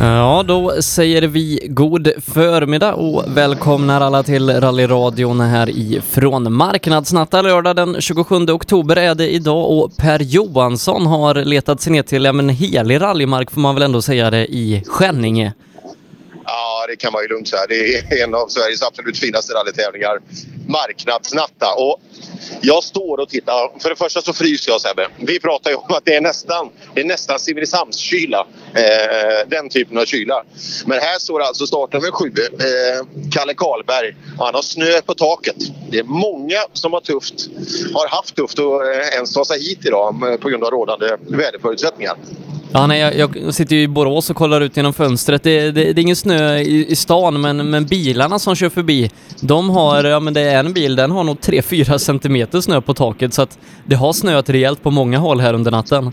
Ja, då säger vi god förmiddag och välkomnar alla till rallyradion här ifrån Marknadsnatta lördag den 27 oktober är det idag och Per Johansson har letat sig ner till ja men helig rallymark får man väl ändå säga det i Skänninge. Ja, det kan man ju lugnt säga. Det är en av Sveriges absolut finaste rallytävlingar. Marknadsnatta. Och jag står och tittar. För det första så fryser jag Sebbe. Vi pratar ju om att det är nästan, det är nästan Simrishamnskyla. Eh, den typen av kyla. Men här står alltså startnummer sju, eh, Kalle Karlberg. Han har snö på taket. Det är många som har tufft, har haft tufft att eh, ens ta sig hit idag på grund av rådande väderförutsättningar. Ja, nej, jag, jag sitter ju i Borås och kollar ut genom fönstret. Det, det, det är ingen snö i, i stan, men, men bilarna som kör förbi, de har, ja men det är en bil, den har nog 3-4 centimeter snö på taket, så att det har snöat rejält på många håll här under natten.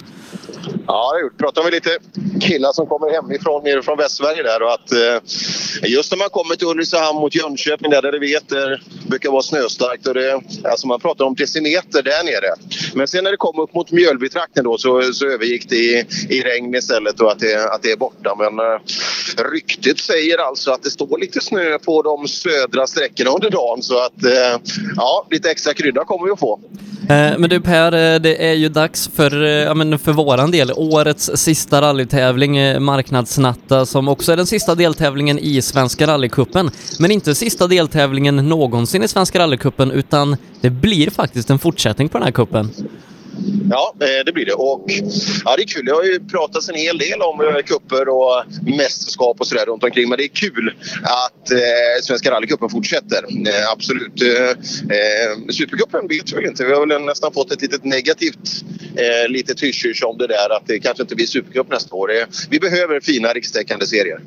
Ja, det har gjort. Pratar med lite killar som kommer hemifrån, nere från Västsverige där och att eh, just när man kommer till Ulricehamn mot Jönköping där, där det vet där brukar vara snöstarkt och det, alltså man pratar om decimeter där nere. Men sen när det kom upp mot Mjölbytrakten då så, så övergick det i, i regn istället och att det, att det är borta. Men eh, ryktet säger alltså att det står lite snö på de södra sträckorna under dagen så att eh, ja, lite extra krydda kommer vi att få. Eh, men du Per, eh, det är ju dags för, eh, ja, men för våran del, årets sista rallytävling, eh, Marknadsnatta, som också är den sista deltävlingen i Svenska rallycupen. Men inte sista deltävlingen någonsin i Svenska rallycupen, utan det blir faktiskt en fortsättning på den här cupen. Ja, eh, det blir det. Och ja, det är kul. Det har ju pratats en hel del om eh, kupper och mästerskap och sådär runt omkring. Men det är kul att eh, Svenska rallycupen fortsätter. Eh, absolut. Eh, eh Supercupen vet vi inte. Vi har väl nästan fått ett litet negativt eh, litet hysch om det där att det kanske inte blir Supercup nästa år. Det, vi behöver fina rikstäckande serier.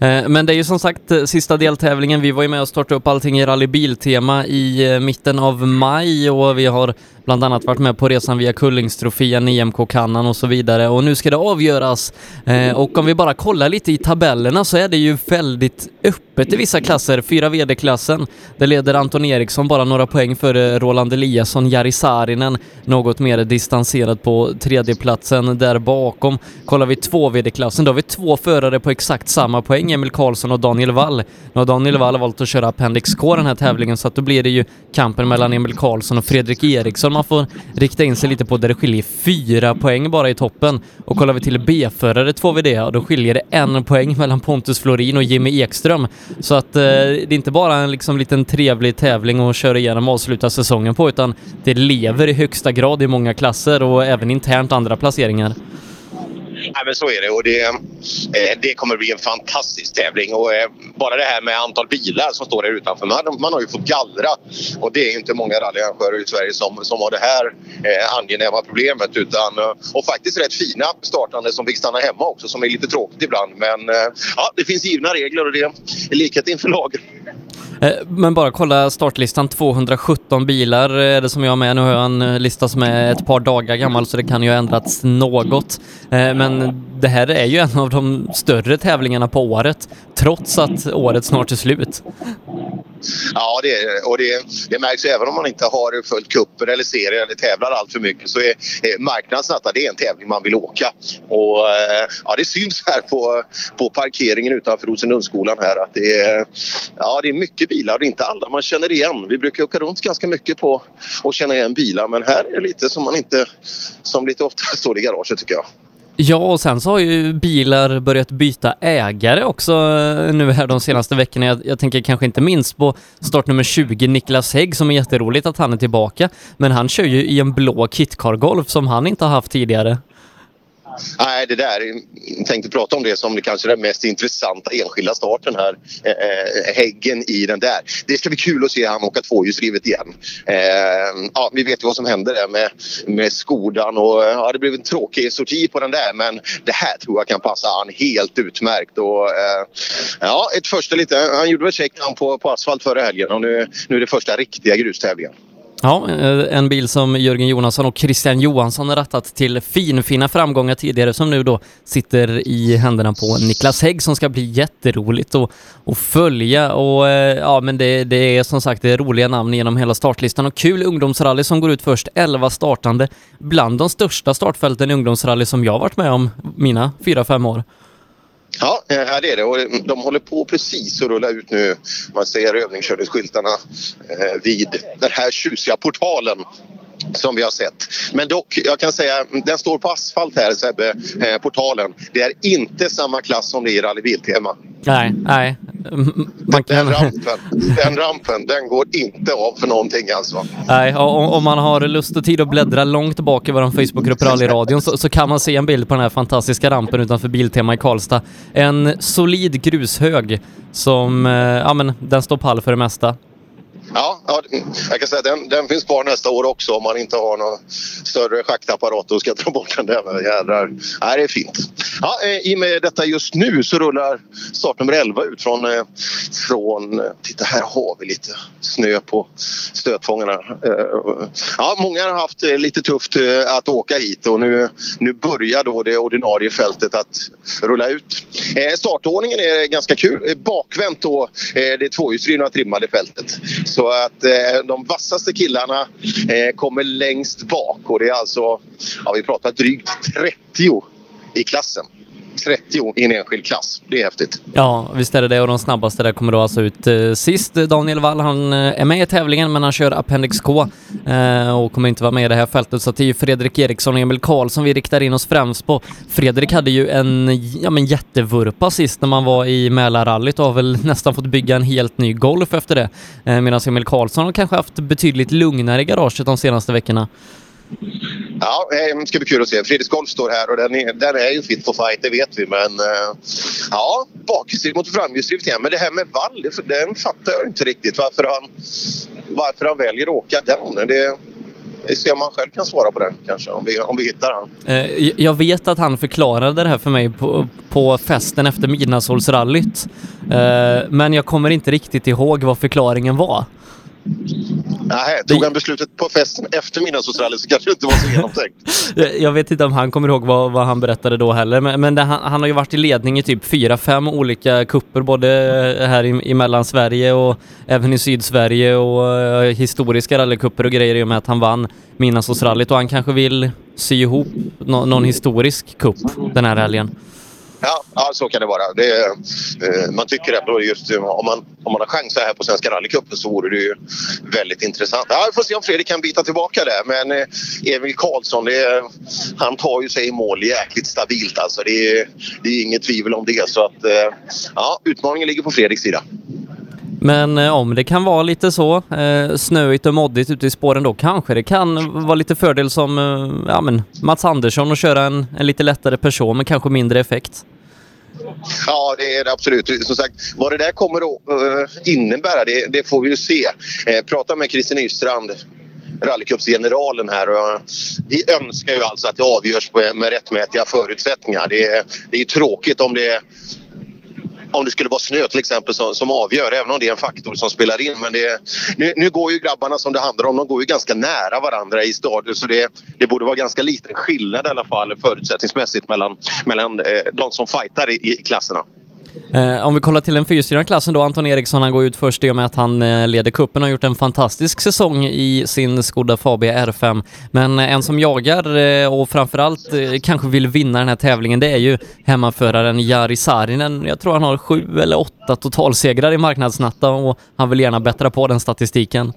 Eh, Men det är ju som sagt sista deltävlingen. Vi var ju med och startade upp allting i rallybiltema i eh, mitten av maj och vi har bland annat varit med på resan via Kullingstrofien, IMK-kannan och så vidare och nu ska det avgöras. Eh, Och om vi bara kollar lite i tabellerna så är det ju väldigt öppet i vissa klasser. Fyra VD-klassen, där leder Anton Eriksson bara några poäng före Roland Eliasson, Jari Saarinen något mer distanserad på tredjeplatsen där bakom. Kollar vi två VD-klassen, då har vi två förare på exakt samma poäng, Emil Karlsson och Daniel Wall. Nu har Daniel Wall valt att köra Appendix K den här tävlingen så att då blir det ju kampen mellan Emil Karlsson och Fredrik Eriksson man får rikta in sig lite på där det skiljer fyra poäng bara i toppen. Och kollar vi till B-förare får vi det och då skiljer det en poäng mellan Pontus Florin och Jimmy Ekström. Så att eh, det är inte bara en liksom liten trevlig tävling att köra igenom och avsluta säsongen på, utan det lever i högsta grad i många klasser och även internt andra placeringar. Nej, men så är det och det, eh, det kommer bli en fantastisk tävling. Och, eh, bara det här med antal bilar som står här utanför. Man, man har ju fått gallra och det är inte många rallyarrangörer i Sverige som, som har det här eh, angenäma problemet. Utan, eh, och faktiskt rätt fina startande som fick stanna hemma också som är lite tråkigt ibland. Men eh, ja, det finns givna regler och det är likhet inför lagen. Eh, men bara kolla startlistan, 217 bilar är det som jag har med. Nu har jag en eh, lista som är ett par dagar gammal så det kan ju ha ändrats något. Eh, men det här är ju en av de större tävlingarna på året, trots att året snart är slut. Ja, det, är- och det, det märks ju även om man inte har följt kuppen eller serier eller tävlar allt för mycket så är eh, marknadsnatta det är en tävling man vill åka. Och eh, ja, det syns här på, på parkeringen utanför Rosenlundsskolan här att det är, ja, det är mycket bilar inte alla man känner igen. Vi brukar åka runt ganska mycket på att känna igen bilar men här är det lite som man inte, som lite ofta står i garaget tycker jag. Ja, och sen så har ju bilar börjat byta ägare också eh, nu här de senaste veckorna. Jag, jag tänker kanske inte minst på startnummer 20, Niklas Hägg, som är jätteroligt att han är tillbaka. Men han kör ju i en blå kitcar Golf som han inte har haft tidigare. Nej, det där. Jag tänkte prata om det som det kanske är den mest intressanta enskilda starten här. Eh, eh, häggen i den där. Det ska bli kul att se han åka tvåhjulsdrivet igen. Eh, ja, vi vet ju vad som hände där med, med Skodan och eh, ja, det blev en tråkig sorti på den där men det här tror jag kan passa han helt utmärkt. Och, eh, ja, ett första lite, han gjorde väl check på, på asfalt förra helgen och nu, nu är det första riktiga grustävlingen. Ja, eh, en bil som Jörgen Jonasson och Christian Johansson har rattat till finfina framgångar tidigare som nu då sitter i händerna på Niklas Hägg som ska bli jätteroligt att, att följa. Och eh, ja men det, det är som sagt det är roliga namn genom hela startlistan och kul ungdomsrally som går ut först, 11 startande, bland de största startfälten i ungdomsrally som jag varit med om mina 4-5 år. Ja, eh, det är det. Och mm, de håller på precis att rulla ut nu. Man ser övningskörningsskyltarna eh, vid den här tjusiga portalen som vi har sett. Men dock, jag kan säga, den står på asfalt här Sebbe, eh, portalen. Det är inte samma klass som det är i rallybiltema. Nej, nej. Man kan... den, rampen, den rampen, den går inte av för någonting alltså. Nej, och om man har lust och tid att bläddra långt bak i vår Facebookgrupp Rallyradion så, så kan man se en bild på den här fantastiska rampen utanför Biltema i Karlstad. En solid grushög som, eh, ja men den står pall för det mesta. Ja, ja, jag kan säga att den, den finns kvar nästa år också om man inte har någon större schaktapparat och ska dra bort den där. Jädrar. Nej, det är fint. Ja, eh, I och med detta just nu så rullar startnummer 11 ut från, eh, från... Eh, titta, här har vi lite snö på stötfångarna. Ja, många har haft lite tufft att åka hit och nu, nu börjar då det ordinarie fältet att rulla ut. Startordningen är ganska kul. Bakvänt då det tvåhjulsdrivna trimmade fältet. Så så att eh, de vassaste killarna eh, kommer längst bak och det är alltså, ja vi pratar drygt 30 i klassen. 30 i en enskild klass. Det är häftigt. Ja, visst är det det. Och de snabbaste där kommer då alltså ut eh, sist. Daniel Wall, han eh, är med i tävlingen men han kör Appendix K eh, och kommer inte vara med i det här fältet. Så det är ju Fredrik Eriksson och Emil Karlsson vi riktar in oss främst på. Fredrik hade ju en ja, men jättevurpa sist när man var i Mälarrallyt och har väl nästan fått bygga en helt ny Golf efter det. Eh, Medan Emil Karlsson har kanske haft betydligt lugnare i garaget de senaste veckorna. Ja, eh, det ska bli kul att se. Fredrik Golf står här och den är, den är ju fit for fight, det vet vi. Men uh, ja, bakhjulsdrift mot framhjulsdrift igen. Men det här med vall, den fattar jag inte riktigt varför han, varför han väljer att åka den. Det, det ser man själv kan svara på den kanske, om vi, om vi hittar han. Eh, jag vet att han förklarade det här för mig på, på festen efter midnattssolsrallyt. Men jag kommer inte riktigt ihåg vad förklaringen var. Nej, tog han beslutet på festen efter midnattsrallyt så kanske det inte var så genomtänkt. jag vet inte om han kommer ihåg vad, vad han berättade då heller, men, men det, han, han, har ju varit i ledning i typ fyra, fem olika kupper både här i, i Mellansverige och även i Sydsverige och uh, historiska rallykupper och grejer i och med att han vann midnattsrallyt och han kanske vill sy ihop no, någon historisk kupp den här helgen. Ja, ja, så kan det vara. Det, eh, man tycker ändå just eh, om man, om man har chans här på Svenska rallycupen så vore det ju väldigt intressant. Ja, vi får se om Fredrik kan bita tillbaka där. Men eh, Emil Karlsson, det, han tar ju sig i mål jäkligt stabilt alltså. Det, det är inget tvivel om det. Så att, eh, ja, utmaningen ligger på Fredriks sida. Men eh, om det kan vara lite så eh, snöigt och moddigt ute i spåren då kanske det kan vara lite fördel som eh, ja, men Mats Andersson att köra en, en lite lättare person med kanske mindre effekt. Ja, det är det absolut. Som sagt, vad det där kommer att eh, innebära, det, det, får vi ju se. Eh, prata med Christer Nystrand rallycupsgeneralen här. Och eh, vi önskar ju alltså att det avgörs med, med rättmätiga förutsättningar. Det är, det är tråkigt om det om det skulle vara snö till exempel som, som avgör, även om det är en faktor som spelar in. Men det, nu, nu går ju grabbarna som det handlar om, de går ju ganska nära varandra i stadion så det, det borde vara ganska liten skillnad i alla fall förutsättningsmässigt mellan, mellan eh, de som fightar i, i klasserna. Eh, om vi kollar till den fyrstyrande klassen då, Anton Eriksson han går ut först i och med att han eh, leder kuppen och har gjort en fantastisk säsong i sin Skoda Fabia R5. Men eh, en som jagar eh, och framförallt eh, kanske vill vinna den här tävlingen det är ju hemmaföraren Jari Saarinen. Jag tror han har sju eller åtta totalsegrar i marknadsnatta och han vill gärna bättra på den statistiken.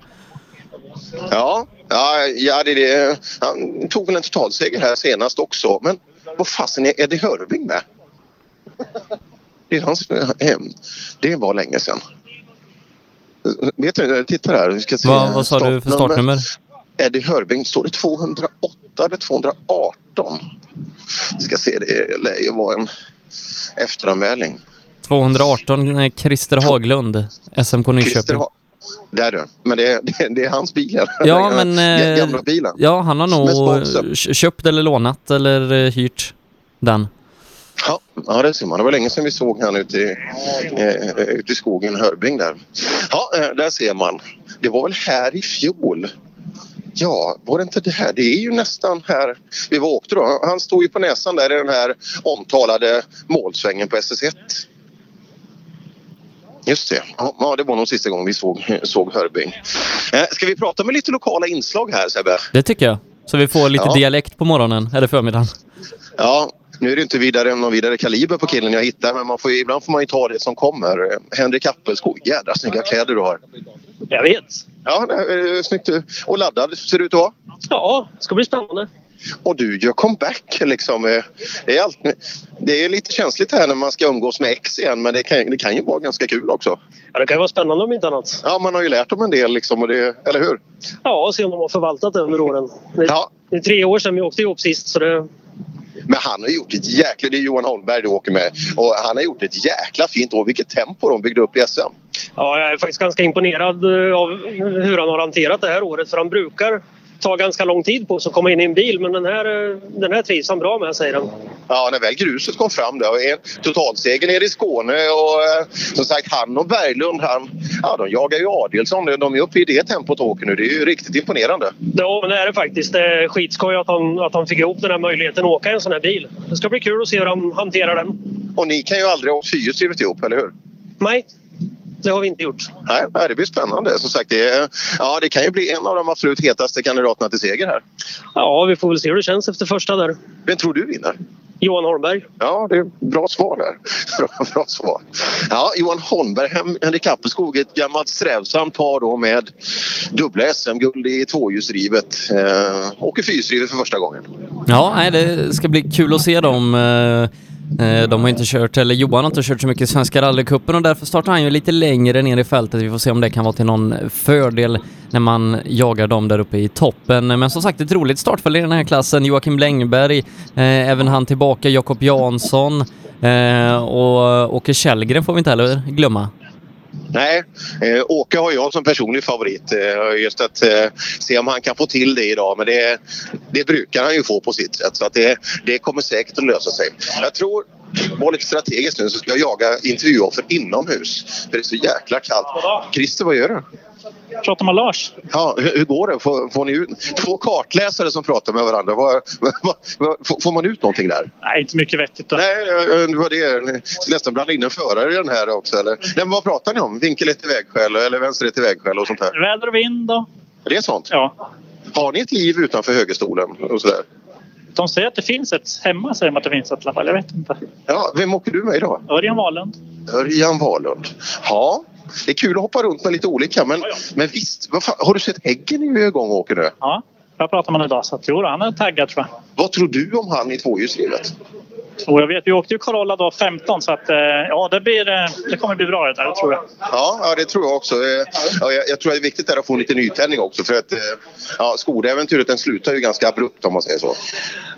Ja, ja, ja det, det, han tog väl en totalseger här senast också. Men vad fasen är Eddie Hörving med? Det, är hans, det var länge sedan. Vet du, titta här. Vi ska se. Va, vad sa du för startnummer? Eddie Hörbing, står det 208 eller 218? Vi ska se, det lär ju vara en efteranmälning. 218 Christer Haglund, SMK Nyköping. Ha där du. Men det är, det, är hans bil. Ja, men... Gamla bilen. Ja, han har nog köpt eller lånat eller eh, hyrt den. Ja, ja, det ser man. Det var länge sedan vi såg han ute i, eh, ute i skogen, Hörbing där. Ja, eh, där ser man. Det var väl här i fjol. Ja, var det inte det här? Det är ju nästan här vi var åkte då. Han stod ju på näsan där i den här omtalade målsvängen på SS1. Just det. Ja, det var nog sista gången vi såg, såg Hörbing. Eh, ska vi prata med lite lokala inslag här Sebbe? Det tycker jag. Så vi får lite ja. dialekt på morgonen eller förmiddagen. Ja, Nu är det inte vidare, någon vidare kaliber på killen jag hittar men man får, ibland får man ju ta det som kommer. Henrik Appelskog, jädra snygga kläder du har. Jag vet. Ja, det är snyggt. Och laddad ser du ut att vara. Ja, det ska bli spännande. Och du gör comeback liksom. Det är, allt, det är lite känsligt här när man ska umgås med ex igen men det kan, det kan ju vara ganska kul också. Ja, det kan ju vara spännande om inte annat. Ja, man har ju lärt dem en del liksom, och det, eller hur? Ja, och se om de har förvaltat det under åren. Det, Ja. det är tre år sedan vi åkte ihop sist så det... Men han har gjort ett jäkla... Det är Johan Holmberg du åker med. Och han har gjort ett jäkla fint år. Vilket tempo de byggde upp i SM. Ja, jag är faktiskt ganska imponerad eh, av hur han har hanterat det här året för han brukar ta ganska lång tid på sig att komma in i en bil men den här, eh, den här trivs han bra med säger han. Ja, när väl gruset kom fram där och en totalseger nere i Skåne och eh, som sagt han och Berglund han, ja, de jagar ju Adelsson. De är uppe i det tempot och åker nu. Det är ju riktigt imponerande. Ja, men det är det faktiskt. Det är skitskoj att han, att han fick ihop den här möjligheten att åka i en sån här bil. Det ska bli kul att se hur han hanterar den. Och ni kan ju aldrig ha fyrhjulsdrivet ihop, eller hur? Nej, det har vi inte gjort. Nej, det blir spännande. Som sagt, det, är, ja, det kan ju bli en av de absolut hetaste kandidaterna till seger här. Ja, vi får väl se hur det känns efter första där. Vem tror du vinner? Johan Holmberg. Ja, det är bra svar där. Bra, bra svar. Ja, Johan Holmberg, Hen- Henrik Appelskog, ett gammalt strävsamt par då med dubbla SM-guld i tvåhjulsdrivet. Eh, åker fyrhjulsdrivet för första gången. Ja, nej, det ska bli kul att se dem. Eh, de har inte kört, eller Johan har inte kört så mycket i Svenska rallycupen och därför startar han ju lite längre ner i fältet. Vi får se om det kan vara till någon fördel när man jagar dem där uppe i toppen. Men som sagt, ett roligt startfält i den här klassen. Joakim Längberg, eh, även han tillbaka, Jakob Jansson eh, och Åke Källgren får vi inte heller glömma. Nej, eh, Åke har jag som personlig favorit. Eh, just att eh, se om han kan få till det idag. Men det, det brukar han ju få på sitt sätt. Så att det, det kommer säkert att lösa sig. Jag tror, var lite strategiskt nu, så ska jag jaga intervjuoffer inomhus. För det är så jäkla kallt. Christer, vad gör du? Pratar med Lars? Ja, hur, går det? Får, får ni ut två kartläsare som pratar med varandra? Vad, vad, vad, får- man ut någonting där? Nej, inte mycket vettigt. Då. Nej, det var det. Ni nästan blanda in en förare i den här också. Eller? Nej, men vad pratar ni om? Vinkel ett i vägskäl eller vänster ett i vägskäl och sånt här? Väder och vind och... Är det sånt? Ja. Har ni ett liv utanför högerstolen och sådär? De säger att det finns ett. Hemma säger de att det finns ett i alla fall. Jag vet inte. Ja, vem åker du med idag? Örjan Wahlund. Örjan Wahlund. Ja, det är kul att hoppa runt med lite olika. Men, Ja, ja. men visst, fan, har du sett Häggen är igång och åker nu? Ja. Jag pratade med honom idag så att, jo, han är taggad tror jag. Vad tror du om han i tvåhjulsdrivet? Och jag vet, vi åkte ju Corolla då 15 så att eh, ja, det, blir, eh, det kommer bli bra det där, tror jag. Ja, ja, det tror jag också. Eh, Ja, jag, jag tror att det är viktigt där att få lite nytändning också. För att ja, Skodaäventyret den slutar ju ganska abrupt om man säger så.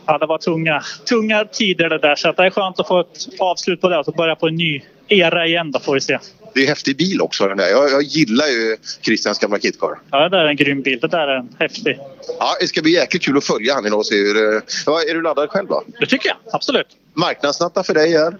Ja, det var tunga, tunga tider det där så att det är skönt att få ett avslut på det och så börja på en ny era igen då får vi se. Det är häftig bil också den där. Jag, jag gillar ju Christians gamla kitcar. Ja, det är en grym bil. Det där är en häftig. Ja, det ska bli jäkligt kul att följa han idag och se hur... eh, Ja, är du laddad själv då? Det tycker jag, absolut. Marknadsnatta för dig är?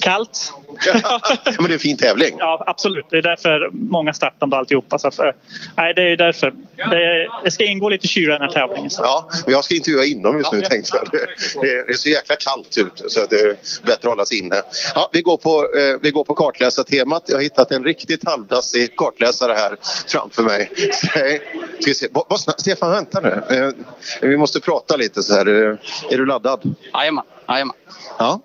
Kallt. Ja, men det är en fin tävling. Ja, absolut. Det är därför många startande och alltihopa. Så att, eh, nej, det är därför. Det, det ska ingå lite kyla i den här tävlingen. Så. Ja, men jag ska intervjua inomhus nu tänkte jag. Det, det, det är så jäkla kallt ute så att det är bättre att hålla sig inne. Ja, vi, går på, eh, vi går på kartläsartemat. Jag har hittat en riktigt halvdassig kartläsare här framför mig. Ska se. Vad- vad Stefan, vänta nu. Eh, vi måste prata lite så här. Är du laddad? Jajamän. Ja.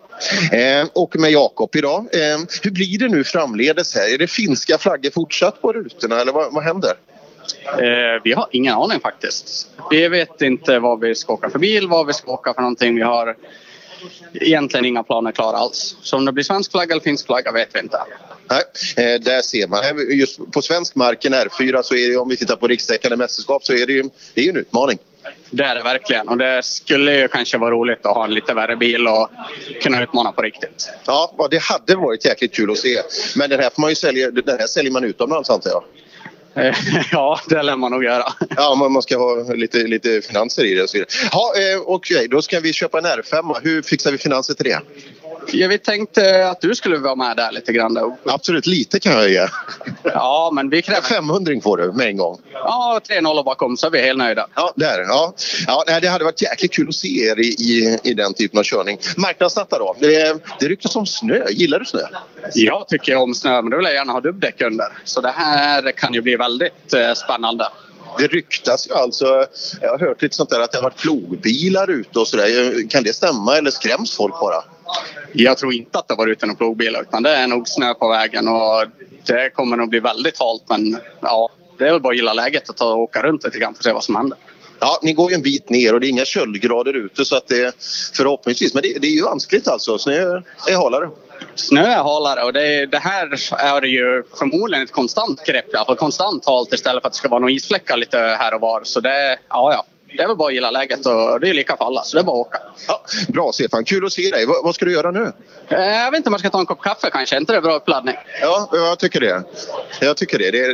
Eh, och med Jakob idag. Eh, hur blir det nu framledes här? Är det finska flaggor fortsatt på rutorna eller vad, vad händer? Eh, vi har ingen aning faktiskt. Vi vet inte vad vi ska åka för bil, vad vi ska åka för någonting. Vi har egentligen inga planer klara alls. Så om det blir svensk flagga eller finsk flagga vet vi inte. Nej, där ser man. Just på svensk mark, en R4, så är det, om vi tittar på rikstäckande mästerskap så är det ju det är en utmaning. Det är det verkligen och det skulle ju kanske vara roligt att ha en lite värre bil och kunna utmana på riktigt. Ja, det hade varit jäkligt kul att se. Men den här, får man ju sälja, den här säljer man utomlands antar jag. Eh, ja, det lär man nog göra. Ja, man man ska ha lite, lite finanser i det och så vidare. Ja, eh, okej, då ska vi köpa en R5. Hur fixar vi finanser till det? Ja, vi tänkte att du skulle vara med där lite grann. Då. Absolut, lite kan jag ge. Ja, men vi kräver 500 får du med en gång. ja, 3-0 bakom så är vi helt nöjda. Ja, där. Ja. Ja, det hade varit jäkligt kul att se er i, i, i den typen av körning. Marknadsnatta då? Det, det ryktas om snö. Gillar du snö? Jag tycker om snö, men då vill jag gärna ha dubbdäck under. Så det här kan ju bli väldigt eh, spännande. det ryktas ju alltså, jag har hört lite sånt där att det har varit plogbilar ute och sådär. Kan det stämma eller skräms folk bara? Jag tror inte att det var ute någon plogbil utan det är nog snö på vägen och det kommer nog bli väldigt halt men ja, det är väl bara att gilla läget och ta och åka runt lite grann för att se vad som händer. Ja, ni går ju en bit ner och det är inga köldgrader ute så att det förhoppningsvis, men det, det är ju vanskligt alltså. Snö är halare. Snö är halare och det, det här är ju förmodligen ett konstant grepp. Ja, konstant halt istället för att det ska vara några isfläckar lite här och var. Så det, ja, ja. Det är väl bara att gilla läget och det är lika för alla så det är bara att åka. Ja, bra Stefan, kul att se dig. Vad, vad ska du göra nu? Eh, Jag vet inte om man ska ta en kopp kaffe kanske. Är inte det bra uppladdning? Ja, jag tycker det. Jag tycker det. det,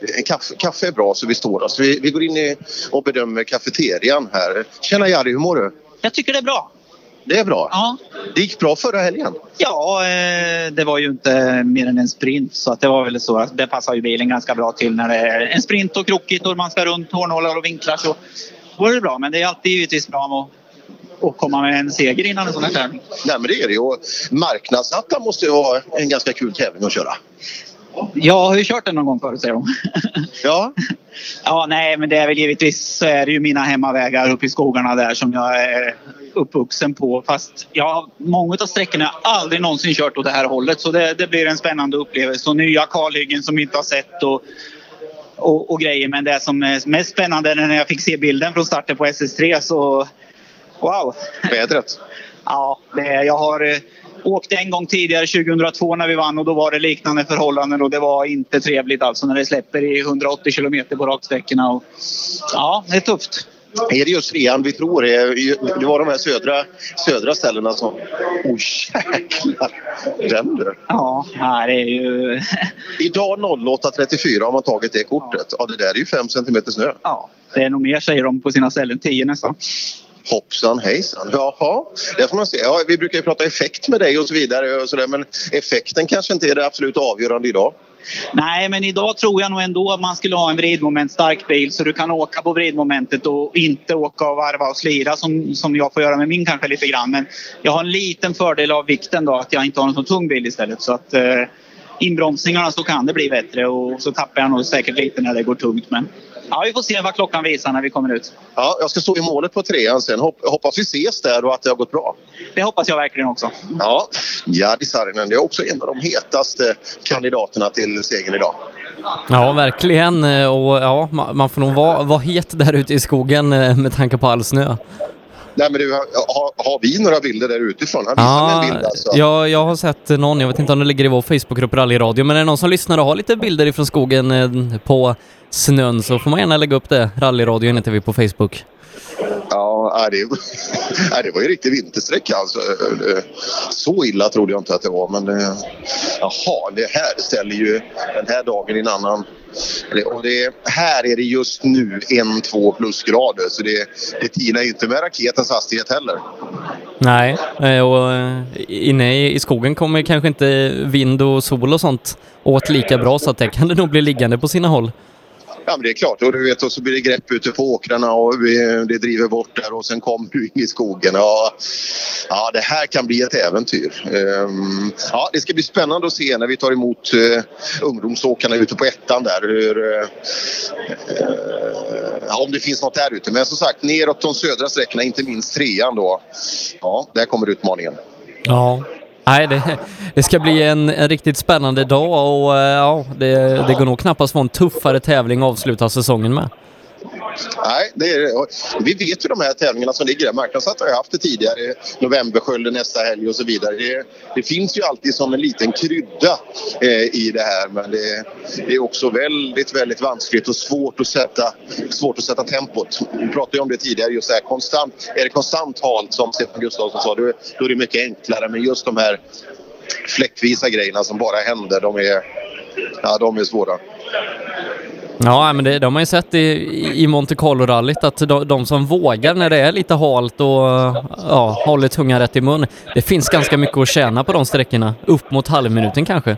det kaffe, kaffe är bra så vi står oss. Vi, vi går in i och bedömer kafeterian här. Tjena Jari, hur mår du? Jag tycker det är bra. Det är bra. Ja, Det gick bra förra helgen. ja eh, det var ju inte mer än en sprint så att det var väl så att det passar ju bilen ganska bra till när det är en sprint och krokigt och man ska runt hårnålar och vinklar så var det bra. Men det är alltid givetvis bra att, att komma med en seger innan en sån här tävling. Nej, men det är det. Och marknadsnatta måste ju vara en ganska kul tävling att köra. Jag har ju kört den någon gång förut säger de. Ja, Ja, nej, men det är väl givetvis så är det ju mina hemmavägar uppe i skogarna där som jag är uppvuxen på. Fast ja, många av sträckorna har jag aldrig någonsin kört åt det här hållet så det, det blir en spännande upplevelse. Och nya kalhyggen som vi inte har sett och, och, och grejer. Men det som är mest spännande är när jag fick se bilden från starten på SS3 så wow! vädret. Ja, det, jag har eh, åkt en gång tidigare 2002 när vi vann och då var det liknande förhållanden och det var inte trevligt alltså när det släpper i 180 kilometer på raksträckorna. Och, ja, det är tufft. Är det just trean vi tror är? Det var de här södra, södra ställena som... Oj, oh, jäklar! Den du. Ja, det är ju... Idag 08.34 har man tagit det kortet. Ja, det där är ju 5 centimeter snö. Ja, det är nog mer säger de på sina ställen. 10 nästan. Hoppsan hejsan. Jaha, det får man se. Ja, vi brukar ju prata effekt med dig och så vidare och så där, men effekten kanske inte är det absolut avgörande idag. Nej, men idag tror jag nog ändå att man skulle ha en vridmomentstark bil så du kan åka på vridmomentet och inte åka och varva och slira som, som jag får göra med min kanske lite grann. Men jag har en liten fördel av vikten då att jag inte har en så tung bil istället. Så att eh, inbromsningarna så kan det bli bättre och så tappar jag nog säkert lite när det går tungt. Men ja, vi får se vad klockan visar när vi kommer ut. Ja, jag ska stå i målet på trean sen. Hop hoppas vi ses där och att det har gått bra. Det hoppas jag verkligen också. Ja, Jari Saarinen, det är också en av de hetaste kandidaterna till segern idag. Ja, verkligen. Eh, Och ja, ma- man får nog vara, vara het där ute i skogen eh, med tanke på all snö. Nej, men du, har, har vi några bilder där utifrån? Han visar mig en bild alltså. ja, jag har sett någon, jag vet inte om det ligger i vår Facebookgrupp Rallyradio, men är det någon som lyssnar och har lite bilder ifrån skogen eh, på snön så får man gärna lägga upp det. Rallyradion heter vi på Facebook. Ja, det, nej, det var ju riktig vintersträcka alltså. Så illa trodde jag inte att det var. Men eh, jaha, det här ställer ju den här dagen i en annan... Och det, här är det just nu en, två plusgrader så det, det tinar ju inte med raketens hastighet heller. Nej, eh, och eh, inne i i skogen kommer kanske inte vind och sol och sånt åt lika bra så att det kan det nog bli liggande på sina håll. Ja, men det är klart. Och du vet, och så blir det grepp ute på åkrarna och vi- det driver bort där och sen kommer du in i skogen. Ja, ja, det här kan bli ett äventyr. Ehm, ja, det ska bli spännande att se när vi tar emot uh, ungdomsåkarna ute på ettan där. Hur, eh, eh, ja, om det finns något där ute. Men som sagt, neråt de södra sträckorna, inte minst trean då. Ja, där kommer utmaningen. Ja. Nej, det, det ska bli en, en riktigt spännande dag och eh, ja, det, det går nog knappast vara en tuffare tävling att avsluta säsongen med. Nej, det är, vi vet ju de här tävlingarna som ligger där. Marknadssatt har ju haft det tidigare. Novemberskölden nästa helg och så vidare. Det, det finns ju alltid som en liten krydda eh, i det här. Men det, det är också väldigt, väldigt vanskligt och svårt att sätta, svårt att sätta tempot. Vi pratade ju om det tidigare. Just det här, konstant, är det konstant halt som Stefan Gustafsson sa, då, då är det mycket enklare. Men just de här fläckvisa grejerna som bara händer, de är, ja, de är svåra. Ja, men det, de har ju sett i, i Monte Carlo-rallyt att de, de som vågar när det är lite halt och ja, håller tungan rätt i mun. Det finns ganska mycket att tjäna på de sträckorna. Upp mot halvminuten kanske.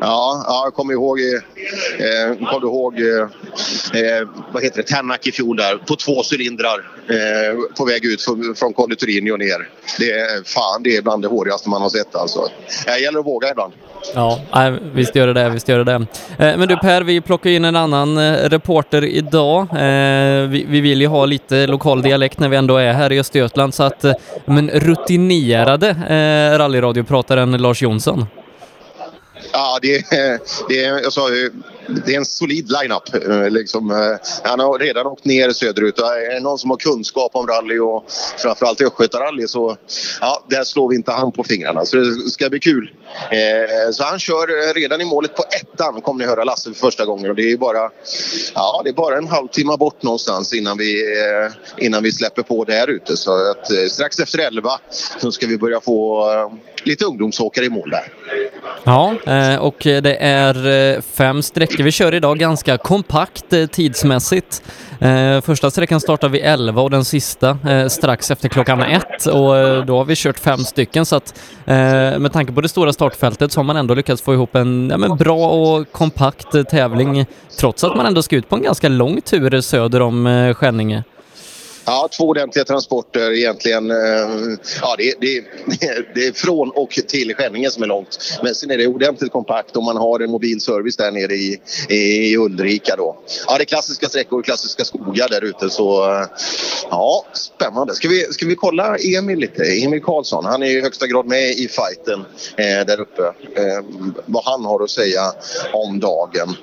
Ja, ja jag kommer ihåg, eh, kommer ihåg eh, eh, vad heter det, Tänak i fjol där på två cylindrar eh, på väg ut från, från Conditorini och ner. Det är, fan, det är bland det hårigaste man har sett alltså. Det gäller att våga ibland. Ja, nej, visst gör det det, visst gör det det. Eh, men du Per, vi plockar in en annan eh, reporter idag. Eh, vi, vi, vill ju ha lite lokal dialekt när vi ändå är här i Östergötland, så att men rutinerade eh, rallyradioprataren Lars Jonsson. Ja, det, det, jag sa ju, det är en solid line-up. Eh, liksom, eh, han har redan åkt ner söderut. Eh, är det någon som har kunskap om rally och framförallt Östgötarally så ja, där slår vi inte han på fingrarna. Så det ska bli kul. Eh, så han kör eh, redan i målet på ettan kommer ni höra Lasse för första gången. Och det är bara, ja, det är bara en halvtimme bort någonstans innan vi, innan vi släpper på där ute. Så att, strax efter elva så ska vi börja få lite ungdomsåkare i mål där. Ja, och det är fem streck sträckor vi kör idag ganska kompakt eh, tidsmässigt. Eh, första sträckan startar vid 11 och den sista eh, strax efter klockan 1 och eh, då har vi kört fem stycken så att eh, med tanke på det stora startfältet så har man ändå lyckats få ihop en ja, men bra och kompakt eh, tävling trots att man ändå ska ut på en ganska lång tur söder om Skänninge. Ja, två ordentliga transporter egentligen. Eh, ja, det, det, det är från och till Skänninge som är långt. Men sen är det ordentligt kompakt och man har en mobil service där nere i, i Ulrika då. Ja, det är klassiska sträckor, klassiska skogar där ute så eh, ja, spännande. Ska vi, ska vi kolla Emil lite? Emil Karlsson, han är i högsta grad med i fighten eh, där uppe. Eh, vad han har att säga om dagen.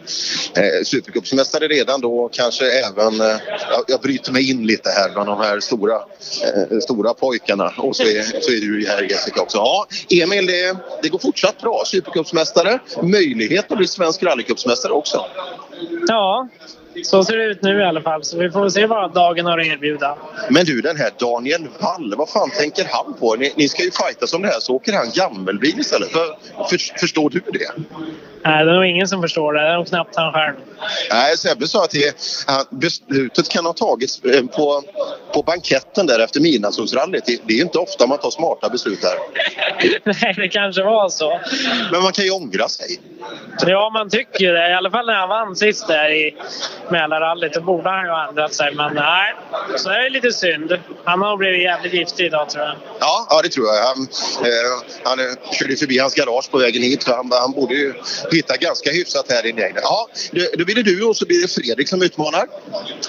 Eh, Supercupsmästare redan då, kanske även... Eh, jag, jag bryter mig in lite här bland de här stora, eh, stora pojkarna. Och så är, så är du här Jessica också. Ja, Emil, det, det går fortsatt bra. Supercupsmästare. Möjlighet att bli svensk rallycupsmästare också. Ja, så ser det ut nu i alla fall. Så vi får se vad dagen har att erbjuda. Men du, den här Daniel Wall, vad fan tänker han på? Ni, ni ska ju fightas om det här så åker han gammelbil istället. För, för, förstår du det? Nej, det är nog ingen som förstår det. Det är nog knappt han själv. Nej, Sebbe sa att, det, beslutet kan ha tagits eh, på, på banketten där efter midnattssolsrallyt. Det, det är inte ofta man tar smarta beslut där. Nej, det kanske var så. Men man kan ju ångra sig. Ja, man tycker ju det. I alla fall när han vann sist där i Mälarrallyt. Då borde han ju ha ändrat sig. Men nej, så är det lite synd. Han har blivit jävligt giftig idag tror jag. Ja, ja det tror jag. Han, eh, han körde förbi hans garage på vägen hit. Han, han borde ju hitta ganska hyfsat här inne. Ja, då blir det du och så blir det Fredrik som utmanar.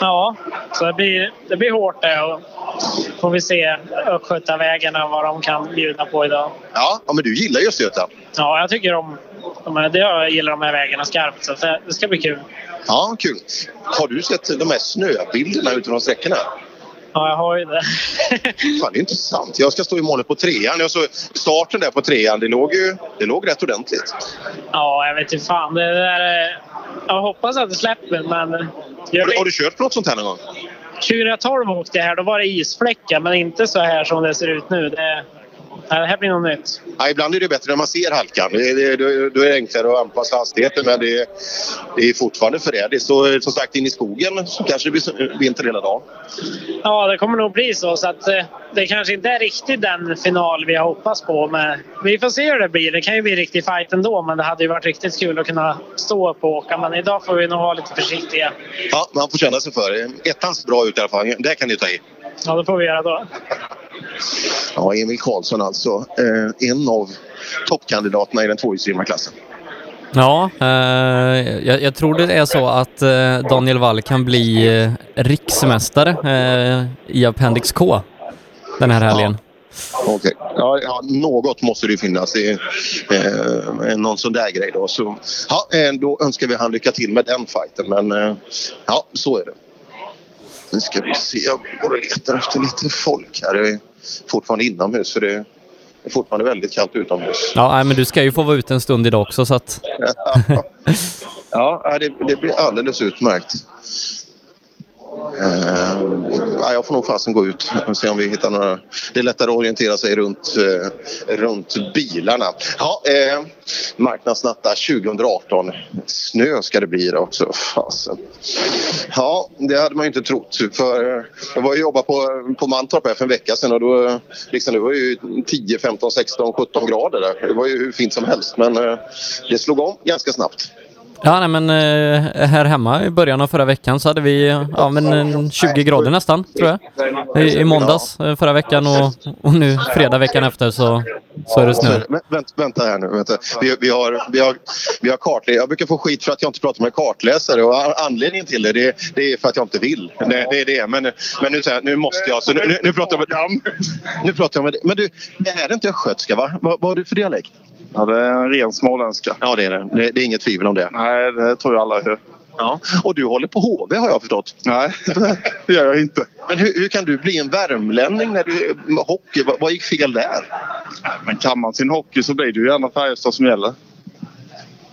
Ja, så det blir, det blir hårt det. Och får vi se Östgötavägarna vad de kan bjuda på idag. Ja, ja men du gillar ju Östergötland. Ja, jag tycker om de här, jag gillar de här vägarna skarpt. Så det, det ska bli kul. Ja, kul. Har du sett de här snöbilderna utifrån sträckorna? Ja, jag har ju det. Fan, det är intressant. Jag ska stå i målet på trean. Jag så, starten där på trean, det låg ju det låg rätt ordentligt. Ja, jag vet inte fan. Det där, jag hoppas att det släpper, men... Har, har, du kört på något sånt här någon gång? 2012 åkte jag här. Då var det isfläckar, men inte så här som det ser ut nu. Det, det här blir något nytt. Ja, ibland är det bättre när man ser halkan. Det, det, då är det enklare att anpassa hastigheten men det, det är fortfarande förrädiskt. Så som sagt, in i skogen så kanske det blir vinter hela dagen. Ja, det kommer nog bli så. så att, eh, det kanske inte är riktigt den final vi har hoppats på. Men vi får se hur det blir. Det kan ju bli riktig fight ändå men det hade ju varit riktigt kul att kunna stå upp och åka. Men idag får vi nog vara lite försiktiga. Ja, man får känna sig för. Ettan ser bra ut i alla fall. Det kan ni ta i. Ja, det får vi göra då. Ja, Emil Karlsson alltså. Eh, en av toppkandidaterna i den tvåhjulsdrivna klassen. Ja, eh, jag, jag, tror det är så att eh, Daniel Wall kan bli eh, riksmästare eh, i Appendix K den här helgen. Ja. Okay. Ja, ja, något måste det ju finnas. I, eh, någon sån där grej då. Så, ja, då önskar vi han lycka till med den fighten. Men ja, så är det. Nu ska vi se. Jag går och letar efter lite folk här. Fortfarande inomhus för det är fortfarande väldigt kallt utomhus. Ja, men du ska ju få vara ute en stund idag också så att... ja, det, det blir alldeles utmärkt. Eh, jag får nog fasen gå ut och se om vi hittar några. Det är lättare att orientera sig runt, eh, runt bilarna. Ja, eh, marknadsnatta 2018. Snö ska det bli då också. Fasen. Ja, det hade man ju inte trott. För eh, jag var och jobbade på, på Mantorp här för en vecka sedan och då, eh, liksom, det var ju 10, 15, 16, 17 grader där. Det var ju hur fint som helst men eh, det slog om ganska snabbt. Ja, nej, men eh, här hemma i början av förra veckan så hade vi ja, men, en 20 grader nästan, tror jag. I, i måndags eh, förra veckan och, och nu fredag veckan efter så, så är det snö. Men, vänta, vänta här nu. Vänta. Vi, vi har, vi har, vi har kartläsare. Jag brukar få skit för att jag inte pratar med kartläsare och anledningen till det, det, det är för att jag inte vill. Det, det är det. Men, men nu, säger jag, nu måste jag. Så nu, nu, nu pratar jag med Nu pratar jag med Men du, det är inte östgötska va? Vad, vad har du för dialekt? Ja, det är en ren småländska. Ja, det är det. Det, det är inget tvivel om det. Nej, det tror jag alla hör. Ja. Och du håller på HV har jag förstått. Nej, det gör jag inte. Men hur, hur kan du bli en värmlänning när du hockey? Vad, vad gick fel där? Men kan man sin hockey så blir det ju gärna Färjestad som gäller.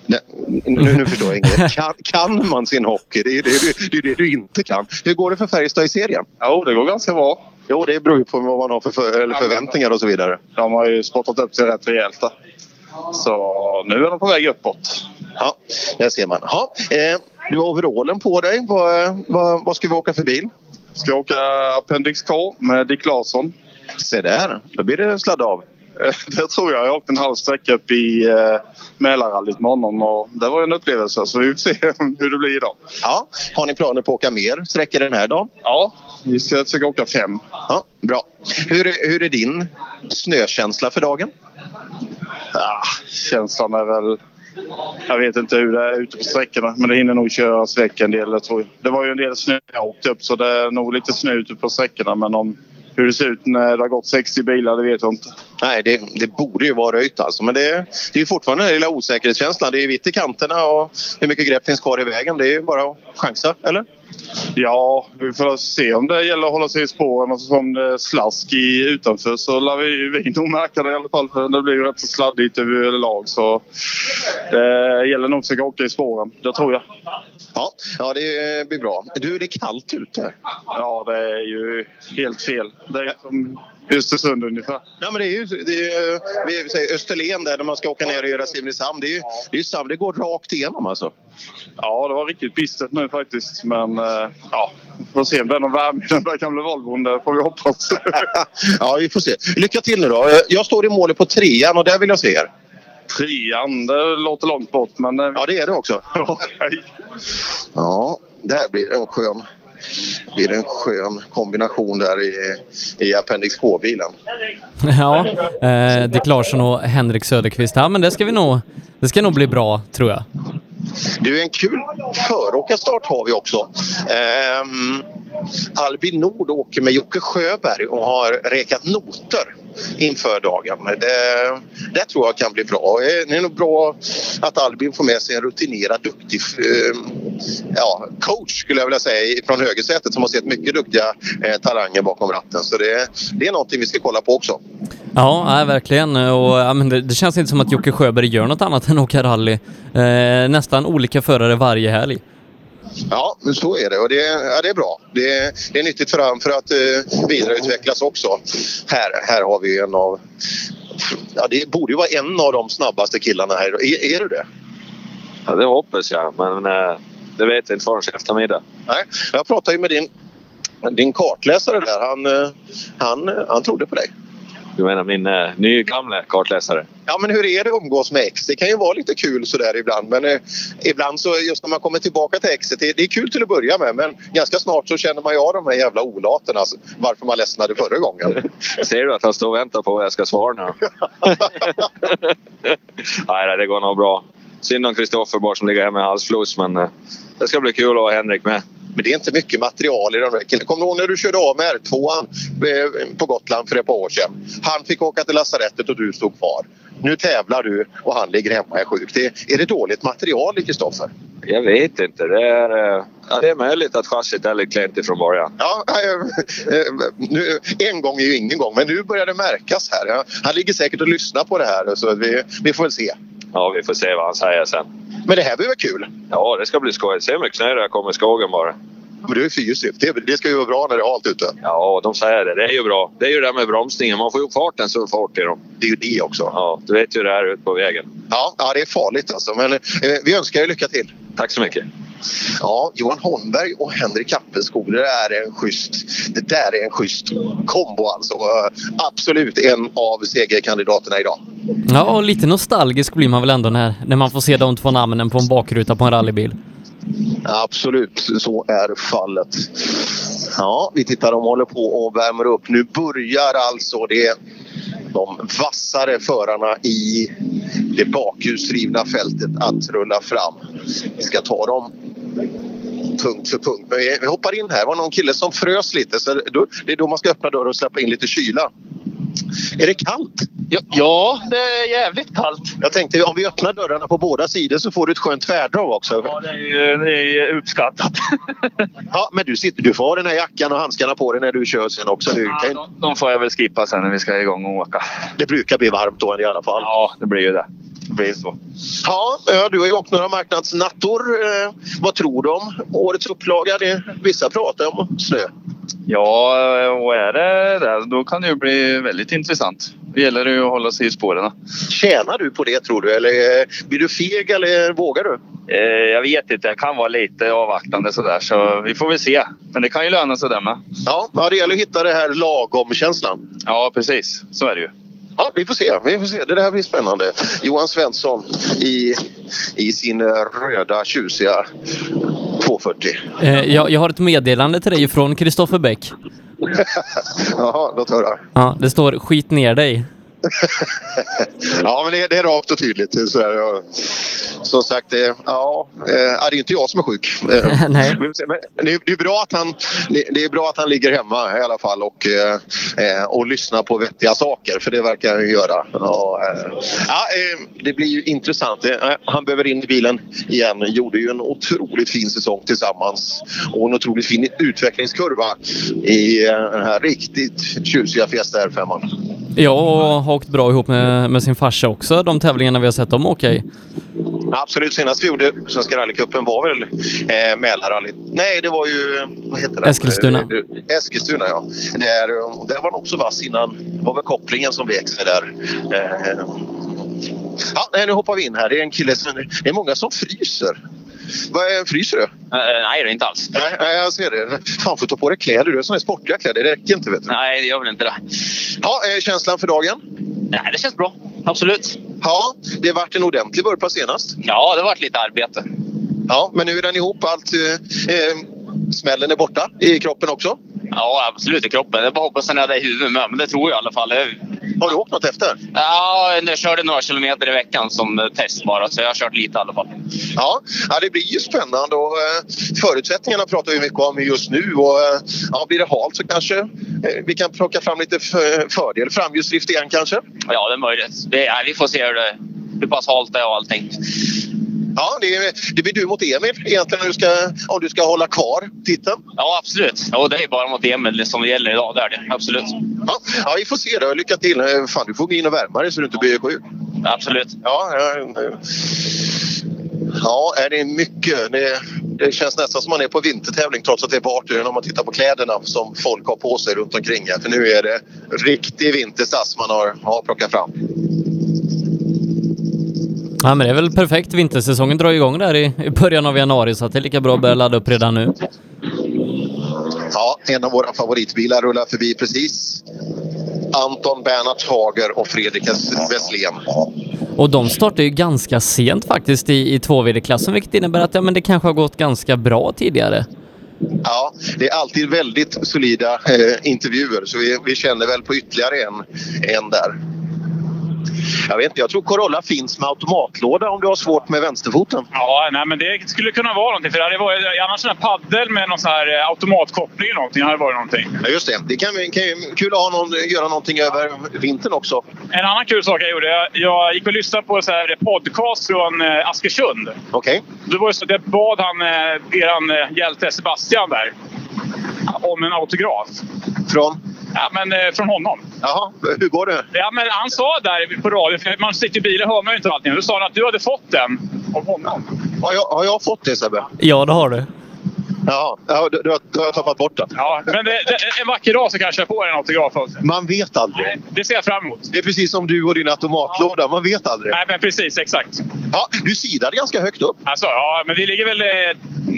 Nej, nu, nu förstår jag inget. Kan, kan man sin hockey? Det är det, det, är det du inte kan. Hur går det för Färjestad i serien? Jo, det går ganska bra. Jo, det beror ju på vad man har för, för eller förväntningar och så vidare. De har ju spottat upp sig rätt rejält där. Så nu är de på väg uppåt. Ja, där ser man. Ja, eh, du har overallen på dig. Vad, vad, vad ska vi åka för bil? Ska åka Appendix K med Dick Larsson. Se där, då blir det sladd av. Eh, Det tror jag. Jag åkte en halv sträcka upp i eh, Mälarrallyt med honom och det var en upplevelse. Så vi får se hur det blir idag. Ja, har ni planer på att åka mer sträckor den här dagen? Ja, vi ska försöka åka fem. Ja, bra. Hur, hur är din snökänsla för dagen? Ja, känslan är väl... Jag vet inte hur det är ute på sträckorna men det hinner nog köras väck en del. Jag. Det var ju en del snö jag åkte upp så det är nog lite snö ute på sträckorna men om hur det ser ut när det har gått 60 bilar det vet jag inte. Nej, det, det borde ju vara röjt alltså. Men det, det är ju fortfarande den lilla osäkerhetskänslan. Det är vitt i kanterna och hur mycket grepp finns kvar i vägen. Det är ju bara att chansa, eller? Ja, vi får se om det gäller att hålla sig i spåren och så om det är slask i, utanför så lär vi, vi nog märka det i alla fall. För det blir ju rätt så sladdigt överlag så det gäller nog att försöka åka i spåren. Det tror jag. Ja, ja det blir bra. Du, det är kallt ute. Ja, det är ju helt fel. Det är som Östersund ungefär. Ja, men det är ju det är, vi säger Österlen där när man ska åka ner och göra Simrishamn. Det, är ju, det, är samma, det går rakt igenom alltså. Ja, det var riktigt bistert nu faktiskt. Men eh, ja, får se om det är någon värme i den där gamla Volvon. Det får vi hoppas. ja, vi får se. Lycka till nu då. Jag står i målet på trean och där vill jag se er. Trean, det låter långt bort men... eh, Ja, det är det också. Ja, där blir det en skön, blir en skön kombination där i, i Appendix K-bilen. Ja, eh, Dick Larsson och Henrik Söderqvist. Ja, men det ska vi nog... Det ska nog bli bra, tror jag. Du, en kul föråkarstart har vi också. Ehm, Albin Nord åker med Jocke Sjöberg och har räkat noter inför dagen. Det, det tror jag kan bli bra. Eh, det är nog bra att Albin får med sig en rutinerad, duktig eh, ja, coach skulle jag vilja säga från högersätet som har sett mycket duktiga eh, talanger bakom ratten. Så det, det är någonting vi ska kolla på också. Ja, nej, verkligen. Och, ja, men det, det känns inte som att Jocke Sjöberg gör något annat än åka rally. Eh, nästan olika förare varje helg. Ja, men så är det och det, ja, det är bra. Det, det är nyttigt för för att eh, vidareutvecklas också. Här, här har vi en av... Ja, det borde ju vara en av de snabbaste killarna här. Är, är du det? Ja, det hoppas jag, men eh, det vet jag inte förrän i eftermiddag. Nej, jag pratade ju med din, din kartläsare där. Han, eh, han, han trodde på dig. Du menar min eh, nya gamla kartläsare? Ja, men hur är det att umgås med X? Det kan ju vara lite kul sådär ibland. Men eh, ibland så just när man kommer tillbaka till X, det, det är kul till att börja med. Men ganska snart så känner man ju av de här jävla olaterna. Alltså, varför man ledsnade förra gången. Ser du att han står och väntar på vad jag ska svara nu? Nej, det går nog bra. Synd om Kristoffer bara som ligger här med halsfluss, men eh, det ska bli kul att ha Henrik med. Men det är inte mycket material i de där killarna. Kommer du ihåg när du körde av med R2 eh, på Gotland för ett par år sedan? Han fick åka till lasarettet och du stod kvar. Nu tävlar du och han ligger hemma och är sjuk. Det, är det dåligt material i Kristoffer? Jag vet inte. Det är, eh, ja, det är möjligt att chassit är lite klent ifrån början. Ja, eh, nu, en gång är ju ingen gång, men nu börjar det märkas här. Han ligger säkert och lyssnar på det här så vi, vi får väl se. Ja, vi får se vad han säger sen. Men det här blir väl kul? Ja, det ska bli skoj. Se hur mycket snö det kommer i skogen bara. Men du är fyrhjulsdrift. Det, det ska ju vara bra när det är halt ute. Ja, de säger det. Det är ju bra. Det är ju det där med bromsningen. Man får ju upp farten så fart i dem. Det är ju det också. Ja, du vet ju det här ute på vägen. Ja, ja, det är farligt alltså. Men eh, vi önskar er lycka till. Tack så mycket. Ja, Johan Holmberg och Henrik Appelskog, det där är en schysst, det där är en schysst kombo alltså. Absolut en av segerkandidaterna idag. Ja, och lite nostalgisk blir man väl ändå när, när man får se de två namnen på en bakruta på en rallybil. Absolut, så är fallet. Ja, vi tittar, de håller på och värmer upp. Nu börjar alltså det de vassare förarna i det bakhjulsdrivna fältet att rulla fram. Vi ska ta dem punkt för punkt. Men vi, hoppar in här. Det var någon kille som frös lite så det är då man ska öppna dörren och släppa in lite kyla. Är det kallt? Ja, ja, det är jävligt kallt. Jag tänkte om vi öppnar dörrarna på båda sidor så får du ett skönt tvärdrag också. Ja, det är ju, det är uppskattat. Ja, men du, sitter, du får ha den här jackan och handskarna på dig när du kör sen också. Du Ja, kan, de, de får jag väl skippa sen när vi ska igång och åka. det brukar bli varmt då i alla fall. Ja, det blir ju det. Det blir så. Ja, du har ju åkt några marknadsnattor. Eh, vad tror du om årets upplaga? Det, vissa pratar om snö. Ja, och är det det, då kan det ju bli väldigt intressant. Det gäller ju att hålla sig i spåren. Tjänar du på det tror du? Eller eh, blir du feg eller vågar du? Eh, jag vet inte, jag kan vara lite avvaktande sådär så vi får väl se. Men det kan ju löna sig det med. Ja, ja det gäller att hitta det här lagom-känslan. Ja, precis. Så är det ju. Ja, vi får se. Vi får se. Det där blir spännande. Johan Svensson i, i sin röda tjusiga 240. Eh, jag, jag har ett meddelande till dig från Kristoffer Bäck. Jaha, låt höra. Ja, det står skit ner dig. Ja, men det, det är rakt och tydligt. Så här, ja. Som sagt, det, ja, eh, det är inte jag som är sjuk. Eh, Nej. men det, det, är bra att han, det, är bra att han ligger hemma i alla fall och, eh, och lyssnar på vettiga saker, för det verkar han ju göra. Ja, eh, ja, det blir ju intressant. Han behöver in i bilen igen. Gjorde ju en otroligt fin säsong tillsammans och en otroligt fin utvecklingskurva i den här riktigt tjusiga Fiesta R5. Jag har åkt bra ihop med, med sin farsa också, de tävlingarna vi har sett dem åka i. Absolut, senast vi gjorde Svenska rallycupen var väl eh, Mälarrallyt. Nej, det var ju... Vad heter det? Eskilstuna. Eh, Eskilstuna, ja. Där, eh, där var den också vass innan. Det var väl kopplingen som vek sig där. Eh, ja, nu hoppar vi in här. Det är en kille som... Det är många som fryser. Vad är, fryser du? Eh, nej, det är inte alls. Nej, nej, jag ser det. Fan, får ta på dig kläder. Du har såna här sportiga kläder. Det räcker inte, vet du. Nej, det gör väl inte det. Ja, känslan för dagen? Nej, det känns bra. Absolut. Ja, det vart en ordentlig vurpa senast. Ja, det har varit lite arbete. Ja, men nu är den ihop. Allt, eh, eh, smällen är borta i kroppen också. Ja, absolut i kroppen. Det bara hoppas att den är det i huvudet med, men det tror jag i alla fall. Har du åkt något efter? Ja, jag körde några kilometer i veckan som test bara, så jag har kört lite i alla fall. Ja, ja det blir ju spännande och eh, förutsättningarna pratar vi mycket om just nu. Och, eh, ja, blir det halt så kanske eh, vi kan plocka fram lite för, fördel. Framhjulsdrift igen kanske? Ja, det är möjligt. Nej, vi får se hur, det, hur pass halt det är och allting. Ja, det, det blir du mot Emil egentligen du ska, om du ska hålla kvar titeln. Ja, absolut. Ja, det är bara mot Emil som det gäller idag. Det är det. Absolut. Ja, ja, vi får se då. Lycka till. Fan, du får gå in och värma dig så du inte blir sjuk. Absolut. Ja, ja, ja är det mycket. Det, det känns nästan som man är på vintertävling trots att det är på 18 om man tittar på kläderna som folk har på sig runt omkring. här. För nu är det riktig vintersass man har, har plockat fram. Ja, men det är väl perfekt. Vintersäsongen drar igång där i, i början av januari så att det är lika bra att börja ladda upp redan nu. Ja, en av våra favoritbilar rullar förbi precis. Anton Bernhard Hager och Fredrik Wesslén. Och de startar ju ganska sent faktiskt i, i 2VD-klassen vilket innebär att ja, men det kanske har gått ganska bra tidigare. Ja, det är alltid väldigt solida eh, intervjuer så vi, vi känner väl på ytterligare en, en där. Jag vet inte, jag tror Corolla finns med automatlåda om du har svårt med vänsterfoten. Ja, nej, men det skulle kunna vara någonting. För det hade varit, annars en paddel med någon sån här eh, automatkoppling eller någonting hade varit någonting. Ja, just det. Det kan, kan ju kul att ha någon, göra någonting över vintern också. En annan kul sak jag gjorde. Jag, jag gick och lyssnade på sån här podcast från eh, Askersund. Okej. Det var så jag bad han, eh, eran eh, hjälte Sebastian där, om en autograf. Från? Ja, men eh, från honom. Jaha, hur går det? Ja, men han sa där på radio, för man sitter i bilen hör man ju inte allting. Då sa han att du hade fått den av honom. Har jag, har jag fått det Sebbe? Ja, det har du. Ja, du, du, har, du har tappat bort den. Ja, men det, det, en vacker dag så kanske jag får en autograf också. Man vet aldrig. Det ser jag fram emot. Det är precis som du och din automatlåda. Man vet aldrig. Nej, men precis. Exakt. Ja, du sidade ganska högt upp. Alltså, ja, men vi ligger väl eh,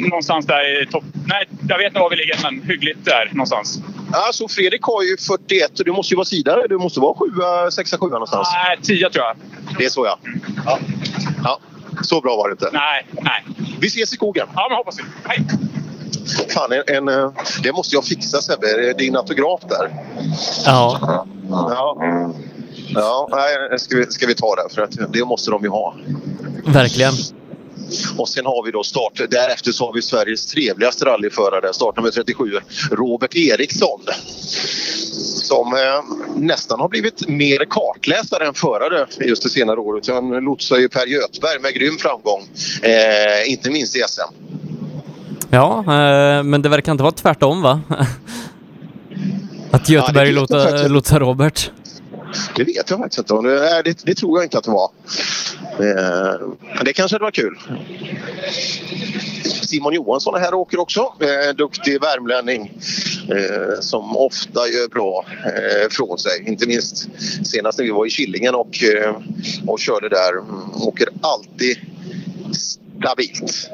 någonstans där i topp... Nej, jag vet inte var vi ligger, men hyggligt där någonstans. Alltså Fredrik har ju 41 och du måste ju vara sidare. Du måste vara 7, 6, 7 någonstans. Nej, 10 tror jag. Det är så ja. ja. ja. Så bra var det inte. Nej, nej. Vi ses i skogen. Ja, men hoppas vi. Hej! Fan, en, en, eh, det måste jag fixa Sebbe. Din autograf där. Ja. Ja. Ja, nej, ska vi, ska vi ta det? För att det måste de ju ha. Verkligen. Och sen har vi då start, därefter så har vi Sveriges trevligaste rallyförare, startnummer 37, Robert Eriksson. Som eh, nästan har blivit mer kartläsare än förare just det senare året. Han lotsar ju Per Göthberg med grym framgång, eh, inte minst i SM. Ja, eh, men det verkar inte vara tvärtom va? Att Göteborg Ja, lotsar Robert. Det vet jag faktiskt inte. Det, det, det tror jag inte att det var. Eh, men det kanske hade varit kul. Simon Johansson är här och åker också. Eh, duktig värmlänning eh, som ofta gör bra från sig. Inte minst senast när vi var i Killingen och, och körde där. Mm, åker alltid stabilt.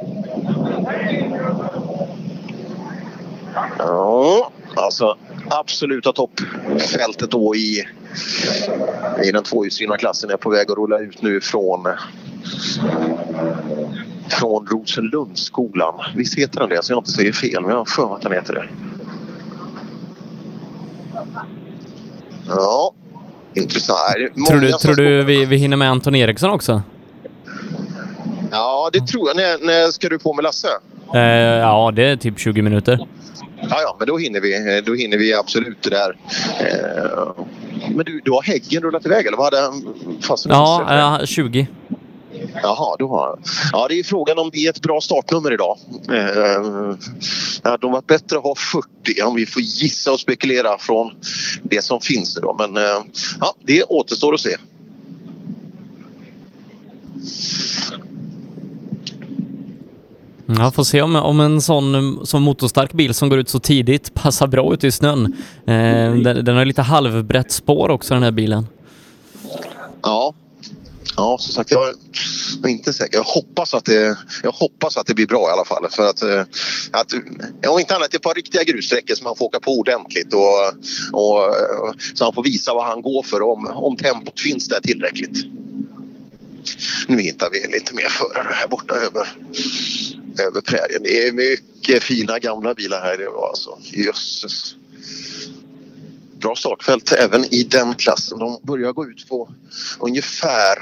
Ja, alltså absoluta toppfältet då i, i den tvåhjulsdrivna klassen är på väg att rulla ut nu från från Rosenlundsskolan. Visst heter den det? Så jag inte säger fel, men jag har för att den heter det. Ja, intressant. Tror du, tror du vi, vi hinner med Anton Eriksson också? Ja, det tror jag. När, när ska du på med Lasse? Eh, ja, det är typ 20 minuter. Ja, ja, men då hinner vi, då hinner vi absolut det där. Eh, Men du, du har Häggen rullat iväg eller vad hade han? Fasen, Ja, eh, 20. Jaha, då har Ja, det är frågan om det är ett bra startnummer idag. Eh, det hade nog varit bättre att ha 40 om vi får gissa och spekulera från det som finns idag. Men eh, ja, det återstår att se. Ja, får se om, om en sån som motorstark bil som går ut så tidigt passar bra ute i snön. Eh, den, den har lite halvbrett spår också den här bilen. Ja, ja som sagt jag är inte säker. Jag hoppas att det, jag hoppas att det blir bra i alla fall. För att, eh, att, om inte annat ett par riktiga grussträckor som han får åka på ordentligt och, och, så han får visa vad han går för om, om tempot finns där tillräckligt. Nu hittar vi lite mer förare här borta över, över prärien. Det är mycket fina gamla bilar här. idag alltså, jösses. Bra startfält även i den klassen. De börjar gå ut på ungefär...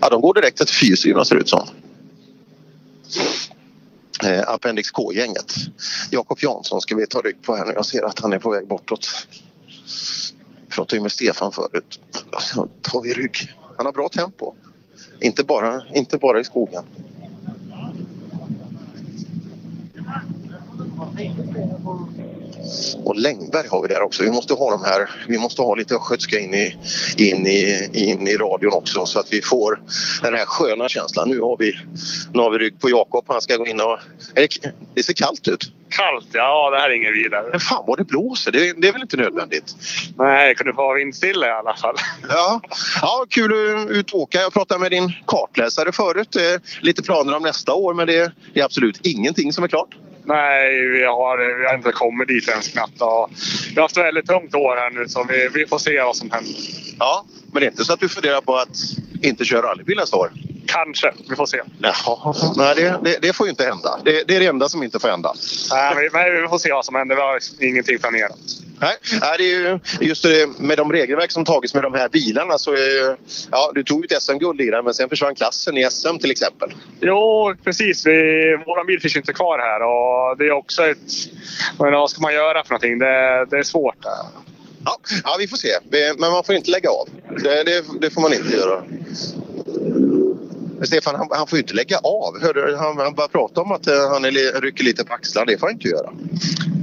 Ja, de går direkt till fyrhjulsdrivna ser det ut som. Eh, Appendix K-gänget. Jakob Jansson ska vi ta rygg på här nu. Jag ser att han är på väg bortåt. Pratade ju med Stefan förut. Då tar vi rygg. Han har bra tempo. Inte bara, inte bara i skogen. Och Längberg har vi där också. Vi måste ha de här. Vi måste ha lite östgötska in i, in, i, in i radion också så att vi får den här sköna känslan. Nu har vi, nu har vi rygg på Jakob. Han ska gå in och... Det, ser kallt ut. Kallt, ja det här är ingen vidare. Men fan vad det blåser. Det, det är väl inte nödvändigt? Nej, det kunde få vara vindstilla i alla fall. Ja, ja kul att ut och åka. Jag pratade med din kartläsare förut. Eh, Lite planer om nästa år men det är absolut ingenting som är klart. Nej, vi har, vi har inte kommit dit ens knappt. Och vi har haft ett väldigt tungt år här nu så vi, vi får se vad som händer. Ja, men det är inte så att du funderar på att inte köra rallybil nästa år? Kanske, vi får se. Jaha, nej det, det, det får ju inte hända. Det, det är det enda som inte får hända. Nej, vi, men vi får se vad som händer. Vi har ingenting planerat. Nej, det är ju just det med de regelverk som tagits med de här bilarna så är ja, du tog ju ett SM-guld i den men sen försvann klassen i SM till exempel. Jo, precis. Vi, vår bil finns ju inte kvar här och det är också ett... Men vad ska man göra för någonting? Det, det är svårt. Ja, ja, vi får se. Men man får inte lägga av. Det, det, det får man inte göra. Men Stefan, han, han får ju inte lägga av. Hörde, han, han bara prata om att eh, han är, rycker lite på axlarna. Det får han inte göra.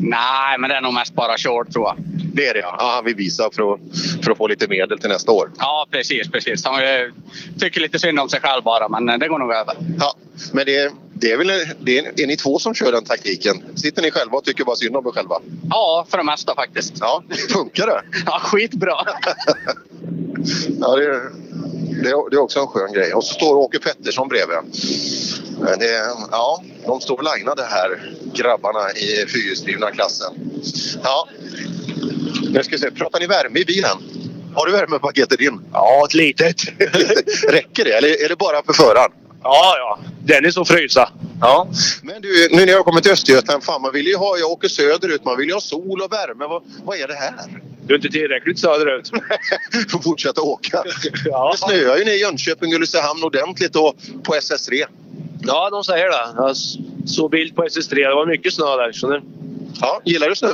Nej, men det är nog mest bara kört tror jag. Det är det ja. ja han vill visa för att, för att få lite medel till nästa år. Ja, precis. precis. Han eh, tycker lite synd om sig själv bara, men eh, det går nog över. Ja, men det, Det är, väl, det är, är ni två som kör den taktiken? Sitter ni själva och tycker bara synd om er själva? Ja, för det mesta faktiskt. Ja, funkar det? Ja, skitbra. ja, det, är, det, är, det är också en skön grej. Och så står Åke Pettersson bredvid. Det, ja, de står linade här, grabbarna i fyrhjulsdrivna klassen. Ja, nu ska vi se. Pratar ni värme i bilen? Har du värmepaketet in? Ja, ett litet. Räcker det eller är det bara för föraren? Ja, ja. Dennis och frysa. Ja. Men du, nu när jag har kommit till Östergötland, fan man vill ju ha, jag åker söderut, man vill ju ha sol och värme. Vad, vad är det här? Du är inte tillräckligt söderut. Får fortsätta åka. Ja. Det snöar ju ner i Jönköping, Ulricehamn ordentligt och på SS3. Ja, de säger det. Jag såg bild på SS3. Det var mycket snö där. Så det... Ja, gillar du snö?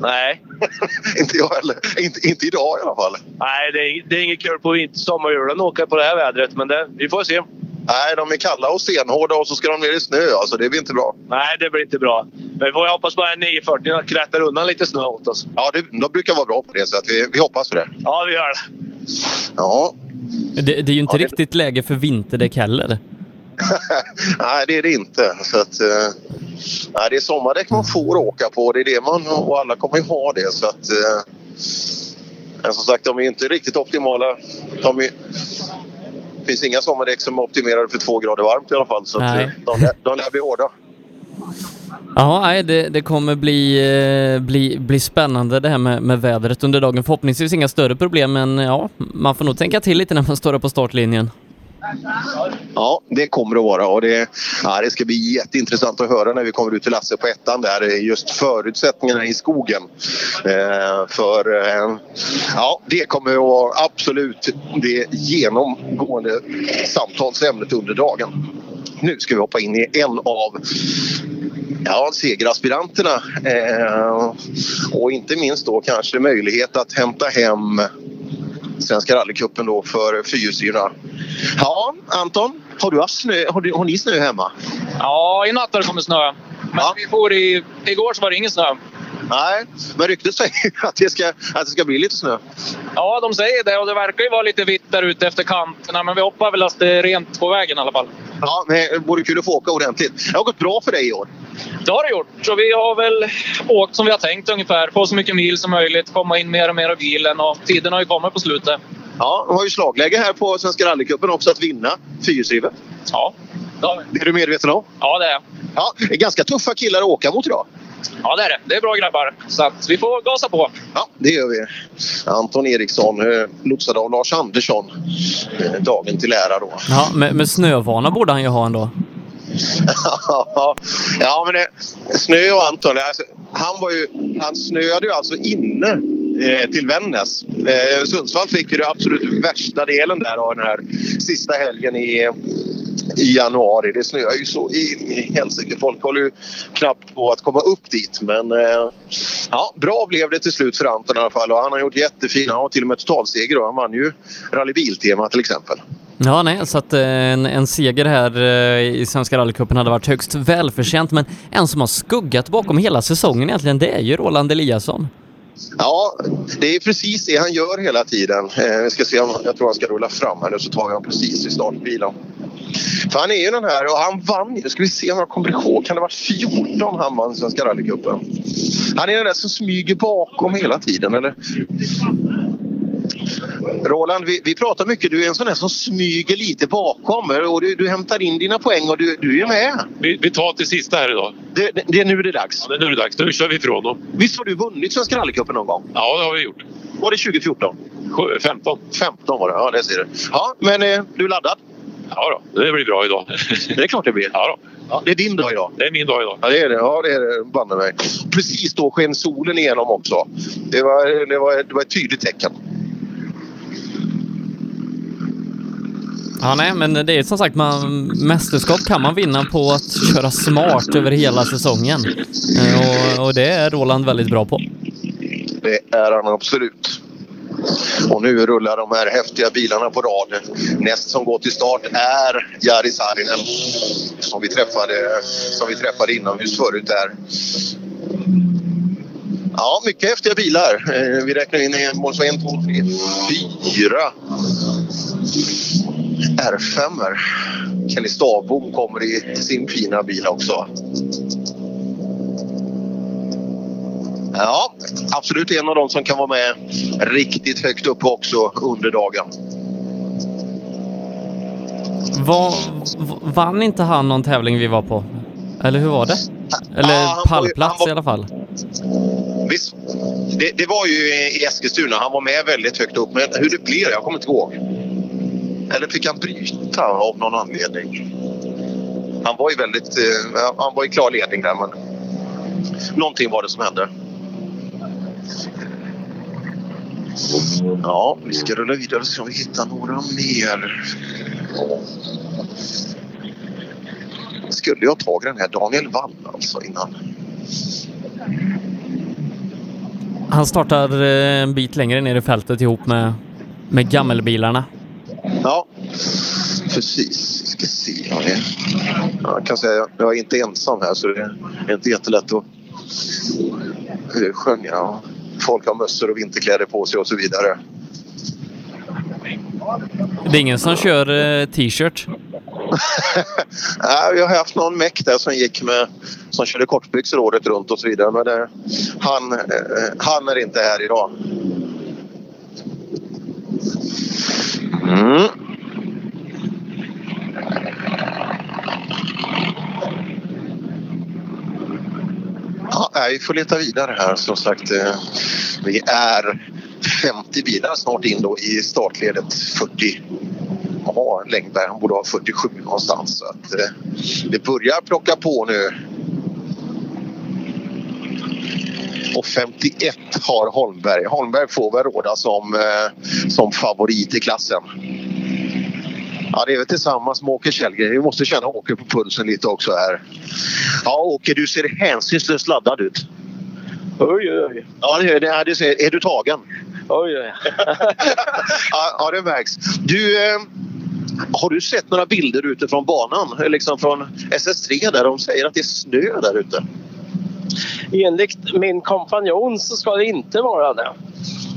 Nej. inte jag heller. Inte, inte idag i alla fall. Nej, det är, det är inget kul på vinter, sommarhjulen att åka på det här vädret. Men det, vi får se. Nej, de är kalla och stenhårda och så ska de ner i snö. Alltså, det blir inte bra. Nej, det blir inte bra. Men vi får hoppas bara 940 krätar undan lite snö åt oss. Ja, det, de brukar vara bra på det, så att vi, vi hoppas på det. Ja, vi gör det. Ja. Det, det är ju inte Ja, det- riktigt läge för vinterdäck heller. Nej, det är det inte. Så att, eh, nej, det är sommardäck man får åka på. Det är det man, och alla kommer ju ha det. Så att, eh, men som sagt, de är inte riktigt optimala. De är, finns inga sommardäck som är optimerade för två grader varmt i alla fall. Så Nej. eh, de, de lär bli hårda. Ja, nej, det, det kommer bli, eh, bli, bli spännande det här med, med vädret under dagen. Förhoppningsvis inga större problem, men ja, man får nog tänka till lite när man står där på startlinjen. Ja, det kommer att vara. Och det, ja, det ska bli jätteintressant att höra när vi kommer ut till Lasse på ettan där. Eh, just förutsättningarna i skogen. Eh, för eh, ja, det kommer att vara absolut det genomgående samtalsämnet under dagen. Nu ska vi hoppa in i en av ja, segeraspiranterna. Eh, och inte minst då kanske möjlighet att hämta hem Svenska rallycupen då för fyrhjulsdrivna. Ja, Anton, har, du haft snö, har, du, har ni snö hemma? Ja, i natt har det kommit snö. Men vi får i, igår så var det ingen snö. Nej, men ryktet säger att det, ska, att det ska bli lite snö. Ja, de säger det och det verkar ju vara lite vitt där ute efter kanterna. Men vi hoppas väl att det är rent på vägen i alla fall. Ja, men det vore kul att få åka ordentligt. Det har gått bra för dig i år. Det har det gjort. Så vi har väl åkt som vi har tänkt ungefär. Få så mycket mil som möjligt, komma in mer och mer i bilen och tiden har ju kommit på slutet. Ja, de har ju slagläge här på Svenska rallycupen också att vinna fyrhjulsdrivet. Ja, det har vi. Det är du medveten om? Ja, det är jag. Ja, det är ganska tuffa killar att åka mot idag. Ja, det är det. Det är bra grabbar. Så att vi får gasa på. Ja, det gör vi. Anton Eriksson, eh, lotsad av Lars Andersson. Eh, dagen till ära då. Ja, med, med snövana borde han ju ha ändå ja, men det, Snö och Anton, alltså, han, var ju, han snöade ju alltså inne Eh, till Vännäs. Eh, Sundsvall fick ju det absolut värsta delen där av den här sista helgen i, i januari. Det snöar ju så in i helsike. Folk håller ju knappt på att komma upp dit. Men eh, ja, bra blev det till slut för Anton i alla fall. Och han har gjort jättefina, han har till och med totalseger. då. Han vann ju Rally Biltema till exempel. Ja, nej, så att eh, en, en seger här eh, i Svenska rallycupen hade varit högst välförtjänt, men en som har skuggat bakom hela säsongen egentligen, det är ju Roland Eliasson. Ja, det är precis det han gör hela tiden. Eh, vi ska se om jag tror han ska rulla fram här nu så tar vi honom precis i startbilen. För han är ju den här och han vann ju. Ska vi se om jag kommer ihåg. Kan det vara 14 han vann Svenska rallycupen? Han är den där som smyger bakom hela tiden eller? Roland, vi, vi pratar mycket. Du är en sån där som smyger lite bakom och du, du hämtar in dina poäng och du, du är med. Vi, vi tar till sista här idag. Det, det, det är nu det är dags. Ja, det är nu det är dags. Nu kör vi ifrån dem. Visst har du vunnit Svenska rallycupen någon gång? Ja, det har vi gjort. Var det 2014? Sju- 15. 15 var det, ja det ser du. Ja, men eh, du är laddad? Ja då, det blir bra idag. Det är klart det blir. Ja, då. Ja, det är din dag idag. Det är min dag idag. Ja, det är det. Ja, det är det. Banne mig. Precis då sken solen igenom också. Det var, det var, det var ett tydligt tecken. Ja, nej, men det är som sagt, man, mästerskap kan man vinna på att köra smart över hela säsongen. Eh, och, och det är Roland väldigt bra på. Det är han absolut. Och nu rullar de här häftiga bilarna på rad. Näst som går till start är Jari Saarinen som vi träffade, som vi träffade inomhus förut där. Ja, mycket häftiga bilar. Eh, vi räknar in en, en, två, tre, fyra R5. Kenny Stavbom kommer i sin fina bil också. Ja, absolut en av dem som kan vara med riktigt högt upp också under dagen. Var, vann inte han någon tävling vi var på? Eller hur var det? Eller Ja, pallplats var- i alla fall. Visst, det, det var ju i Eskilstuna. Han var med väldigt högt upp. Men hur det blev, jag kommer inte ihåg. Eller fick han bryta av någon anledning? Han var ju väldigt... Eh, han var i klar ledning där, men... Någonting var det som hände. Ja, vi ska rulla vidare och se om vi hittar några mer. Skulle jag tagit den här Daniel Wall alltså innan? Han startar eh, en bit längre ner i fältet ihop med, med gammelbilarna. Ja, precis. Vi ska se. vad det är. Jag kan säga att jag är inte ensam här så det är inte jättelätt att eh, sjunga. Folk har mössor och vinterkläder på sig och så vidare. Det är ingen som kör eh, t-shirt. Nej, vi har haft någon meck där som gick med som körde kortbyxor året runt och så vidare. Men det, han, eh, han är inte här idag. Mm. Ja, vi får leta vidare här som sagt. Eh, vi är 50 bilar snart in då i startledet 40. Ja, där. han borde ha 47 någonstans. Så att, eh, det börjar plocka på nu. Och 51 har Holmberg. Holmberg får väl råda som, eh, som favorit i klassen. Ja, det är väl tillsammans med Åke Källgren. Vi måste känna Åke på pulsen lite också här. Ja, Åke, du ser hänsynslöst laddad ut. Oj, oj, oj. Ja, det, det, det ser, är du tagen? Oj, oj. ja, ja, det märks. Du, eh, har du sett några bilder utifrån banan? Eh, Liksom från SS3 där de säger att det är snö där ute. Enligt min kompanjon så ska det inte vara det.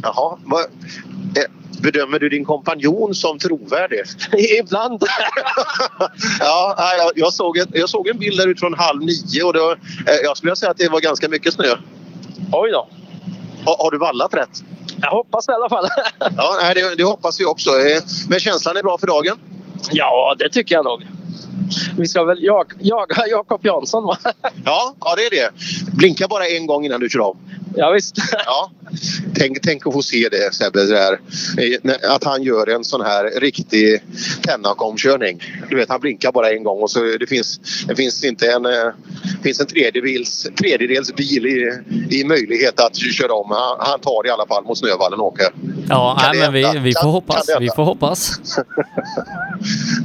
Jaha. Vad, eh, bedömer du din kompanjon som trovärdig? Ibland. ja, jag, såg ett, jag såg en bild där utifrån halv nio och det var, eh, jag skulle säga att det var ganska mycket snö. Oj då. Har, har du vallat rätt? Jag hoppas i alla fall. ja, det, det hoppas vi också. Eh, Men känslan är bra för dagen? Ja, det tycker jag nog. Vi ska väl jag, jaga Jakob Jansson va? Ja, ja, det är det. Blinka bara en gång innan du kör av. Ja, visst. Ja. Tänk, tänk att få se det Sebbe, det där. Att han gör en sån här riktig Tennac-omkörning. Du vet, han blinkar bara en gång och så det finns, det finns inte en, eh, finns en tredjedels, tredjedels bil i, i möjlighet att köra om. Han, han tar i alla fall mot Snövallen och åker. Ja, nej, det men vi, vi får hoppas. det Vi får hoppas.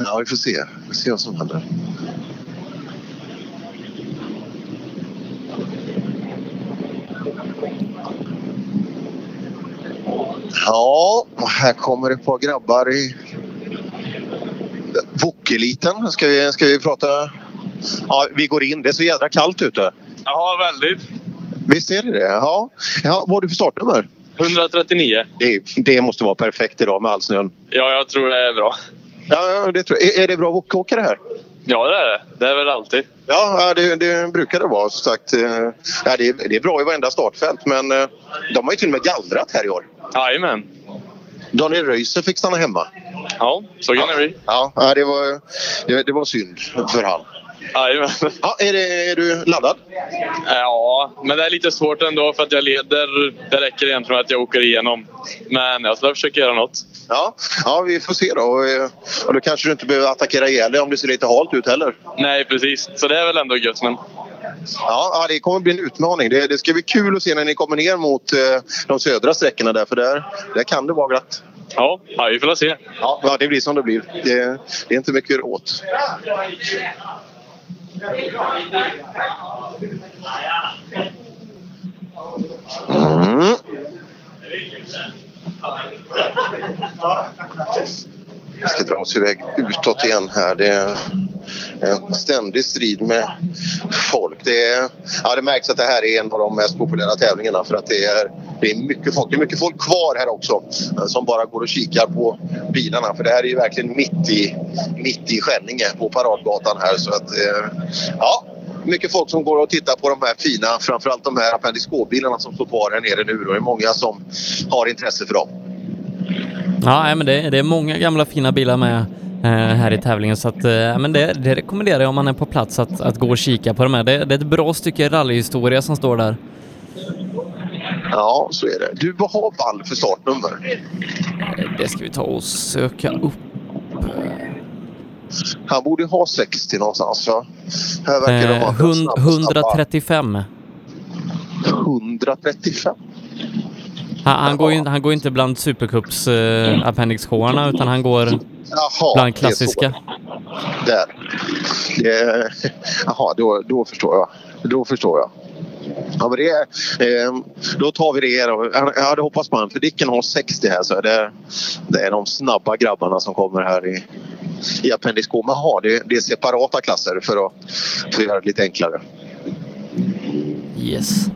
Ja, vi får se. Vi får se vad som händer. Ja, här kommer ett par grabbar i Wokeliten. Ska vi, ska vi prata? Ja, vi går in. Det är så jädra kallt ute. Ja, väldigt. Visst är det det? Ja. ja vad har du för startnummer? 139. Det, det måste vara perfekt idag med all snön. Ja, jag tror det är bra. Ja, det tror jag. Är, är det bra wokåkare här? Ja, det är det. Det är väl alltid. Ja, det, det brukar det vara. Som sagt, eh, det, är- det är bra i varenda startfält men eh, de har ju till och med gallrat här i år. Jajamän. Daniel Röisel fick stanna hemma. Ja, så kan det bli. Ja, det, var, det, det var synd för han. Jajamän. Ja, är, det, är du laddad? Ja, men det är lite svårt ändå för att jag leder. Det räcker egentligen att jag åker igenom. Men jag ska försöka göra något. Ja, ja vi får se då. Och, eh, Och då kanske du inte behöver attackera ihjäl dig om det ser lite halt ut heller. Nej, precis. Så det är väl ändå gött. Men... Ja, det kommer bli en utmaning. Det, det ska bli kul att se när ni kommer ner mot eh, de södra sträckorna där, för där, där kan det vara glatt. Ja, ja vi får se. Ja, det blir som det blir. Det, det är inte mycket åt. Mm. Vi ska dra oss iväg utåt igen här. Det är en ständig strid med folk. Det, är, ja, det märks att det här är en av de mest populära tävlingarna för att det är det är mycket folk. Det är mycket folk kvar här också eh, som bara går och kikar på bilarna. För det här är ju verkligen mitt i, mitt i Skänninge på Paradgatan här. Så att, eh, ja, mycket folk som går och tittar på de här fina, framförallt de här Appendix K-bilarna som står kvar här nere nu. Och det är många som har intresse för dem. Ja, men det, det är många gamla fina bilar med eh, här i tävlingen så att, eh, men det, det rekommenderar jag om man är på plats att, att gå och kika på de här. Det, det är ett bra stycke rallyhistoria som står där. Ja, så är det. Du, vad har Wall för startnummer? Det ska vi ta och söka upp. Han borde ha 60 någonstans va? Här verkar Eh, snabba- snabba. 135. 135? Han, han, går ju, han går inte bland Supercups eh, Appendix k utan han går Jaha, bland det klassiska. Där. Det, jaha, då, då förstår jag. Då förstår jag. Ja, men det, eh, då tar vi det. då. Hade hoppats på han, för Dicken har 60 här. Så det, det är de snabba grabbarna som kommer här i, i Appendix K. Men aha, det, det är separata klasser för att, för att göra det lite enklare. Yes.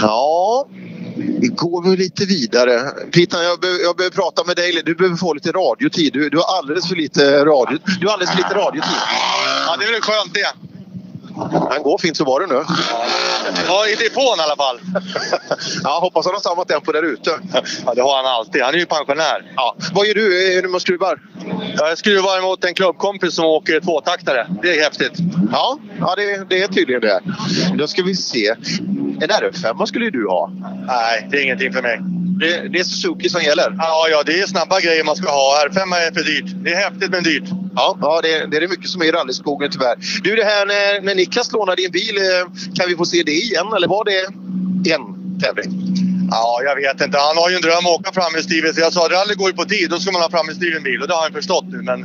Ja, vi går väl lite vidare. Pitan, jag, behöver- jag behöver prata med dig. Du behöver få lite radiotid. Du, du har alldeles för lite radio, du har alldeles för lite radiotid. Ja, det är väl skönt det. Han går fint så var det nu. Ja, i depån i alla fall. Ja, hoppas han har samma tempo där ute. Ja, det har han alltid. Han är ju pensionär. Ja. Vad gör du? Är du med skruvar? Ja, Jag skruvar emot en klubbkompis som åker tvåtaktare. Det är häftigt. Ja, ja det, det är tydligen det. Då ska vi se. En R5 skulle ju du ha. Nej, det är ingenting för mig. Det, det är Suzuki som gäller? Ja, ja, det är snabba grejer man ska ha. R5 är för dyrt. Det är häftigt men dyrt. Ja, ja det, det är det mycket som är i rallyskogen tyvärr. Du, det här när, när Niklas lånade din bil, eh, kan vi få se det igen eller var det en tävling? Ja, jag vet inte. Han har ju en dröm att åka framhjulsdrivet. Jag sa att rally går ju på tid. Då ska man ha framhjulsdriven bil och det har han förstått nu. Men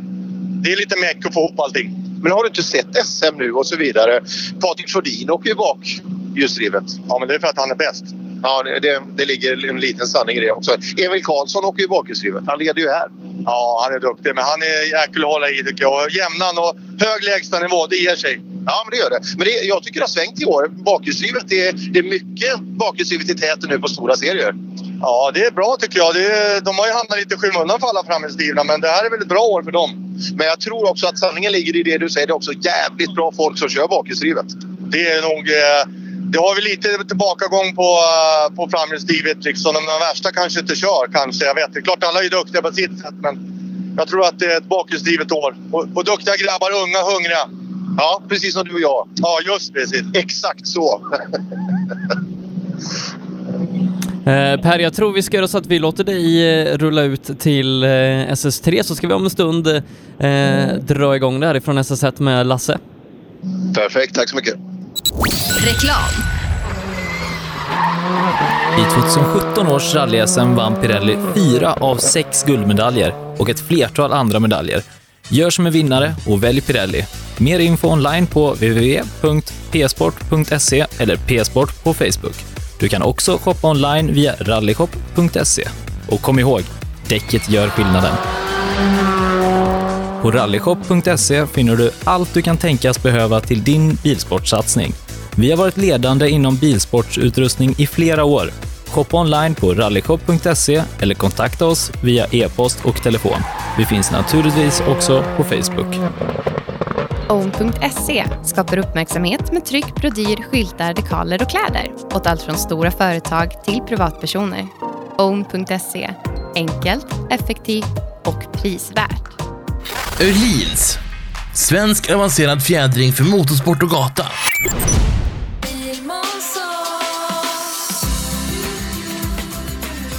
det är lite meck att få ihop allting. Men har du inte sett SM nu och så vidare? Patrik Sjödin åker ju bak ljusdrivet. Ja, men det är för att han är bäst. Ja, det, det, det ligger en liten sanning i det också. Emil Karlsson åker ju bakhjulsdrivet. Han leder ju här. Ja, han är duktig. Men han är jäkel att hålla i tycker jag. Jämnan och hög lägstanivå, det ger sig. Ja, men det gör det. Men det, jag tycker det har svängt i år. Bakhjulsdrivet, det, det är mycket bakhjulsdrivet i täten nu på stora serier. Ja, det är bra tycker jag. Det de har ju hamnat lite i skymundan för alla framhjulsdrivna, men det här är väl ett bra år för dem. Men jag tror också att sanningen ligger i det du säger. Det är också jävligt bra folk som kör bakhjulsdrivet. Det är nog... Eh, det har vi lite tillbakagång på, på framhjulsdrivet. Liksom. De värsta kanske inte kör, kanske. Jag vet inte. Klart alla är duktiga på sitt sätt, men jag tror att det är ett bakhjulsdrivet år. Och, och duktiga grabbar, unga, hungriga. Ja, precis som du och jag. Ja, just precis. Exakt så. Eh, per, jag tror vi ska göra så att vi låter dig eh, rulla ut till eh, SS3 så ska vi om en stund eh, dra igång det här ifrån SS1 med Lasse. Perfekt, tack så mycket. Reklam. I 2017 års rally-SM vann Pirelli fyra av sex guldmedaljer och ett flertal andra medaljer. Gör som en vinnare och välj Pirelli. Mer info online på www.psport.se eller psport på Facebook. Du kan också shoppa online via rallyshop.se. Och kom ihåg, däcket gör skillnaden. På rallyshop.se finner du allt du kan tänkas behöva till din bilsportsatsning. Vi har varit ledande inom bilsportsutrustning i flera år. Shoppa online på rallyshop.se eller kontakta oss via e-post och telefon. Vi finns naturligtvis också på Facebook. Own.se skapar uppmärksamhet med tryck, brodyr, skyltar, dekaler och kläder åt allt från stora företag till privatpersoner. Own.se enkelt, effektivt och prisvärt. Öhlins. Svensk avancerad fjädring för motorsport och gata.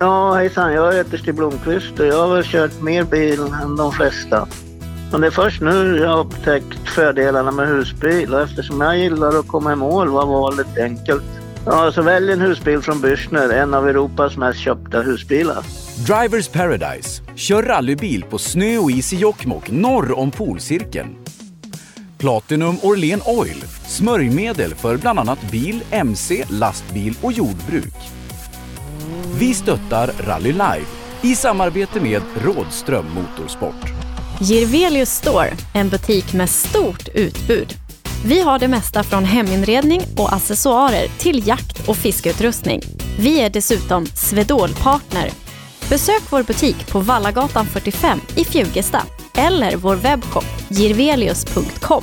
Ja, hejsan. Jag heter Stig Blomqvist och jag har väl kört mer bil än de flesta. Men det är först nu jag har upptäckt fördelarna med husbil och eftersom jag gillar att komma i mål var valet enkelt. Ja, så välj en husbil från Bürstner, en av Europas mest köpta husbilar. Drivers Paradise. Kör rallybil på snö och is i Jokkmokk norr om polcirkeln. Platinum Orlen Oil. Smörjmedel för bland annat bil, mc, lastbil och jordbruk. Vi stöttar Rally Live i samarbete med Rådström Motorsport. Girvelius Store, en butik med stort utbud. Vi har det mesta från heminredning och accessoarer till jakt och fiskeutrustning. Vi är dessutom Swedol-partner. Besök vår butik på Vallagatan 45 i Fjugesta eller vår webbshop girvelius.com.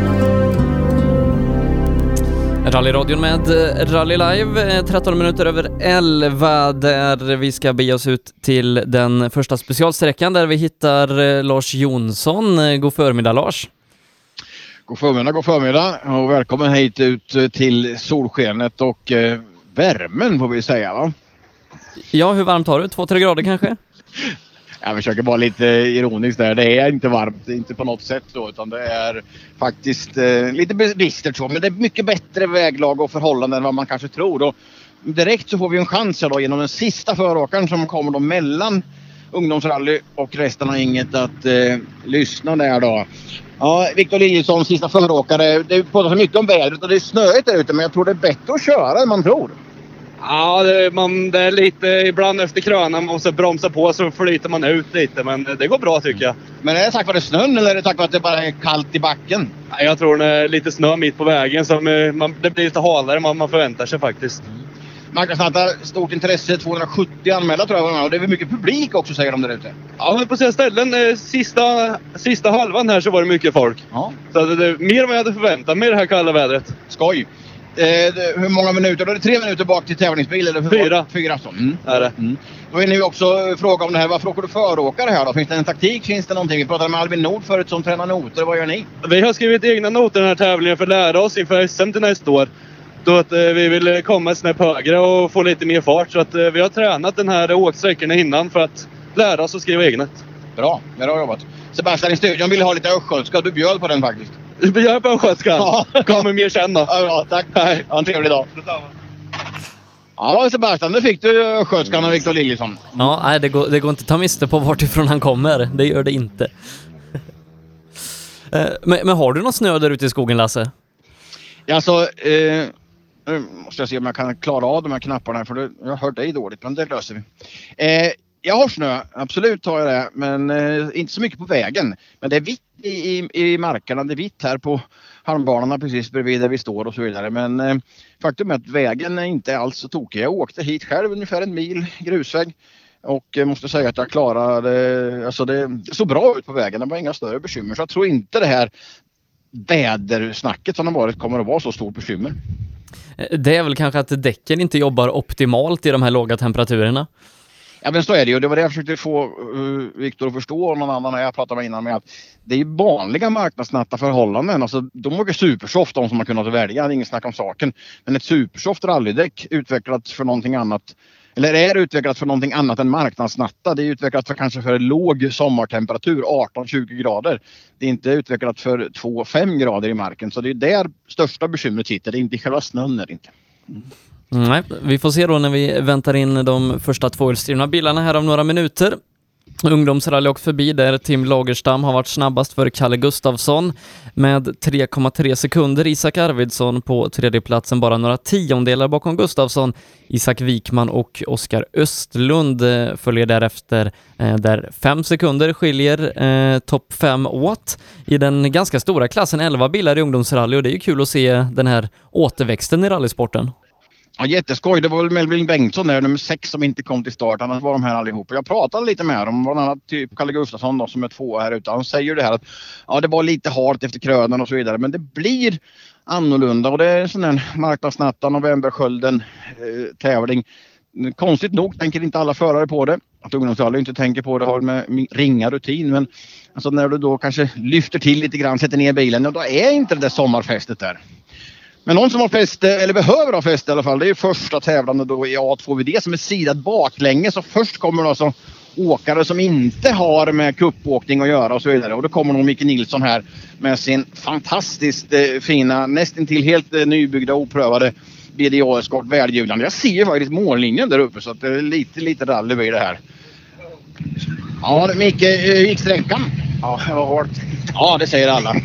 Rallyradion med eh, Rally Live, eh, 13 minuter över 11 där vi ska bege oss ut till den första specialsträckan där vi hittar eh, Lars Jonsson. Eh, God förmiddag Lars! God förmiddag, god förmiddag och välkommen hit ut eh, till solskenet och eh, värmen får vi säga va? Ja, hur varmt har du? Två, tre grader kanske? Jag försöker vara lite ironisk där. Det är inte varmt, inte på något sätt så utan det är faktiskt eh, lite bistert så. Men det är mycket bättre väglag och förhållanden än vad man kanske tror. Och direkt så får vi en chans här då genom den sista föråkaren som kommer då mellan ungdomsrally och resten av inget att eh, lyssna där då. Ja, Viktor Liljesson, sista föråkare. Det pratas mycket om vädret och det är snöigt där ute men jag tror det är bättre att köra än man tror. Ja, det, man, det är lite ibland efter krönan man måste bromsa på så flyter man ut lite. Men det går bra tycker jag. Men är det tack vare snön eller är det tack vare att det bara är kallt i backen? Ja, Jag tror det är lite snö mitt på vägen så eh, man, det blir lite halare än vad man förväntar sig faktiskt. Marknadsnatta, stort intresse, 270 anmälda tror jag och det är väl mycket publik också säger de där ute. Ja, men på sina ställen, eh, sista, sista halvan här så var det mycket folk. Ja. Så det, det, mer än vad jag hade förväntat mig i det här kalla vädret. Skoj! Eh, hur många minuter? Då är det tre minuter bak till tävlingsbil? Eller hur Fyra. Fyra så. Mm. Är det. Mm. Då vill ni också fråga om det här. Varför åker du föråkare här då? Finns det en taktik? Finns det någonting? Vi pratade med Albin Nord förut som tränar noter. Vad gör ni? Vi har skrivit egna noter i den här tävlingen för att lära oss inför SM till nästa år. Då att eh, vi vill komma ett snäpp högre och få lite mer fart. Så att eh, vi har tränat den här åksträckorna innan för att lära oss att skriva egna. Bra, bra jobbat. Sebastian i studion ville ha lite östgötska. Du bjöd på den faktiskt. Du bjöd på östgötska? Ja. Kommer mer sen då. Ja, tack. Hej. Ha en trevlig dag. Ja Sebastian, nu fick du östgötskan av Victor Liljesson. Ja, nej, det går, det går inte att ta miste på vart ifrån han kommer. Det gör det inte. Eh, men, men har du någon snö där ute i skogen, Lasse? Ja, alltså, eh, nu måste jag se om jag kan klara av de här knapparna för det, jag hör dig dåligt, men det löser vi. Eh, jag har snö, absolut har jag det, men eh, inte så mycket på vägen. Men det är vitt i, i, i markerna, det är vitt här på halmbanorna precis bredvid där vi står och så vidare. Men eh, faktum är att vägen är inte alls så tokig. Jag åkte hit själv ungefär en mil grusväg. Och eh, måste säga att jag klarade, alltså det, det såg bra ut på vägen. Det var inga större bekymmer. Så jag tror inte det här vädersnacket som har varit kommer att vara så stort bekymmer. Eh, det är väl kanske att däcken inte jobbar optimalt i de här låga temperaturerna? Ja men så är det ju. Det var det jag försökte få uh, Viktor att förstå och någon annan jag pratade med innan med att det är ju vanliga marknadsnatta förhållanden. Alltså, de åker supersoft de som har kunnat välja, det är inget snack om saken. Men ett supersoft rallydäck utvecklat för någonting annat eller är utvecklat för någonting annat än marknadsnatta. Det är utvecklat för kanske för låg sommartemperatur, 18-20 grader. Det är inte utvecklat för 2-5 grader i marken. Så det är där största bekymret sitter. Det är inte i själva snön. Är det inte. Mm. Mm, nej, vi får se då när vi väntar in de första tvåhjulsdrivna bilarna här om några minuter. Ungdomsrally och förbi där Tim Lagerstam har varit snabbast för Kalle Gustafsson med 3,3 sekunder. Isak Arvidsson på tredjeplatsen bara några tiondelar bakom Gustafsson. Isak Wikman och Oskar Östlund eh, följer därefter eh, där fem sekunder skiljer eh, topp fem åt i den ganska stora klassen 11 bilar i ungdomsrally och det är ju kul att se den här återväxten i rallysporten. Ja, jätteskoj. Det var väl Melvin Bengtsson där, nummer sex, som inte kom till start. Annars var de här allihopa. Jag pratade lite med dem, bland annat typ Kalle Gustafsson då, som är två här ute. Han säger det här att ja, det var lite halt efter krönen och så vidare. Men det blir annorlunda och det är en sån här marknadsnatta, novemberskölden eh, tävling. Konstigt nog tänker inte alla förare på det. Att ungdomsrally inte tänker på det har med ringa rutin. Men alltså när du då kanske lyfter till lite grann, sätter ner bilen, ja, då är inte det där sommarfästet där. Men någon som har fäste, eller behöver ha fäste i alla fall, det är ju första tävlande då i A2VD som är sidad baklänges. Så först kommer då alltså åkare som inte har med kuppåkning att göra och så vidare. Och då kommer nog Micke Nilsson här med sin fantastiskt eh, fina, nästan till helt eh, nybyggda oprövade BDA-eskort välljudande. Jag ser ju faktiskt mållinjen där uppe så att det är lite, lite rally blir det här. Ja, Micke, hur gick sträckan? Ja, det var hårt. Ja, det säger alla.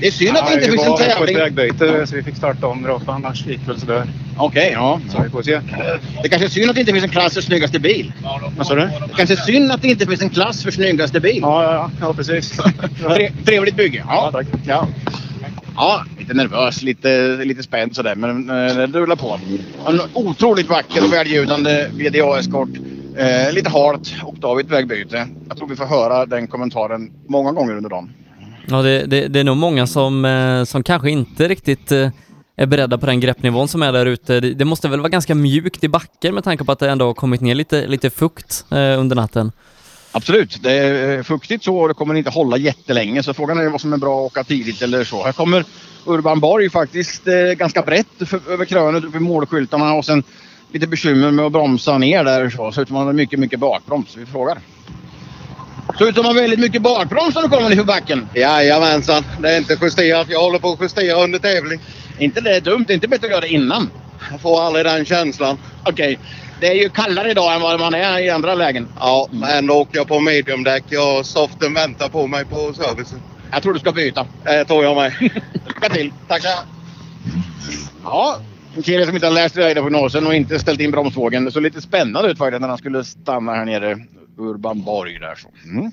Det är synd att det inte vi finns en var på tävling. ett vägbyte så vi fick starta om för annars gick det väl sådär. Okej, ja. Så vi får se. Det kanske är synd att det inte finns en klass för snyggaste bil. Vad sa du? Det kanske är synd att det inte finns en klass för snyggaste bil. Ja, ja, ja, ja precis. Tre, trevligt bygge. Ja, tack. Ja ja, lite nervös, lite, lite spänd sådär, men eh, det rullar på. En otroligt vacker och väljudande VDA-eskort. Eh, lite halt och David vägbyte. Jag tror vi får höra den kommentaren många gånger under dagen. Ja, det, det, det är nog många som, eh, som kanske inte riktigt eh, är beredda på den greppnivån som är där ute. Det, det måste väl vara ganska mjukt i backen med tanke på att det ändå har kommit ner lite, lite fukt eh, under natten. Absolut, det är eh, fuktigt så och det kommer inte hålla jättelänge. Så frågan är vad som är bra att åka tidigt eller så. Här kommer Urban Borg faktiskt eh, ganska brett för, över krönet uppe i målskyltarna och sen lite bekymmer med att bromsa ner där. Så ser ut han har mycket, mycket bakbroms. Vi frågar. Ser ut han har väldigt mycket bakbroms när du kommer ner för backen. Jajamensan, det är inte justerat. Jag håller på att justera under tävling. Inte det är dumt, det är inte bättre att göra det innan. Jag får aldrig den känslan. Okej, det är ju kallare idag än vad man är i andra lägen. Ja, men ändå åker jag på mediumdäck. Jag soften väntar på mig på servicen. Jag tror du ska byta. Det tror jag med. Lycka till. Tackar. Ja, en kille som inte har läst väderprognosen och inte ställt in bromsvågen. Det såg lite spännande ut faktiskt när han skulle stanna här nere. Urban Borg där så. Mm.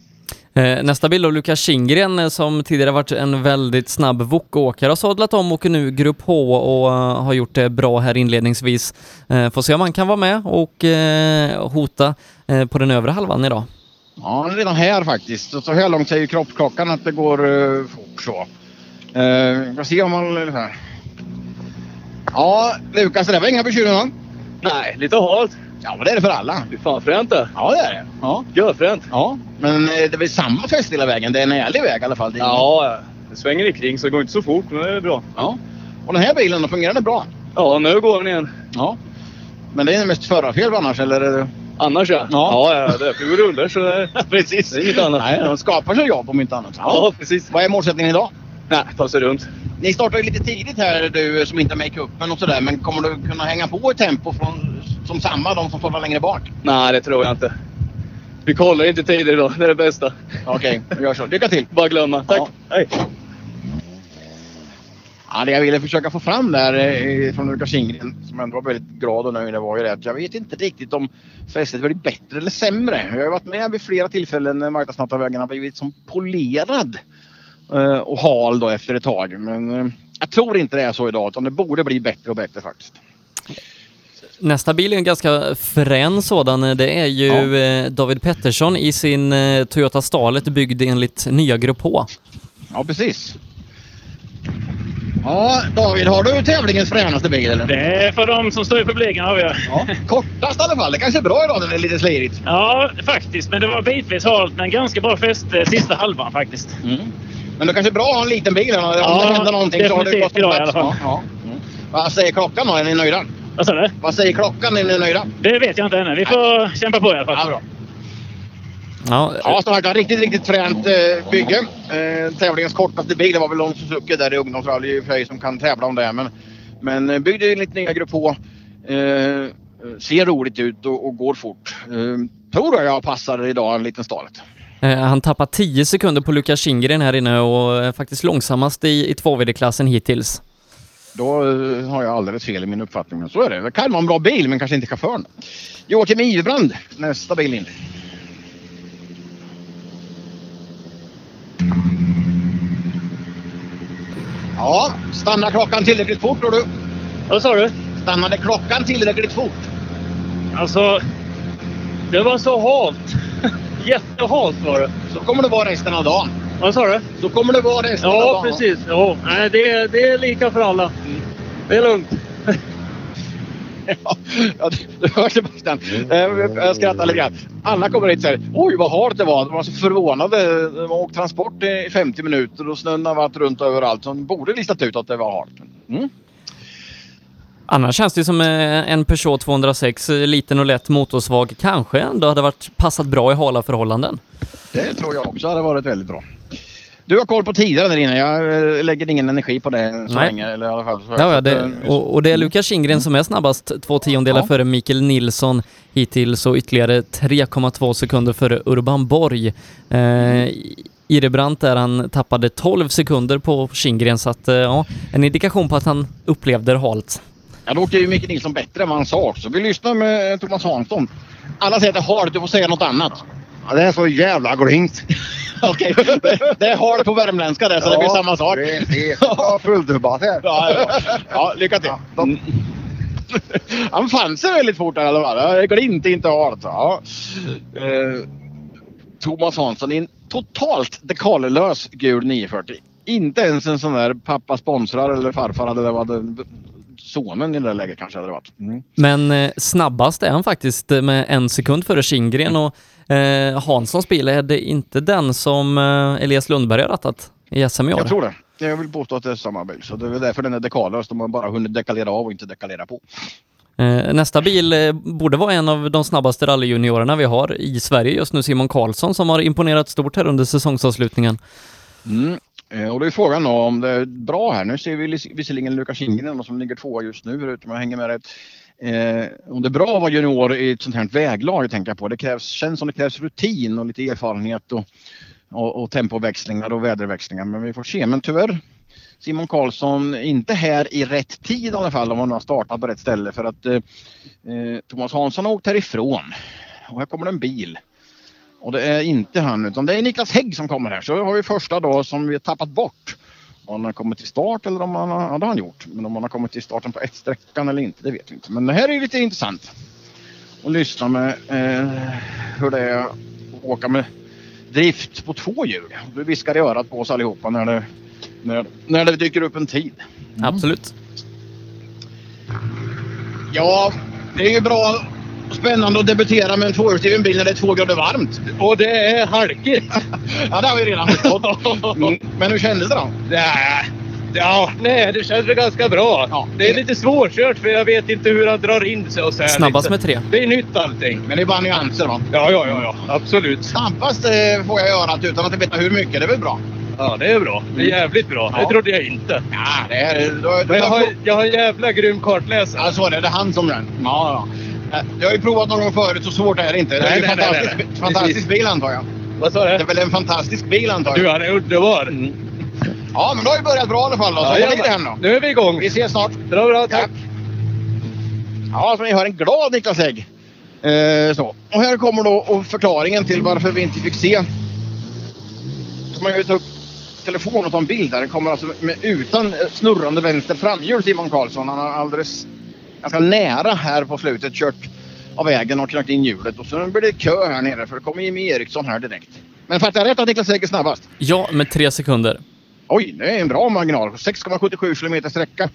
Eh, nästa bild av Lukas Kindgren eh, som tidigare varit en väldigt snabb wok-åkare har sadlat om och åker nu Grupp H och eh, har gjort det bra här inledningsvis. Får se om han kan vara med och hota på den övre halvan idag. Ja, han är redan här faktiskt. Och Så här långt säger kroppsklockan att det går uh, fort så. Uh, vi får se om han... Här. Ja, Lukas, det där var inga bekymmer va? Nej, lite halt. Ja, men det är det för alla. Är fan fränt det. Ja, det är det. Ja. Görfränt. Ja, men eh, det är väl samma fest hela vägen? Det är en ärlig väg i alla fall. Det är Ja, det svänger i kring så det går inte så fort, men det är bra. Ja. Och den här bilen, då fungerar den bra? Ja, nu går den igen. Ja. Men det är mest förarfel annars, eller? är Annars ja. Ja. Ja, ja det är vi rullar så det Precis. det är inget annat. Nej, de skapar sig jobb om inte annat. Ja, precis. Vad är målsättningen idag? Nej, ta sig runt. Ni startar ju lite tidigt här du som inte är med i cupen och sådär. Men kommer du kunna hänga på i tempo från, som samma de som står längre bak? Nej, det tror jag inte. Vi kollar inte tider idag, det är det bästa. Okej, vi gör så. Lycka till! Bara glömma. Tack. Ja. Hej. Ja, det jag ville försöka få fram där eh, från Lukas Kindgren som ändå var väldigt glad och nöjd det var ju det jag vet inte riktigt om fästet blir bättre eller sämre. Jag har varit med vid flera tillfällen när marknadsnattavägen har blivit som polerad och hal då efter ett tag. Men eh, jag tror inte det är så idag utan det borde bli bättre och bättre faktiskt. Nästa bil är en ganska frän sådan. Det är ju eh, David Pettersson i sin eh, Toyota Starlet byggd enligt nya Grupp H. Ja, precis. Ja, David, har du tävlingens fränaste bil eller? Det är för de som står i publiken har vi. Ja, kortast i alla fall. Det kanske är bra idag när det är lite slirigt. Ja, faktiskt. Men det var bitvis halt, men ganska bra fäste sista halvan faktiskt. Mm. Men det kanske är bra att ha en liten bil. Om Ja, det händer någonting så har du gått på idag i plats. alla fall. Ja, ja. Mm. Vad säger klockan då? Är ni nöjda? Vad sa du? Vad säger klockan? Är ni nöjda? Det vet jag inte ännu. Vi får kämpa på i alla fall. Ja, bra. Ja, Ja, som sagt, riktigt, riktigt fränt eh, bygge. Eh, tävlingens kortaste bil. Det var väl någon Suzuki där i ungdomsrally i och för sig som kan tävla om det. Men, men eh, byggde ju lite nya Grupp H. Eh, ser roligt ut och, och går fort. Eh, tror jag jag passar idag en liten stalet. Eh, Han tappar 10 sekunder på Lukas Kindgren här inne och är faktiskt långsammast i, i 2VD-klassen hittills. Då eh, har jag alldeles fel i min uppfattning. Men så är det. Det kan vara en bra bil, men kanske inte chauffören. Joakim Ivebrand, nästa bil in. Ja, stannar klockan tillräckligt fort tror du? Vad sa du? Stannade klockan tillräckligt fort? Alltså, det var så halt. Jättehalt var det. Så kommer det vara resten av dagen. Vad sa du? Så kommer det vara resten av Ja, dagen. precis. Ja, nej, det, är, det är lika för alla. Det är lugnt. Ja, det- det hörs Sebastian. Eh, Jag skrattar lite grann. Alla kommer hit och säger oj vad halt det var. De var så förvånade. De har åkt transport i 50 minuter och snön har varit runt överallt. Så de borde listat ut att det var halt. Mm. Annars känns det som eh, en Peugeot 206, eh, liten och lätt motorsvag, kanske ändå hade varit passat bra i hala förhållanden. Det tror jag också hade varit väldigt bra. Du har koll på tider där inne. Jag eh, lägger ingen energi på det så Nej. länge. Eller i alla fall Ja, ja, det, och, och det är Lukas Kindgren som är snabbast, två tiondelar Ja. före Mikael Nilsson hittills och ytterligare 3,2 sekunder före Urban Borg. Eh, Irebrant där han tappade 12 sekunder på Kindgren så att ja, en indikation på att han upplevde det halt. Ja, då åkte ju Micke Nilsson bättre än vad han sa också. Vi lyssnar med Thomas Hansson. Alla säger att det är halt, du får säga något annat. Ja, det är så jävla glint. Okej, det, det är halt på värmländska det, så det blir samma sak. Det, det är fulldubbat här. Ja, ja. ja, lycka till. Mm. Han fann sig väldigt fort där i alla fall. Det glint inte halt. Ja. Eh, Thomas Hansson i en totalt dekallös gul 940. Inte ens en sån där pappa sponsrar eller farfar hade det varit sonen i det där läget kanske hade det varit. Mm. Men eh, snabbast är han faktiskt eh, med en sekund före Kindgren och eh, Hanssons bil är det inte den som eh, Elias Lundberg har rattat i SM i år. Jag tror det. Jag vill påstå att det är samma bil. Så det är därför den är dekallös. De har bara hunnit dekalera av och inte dekalera på. Eh, Nästa bil eh, borde vara en av de snabbaste rallyjuniorerna vi har i Sverige just nu, Simon Karlsson, som har imponerat stort här under säsongsavslutningen. Mm. Eh, och då är frågan då om det är bra här. Nu ser vi visserligen Lukas Kindgren som ligger tvåa just nu, förutom jag hänger med rätt. Eh, om det är bra att vara junior i ett sånt här väglag tänker jag på. Det krävs, känns som det krävs rutin och lite erfarenhet och, och, och tempoväxlingar och väderväxlingar. Men vi får se. Men tyvärr Simon Karlsson inte här i rätt tid i alla fall om han har startat på rätt ställe för att eh, eh Thomas Hansson har åkt härifrån. Och här kommer en bil. Och det är inte han utan det är Niklas Hägg som kommer här. Så har vi första då som vi har tappat bort. Om han har kommit till start eller om han har, ja det har han gjort. Men om han har kommit till starten på ett sträckan eller inte, det vet vi inte. Men det här är lite intressant. Och lyssna med eh, hur det är att åka med drift på två hjul. Det viskar i örat på oss allihopa när det, när, när det dyker upp en tid. Absolut. Ja, det är ju bra spännande att debutera med en tvåhjulsdriven bil när det är två grader varmt. Och det är halkigt. ja, det har vi redan förstått. Mm. Men hur kändes det då? Nej, ja, nej, det känns väl ganska bra. Det är lite svårkört för jag vet inte hur han drar in sig och så. Snabbast med tre. Det är nytt allting. Men det är bara nyanser va? Ja, ja, ja, ja. absolut. Snabbast eh, får jag göra att utan att veta hur mycket. Det är väl bra? Ja, det är bra. Det är jävligt bra. Ja. Det trodde jag inte. Ja, det är... Då, Men jag har, jag har en jävla grym kartläsare. Ja, så är det. Det är han som gör den. Ja, ja. Jag har ju provat någon gång förut, så svårt är det inte. Det är Nej, ju en nej, fantastisk, nej. fantastisk bil antar jag. Vad sa du? Det är väl en fantastisk bil antar jag. Du, han är underbar. Ja, men då har vi börjat bra i alla fall. Då. Så Ja, det hem då. Nu är vi igång. Vi ses snart. Bra, bra. Tack. Ja, som ni hör en glad Niklas Hägg. Eh, så. Och här kommer då förklaringen till varför vi inte fick se. Så man ju ta upp telefonen och ta en bild där. Den kommer alltså med, utan snurrande vänster framhjul Simon Karlsson. Han har alldeles ganska nära här på slutet kört av vägen och knackat in hjulet. Och så blir det kö här nere för det kommer Jimmy Eriksson här direkt. Men fattar jag rätt att Niklas Hägg är snabbast? Ja, med tre sekunder. Oj, det är en bra marginal. 6,77 kilometer sträcka.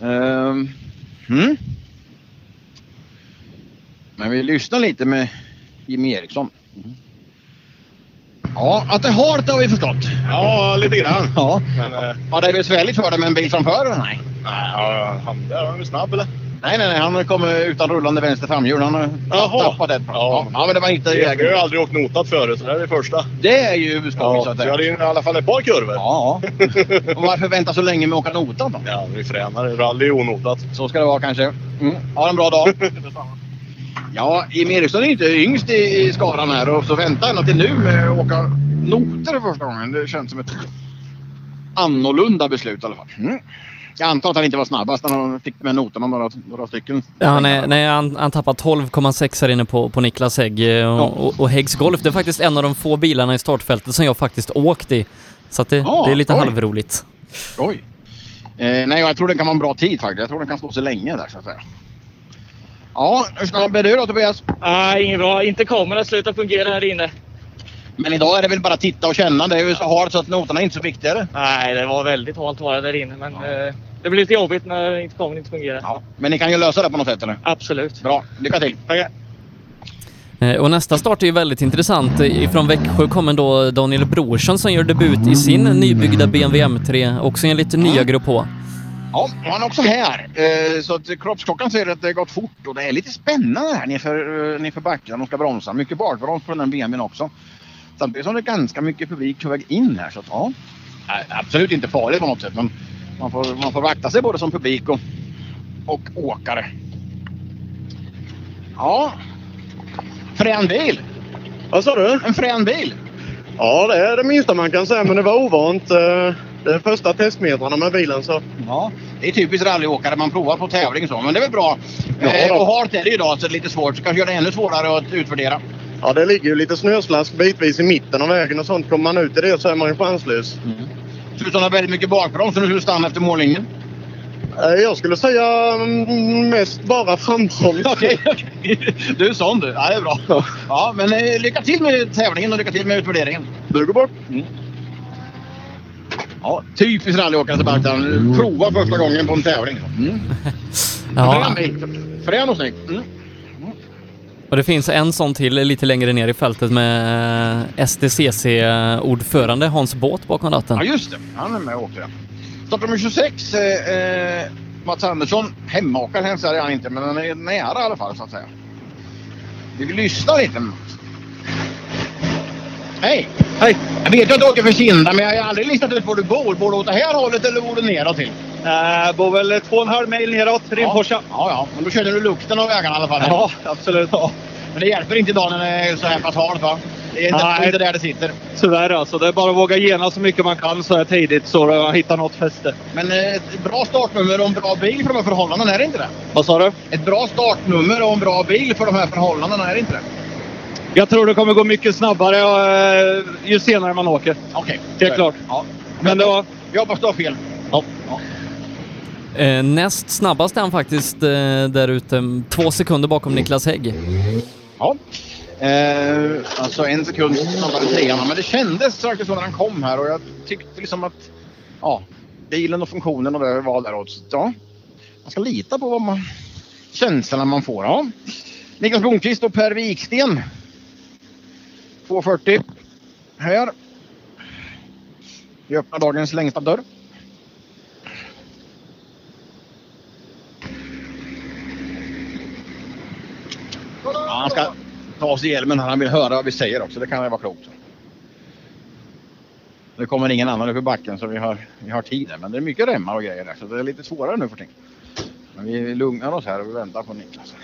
Ehm, mm. Men vi lyssnar lite med Jimmy Eriksson. Ja, att det är halt har vi förstått. Ja, lite grann. Ja. Men, eh, Ja, det är besvärligt för dig med en bil framför? eller Nej. nej, ja, han, där var han väl snabb eller? Nej, nej, nej. Han kommer utan rullande vänster framhjul. Han har Jaha. tappat ett. Ja. ja, men det var inte Jag har ju aldrig åkt notat förut, så det här är det första. Det är ju skoj så Ja, att så jag hade i alla fall ett par kurvor. Ja. Och varför vänta så länge med att åka notan då? Ja, vi tränar. Rally är onotat. Så ska det vara kanske. Mm. Ha en bra dag. Ja, Jimmy Eriksson är inte yngst i, i skaran här och så vänta ända till nu med att åka noter första gången. Det känns som ett annorlunda beslut i alla fall. Mm. Jag antar att han inte var snabbast när han fick med noterna några, några stycken. Ja, han, är, nej, han, han tappar 12,6 här inne på, på Niklas Hägg. eh, Och, och, och Häggs Golf, det är faktiskt en av de få bilarna i startfältet som jag faktiskt åkt i. Så att det, Ja, det är lite oj. halvroligt. Oj. Eh, nej, jag tror den kan vara en bra tid faktiskt. Jag tror den kan stå sig länge där så att säga. Ja, hur snabb är du då Tobias? Nej, inget bra. Inte kameran slutar fungera här inne. Men idag är det väl bara titta och känna. Det är ju så halt så att noterna är inte så viktiga. eller? Nej, det var väldigt halt bara där inne. Men eh, det blir lite jobbigt när inte kameran inte fungerar. Ja. Men ni kan ju lösa det på något sätt eller? Absolut. Bra, lycka till. Tackar. Eh, Och nästa start är ju väldigt intressant. Eh, Ifrån Växjö kommer då Daniel Brorsson som gör debut i sin nybyggda BMW M3, också enligt nya Grupp H. Ja, han är också här. Eh, så att kroppsklockan säger att det har gått fort och det är lite spännande här nerför, eh, nerför backen. De ska bromsa. Mycket bakbroms på den här BMWn också. Samtidigt som det är ganska mycket publik på väg in här. Så att, ja, absolut inte farligt på något sätt. Men man får, man får vakta sig både som publik och, och åkare. Ja. Frän bil. Vad sa du? En frän bil. Ja, det är det minsta man kan säga, men det var ovant. Det är första testmetrarna med bilen så... Ja, det är typiskt rallyåkare. Man provar på tävling så. Men det är väl bra. Ja, eh, och halt är det idag så det är lite svårt. Så kanske gör det ännu svårare att utvärdera. Ja, det ligger ju lite snöslask bitvis i mitten av vägen och sånt. Kommer man ut i det så är man ju chanslös. Ser ut som väldigt mycket bakbroms så nu skulle du stanna efter mållinjen. Eh, Jag skulle säga mm, mest bara framkom. Okej, Du är sån du. Ja, det är bra. Ja, men eh, lycka till med tävlingen och lycka till med utvärderingen. Du går bort. Mm. Ja, typiskt rallyåkare Sebastian. Prova första gången på en tävling. Mm. Ja. Frän och snygg. Mm. Och det finns en sån till lite längre ner i fältet med STCC-ordförande Hans Båt bakom ratten. Ja, just det. Han är med och åkte. ja. Startnummer 26, eh, eh, Mats Andersson. Hemmaåkare hälsar han inte, men han är nära i alla fall så att säga. Vi vill lyssna lite. Hej! Hej! Jag vet att du åker för Kinda, men jag har aldrig listat ut var du bor. Bor du åt det här hållet eller bor du neråt till? Jag bor väl två och en halv mil neråt, Rimforsa. Ja, ja. Men då känner du lukten av vägarna i alla fall? Ja, absolut. Men det hjälper inte idag när det är så här pass halt va? Det är inte, Nej. inte där det sitter. Tyvärr alltså. Det är bara att våga gena så mycket man kan så här tidigt så man hittar något fäste. Men eh, ett bra startnummer och en bra bil för de här förhållandena, är det inte det? Vad sa du? Ett bra startnummer och en bra bil för de här förhållandena, är det inte det? Jag tror det kommer gå mycket snabbare eh, ju senare man åker. Okej. Helt klart. Ja. Men det var... Jag hoppas du har fel. Ja. Eh, näst snabbast är han faktiskt eh, där ute, två sekunder bakom Niklas Hägg. Ja. Eh, alltså en sekund snabbare trean. Men det kändes faktiskt så när han kom här och jag tyckte liksom att ja, bilen och funktionen och det var däråt. Ja, man ska lita på vad man, känslorna man får. Ja. Niklas Blomqvist och Per Wiksten. 2.40 här. Vi öppnar dagens längsta dörr. Ja, han ska ta oss sig hjälmen här. Han vill höra vad vi säger också. Det kan väl vara klokt. Det kommer ingen annan upp i backen så vi har, vi har tid. Men det är mycket remmar och grejer där så det är lite svårare nu för tiden. Men vi lugnar oss här och vi väntar på Niklas.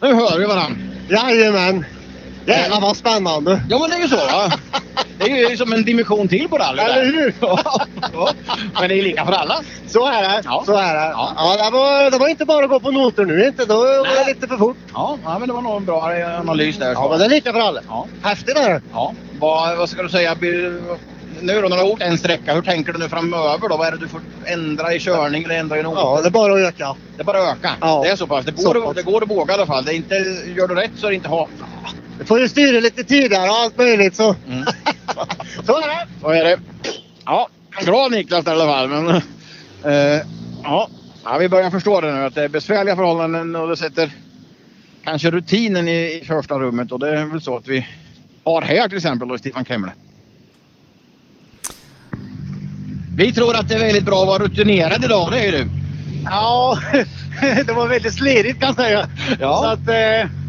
Nu hör vi varandra. Jajamän! Jävlar vad spännande! Ja men det är ju så va? Det är ju som en dimension till på rally. Eller hur? Ja. Men det är lika för alla. Så är det. Ja. Så är det. Ja. det, var, det var inte bara att gå på noter nu inte. Då var det lite för fort. Ja, ja, men det var nog en bra analys där. Ja, men det är lika för alla. Ja. Häftigt är det. Ja. Vad, vad ska du säga? Nu då när du har åkt en sträcka, hur tänker du nu framöver då? Vad är det du får ändra i körning eller ändra i något? Ja, det är bara att öka. Det är bara att öka? Ja. Det är så pass? Det Så går, pass. det går att våga i alla fall. Det är inte, gör du rätt så är det inte hat. Du får ju styra lite tidigare och allt möjligt så. Mm. så är det. Så är det. Ja, bra Niklas i alla fall. Men, eh, ja. ja, vi börjar förstå det nu att det är besvärliga förhållanden och det sätter kanske rutinen i, i första rummet och det är väl så att vi har här till exempel då Stefan Kemle. Vi tror att det är väldigt bra att vara rutinerad idag, det är du. Ja, det var väldigt slidigt kan jag säga. Ja. Så att, eh,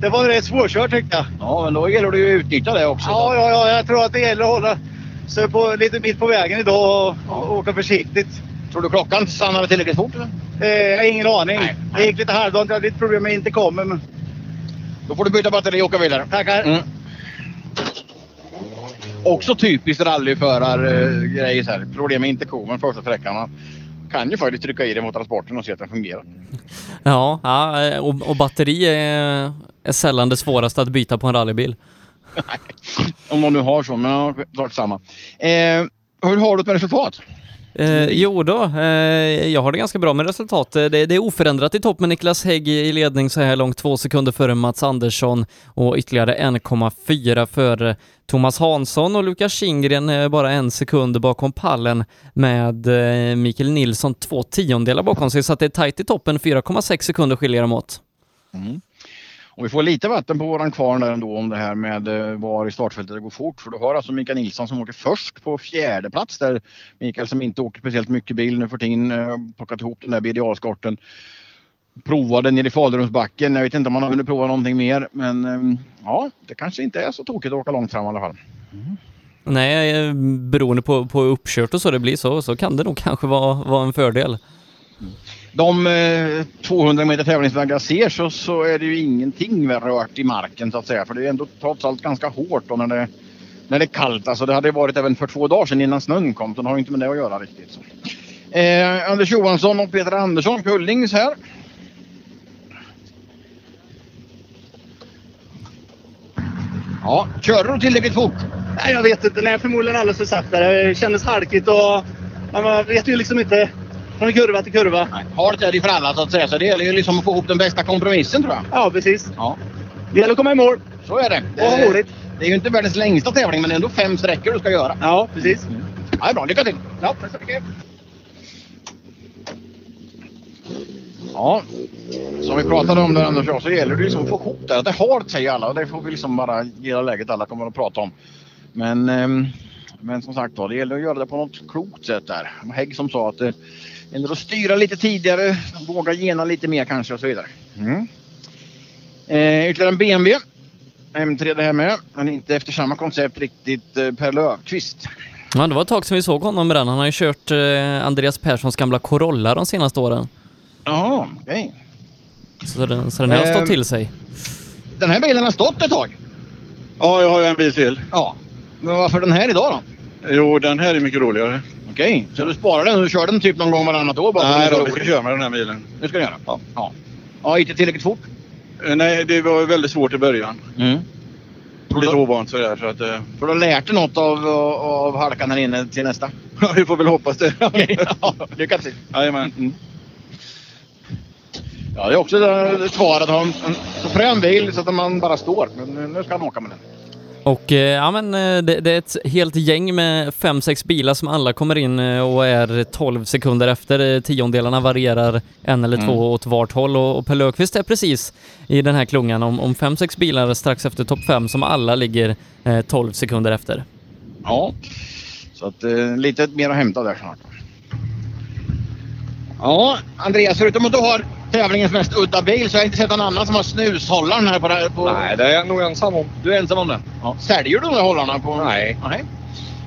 det var rätt svårkört tyckte jag. Ja, men då gäller det ju att utnyttja det också. Ja, ja, ja, jag tror att det gäller att hålla sig på, lite mitt på vägen idag och, och åka försiktigt. Tror du klockan stannade tillräckligt fort? Eller? Eh, jag har ingen aning. Det gick lite halvdant. Jag hade lite problem med inte kommer. Men... Då får du byta batteri och åka vidare. Tackar. Mm. Också typiskt rallyförargrej så här. Problem med intercomen första sträckan. Man kan ju faktiskt trycka i den mot transporten och se att den fungerar. Ja, ja eh, och, och batteri är, är sällan det svåraste att byta på en rallybil. Om man nu har så, men ja, sak samma. Eh, hur har du ett med resultat? Eh, jo då, eh, jag har det ganska bra med resultat. Eh, Det, det är oförändrat i topp med Niklas Hägg i ledning så här långt, två sekunder före Mats Andersson och ytterligare 1,4 före Thomas Hansson och Lukas Kindgren eh, bara en sekund bakom pallen med eh, Mikael Nilsson två tiondelar bakom sig, så att det är tajt i toppen, 4,6 sekunder skiljer dem åt. Mm. Och vi får lite vatten på våran kvarn där ändå om det här med eh, var i startfältet det går fort. För du har alltså Mikael Nilsson som åker först på fjärde plats där. Mikael som inte åker speciellt mycket bil nu för tiden. eh, Plockat ihop den där BDA-skorten. Provade nere i Falurumsbacken. Jag vet inte om han har hunnit prova någonting mer. Men eh, ja, det kanske inte är så tokigt att åka långt fram i alla fall. Nej, eh, beroende på, på uppkört och så det blir så, så kan det nog kanske vara, vara en fördel. De eh, 200 meter tävlingsväg jag ser så, så är det ju ingenting rört i marken så att säga. För det är ändå trots allt ganska hårt då när det, när det är kallt. Alltså det hade varit även för två dagar sedan innan snön kom. Så det har inte med det att göra riktigt. Så. Eh, Anders Johansson och Peter Andersson, Kullings här. Ja, körde du tillräckligt fort? Nej, jag vet inte. Nej, förmodligen alldeles för sakta. Det kändes halkigt och man vet ju liksom inte från kurva till kurva. Hårt är det för alla så att säga. Så det gäller ju liksom att få ihop den bästa kompromissen tror jag. Ja, precis. Ja. Det gäller att komma i mål. Så är det. Och ha roligt. Det är ju inte världens längsta tävling men ändå fem sträckor du ska göra. Ja, precis. Ja, det är bra. Lycka till! Ja, tack så mycket. Ja, som vi pratade om där Anders och så gäller det liksom att få ihop det. Det har säger alla och det får vi liksom bara gilla läget alla kommer att prata om. Men, ehm, men som sagt var, det gäller att göra det på något klokt sätt där. Hägg som sa att det gäller att styra lite tidigare, våga gena lite mer kanske och så vidare. Mm. Eh, ytterligare en BMW. M3 det här med, men inte efter samma koncept riktigt eh, Per Löfqvist. Ja, det var ett tag sedan vi såg honom med den. Han har ju kört eh, Andreas Perssons gamla Corolla de senaste åren. Jaha, okej. Så den, så den här har stått Ehm. till sig. Den här bilen har stått ett tag. Ja, jag har ju en bil till. Ja. Men varför den här idag då? Jo, den här är mycket roligare. Okej, så du sparar den och du kör den typ någon gång varannat år? Bara för Nej det då, vi ska köra med den här bilen. Det ska du göra? Ja. ja. Ja, inte tillräckligt fort? Eh, Nej, det var väldigt svårt i början. Mm. Lite ovant sådär så att... eh, För du har lärt dig något av, av halkan här inne till nästa? Ja, vi får väl hoppas det. Okej, ja, lycka till! Jajamän. Mm. Ja, det är också det- ett svar att ha en, en så frän bil så att man bara står. Men nu ska han åka med den. Och eh, ja men eh, det, det är ett helt gäng med fem sex bilar som alla kommer in eh, och är 12 sekunder efter. Eh, Tiondelarna varierar en eller Mm. två åt vart håll och, och Per Löfqvist är precis i den här klungan om, om fem sex bilar strax efter topp fem som alla ligger eh, 12 sekunder efter. Ja, så att eh, lite mer att hämta där snart. Ja, Andreas, förutom att du har tävlingens mest udda bil så har jag inte sett någon annan som har snushållaren här på... det- på... Nej, det är jag nog ensam om. Du är ensam om det? Ja. Säljer du de där hållarna? På... Nej. Nej.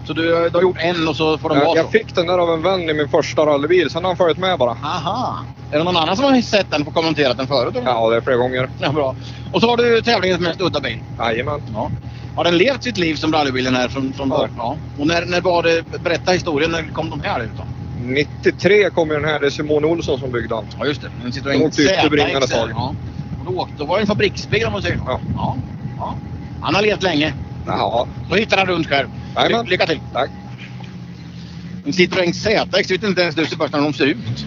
Så du, du har gjort en och så får de vara Jag, så? jag fick den där av en vän i min första rallybil, sen har han följt med bara. Aha. Är det någon annan som har sett den och kommenterat den förut? eller? Ja, det är flera gånger. Ja, bra. Och så har du tävlingens mest udda bil? Jajamän. Ja. Har den levt sitt liv som rallybilen här från, från början? Ja. Och när, när var det, berätta historien, när kom de här ut då? 93 kom ju den här, det är Simon Olsson som byggde den. Ja just det, den sitter Den åkte ytterbringande ett tag. Ja. Och då, åkte, då var det en fabriksbil om man säger så. Ja. Ja. ja. Han har levt länge. Ja. Då hittar han runt själv. Ly- Lycka till! Tack! En Citroën ZX, vet inte ens du Sebastian hur de ser ut.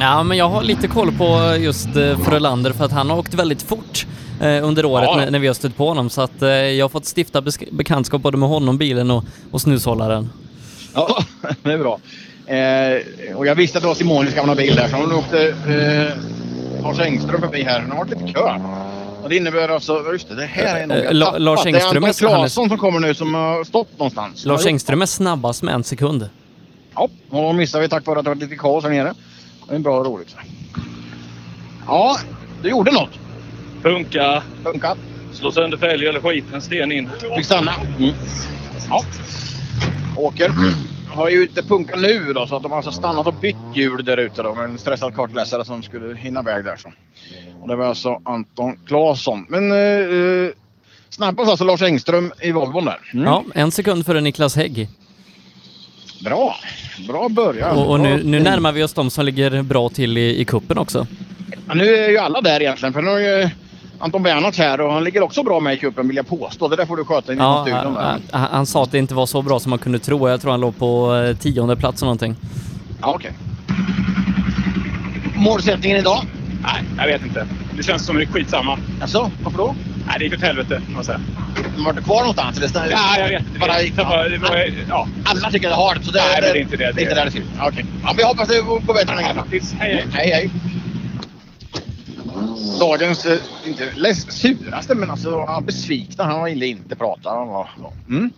Ja, men jag har lite koll på just eh, Frölander för att han har åkt väldigt fort eh, under året Ja. när, vi har stött på honom. Så att eh, jag har fått stifta bekantskap både med honom, bilen och, och snushållaren. Ja, det är bra. Eh, och jag visste att det var Simonis gamla bil där, så hon åkte eh, Lars Engström förbi här. Nu har det varit lite kö. Och det innebär alltså, just det, det här är nog Eh, jag La- tappat. Lars Det är Engström är- Anton Claesson som kommer nu som har stått någonstans. Lars Engström är snabbast med en sekund. Ja, och då missade vi tack vare att det var lite kaos här nere. Det är bra och roligt. Ja, du gjorde något. Funka. Funka. Slå sönder fälgar eller skit en sten in. Fick stanna. Mm. Ja. Åker. Har ju inte punkat nu då, så att de har alltså stannat och bytt hjul där ute då med en stressad kartläsare som skulle hinna iväg där. Så. Och det var alltså Anton Claesson. Men eh, snabbast alltså Lars Engström i Volvon där. Mm. Ja, en sekund före Niklas Hägg. Bra. Bra början. Och, och nu, nu närmar vi oss de som ligger bra till i, i kuppen också. Ja, nu är ju alla där egentligen. För nu har ju Anton Bernhardt här och han ligger också bra med i cupen vill jag påstå. Det där får du sköta i Ja, studion. där. han, han, han sa att det inte var så bra som man kunde tro. Jag tror han låg på eh, tionde plats eller någonting. Ja, okej. Målsättningen idag? Nej, jag vet inte. Det känns som det är skitsamma. Alltså, varför då? Nej, det gick åt helvete, kan man säga. Var du kvar någonstans? Eller Ja, jag vet inte. Bara, Det var- det var- ja. Alla tycker det är hårt. Så det, Nej, men det är inte det. Det är inte där det ser ut. Ja, Okej. Ja, men jag hoppas det går bättre än andra. Hej, hej. Hej, hej. Dagens, eh, inte läs, suraste, men alltså besvikna. Han ville inte prata. Han var, mm.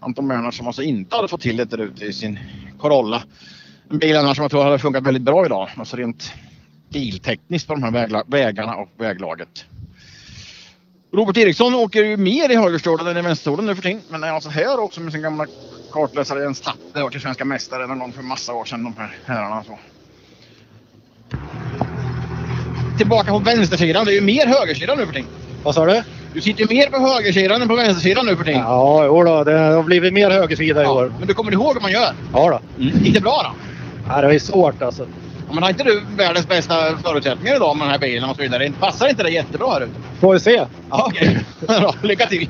Anton Bernhard som alltså inte hade fått till det där ute i sin Corolla. En bil annars som jag tror hade funkat väldigt bra idag. Alltså rent biltekniskt på de här vägla, vägarna och väglaget. Robert Eriksson åker ju mer i högerstolen än i vänsterstolen nu för tiden. Men är alltså här också med sin gamla kartläsare Jens Tappe. Var till svenska mästare någon gång för massa år sedan de här herrarna. Så. Tillbaka på vänstersidan. Det är ju mer högersidan nu för tiden. Vad sa du? Du sitter ju mer på högersidan än på vänstersidan nu för tiden. Ja, jo då, det har blivit mer högersida i år. Men du kommer ihåg hur man gör? Ja då. Gick det bra då? Ja, det är svårt alltså. Ja, men har inte du världens bästa förutsättningar idag med den här bilen och så vidare? Passar inte det jättebra här ute? Får vi se. Ja, okej. Bra, lycka till!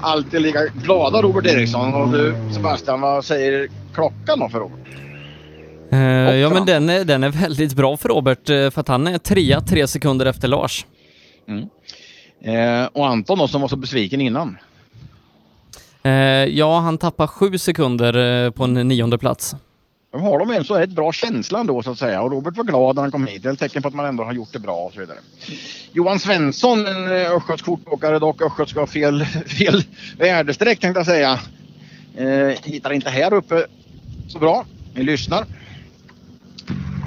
Alltid lika glada Robert Eriksson. Och du Sebastian, vad säger klockan då för Robert? Eh, ja men den är, den är väldigt bra för Robert eh, för att han är trea tre sekunder efter Lars. Eh, och Anton då som var så besviken innan. Eh, ja, han tappar sju sekunder eh, på en nionde plats. De har de en så rätt bra känsla ändå så att säga. Och Robert var glad när han kom hit. Det är ett tecken på att man ändå har gjort det bra och så vidare. Johan Svensson, en östgötsk kortåkare dock. Östgötska har fel, fel väderstreck tänkte jag säga. Eh, hittar inte här uppe så bra. Vi lyssnar.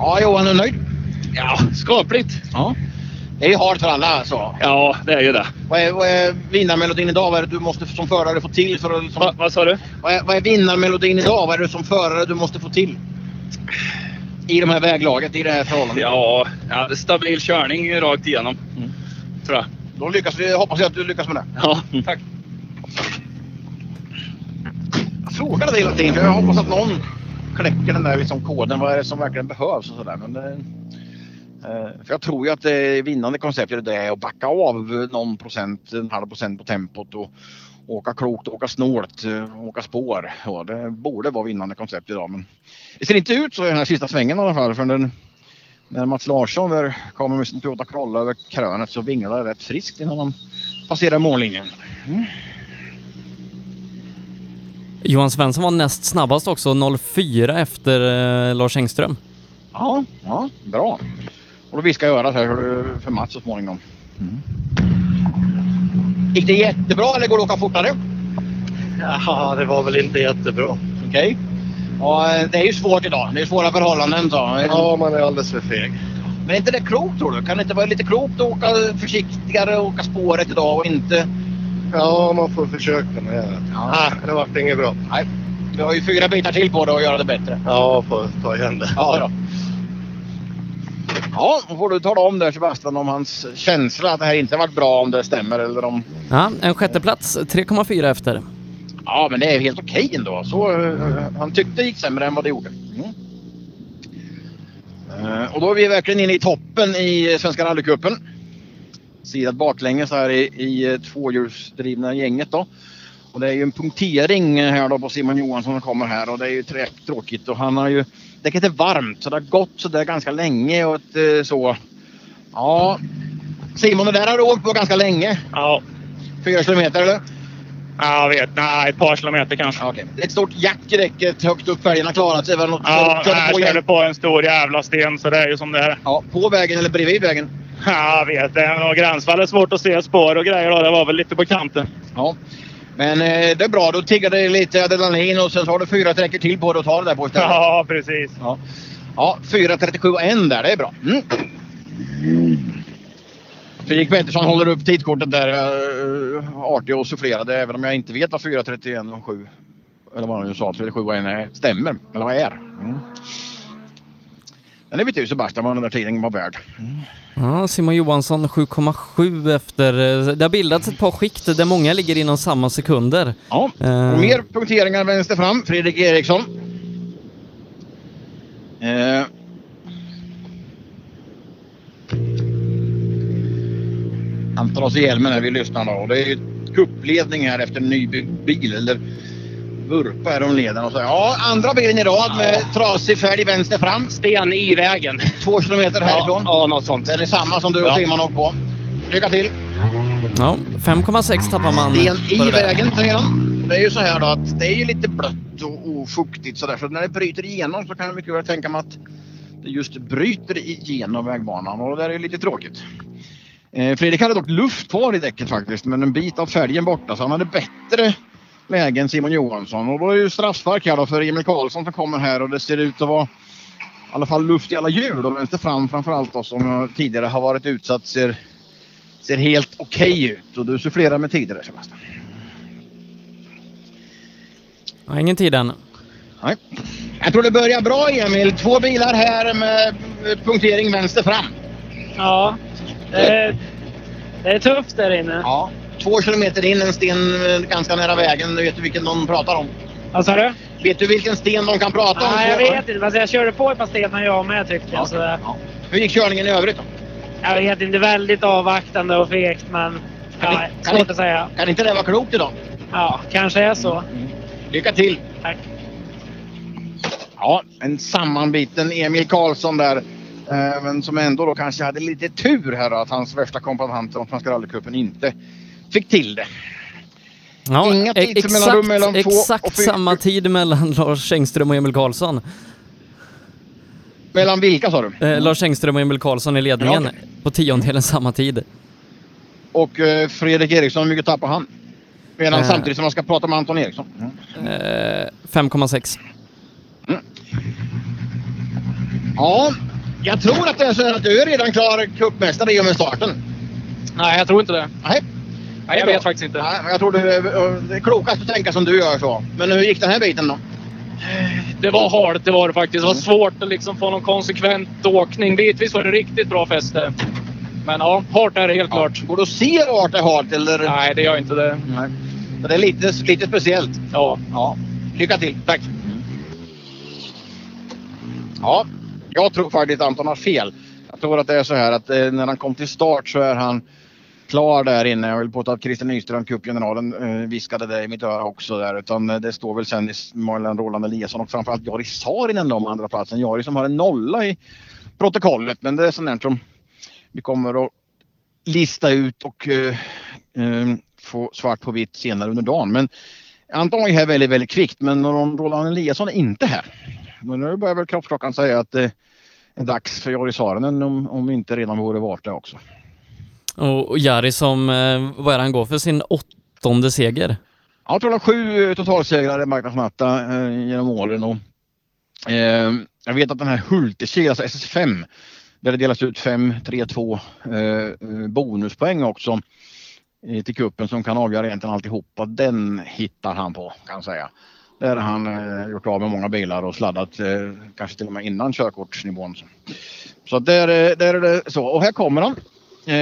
Ja, Johan är nöjd? Ja, skapligt. Ja. Det är ju hårt för alla alltså. Ja, det är ju det. Vad är, vad är vinnarmelodin idag? Vad är det du måste som förare få till? För att, liksom, Va, vad sa du? vad, är, vad är vinnarmelodin idag? Vad är det som förare du måste få till? I de här väglaget, i det här förhållandet? Ja, ja stabil körning rakt igenom. Tror jag. Då lyckas vi, hoppas jag att du lyckas med det. Ja, tack. Jag frågar dig hela tiden för jag hoppas att någon knäcker den där liksom koden. Vad är det som verkligen behövs och sådär. Men det, eh, för jag tror ju att det vinnande konceptet det är att backa av någon procent, en halv procent på tempot och åka klokt, åka snålt, eh, åka spår. Ja, det borde vara vinnande koncept idag. Men det ser inte ut så i den här sista svängen i alla fall. För den, när Mats Larsson kommer med sin Toyota Corolla över krönet så vinglar det rätt friskt innan han passerar mållinjen. Mm. Johan Svensson var näst snabbast också, 04 efter eh, Lars Engström. Ja, ja, bra. Och då viskar jag örat här för- Mats så småningom. Gick det jättebra eller går det att åka fortare? Ja, det var väl inte jättebra. Okej. Ja, det är ju svårt idag. Det är svåra förhållanden. Så. Ja, man är alldeles för feg. Men är inte det klokt tror du? Kan det inte vara lite klokt att åka försiktigare och åka spåret idag och inte... Ja, man får försöka med det. Ja. det vart inget bra. Nej. Vi har ju fyra bitar till på det att göra det bättre. Ja, får ta igen det. Ja, då. Ja, då får du tala om där Sebastian om hans känsla att det här inte varit bra om det stämmer eller om... Ja, en sjätte plats 3,4 efter. Ja, men det är helt okej ändå. Så, eh, han tyckte det gick sämre än vad det gjorde. Mm. Eh, och då är vi verkligen inne i toppen i Svenska rallycupen. Sidat baklänges här i, i eh, tvåhjulsdrivna gänget då. Och det är ju en punktering här då på Simon Johansson som kommer här och det är ju tråkigt och han har ju däcket är varmt så det har gått så där ganska länge och ett, eh, så. Ja. Simon, det där har du åkt på ganska länge. Ja. Fyra kilometer eller? Ja, jag vet. Nej, ett par kilometer kanske. Okej. Ett stort jack i däcket högt upp fälgarna klarat sig. Ja, jag körde på en stor jävla sten så det är ju som det är. Ja, på vägen eller bredvid vägen? Ja, jag vet. Det gränsfall är svårt att se spår och grejer då. Det var väl lite på kanten. Ja. Men eh, det är bra. Då tiggar det lite adrenalin och sen så har du fyra sträckor till på dig att ta det där på istället. Ja, precis. Ja, ja 4.37 och en där. Det är bra. Mm. Fredrik Pettersson håller upp tidkortet där. Uh, artig och sufflerade även om jag inte vet vad 4.31 och 7 eller vad han nu sa, 37 och en är, stämmer. Eller vad är. Mm. Men det vet ju Sebastian vad den där tiden var värd. Ja, Simon Johansson 7,7 efter. eh, Det har bildats ett par skikt där många ligger inom samma sekunder. Ja, och mer punkteringar vänster fram. Fredrik Eriksson. Eh. Han tar oss i hjälmen när vi lyssnar då. Och det är ju kuppledning här efter en nybyggd bil. Eller vurpa här om leden och så. Ja, andra bilen i rad med trasig fälg vänster fram. Sten i vägen. Två kilometer härifrån. Ja, något sånt. Det är samma som du och Ja. Simon åkt på. Lycka till! Ja, 5,6 tappar man. Sten i vägen säger han. Det är ju så här då att det är ju lite blött och ofuktigt sådär. Så när det bryter igenom så kan jag mycket väl tänka mig att det just bryter igenom vägbanan och det där är ju lite tråkigt. Eh, Fredrik hade dock luft kvar i däcket faktiskt men en bit av fälgen borta så han hade bättre läge än Simon Johansson. Och då är det ju straffspark här då för Emil Karlsson som kommer här och det ser ut att vara i alla fall luft i alla hjul och vänster fram framförallt då som tidigare har varit utsatt ser, ser helt okej ut. Och du sufflerar med där Sebastian. Ja, ingen tid än. Nej. Jag tror det börjar bra Emil. Två bilar här med punktering vänster fram. Ja, det är, det är tufft där inne. Ja. Två kilometer in, en sten eh, ganska nära vägen. Vet du vilken de pratar om? Vad sa du? Vet du vilken sten de kan prata om? Nej, jag vet inte. Fast jag körde på ett par stenar jag med tyckte jag. Så, Hur gick körningen i övrigt då? Jag vet inte. Väldigt avvaktande och fegt men... Kan Ja, ni- kan ni- säga. Kan inte det vara klokt idag? Ja, kanske är så. Lycka till! Tack. Ja, en sammanbiten Emil Karlsson där. Eh, Men som ändå då kanske hade lite tur här att hans värsta kompanjant från Svenska rallycupen inte fick till det. Ja, Inga e- tidsmellanrum mellan två exakt och samma tid mellan Lars Engström och Emil Karlsson. Mellan vilka sa du? Eh, Lars Engström och Emil Karlsson i ledningen Ja, okej. på tiondelen samma tid. Och eh, Fredrik Eriksson, hur mycket tappar han? Medan Eh. samtidigt som man ska prata med Anton Eriksson. Eh, 5,6. Ja, jag tror att det är så att du är redan klar cupmästare i och med starten. Nej, jag tror inte det. Nej. Nej, jag vet faktiskt inte. Nej, men jag tror det är, det är klokast att tänka som du gör så. Men hur gick den här biten då? Det var halt, det var det faktiskt. Det var svårt att liksom få någon konsekvent åkning. Bitvis var det riktigt bra fäste. Men ja, halt är det helt klart. Går du att se det är halt eller? Nej, det gör inte det. Nej. Det är lite, lite speciellt. Ja. ja. Lycka till. Tack. Ja, jag tror faktiskt Anton har fel. Jag tror att det är så här att eh, när han kom till start så är han klar där inne. Jag vill påstå att Christer Nyström, cupgeneralen, eh, viskade det i mitt öra också där. Utan eh, det står väl sen mellan Roland Eliasson och framförallt Jari Saarinen om andra platsen. Jari som har en nolla i protokollet. Men det är sånt där som vi kommer att lista ut och uh, um, få svart på vitt senare under dagen. Men Anton är här väldigt, väldigt kvickt men Roland Eliasson är inte här. Men nu börjar väl kroppsklockan säga att det är dags för Jari Saarinen om, om inte redan vore vart det också. Och, och Jari som, eh, vad är det han går för sin åttonde seger? Ja, Jag tror han har sju eh, totalsegrar i marknadsmatta eh, genom åren. Och, eh, jag vet att den här Hulteskil, alltså SS5, där det delas ut 5, 3, 2 eh, bonuspoäng också eh, till kuppen som kan avgöra egentligen alltihopa. Den hittar han på kan jag säga. Där har han eh, gjort av med många bilar och sladdat eh, kanske till och med innan körkortsnivån. Så, så där, eh, där är det så. Och här kommer han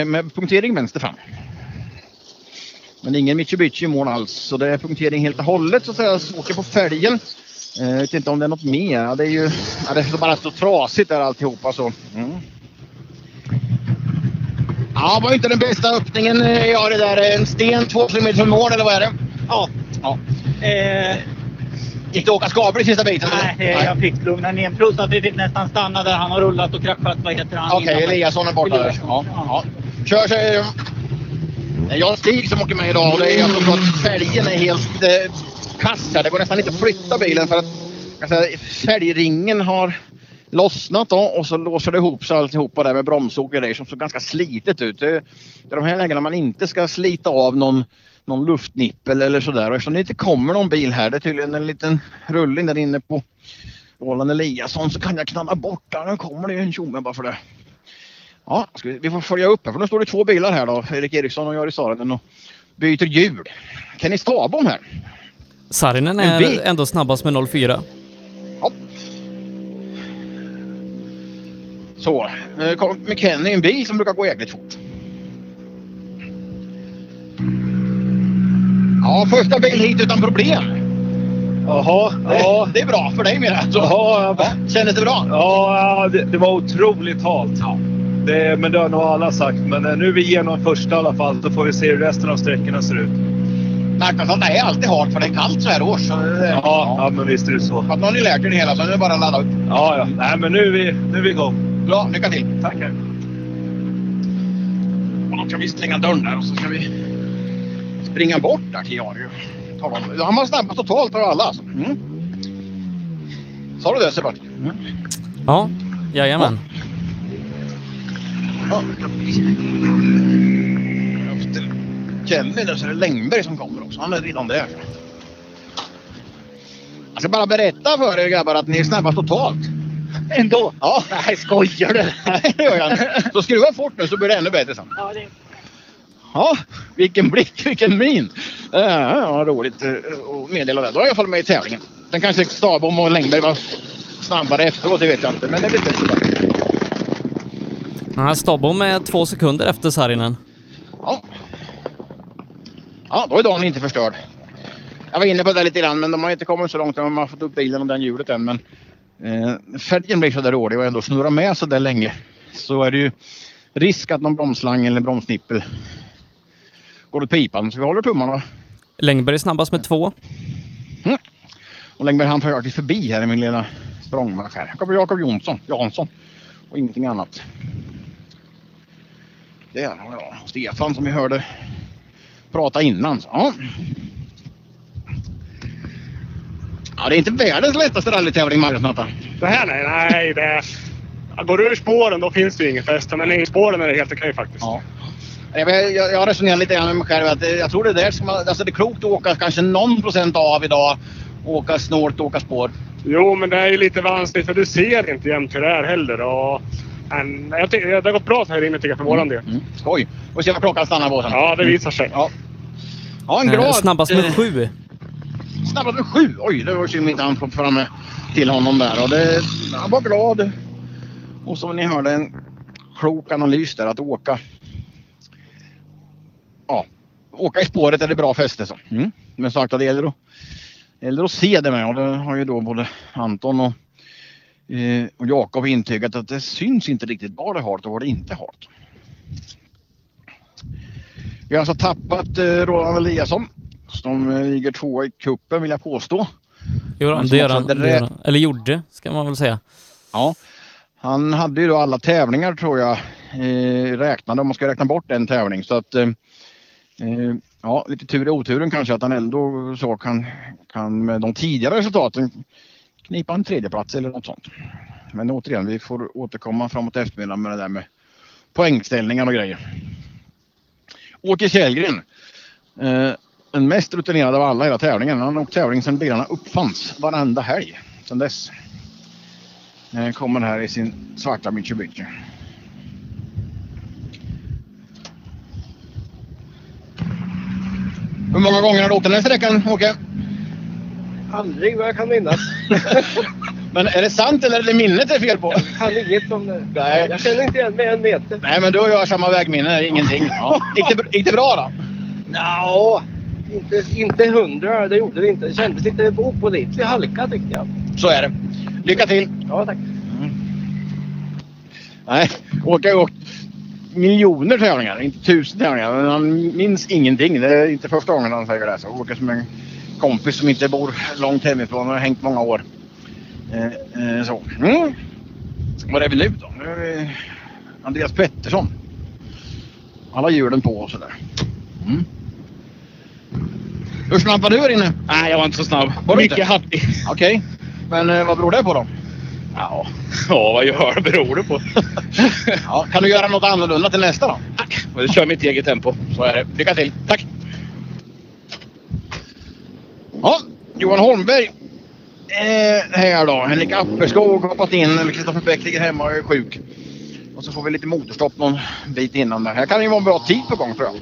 med punktering vänster fram. Men ingen Mitsubishi i mål alls. Så det är punktering helt och hållet så att säga. Så åker på fälgen. Eh, Jag vet inte om det är något mer. Ja, Det är ju ja, det är bara så trasigt där alltihopa så. Mm. Ja, var inte den bästa öppningen eh, jag har det där. En sten två kilometer från mål eller vad är det? Ja. ja. Eh, Gick det att åka skapligt sista biten? nej, eh, jag fick lugna ner Plus att vi fick nästan stanna där han har rullat och kraschat. Vad heter han? Okej, Eliasson är borta där. Ja, ja. Kör. Det är jag och Stig som åker med idag och det är alltså så att fälgen är helt eh, kass här. Det går nästan inte att flytta bilen för att alltså, fälgringen har lossnat då och så låser det ihop sig alltihopa där med bromsok och grejer som ser ganska slitet ut. Det är de här lägena man inte ska slita av någon, någon luftnippel eller sådär. Och eftersom det inte kommer någon bil här, det är tydligen en liten rullning där inne på Roland Eliasson så kan jag knalla bort där. Nu kommer det ju en tjomme bara för det. Ja, vi, vi får följa upp här för nu står det två bilar här då. Erik Eriksson och Jari Saarinen och byter hjul. Kenny Stabom här. Sarinen En är ändå snabbast med 04. Så, nu kommer Kenny i en bil som brukar gå jäkligt fort. Ja, första bil hit utan problem. Jaha, ja. Det är bra för dig med det. Jaha, ja. Kändes det bra? Ja, det, det var otroligt halt. Det, men det har nog alla sagt. Men eh, nu är vi igenom första i alla fall. Så får vi se hur resten av sträckorna ser ut. det är alltid hårt för det är kallt så här års. Så det, Ja, ja, men visst är det så. Att nu har lärt er det hela så nu är det bara att ladda upp. Ja, ja. Nej, men nu är vi, nu är vi igång. Bra, lycka till. Tackar. Och då ska vi stänga dörren där och så ska vi springa bort där till Jari. Han var snabbast totalt av alla alltså. Mm. Sa du det Sebastian? Mm. Ja, jajamän. Ja, Efter Kelly där så är det Längberg som kommer också. Han är redan där. Jag ska bara berätta för er grabbar att ni är snabbast totalt. Ändå? Ja. Nej, skojar du? Nej, det gör jag inte. Så skruva fort nu så blir det ännu bättre sen. Ja, det... Ja, vilken blick, vilken min. Ja, ja, roligt eh, att meddela det. Då är jag i alla fall med i tävlingen. Sen kanske Stabom och Längberg var snabbare efteråt, det vet jag inte. Men det blir bättre. Ja, Stabom är två sekunder efter Saarinen. Ja. Ja, då är dagen inte förstörd. Jag var inne på det lite grann, men de har inte kommit så långt. De har fått upp bilen och den hjulet än. Men eh, fälgen blir så där dålig och ändå snurrar med så där länge. Så är det ju risk att någon bromslang eller bromsnippel går åt pipan. Så vi håller tummarna. Längberg är snabbast med två. Och Längberg han faktiskt förbi här i min lilla språngmarsch här. Här kommer Jakob Jonsson, Jansson och ingenting annat. Där har jag Stefan som vi hörde prata innan. Så, Ja. ja, det är inte världens lättaste rallytävling Margretnatta. Det här nej, nej. Det... Går du ur spåren då finns det ju inget fäste. Men i spåren är det helt okej faktiskt. Ja. Jag, jag, jag resonerar lite grann med mig själv att jag tror det där ska man, alltså det är klokt att åka kanske någon procent av idag. Åka snålt, åka spår. Jo, men det är ju lite vanskligt för du ser inte jämt hur det är heller. Och, men, jag tycker, det har gått bra så här inne tycker jag för våran del. Mm. Skoj! Och se vad klockan stannar på sen. Ja, det visar sig. Ja, ja en Eh, glad... Snabbast med sju. Snabbast med sju! Oj, det var synd inte han får fram till honom där. Och det, han var glad. Och som ni hörde en klok analys där att åka. Ja, åka i spåret är det bra fäste så. Mm. Men sagt att det gäller att, det gäller att se det med och det har ju då både Anton och, eh, och Jakob intygat att det syns inte riktigt var det halt och var det inte halt. Vi har alltså tappat eh, Roland Eliasson som eh, ligger tvåa i kuppen vill jag påstå. Jo, Han det gör han. hade Det gör rä- han. Eller gjorde, ska man väl säga. Ja, han hade ju då alla tävlingar tror jag eh, räknade om man ska räkna bort en tävling. Så att eh, Eh, ja, lite tur i oturen kanske att han ändå så kan, kan med de tidigare resultaten knipa en tredjeplats eller något sånt. Men återigen, vi får återkomma framåt eftermiddagen med det där med poängställningar och grejer. Åke Källgren. Eh, den mest rutinerade av alla i hela tävlingen. Han har åkt tävling sedan bilarna uppfanns varenda helg sedan dess. Eh, kommer här i sin svarta Mitsubishi. Hur många gånger har du åkt den här sträckan Åke? Aldrig vad jag kan minnas. Men är det sant eller är det minnet det är fel på? kan inget om det. Nej. Jag känner inte igen mig en meter. Nej men du och jag har samma vägminne, ingenting. Ja. Gick, det, gick det bra då? Ja, inte, inte hundra. Det gjorde det inte. Det kändes lite opålitlig halka tyckte jag. Så är det. Lycka till! Ja, tack. Nej, Åke har åkt miljoner tävlingar, inte tusen tävlingar. Men han minns ingenting. Det är inte första gången han säger det. Så Åke som en kompis som inte bor långt hemifrån och har hängt många år. Eh, eh, så. Mm. Var är vi nu då? Nu är vi Andreas Pettersson. Alla hjulen på och sådär. Mm. Hur snabb var du här inne? Nej, jag var inte så snabb. Var Mycket hattig. Okej. Men eh, vad beror det på då? Ja, ja vad gör beror det på? Ja, kan du göra något annorlunda till nästa då? Jag kör mitt eget tempo. Så är det. Lycka till. Tack! Ja, Johan Holmberg eh, här då. Henrik Apperskog har hoppat in. Eller Kristoffer Bäck ligger hemma och är sjuk. Och så får vi lite motorstopp någon bit innan där. Här kan det ju vara en bra tid på gång tror jag.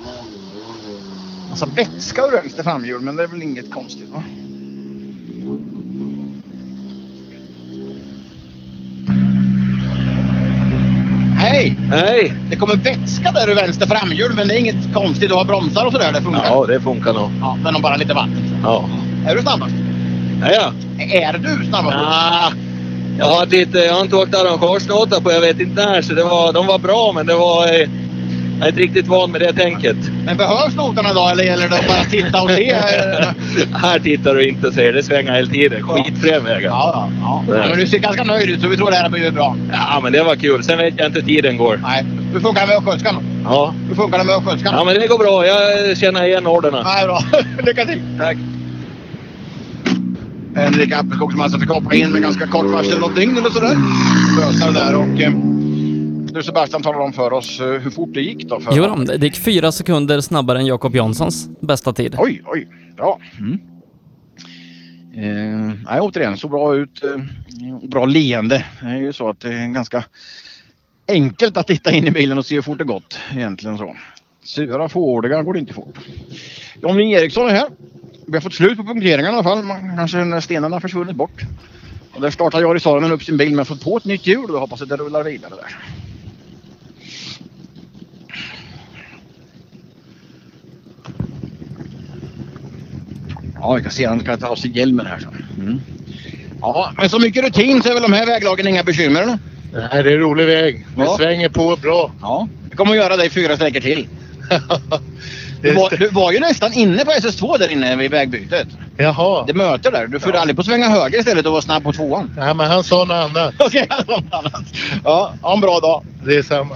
Alltså vätska ur vänster framhjul, men det är väl inget konstigt va? Hej! Hej! Det kommer vätska där ur vänster framhjul, men det är inget konstigt. Du har bromsar och sådär. Det funkar. Ja, det funkar nog. Ja, men om bara lite vatten. Ja. Är du snabbast? Ja, ja. Är du snabbast? Ah, jag, har inte, jag har inte åkt arrangörsnåtar på jag vet inte när, så det var, de var bra, men det var... Jag är inte riktigt van med det tänket. Men behövs noterna då eller gäller det att bara titta och se? Här tittar du inte ser. Det svänger hela tiden. Skitfrän vägen. Ja, ja, ja. Men du ser ganska nöjd ut så vi tror det här blir bra. Ja, men det var kul. Sen vet jag inte hur tiden går. Nej. Hur funkar det med östgötskan? Ja. Hur funkar det med östgötskan? Ja, men det går bra. Jag känner igen orderna. Nej, bra. Lycka till! Tack. Henrik Appelskog som alltså fick hoppa in med ganska kort varsel, något dygn eller sådär. Lösa det där och eh, du Sebastian talar om för oss eh, hur fort det gick då. För Jo, då, det gick fyra sekunder snabbare än Jakob Janssons bästa tid. Oj, oj, bra. Mm. Eh, nej, återigen, så bra ut. Eh, bra leende. Det är ju så att det är ganska enkelt att titta in i bilen och se hur fort det gått. Egentligen så. Sura fåordiga går det inte fort. Jonny Eriksson är här. Vi har fått slut på punkteringen i alla fall. Kanske när stenarna har försvunnit bort. Och där startar Jari Saarinen upp sin bil med att få på ett nytt hjul och hoppas att det rullar vidare där. Ja, vi kan se han ska ta av sig hjälmen här. Så. Mm. Ja, men så mycket rutin så är väl de här väglagen inga bekymmer? Eller? Nej, det är en rolig väg. Det Ja. svänger på bra. Ja, det kommer att göra dig fyra sträckor till. Du var, du var ju nästan inne på SS2 där inne vid vägbytet. Jaha. Det möter där. Du får aldrig på att svänga höger istället och vara snabb på tvåan. Nej, men han sa något annat. Okej, han sa något annat. Ja, ha en bra dag. Det är samma.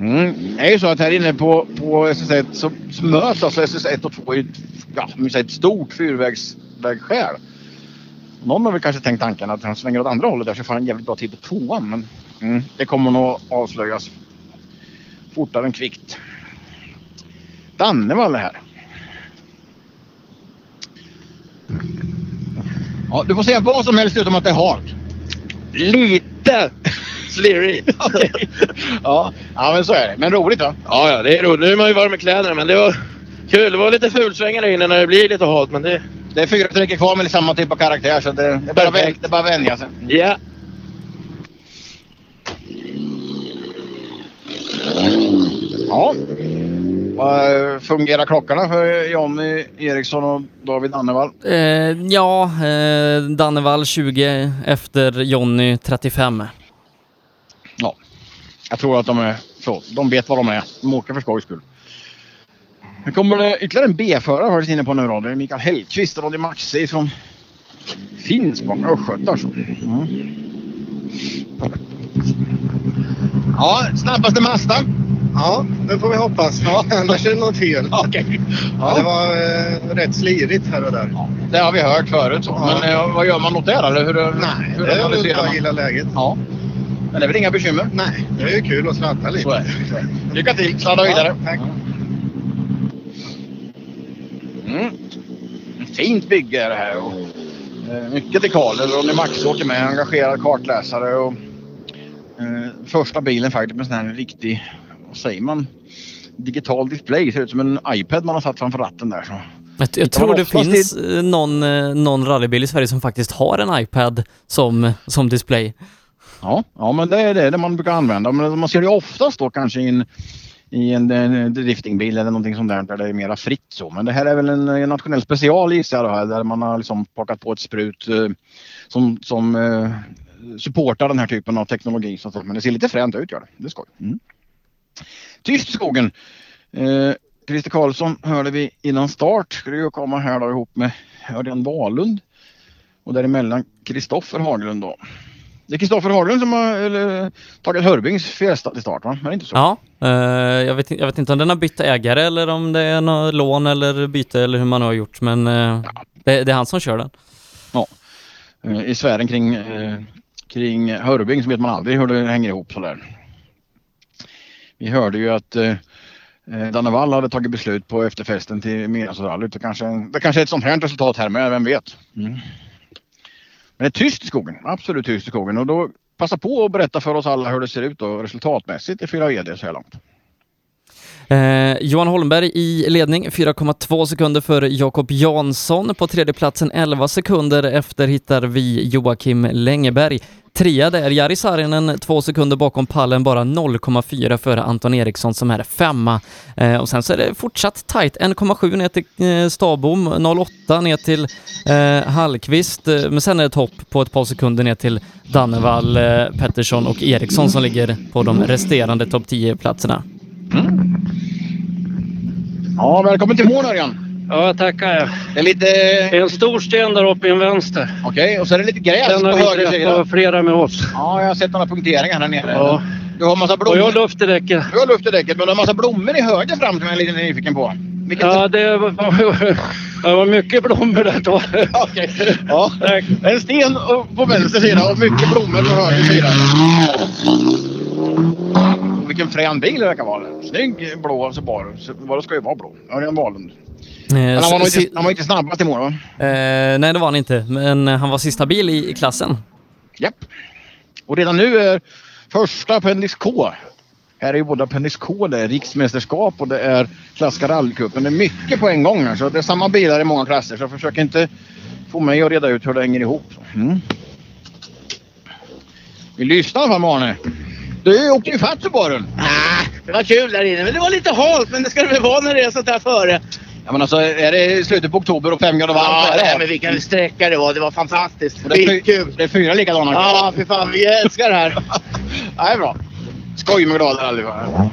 Mm. Det är ju så att här inne på, på SS1 så, så möts alltså SS1 och 2 i ett, ja, ett stort fyrvägsvägskäl. Någon har väl kanske tänkt tanken att han svänger åt andra hållet där så får han en jävligt bra tid på tvåan. Men mm, det kommer nog avslöjas fortare än kvickt. Dannevall här. Ja, du får säga vad som helst utom att det är halt. Lite slirrig. Ja, ja, men så är det. Men roligt va? Ja, ja, det är roligt. Nu är man ju varm i kläderna, men det var kul. Det var lite fulsvängar där inne när det blir lite halt, men det... Det är fyra sträckor kvar med samma typ av karaktär så det, det, är, bara, vän- det är bara att vänja sig. Ja. Ja. Fungerar klockorna för Jonny Eriksson och David Annevall? Eh, ja, eh, Dannevall 20 efter Jonny 35. Ja. Jag tror att de är så. De vet vad de är. De åker för skojs skull. Nu kommer det ytterligare en B-förare har vi inne på nu då. Det är Mikael Hellqvist och Ronny Maxey från Finspång, Östgötar. Mm. Ja, snabbaste Mazda. Ja, det får vi hoppas. Annars är det något fel. Okej. Ja, det var eh, rätt slirigt här och där. Det har vi hört förut. Så. Ja. Men eh, vad gör man åt det? Eller hur, Nej, hur det är att gilla läget. Ja. Men det är väl inga bekymmer? Nej, det är ju kul att sladda lite. Så är det. Lycka till! Sladda vidare! Ja, tack. Mm. Fint bygge är det här. Och, eh, mycket dekaler. Ronny Max åker med, engagerad kartläsare. Och, eh, första bilen faktiskt med sån här riktig, vad säger man, digital display. Ser ut som en iPad man har satt framför ratten där. Så. Jag, jag Ja, tror det finns eh, någon, någon rallybil i Sverige som faktiskt har en iPad som, som display. Ja, ja, men det är det, det man brukar använda. Men man ser det oftast då kanske i en, i en, eh, driftingbil eller någonting sånt där, där det är mera fritt så. Men det här är väl en, eh, nationell special gissar jag där man har liksom plockat på ett sprut eh, som, som eh, supportar den här typen av teknologi. Så att, men det ser lite fränt ut gör det. Det är skoj. Mm. Tyst i skogen. Eh, Christer Karlsson hörde vi innan start. Skulle ju komma här då ihop med Örjan Wahlund. Och däremellan Kristoffer Haglund då. Det är Kristoffer Haglund som har eller, tagit Hörbings Fiesta till start va? Är det inte så? Ja, eh, jag, vet, jag vet inte om den har bytt ägare eller om det är något lån eller byte eller hur man har gjort, men eh, det, det är han som kör den. Ja. Eh, I sfären kring, eh, kring Hörbing så vet man aldrig hur det hänger ihop sådär. Vi hörde ju att eh, eh, Danne Wall hade tagit beslut på efterfesten till Midnattsrallyt. Det kanske, det kanske är ett sånt här resultat här med, vem vet. Mm. Men det är tyst i skogen, absolut tyst i skogen. Och då passa på att berätta för oss alla hur det ser ut då, resultatmässigt i 4 VD så här långt. Eh, Johan Holmberg i ledning, 4,2 sekunder för Jakob Jansson. På tredjeplatsen 11 sekunder efter hittar vi Joakim Längeberg. Trea där, Jari Saarinen två sekunder bakom pallen, bara 0,4 före Anton Eriksson som är femma. Eh, och sen så är det fortsatt tight, 1,7 ner till eh, Stabom, 0,8 ner till eh, Hallqvist, eh, men sen är det ett hopp på ett par sekunder ner till Dannevall, eh, Pettersson och Eriksson som ligger på de resterande topp 10-platserna. Mm. Ja, välkommen till mål Örjan. Ja, tackar. Det är lite... En stor sten där uppe i en vänster. Okej, och så är det lite gräs Den på har vi höger träffat sida. flera med oss. Ja, jag har sett några punkteringar här nere. Ja. Du har massa blommor. Och jag har luft i däcket. Du har luft i däcket, men du har massa blommor i höger fram som jag är lite nyfiken på. Vilket... Ja, det var, det var mycket blommor där då. Okej. Ja. En sten på vänster sida och mycket blommor på höger sida. Vilken frän bil det verkar vara. Snygg blå Subaru. Subaru ska ju vara blå. Örjan Wahlund. Men han var, nog inte, han var inte snabbast i mål va? Eh, nej, det var han inte, men han var sista bil i, i klassen. Japp. Och redan nu är första Appendix K. Här är ju både Appendix K, det är riksmästerskap och det är Klassiska rallycupen. Det är mycket på en gång här, så det är samma bilar i många klasser. Så jag försöker inte få mig att reda ut hur det hänger ihop. Mm. Vi lyssnar i med Arne. Du åkte ju fatt Subarun. Det var kul där inne, men det var lite halt. Men det ska det väl vara när det är sånt här före. Ja men alltså är det slutet på oktober och fem grader varmt? Ja, nej, men vilken sträcka det var. Det var fantastiskt. Och det är Skitkul. Det är fyra likadana. Ja, fy fan. Vi älskar det här. Ja, det är bra. Skoj med glada allihopa.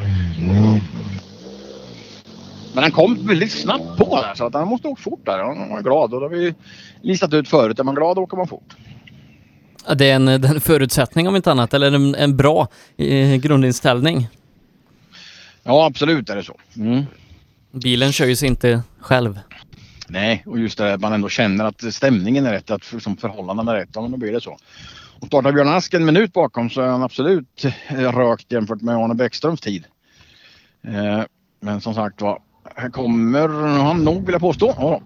Men han kom väldigt snabbt på där så att han måste åka fort där. Han var glad och det har vi listat ut förut. Är man glad åker man fort. Det är en, är en förutsättning om inte annat, eller en, en bra eh, grundinställning. Ja absolut är det så. Mm. Bilen kör ju sig inte själv. Nej, och just det att man ändå känner att stämningen är rätt, att som förhållandena är rätt. Ja, men då blir det så. Och startar Björn Ask en minut bakom så är han absolut eh, rökt jämfört med Arne Bäckströms tid. Eh, men som sagt var, här kommer han nog vill jag påstå. Ja.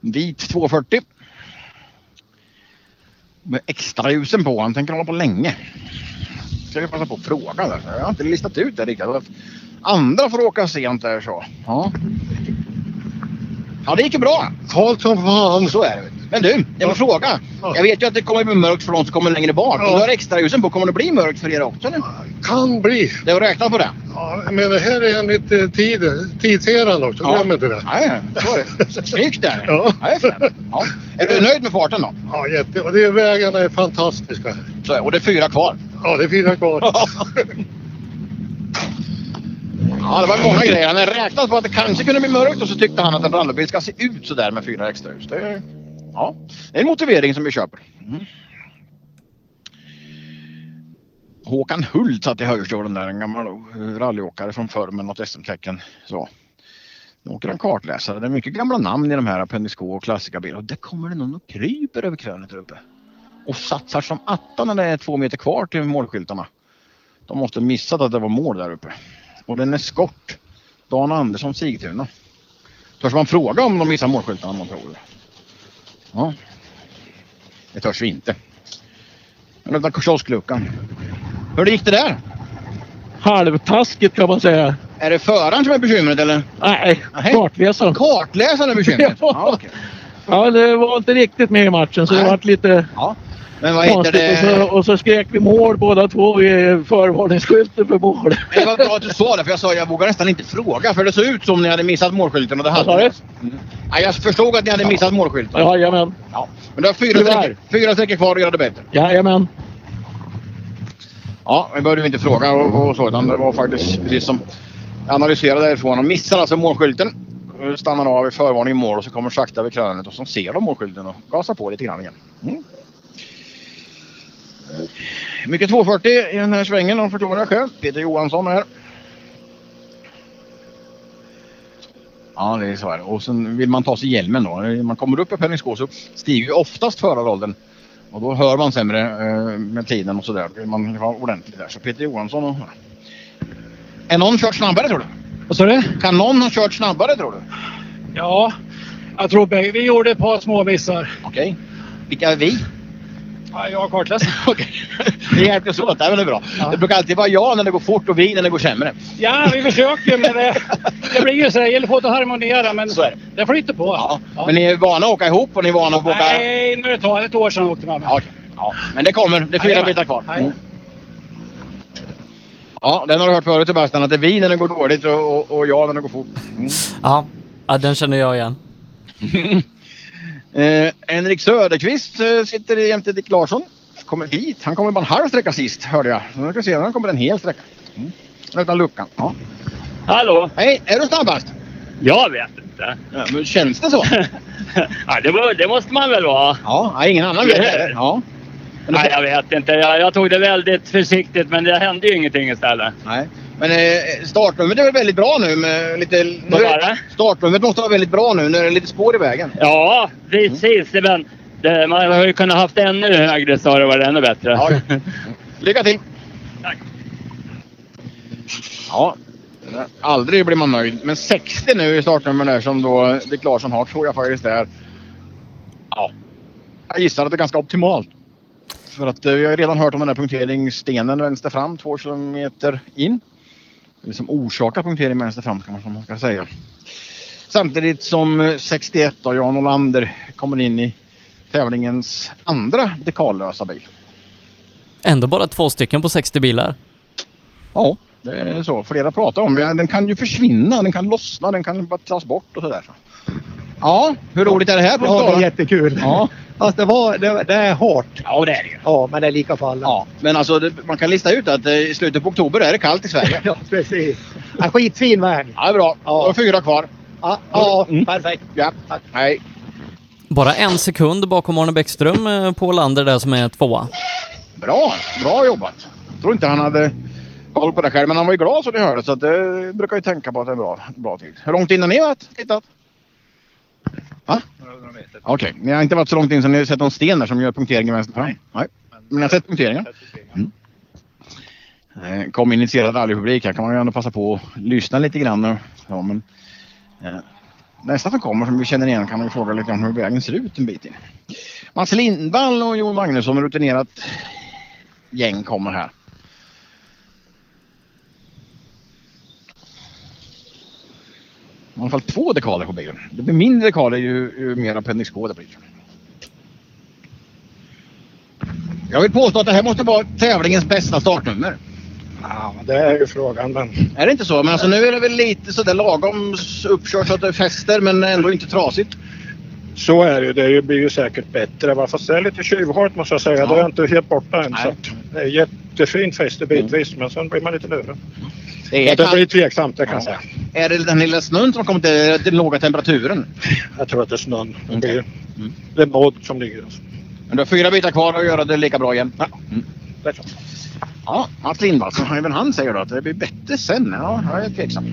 Vit 240. Med extra ljusen på. Han tänker hålla på länge. Ska vi passa på att fråga där. Jag har inte listat ut det riktigt. Andra får åka sent där så. Ja. Ja, det gick ju bra. Halt som fan. Så är det. Men du, jag vill fråga. Jag vet ju att det kommer bli mörkt för de som kommer längre bak. Ja. Du har extra ljusen på. Kommer det bli mörkt för er också? Kan bli. Det har räknat på det? Ja, men det här är enligt eh, tid, tidseran också. Ja. Glöm inte det. Nej, så är det. Snyggt där. Ja. Ja, är du nöjd med farten då? Ja, jätte. Och det, vägarna är fantastiska. Så, och det är fyra kvar. Ja, det är fyra kvar. Ja, det var många grejer. Han hade räknat på att det kanske kunde bli mörkt och så tyckte han att en rallybil ska se ut sådär med fyra extra ljus. Det ja, det är en motivering som vi köper. Mm. Håkan Hult satt i högerstolen där, en gammal rallyåkare från förr med något SM-tecken. Så. Nu åker han kartläsare. Det är mycket gamla namn i de här Appendix K och klassiska bilar. Och där kommer det någon och kryper över krönet där uppe. Och satsar som attan när det är två meter kvar till målskyltarna. De måste ha missat att det var mål där uppe. Och den är skort. Dan Andersson Sigtuna. Törs man fråga om de missar målskyltarna om man tror det? Ja. Det törs vi inte. Men öppna kioskluckan. Hur gick det där? Halvtaskigt kan man säga. Är det föraren som är bekymret eller? Nej, Nej. kartläsaren. Kartläsaren är bekymret? Ja. Okej. Ja, det var inte riktigt med i matchen så det Nej. vart lite Ja. Men vad heter konstigt. Och, det? så, och så skrek vi mål båda två vid förvarningsskylten för mål. Men Det var bra att du sa det för jag sa jag vågar nästan inte fråga för det såg ut som ni hade missat målskylten och det hade Vad sa ni. Mm. Ja, jag förstod att ni hade missat målskylten. Jajamän. Ja. Men du har fyra sträckor, fyra sträckor kvar att göra det bättre. Jajamän. Ja, vi behövde inte fråga och, och så utan det var faktiskt precis som jag analyserade därifrån. De missar alltså målskylten. Stannar av i förvarning i mål och så kommer sakta vid krönet och så ser de målskylten och gasar på lite grann igen. Mm. Mycket 240 i den här svängen av förståeliga skäl. Peter Johansson här. Ja, det är så här. Och sen vill man ta sig hjälmen då. När man kommer upp i Penningskå så stiger ju oftast föraråldern. Och då hör man sämre eh, med tiden och sådär. Man vara ordentlig där. Så Peter Johansson och... Är någon kört snabbare tror du? Vad sa du? Kan någon ha kört snabbare tror du? Ja, jag tror bägge vi gjorde ett par små missar. Okej. Vilka är vi? Ja, jag har kartläsare. Det hjälps åt. Det är väl bra. Det brukar alltid vara jag när det går fort och vi när det går sämre. Ja, vi försöker men det, det blir ju så. Det gäller att få det att harmoniera men Så är det. det flyter på. Ja. Men ni är vana att åka ihop och ni är vana att åka... Nej, nu är det ett år sedan jag åkte med. Ja, okej. ja. Men det kommer. Det är fyra bitar kvar. Mm. Ja, den har du hört förut Sebastian. Att det är vi när det går dåligt och, och, och jag när det går fort. Mm. Ja, ja den känner jag igen. Eh, Henrik Söderqvist eh, sitter jämte Dick Larsson. Kommer hit. Han kommer bara en halv sträcka sist hörde jag. Nu ska vi se. Han kommer en hel sträcka. Mm. Utan luckan. Ja. Hallå? Hej, är du snabbast? Jag vet inte. Ja, men känns det så? ja, det, var, det måste man väl vara? Ja, ingen annan vet det. Ja. Nej, jag vet inte. Jag, jag tog det väldigt försiktigt men det hände ju ingenting istället. Nej. Men eh, startnumret är väl väldigt bra nu med lite... Nu, det? startnumret måste vara väldigt bra nu när det är lite spår i vägen. Ja, precis. Men det, man har ju kunnat haft ännu högre så har det varit ännu bättre. Ja. Lycka till! Ja, aldrig blir man nöjd. Men 60 nu i startnummer där som då Dick Larsson har tror jag faktiskt är... Ja, jag gissar att det är ganska optimalt. För att eh, vi har redan hört om den här punkteringsstenen vänster fram, två kilometer in. Som orsakar punktering vänster fram kan man, ska säga. Samtidigt som eh, 61 och Jan Olander kommer in i tävlingens andra dekallösa bil. Ändå bara två stycken på 60 bilar. Ja, det är så. Flera pratar om det. Den kan ju försvinna, den kan lossna, den kan bara tas bort och sådär. Ja, hur roligt är det här Ja, det är jättekul. Ja. Fast det, var, det, det är hårt. Ja, det är det ju. Ja, men det är lika för alla. Ja, men alltså det, man kan lista ut att eh, i slutet på oktober är det kallt i Sverige. ja, precis. Ja, skitfin väg. Ja, bra. Ja. Och fyra kvar. Ja, ja Mm. perfekt. Ja, hej. Bara en sekund bakom Arne Bäckström eh, på Lander där som är tvåa. Bra, bra jobbat. Jag tror inte han hade koll på det själv, men han var ju glad så ni hörde. Så att det brukar ju tänka på att det är bra, bra tid. Hur långt innan ni har? Tittat? Va? Okej, ni har inte varit så långt in så ni har sett någon sten där som gör punkteringen vänster fram? Nej. Men ni har sett punkteringen? Mm. Eh, Kom initierad rallypublik här kan man ju ändå passa på att lyssna lite grann. och- Ja, men, eh, nästa som kommer som vi känner igen kan man ju fråga lite om hur vägen ser ut en bit in. Mats Lindvall och Jon Magnusson, rutinerat gäng kommer här. I alla fall två dekaler på bilen. Det blir mindre dekaler ju, ju mer appendix K det blir. Jag vill påstå att det här måste vara tävlingens bästa startnummer. Ja, det är ju frågan. Men... Är det inte så? Men alltså nu är det väl lite sådär lagom uppkört så att det fäster men ändå inte trasigt. Så är det ju. Det blir ju säkert bättre. Fast det är lite tjuvhårt måste jag säga. Ja. Det är inte helt borta än. Nej. Så det är jättefint fäste bitvis. Men sen blir man lite lurad. Det är det blir tveksamt det kan jag säga. Är det den lilla snön som har kommit till den låga temperaturen? Jag tror att det är snön. Det, Okej. blir, det är modd som ligger. Men du har fyra bitar kvar att göra det lika bra igen. Ja. Mm. Det är så. Ja, Mats Lindvall, även han säger då att det blir bättre sen. Ja, jag är tveksam.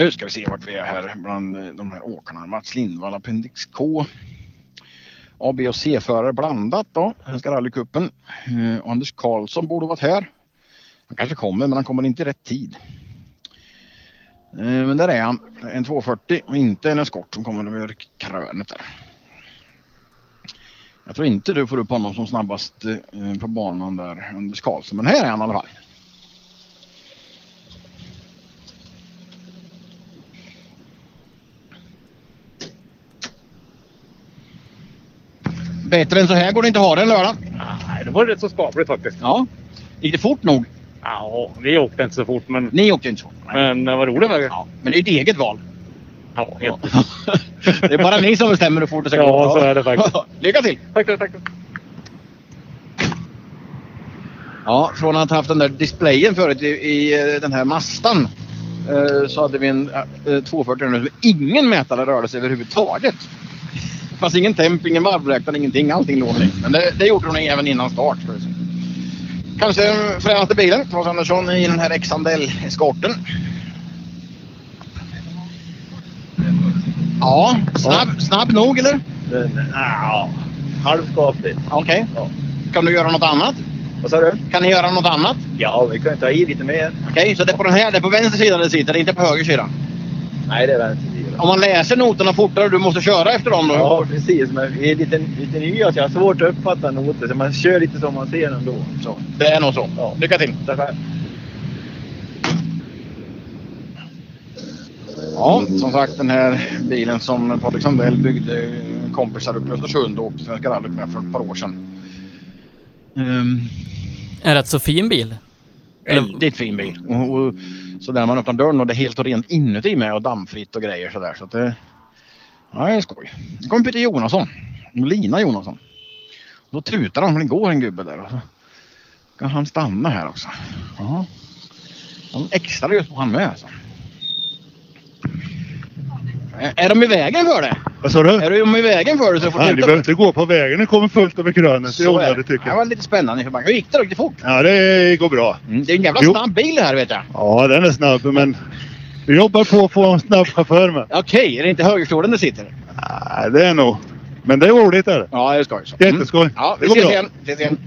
Nu ska vi se vart vi är här bland eh, de här åkarna. Mats Lindvall, Appendix K. A, B och C-förare blandat då. Svenska rallycupen. Eh, Anders Karlsson borde varit här. Han kanske kommer, men han kommer inte i rätt tid. Eh, Men där är han. En 240 och inte en eskort som kommer över krönet där. Jag tror inte du får upp honom som snabbast eh, på banan där, Anders Karlsson. Men här är han i alla fall. Bättre än så här går det inte att ha det en lördag. Nej, det var rätt så skapligt faktiskt. Ja. Gick det fort nog? Ja, vi åkte inte så fort men... Ni åkte inte så fort. Men det var roligt faktiskt. Ja, men det är ett eget val. Ja, helt. Det är bara ni som bestämmer hur fort det ska gå. Ja, så är det faktiskt. Lycka till! Tack, tack, tack. Ja, från att ha haft den där displayen förut i, i eh, den här mastan eh, så hade vi en eh, 240 nu som ingen mätare rörde sig överhuvudtaget. Fanns ingen temp, ingen varvräknare, ingenting. Allting låg i. Men det, det gjorde hon även innan start. Kanske fränaste bilen, Claes Andersson, i den här Xandell-eskorten. Ja, snabb, snabb nog eller? Ja, halvskapligt. Okej. Kan du göra något annat? Vad sa du? Kan ni göra något annat? Ja, vi kan ta i lite mer. Okej, så det är på den här, det är på vänster sida det sitter, inte på höger sida? Nej, det är inte Om man läser noterna fortare du måste köra efter dem då? Ja, precis. Men vi är lite, lite nya så jag har svårt att uppfatta noter. Så man kör lite som man ser ändå. Så. Det är nog så. Lycka till! Tackar. Ja, som sagt den här bilen som Patrik Sandell byggde kompisar uppe i Östersund och åkte Svenska rallyt med för ett par år sedan. Ehm, En rätt så fin bil. Väldigt fin bil. Och, och, så där man öppnar dörren och det är helt och rent inuti med och dammfritt och grejer sådär. Så att det, ja, det är skoj. Nu kommer Peter Jonasson. Lina Jonasson. Då tutar han, för det går en gubbe där. Och så kan han stanna här också. Ja. De extra lös på han med alltså. Är- de i vägen för det? Vad sa du? Är de i vägen för det så får Nej, du behöver inte gå på vägen. Det kommer fullt över krönet. Det är onödigt tycker Det jag. var lite spännande. Hur gick det då? Gick det fort? Ja, det går bra. Mm, det är en jävla Jo. snabb bil det här vet jag. Ja, den är snabb men vi jobbar på att få en snabb chaufför med. Okej, är det inte högerstolen det sitter? Nej, det är nog. Men det är roligt är det. Ja, det är skoj. Jätteskoj. Ja, det vi går bra. igen. Ses igen.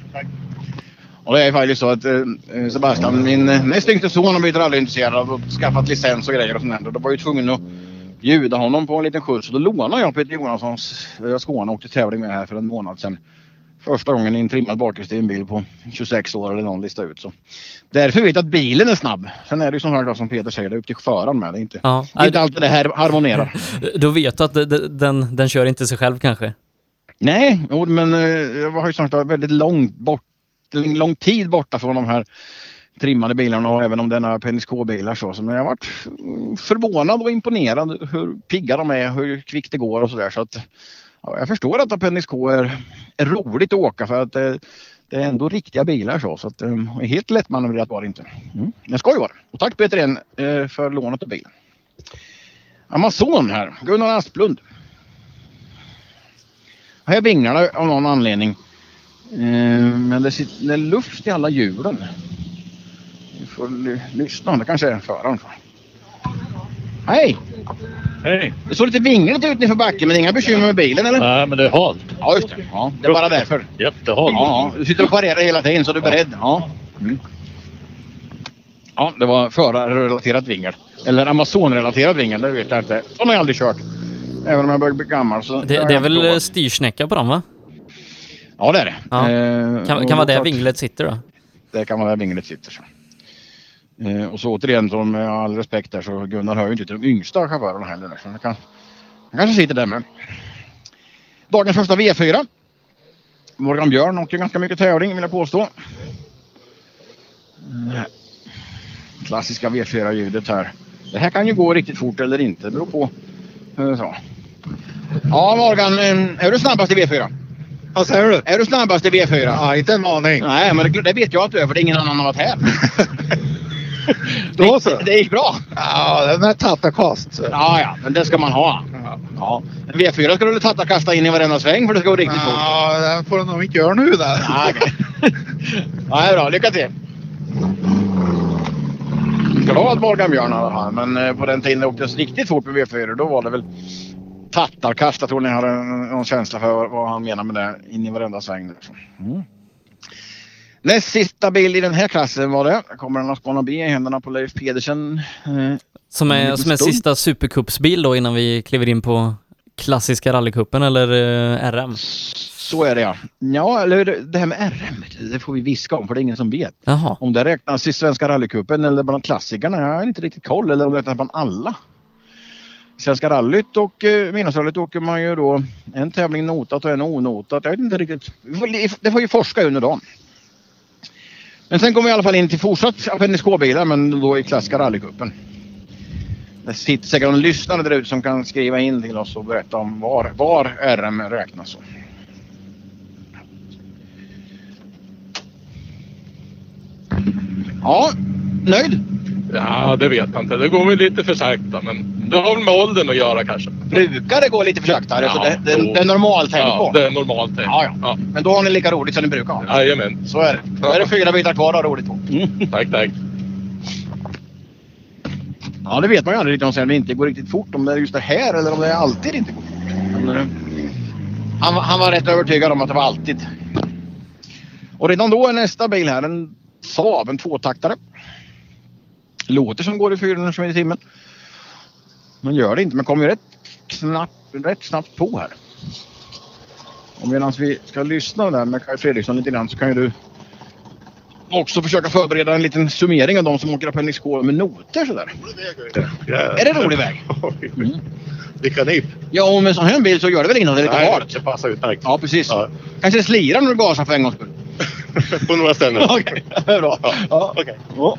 Och det är faktiskt så att eh, Sebastian, min eh, näst yngste son, har blivit rallyintresserad och skaffat licens och grejer och sånt där. Och då var ju tvungen att bjuda honom på en liten skjuts. Då lånade jag Peter Jonassons eh, Skåne och åkte tävling med här för en månad sedan. Första gången i en trimmad bakhjulsdriven bil på 26 år eller någon lista ut. Så. Därför vet jag att bilen är snabb. Sen är det ju som sagt som Peter säger, det är upp till föraren med. Det är inte, Ja. det är inte alltid det här harmonerar. Då vet du att de- de- den, den kör inte sig själv kanske. Nej, men eh, jag har ju sagt väldigt långt bort, lång tid borta från de här trimmade bilarna och även om det är några Pennis K-bilar så. så. Men jag har varit mm, förvånad och imponerad hur pigga de är, hur kvickt det går och sådär. Så att, ja, jag förstår att Pennis K är, är roligt att åka för att eh, det är ändå riktiga bilar så. Så att eh, helt lättmanövrerat var det inte. Mm. Men skoj var det. Och tack Peter igen eh, för lånet av bilen. Amazon här, Gunnar Asplund. Här är vingarna av någon anledning. Eh, men det, sitter, det är luft i alla hjulen. Vi får ly- lyssna. Det kanske är föraren. Hej! Hej! Det såg lite vingligt ut inför backen men inga bekymmer med bilen eller? Nej, men det är halt. Ja just det. Ja, det är bara därför. Jättehalt. Ja, ja. Du sitter och parerar hela tiden så du är beredd. Ja. Mm. Ja, det var förarrelaterat vingel. Eller Amazon-relaterat vingel, det vet jag inte. Sån har jag aldrig kört. Även om jag börjar bli gammal så... Det, det är väl provat. styrsnäcka på dem va? Ja, det är det. Ja. Eh, Kan, kan vara där vinglet sitter då? Det kan vara där vinglet sitter. Eh, och så återigen, så med all respekt där, så Gunnar hör ju inte till de yngsta chaufförerna heller. där, Så det kan, han kanske sitter där med. Dagens första V4. Morgan Björn åker ganska mycket tävling vill jag påstå. Eh, Klassiska V4-ljudet här. Det här kan ju gå riktigt fort eller inte. Det beror på. Så. Ja Morgan, eh, är du snabbast i V4? Vad säger du? Är du snabbast i V4? Ja, inte en aning. Nej, men det, det vet jag att du är för det är ingen annan har varit här. Då så. Det gick bra. Ja, den är tattarkast. Ja, ja, men det ska man ha. Ja. En V4 ska du tatta kasta in i varenda sväng för det ska gå riktigt fort. Ja, den får du nog inte göra nu där. Ja, okej. ja, det är bra. Lycka till! Glad Morgan Björn fall. Men eh, på den tiden det åktes riktigt fort med V4 då var det väl tattarkast. Jag tror ni hade en- någon känsla för vad- han menar med det. In i varenda sväng. Mm. Näst sista bil i den här klassen var det. Kommer en Ascona B i händerna på Leif Pedersen. Eh, Som är, som är sista supercupsbil då innan vi kliver in på klassiska rallycupen eller eh, RM? Så är det ja. Ja, eller det här med RM, det får vi viska om för det är ingen som vet. Jaha. Om det räknas i Svenska rallycupen eller bland klassikerna, jag har inte riktigt koll. Eller om det räknas bland alla. Svenska rallyt och eh, Midnattsrallyt åker man ju då en tävling notat och en onotat. Jag vet inte riktigt. Det får ju forska under dagen. Men sen kommer vi i alla fall in till fortsatt Appendix K-bilar men då i klassiska rallycupen. Det sitter säkert någon lyssnare där ute som kan skriva in till oss och berätta om var, var RM räknas. Ja, nöjd? Ja, det vet jag inte. Det går väl lite för sakta, men det har väl med åldern att göra kanske. Brukar det gå lite för sakta? Ja, så det, det, det är normaltempo? Ja, det är normaltempo. Ja, ja. Men då har ni lika roligt som ni brukar ha? Jajamän. Så är det. Då är det fyra bitar kvar att ha roligt på. Tack, tack. Ja, det vet man ju aldrig riktigt om det inte går riktigt fort. Om det är just det här eller om det alltid inte går fort. Men, eh, han, han var rätt övertygad om att det var alltid. Och redan då är nästa bil här en Saab, en tvåtaktare. Låter som går i 400 km i timmen. Men gör det inte. Men kommer ju rätt snabbt, rätt snabbt på här. Och medan vi ska lyssna där med Kaj Fredriksson lite grann så kan ju du också försöka förbereda en liten summering av de som åker Appendix med noter sådär. Är det rolig väg? Vilka nyp. Ja, och med en sån här bil så gör det väl innan det är lite halt? Det passar utmärkt. Ja, precis. Kanske det slirar när du gasar för en gångs skull. På några ställen. Okej, bra. Ja. okej. Ja,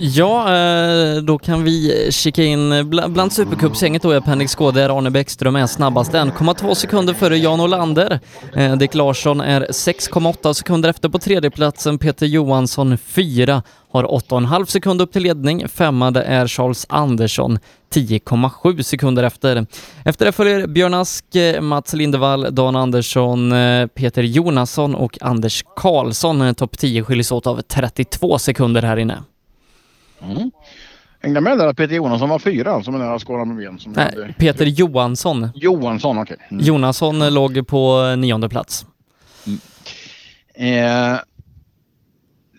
Ja, eh, då kan vi kika in bland Supercupsgänget då i Appendix K där Arne Bäckström är snabbast 1,2 sekunder före Jan Olander. Eh, Dick Larsson är 6,8 sekunder efter på tredjeplatsen. Peter Johansson 4 har 8,5 sekunder upp till ledning. Femma det är Charles Andersson 10,7 sekunder efter. Efter det följer Björn Ask, eh, Mats Lindevall, Dan Andersson, Peter Jonasson och Anders Karlsson. Topp 10 skiljs åt av 32 sekunder här inne. Mm. Hängde med där att Peter Johansson var fyra som är nära skåra med ben. Som Nej, hade- Peter Johansson. Johansson, okej. Mm. Jonasson eh, låg på nionde plats. Eh,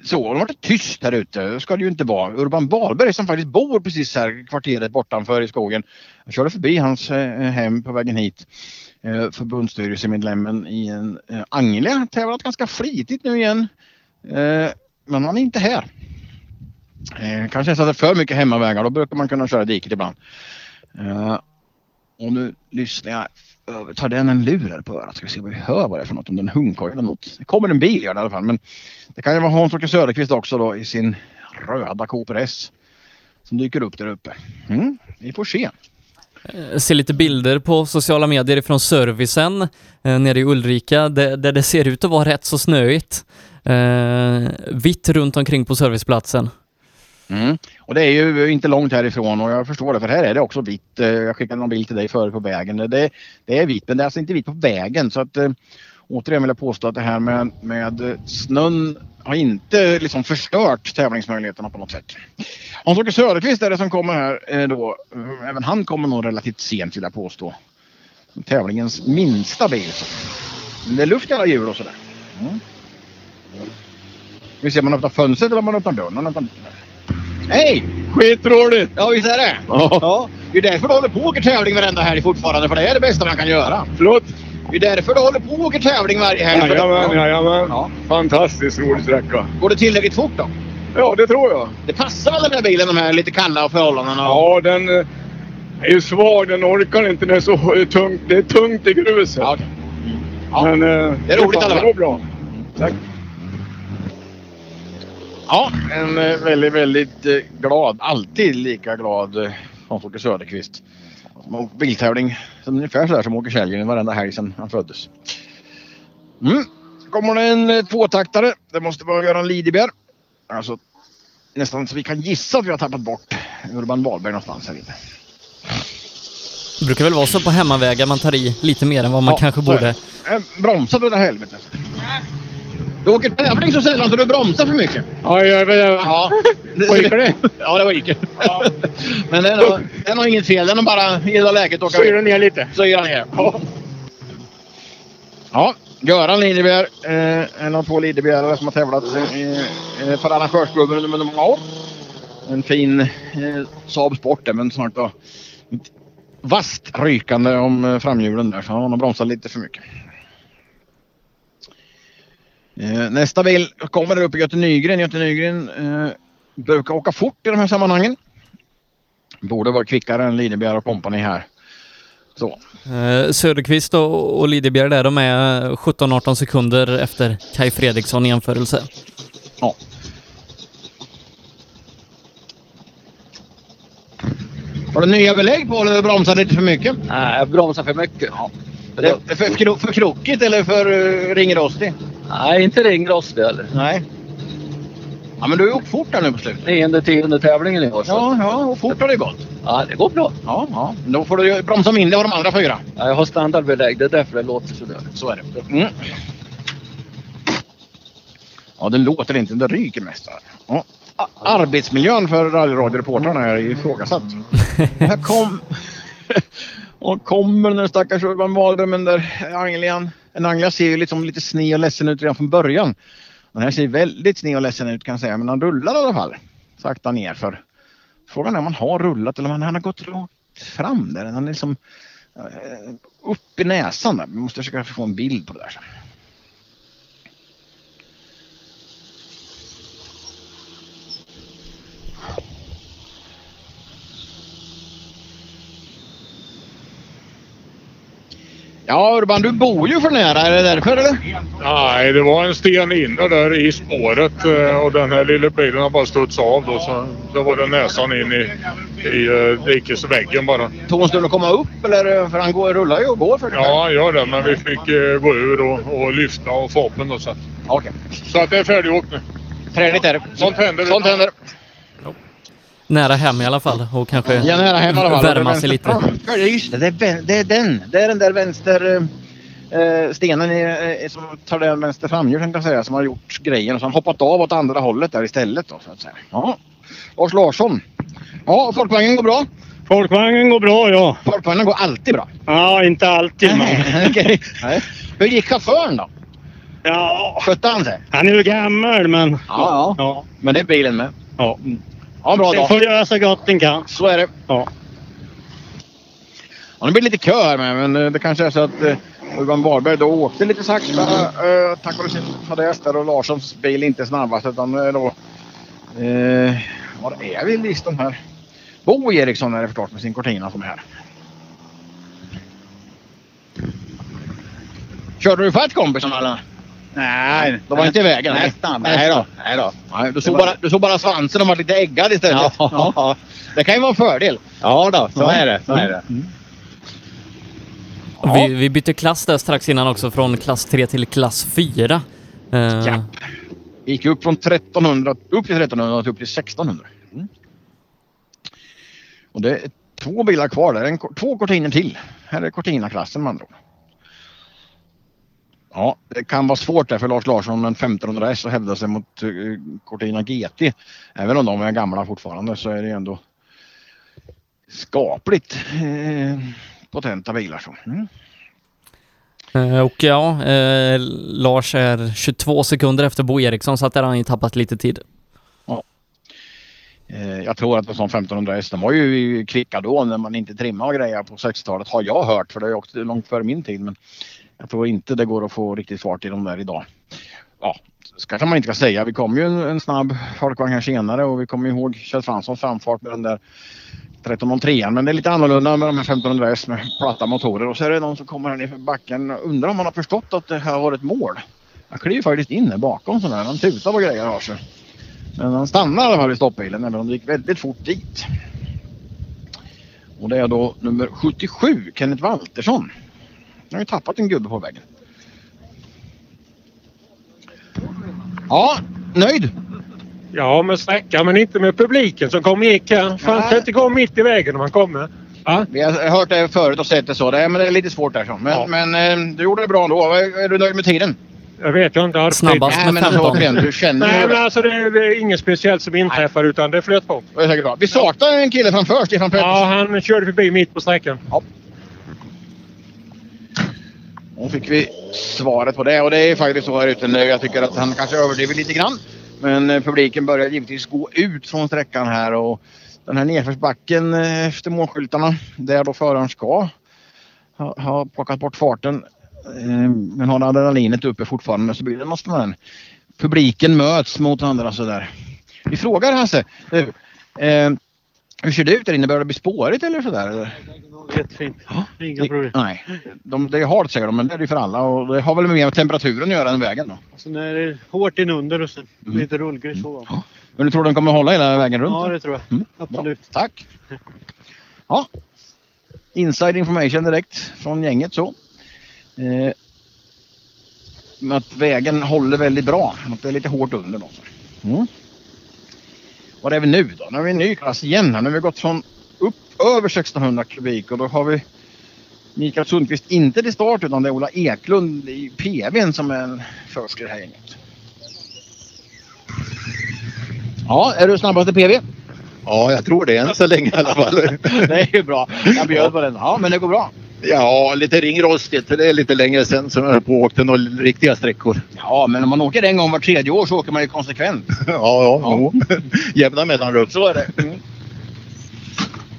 så, det har varit tyst här ute. Det ska det ju inte vara. Urban Wahlberg som faktiskt bor precis här kvarteret bortanför i skogen. Jag körde förbi hans eh, hem på vägen hit. Eh, förbundsstyrelsemedlemmen i en eh, Anglia. Tävlat ganska flitigt nu igen. Eh, men han är inte här. Eh, kanske så att det är för mycket hemmavägar. Då brukar man kunna köra diket ibland. Eh, och nu lyssnar jag. Tar den en lur här på örat? Ska vi se vad vi hör vad det är för något. Om det är en hundkoj eller något. Det kommer en bil gör det i alla fall. Men det kan ju vara Hans-Åke Söderqvist också då i sin röda Cooper S. Som dyker upp där uppe. Mm, vi får se. Eh, Ser lite bilder på sociala medier från servicen eh, nere i Ulrika där, där det ser ut att vara rätt så snöigt. Eh, vitt runt omkring på serviceplatsen. Mm. Och det är ju inte långt härifrån och jag förstår det för här är det också vitt. Eh, jag skickade någon bild till dig förut på vägen. Det, det är vitt men det är alltså inte vitt på vägen så att eh, återigen vill jag påstå att det här med, med snön har inte liksom förstört tävlingsmöjligheterna på något sätt. Hans-Åke Söderqvist är det som kommer här eh, då. Även han kommer nog relativt sent vill jag påstå. Tävlingens minsta bil. så. Men det är luft i alla hjul och sådär. Mm. Vi ser om man öppnar fönstret eller om man öppnar dörren. Man öppnar Hej! Skitroligt! Ja visst är det? Ja. Det är därför du håller på och åker tävling varenda helg fortfarande. För det är det bästa man kan göra. Förlåt? Det är därför du håller på och åker tävling varje helg. för- Jajamän, Ja. jajamän. Fantastiskt rolig sträcka. Går det tillräckligt fort då? Ja, det tror jag. Det passar väl den här bilen, de här lite kalla förhållandena? Ja, den eh, är ju svag. Den orkar inte. Den är så tungt. Det är tungt i gruset. Men eh, Det är roligt i alla fall. bra. Tack. Ja, en eh, väldigt, väldigt eh, glad, alltid lika glad eh, Hans-Åke Söderqvist. Som åkt biltävling som ungefär sådär som Åke Källgren varenda helg sedan han föddes. Mm. Så kommer det en eh, tvåtaktare. Det måste vara Göran Lidebjer. Alltså nästan så vi kan gissa att vi har tappat bort Urban Wahlberg någonstans här inne. Det brukar väl vara så på hemmavägar man tar i lite mer än vad man Ja, kanske borde. det. Eh, Bromsa för det helvete. Du åker tävling så sällan så du bromsar för mycket. Ja, jag vet Ja. Ryker det? Ja, det var ryker. Men den har, den har inget fel. Den har bara gillar läget. Syra ner lite. Syra ner. Ja. Ja, Göran Lidebjer, eh, en av två Lidebjerare som har tävlat eh, för arrangörsklubben under många år. En fin eh, Saab Sport där, men snart då vasst rykande om eh, framhjulen där så han har nog bromsat lite för mycket. Eh, nästa bil kommer där uppe Göte Nygren. Göte Nygren eh, brukar åka fort i de här sammanhangen. Borde vara kvickare än Lidebjer och kompani här. Så. Eh, Söderqvist och, och Lidebjer där, de är 17-18 sekunder efter Kai Fredriksson i jämförelse. Ja. Har du nya belägg på eller bromsar lite för mycket? Nej, jag bromsar för mycket. Ja. Det är för, kro- för krokigt eller för uh, ringrostig? Nej, inte ringrostig eller. Nej. Ja, men du har ju åkt fort här nu på slutet. Nionde, tionde tävlingen i år. så- Ja, ja, och fort har det gått. Ja, det går bra. Ja, ja. Då får du bromsa mindre av de andra fyra. Ja, jag har standardbelägg, det är därför det låter sådär. Så är det. Mm. Ja, det låter inte, det ryker mest. Ja. Arbetsmiljön för rallyradioreportrarna är ifrågasatt. Här kom... Och kommer den där stackars Urban Wahlberg den där Anglian. En Anglia ser ju liksom lite sned och ledsen ut redan från början. Den här ser väldigt sned och ledsen ut kan jag säga, men han rullar i alla fall. Sakta ner för, Frågan är om han har rullat eller om han har gått rakt fram där. Han är liksom eh, upp i näsan där. Vi måste försöka få en bild på det där. Ja Urban, du bor ju för nära. Är det därför eller? Nej, det var en sten inne där i spåret eh, och den här lilla bilen har bara studsat av då. Så då var det näsan in i, i eh, dikesväggen bara. Tog en stund att komma upp eller? För han går, rullar ju och går för det. Ja, han gör det. Men vi fick eh, gå ur och, och lyfta och få upp den då. Så, Okej. så att det är färdigåkt nu. Träligt är det. Sånt händer. Sånt händer. Nära hem i alla fall och kanske Ja, nära hem i alla fall. värma sig lite. Ja, just det. Det är, det är den. Det är den där vänster eh, eh, stenen i, eh, som tar den vänster framhjul tänkte jag säga som har gjort grejen. Och han hoppat av åt andra hållet där istället då så att säga. Ja. Lars Larsson. Ja, folkvagnen går bra. Folkvagnen går bra ja. Folkvagnen går alltid bra. Ja, inte alltid men. Nej. Hur gick chauffören då? Ja. Skötte han sig? Han är ju gammal men. Ja, ja. Men det är bilen med. Ja. Ja, bra Det dag. får göra så gott den kan. Så är det. Ja. Ja, det blir lite kö här med, men eh, det kanske är så att eh, Urban Warberg då åkte lite sakta eh, tack vare sin fadäs där och Larssons bil inte snabbast utan eh, då... Eh, var är vi i listan här? Bo Eriksson är det förstås med sin Cortina som är här. Körde du fatt kompisen eller? Nej. De var inte i vägen? nej. Nästan. Nej då. Nej då. Nej, du, såg bara, du såg bara svansen och var lite äggad istället. Ja. Det kan ju vara en fördel. Ja då, så är det. Så är det. Och Vi, vi bytte klass där strax innan också från klass 3 till klass 4. Eh, Gick upp från 1300 upp till 1300 till upp till 1600. Mm. Och det är två bilar kvar där. En, två Cortiner till. Här är Cortina-klassen med andra ord. Ja, det kan vara svårt där för Lars Larsson med en 1500 S att hävda sig mot uh, Cortina GT. Även om de är gamla fortfarande så är det ändå skapligt eh, potenta bilar. Så. Mm. eh, och ja, eh, Lars är 22 sekunder efter Bo Eriksson så att där har han ju tappat lite tid. Eh, Jag tror att en sån 1500 S, den var ju kvicka då när man inte trimmade och grejer på 60-talet har jag hört för det är också långt före min tid. Men jag tror inte det går att få riktigt fart i de där idag. Ja, så kanske man inte ska säga. Vi kom ju en, en snabb folkvagn här senare och vi kommer ihåg Kjell Franssons framfart med den där 1303 men det är lite annorlunda med de här 1500 S med platta motorer och så är det någon som kommer här ner för backen. Undrar om man har förstått att det här var ett mål. Han kliver faktiskt in här bakom sådär. Han tutar och grejer har sig. Men han stannar i alla fall i stoppbilen även om det gick väldigt fort dit. Och det är då nummer 77, Kenneth Waltersson. Han har ju tappat en gubbe på vägen. Ja, nöjd? Ja, med sträckan men inte med publiken som kom gick här. Fan, kan inte gå mitt i vägen när man kommer. Ja. Vi har hört det förut och sett det så. Det är, men det är lite svårt där så. Men, men eh, du gjorde det bra ändå. Är du nöjd med tiden? Jag vet jag inte. Snabbast med Nej, men 15. återigen, du känner Nej, men det. alltså det är, det är inget speciellt som inträffar utan det flöt på. Det är säkert bra. Vi saknar en kille framför, Stefan Pettersson. Ja, han körde förbi mitt på sträckan. Ja. Då fick vi svaret på det och det är faktiskt så här ute nu. Jag tycker att han kanske överdriver lite grann. Men eh, publiken börjar givetvis gå ut från sträckan här och den här nedförsbacken eh, efter målskyltarna där då föraren ska ha, ha plockat bort farten eh, men har adrenalinet uppe fortfarande så blir det något sånt. Publiken möts mot andra sådär. Vi frågar Hasse. Du, eh, hur ser det ut där inne? Börjar det bli spårigt eller sådär? Eller? Jättefint. Inga problem. Nej, de, det är hårt säger de, men det är det för alla och det har väl mer med temperaturen att göra än vägen då. Alltså när det är hårt inunder och så Mm. lite rullgrus på. Men du tror den kommer hålla hela vägen runt? Ja, det tror jag. Mm, Absolut. Tack! Ja. Inside information direkt från gänget så. Eh, att vägen håller väldigt bra. Att det är lite hårt under då. Mm. Var är vi nu då? Nu är vi i en ny klass igen här. Nu har vi gått från upp över 1600 kubik och då har vi Mikael Sundqvist inte till start utan det är Ola Eklund i PVn som är först i det här gänget. Ja, är du snabbaste PV? Ja, jag tror det än så länge i alla fall. det är ju bra. Jag bjöd på den. Ja, men det går bra. Ja, lite ringrostigt. Det är lite längre sen som jag höll på och åkte några riktiga sträckor. Ja, men om man åker en gång var tredje år så åker man ju konsekvent. Ja, ja, jo. Jämna mellanrum. Så är det. Mm.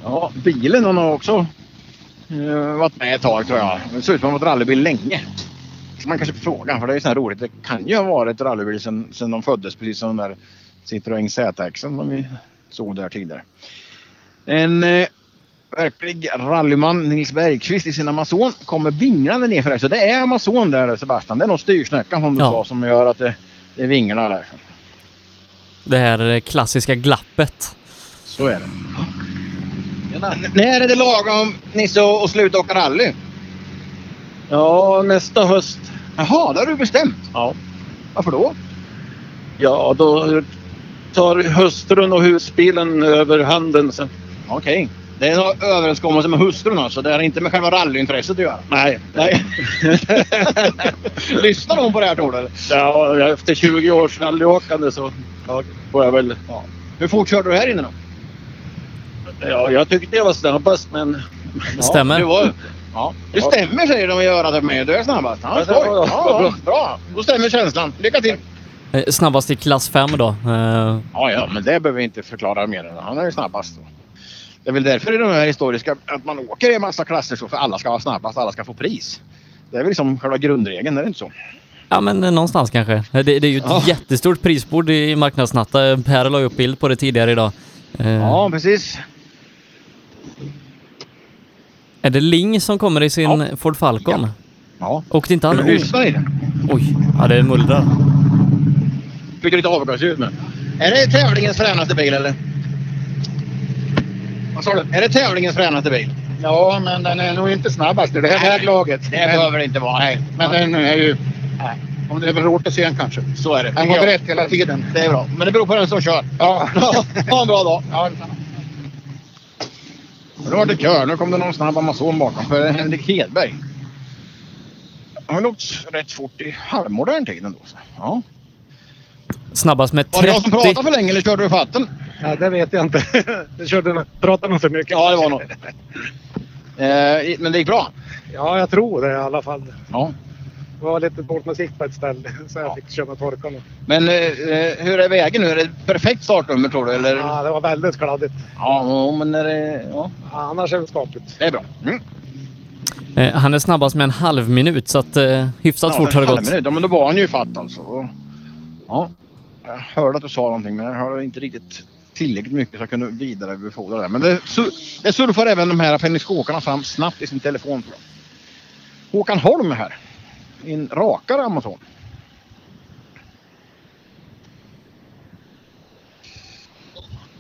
Ja, bilen hon har också eh, varit med ett tag tror jag. Det ser ut som att varit rallybil länge. Så man kanske fråga, för det är ju så här roligt. Det kan ju ha varit rallybil sedan, sedan de föddes, precis som den där Citroën Z-axeln som vi såg där tidigare. En eh, verklig rallyman, Nils Bergqvist i sin Amazon, kommer vinglande ner för det. Så det är Amazon där Sebastian. Det är nog styrsnäckan som du Ja. sa som gör att det, det vinglar där. Det här klassiska glappet. Så är det. När är det lagom Nisse att sluta åka rally? Ja, nästa höst. Jaha, det har du bestämt? Ja. Varför då? Ja, då tar hustrun och husbilen över handen sen. Okej. Det är en överenskommelse med hustrun alltså. Det har inte med själva rallyintresset att göra? Nej. Nej. Lyssnar hon på det här tror du? eller? Ja, efter 20 års rallyåkande så ja, får jag väl... Ja. Hur fort körde du här inne då? Ja, jag tyckte jag var snabbast men... Stämmer. Du var, ja. Det stämmer säger de i örat med. Du är snabbast. Ja, Ja, skoj. ja, ja, ja. ja, bra. Då stämmer känslan. Lycka till! Eh, Snabbast i klass 5 då. Eh, Ja, ja, men det behöver vi inte förklara mer än. Han är ju snabbast. Då. Det är väl därför i de här historiska att man åker i en massa klasser så för alla ska vara snabbast, alla ska få pris. Det är väl liksom själva grundregeln, är det inte så? Ja men eh, någonstans kanske. Det, det är ju ett Ja. jättestort prisbord i marknadsnatta. Per la upp bild på det tidigare idag. Eh, Ja, precis. Är det Ling som kommer i sin Ford Falcon? Ja. Åkte inte han... Vill du lyssna i den? Oj, ja det mullrar. Fick du lite avgasljud med. Är det tävlingens fränaste bil eller? Vad sa du? Är det tävlingens fränaste bil? Ja, men den är nog inte snabbast i det här väglaget. Det behöver det inte vara. Nej. Men den är ju... Om det är väl hårt att se en kanske. Så är det. Den går rätt hela tiden. Det är bra. Men det beror på den som kör. Ja. ha en bra dag. Ja, Nu var det kö. Nu kom det någon snabb Amazon bakom. För Henrik Hedberg. Han har åkt rätt fort i halvmodern tid ändå. Ja. Snabbast med Var det jag som 30... pratade för länge eller körde du fatten? Ja, det vet jag inte. Jag körde, pratade nog för mycket. Ja, det var nog. Eh, men det gick bra? Ja, jag tror det i alla fall. Ja. Det var lite dåligt med sikt på ett ställe så jag fick köra torkarna. Men eh, eh, hur är vägen nu? Är det ett perfekt startnummer tror du? Eller? Ja, det var väldigt kladdigt. Ja, men är det... Ja. Annars är det skapligt. Det är bra. Mm. Eh, han är snabbast med en halv minut så att eh, hyfsat fort har det gått. minut. Ja, men då var han ju ifatt alltså. Ja. Jag hörde att du sa någonting men jag hörde inte riktigt tillräckligt mycket så jag kunde vidarebefordra det. Men det, det surfar även de här fenriksåkarna fram snabbt i sin telefon. Håkan Holm är här. En rakare Amazon.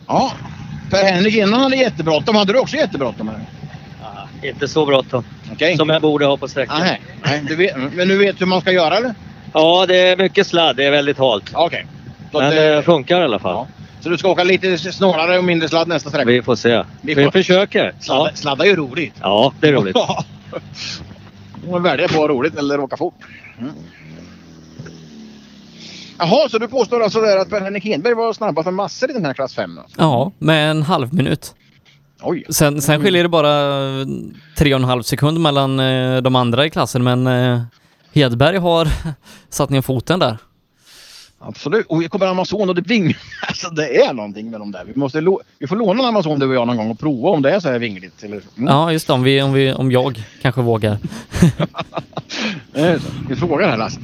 Ja, Per-Henrik innan hade jättebråttom. Hade du också jättebråttom? eller? Inte så bråttom. Okej. Som jag borde ha på sträckan. Nej, nej men du vet hur man ska göra eller? Ja, det är mycket sladd. Det är väldigt halt. Okej. Så Men att, det eh, funkar i alla fall. Så du ska åka lite snålare och mindre sladd nästa sträcka? Vi får se. Vi Vi, får- försöker. Sladda, sladda är ju roligt. Ja, det är roligt. Ja. Man väljer på roligt eller åka fort. Mm. Jaha, så du påstår alltså där att Per-Henrik Hedberg var snabbast med massor i den här klass 5? Alltså. Ja, med en halv minut. Oj. Sen, sen skiljer det bara eh, tre och en halv sekund mellan eh, de andra i klassen men eh, Hedberg har satt ner foten där. Absolut. Och vi kommer Amazon och det vinglar. Alltså det är någonting med de där. Vi, måste vi får låna en Amazon du och jag någon gång och prova om det är så här vingligt. Eller... Mm. Ja, just det. Om, vi, om, vi, om jag kanske vågar. Vi frågar här Lasse.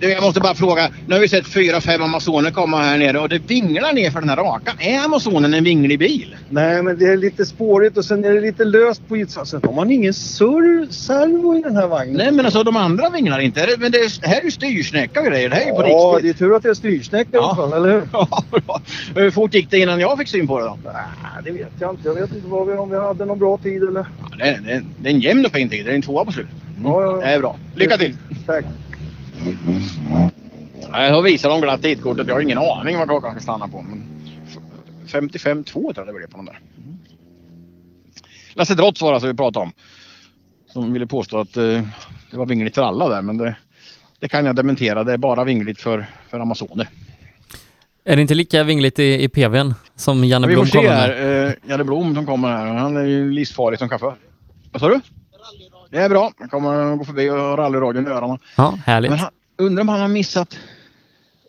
Du, jag måste bara fråga. Nu har vi sett fyra, fem Amazoner komma här nere och det vinglar ner för den här rakan. Är Amazonen en vinglig bil? Nej, men det är lite spårigt och sen är det lite löst på ytan. Sen har man ingen sur servo i den här vagnen. Nej men alltså de andra vinglar inte. Men det är, här är ju styrsnäcka och grejer. Det här är ju på Ja, riktigt. det är tur att det är styrsnäcka i alla fall, eller hur? Hur fort gick det innan jag fick syn på det då? Nej, det vet jag inte. Jag vet inte vi, om vi hade någon bra tid eller... Ja, det, är, det, är, det är en jämn och fin tid. Det är en tvåa på slutet. Ja, ja, ja. Det är bra. Lycka till! Tack. Jag visar dem glatt tidkortet. Jag har ingen aning vad klockan ska stanna på. Men 55-2 tror jag det blev på den där. Lasse Drotz var det alltså vi pratade om. Som ville påstå att eh, det var vingligt för alla där. Men det, det kan jag dementera. Det är bara vingligt för, för Amazoner. Är det inte lika vingligt i, i PVn som Janne Vi får Blom se kommer här. med? Eh, Janne Blom som kommer här. Han är ju livsfarlig som chaufför. Vad sa du? Det är bra. Han kommer gå förbi och rallyradion i öronen. Ja, härligt. Men han, undrar om han har missat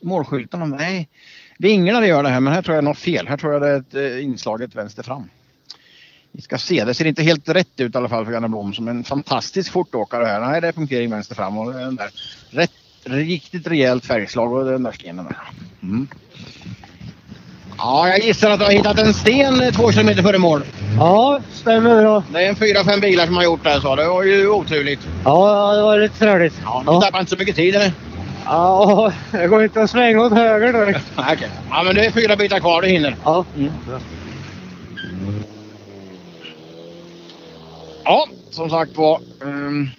målskyltarna? Nej, vinglarna gör det här men här tror jag något fel. Här tror jag det är ett eh, inslaget vänster fram. Vi ska se, det ser inte helt rätt ut i alla fall för Janne Blom som en fantastisk fortåkare här. Nej, det är punktering vänster fram och den där rätt, riktigt rejält färgslag och den där stenen där. Mm. Ja, jag gissar att du har hittat en sten eh, två kilometer före mål. Ja, stämmer bra. Det är en fyra, fem bilar som har gjort det så det var ju oturligt. Ja, det var lite träligt. Ja, du tappar inte så mycket tid eller? Ja, det går inte att svänga åt höger direkt. Okej. Ja, men det är fyra bitar kvar, du hinner. Ja. Ja, som sagt var. Um,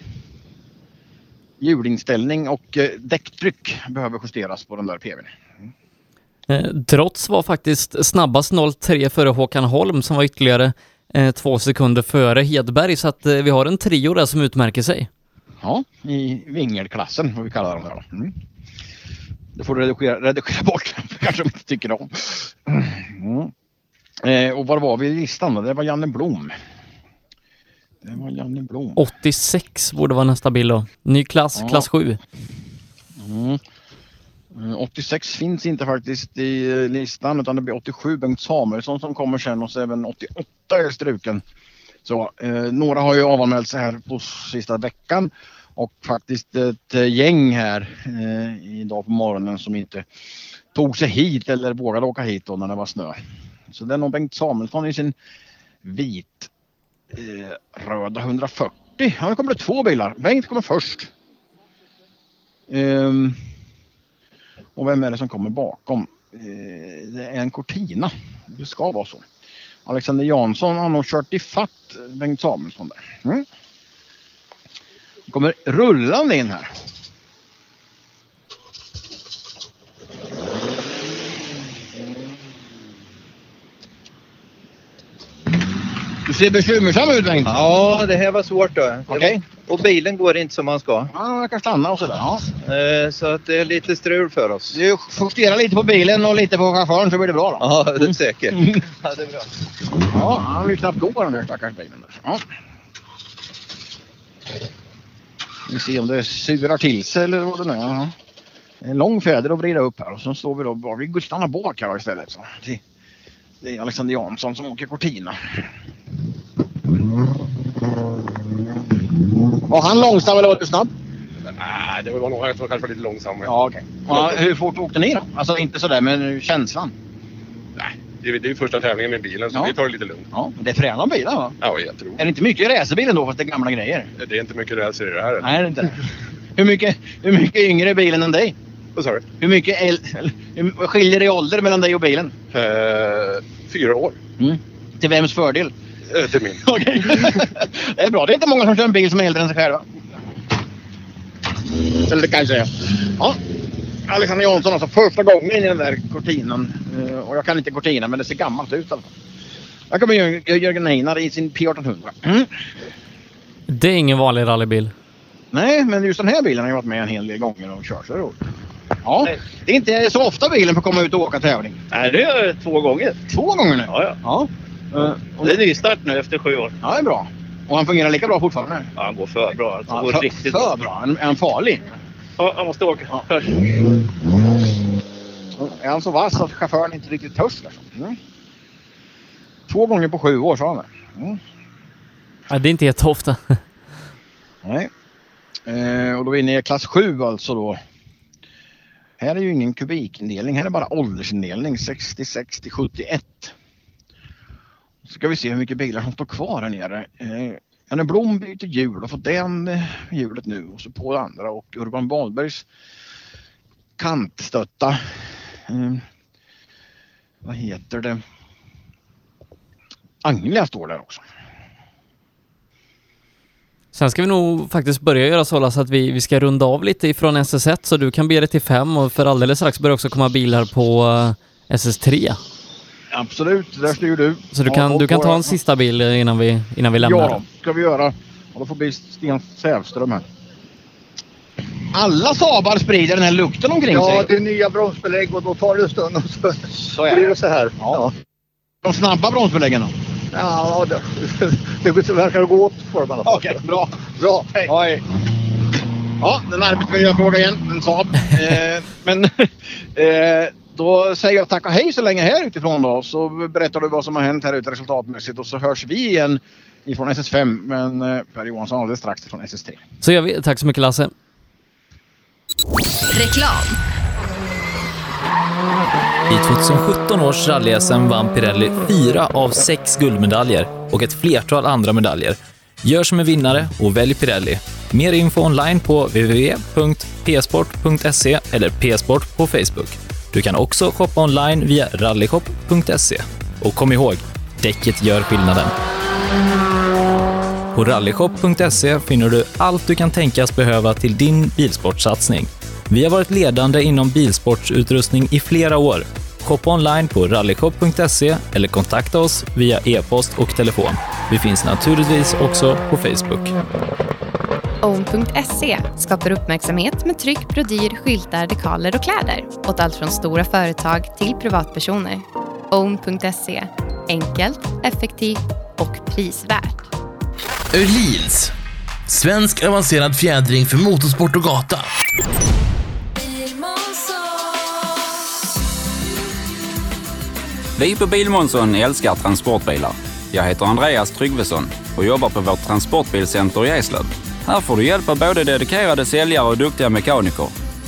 hjulinställning och uh, däcktryck behöver justeras på den där PVn. Eh, Trots var faktiskt snabbast 03 före Håkan Holm som var ytterligare eh, två sekunder före Hedberg så att eh, vi har en trio där som utmärker sig. Ja, i vingelklassen får vi kalla dem där då. Mm. Det får du redigera, redigera bort, kanske de inte tycker om. Mm. Eh, och var var vi i listan då? Det var Janne Blom. Det var Janne Blom. 86 borde vara nästa bil då. Ny klass, Ja. klass 7. Mm. Mm, 86 finns inte faktiskt i eh, listan utan det blir 87 Bengt Samuelsson som kommer sen och så även 88 är struken. Så eh, några har ju avanmält sig här på sista veckan och faktiskt ett eh, gäng här eh, idag på morgonen som inte tog sig hit eller vågade åka hit då när det var snö. Så det är nog Bengt Samuelsson i sin vit eh, röda 140. Ja, nu kommer det två bilar. Bengt kommer först. Ehm, och vem är det som kommer bakom? Eh, det är en Cortina. Det ska vara så. Alexander Jansson har nog kört ifatt Bengt Samuelsson där. Mm. Kommer rullande in här. Du ser bekymmersam ut Bengt. Ja, det här var svårt då. Okej. Och bilen går inte som man ska. Ja, jag kan stanna och sådär. Ja. Eh, Så att det är lite strul för oss. Du justerar lite på bilen och lite på chauffören så blir det bra då. Ja, det är säkert. Ja, det är bra. Ja, han vill knappt gå den där stackars bilen. Ja. Vi ser om det surar till sig eller vad det nu är. En lång fjäder att vrida upp här och så står vi då bara, vi stannar bak här istället. Så. Det- Det är Alexander Jansson som åker Cortina. Var han långsam eller var du snabb? Nej, det var nog jag tror kanske lite långsammare. Ja. Ja, hur fort åkte ni då? Alltså inte sådär men känslan? Det är det är ju första tävlingen med bilen så Ja. vi tar det lite lugnt. Ja, det är fräna bilar va? Ja, jag tror. Är det inte mycket racerbilen då fast det är gamla grejer? Det är inte mycket racer i det här. Nej, det är inte. Hur mycket, hur mycket yngre är bilen än dig? Vad sa du? Hur mycket el, hur, skiljer det i ålder mellan dig och bilen? Eh, fyra år. Mm. Till vems fördel? Eh, till min. Okej. det är bra. Det är inte många som kör en bil som är äldre än sig själva. Eller det kan jag säga. Ja. Alexander Jansson alltså första gången i den där Cortinan. Eh, Och jag kan inte Cortina men det ser gammalt ut i alla fall. Här kommer Jör- Jörgen Einar i sin P1800. Mm. Det är ingen vanlig rallybil. Nej, men just den här bilen har jag varit med en hel del gånger och kört. Så det är roligt. Ja, det är inte så ofta bilen får komma ut och åka tävling. Nej, det jag två gånger. Två gånger nu? Ja, ja. ja. Det är nystart nu efter sju år. Ja, det är bra. Och han fungerar lika bra fortfarande? Ja, han går för bra. Alltså, Ja, går för, riktigt för bra. Är han farlig? Ja, jag måste åka först. Är han så vass att chauffören inte riktigt törs? Liksom? Mm. Två gånger på sju år sa han det. Mm. Ja, det är inte jätteofta. Nej. Eh, och då är vi inne i klass 7 alltså då. Här är ju ingen kubikindelning, här är bara åldersindelning 66 till 71. Ska vi se hur mycket bilar som står kvar här nere. Eh, Janne Blom byter hjul och får den eh, hjulet nu och så på det andra och Urban Wahlbergs kantstötta. Eh, vad heter det? Anglia står där också. Sen ska vi nog faktiskt börja göra så Lasse, att vi, vi ska runda av lite ifrån SS1 så du kan bege dig till 5 och för alldeles strax börjar också komma bilar på eh, SS3. Absolut, där styr du. Så du Ja, kan, och du kan ta en sista bil eh, innan vi, innan vi lämnar. Ja, ska vi göra. Och då får bli Sten Sävström här. Alla Saabar sprider den här lukten omkring Ja, sig. det är nya bromsbelägg och då tar det en stund och så, Så är blir det. det så här. Ja. De snabba bromsbeläggen då? Ja, det, det verkar gå åt för dem. Okej, bra. Bra, hej. hej. Ja, en arbetsmiljöfråga igen. En Saab. eh, men eh, Då säger jag tack och hej så länge här utifrån då. Så berättar du vad som har hänt här ute resultatmässigt och så hörs vi igen ifrån SS5. Men eh, Per Johansson alldeles strax från SS3. Så gör vi. Tack så mycket Lasse. Reklam. I 2017 års rally-SM vann Pirelli fyra av sex guldmedaljer och ett flertal andra medaljer. Gör som en vinnare och välj Pirelli. Mer info online på www.psport.se eller psport på Facebook. Du kan också shoppa online via rallyshop.se. Och kom ihåg, däcket gör skillnaden. På rallyshop.se finner du allt du kan tänkas behöva till din bilsportsatsning. Vi har varit ledande inom bilsportsutrustning i flera år. Shoppa online på rallyshop.se eller kontakta oss via e-post och telefon. Vi finns naturligtvis också på Facebook. Own.se skapar uppmärksamhet med tryck, brodyr, skyltar, dekaler och kläder åt allt från stora företag till privatpersoner. Own.se enkelt, effektivt och prisvärt. Öhlins. Svensk avancerad fjädring för motorsport och gata. Vi på Bilmånsson älskar transportbilar. Jag heter Andreas Tryggvesson och jobbar på vårt transportbilcenter i Eslöv. Här får du hjälp av både dedikerade säljare och duktiga mekaniker.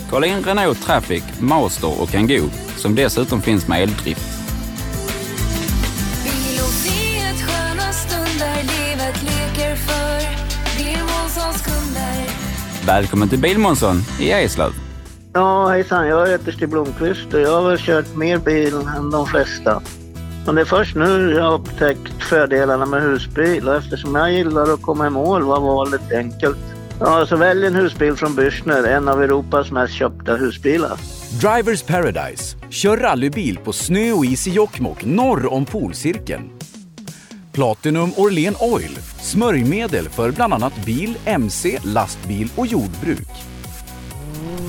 Kolla in Renault Traffic, Master och Kangoo som dessutom finns med eldrift. Välkommen till Bilmånsson i Eslöv. Ja, hejsan. Jag heter Stig Blomqvist och jag har väl kört mer bil än de flesta. Men det är först nu jag har upptäckt fördelarna med husbil och eftersom jag gillar att komma i mål var valet enkelt. Ja, så välj en husbil från Bürstner, en av Europas mest köpta husbilar. Drivers Paradise. Kör rallybil på snö och is i Jokkmokk norr om polcirkeln. Platinum Orlen Oil. Smörjmedel för bland annat bil, mc, lastbil och jordbruk.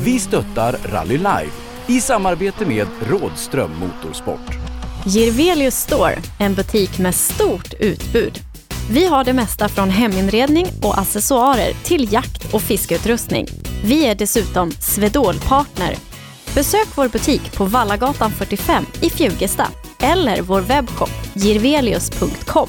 Vi stöttar Rally Live i samarbete med Rådström Motorsport. Girvelius Store, en butik med stort utbud. Vi har det mesta från heminredning och accessoarer till jakt och fiskeutrustning. Vi är dessutom Swedol-partner. Besök vår butik på Vallagatan 45 i Fjugesta eller vår webbshop girvelius.com.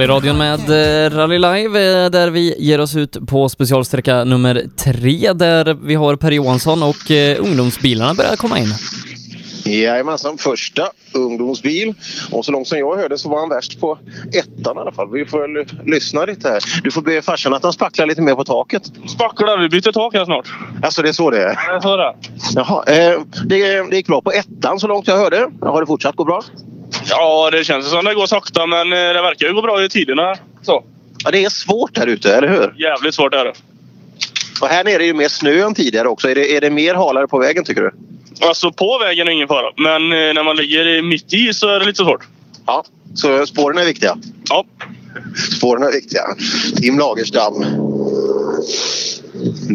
Rallyradion med eh, Rally Live eh, där vi ger oss ut på specialsträcka nummer tre där vi har Per Johansson och eh, ungdomsbilarna börjar komma in. Jajamensan, första ungdomsbil. Och så långt som jag hörde så var han värst på ettan i alla fall. Vi får väl lyssna lite här. Du får be farsan att han spacklar lite mer på taket. Spacklar? Vi byter tak här snart. Alltså det är så det är? Ja, det är så det är. Jaha, eh, det, det gick bra på ettan så långt jag hörde. Har det fortsatt gå bra? Ja, det känns som det går sakta men eh, det verkar ju gå bra i tiderna. Så. Ja, det är svårt här ute, eller hur? Jävligt svårt är det. Och här nere är ju mer snö än tidigare också. Är det, är det mer halare på vägen tycker du? Alltså på vägen är ingen fara. Men eh, när man ligger i- mitt i så är det lite svårt. Ja, så spåren är viktiga? Ja. Spåren är viktiga. Tim Lagerstam.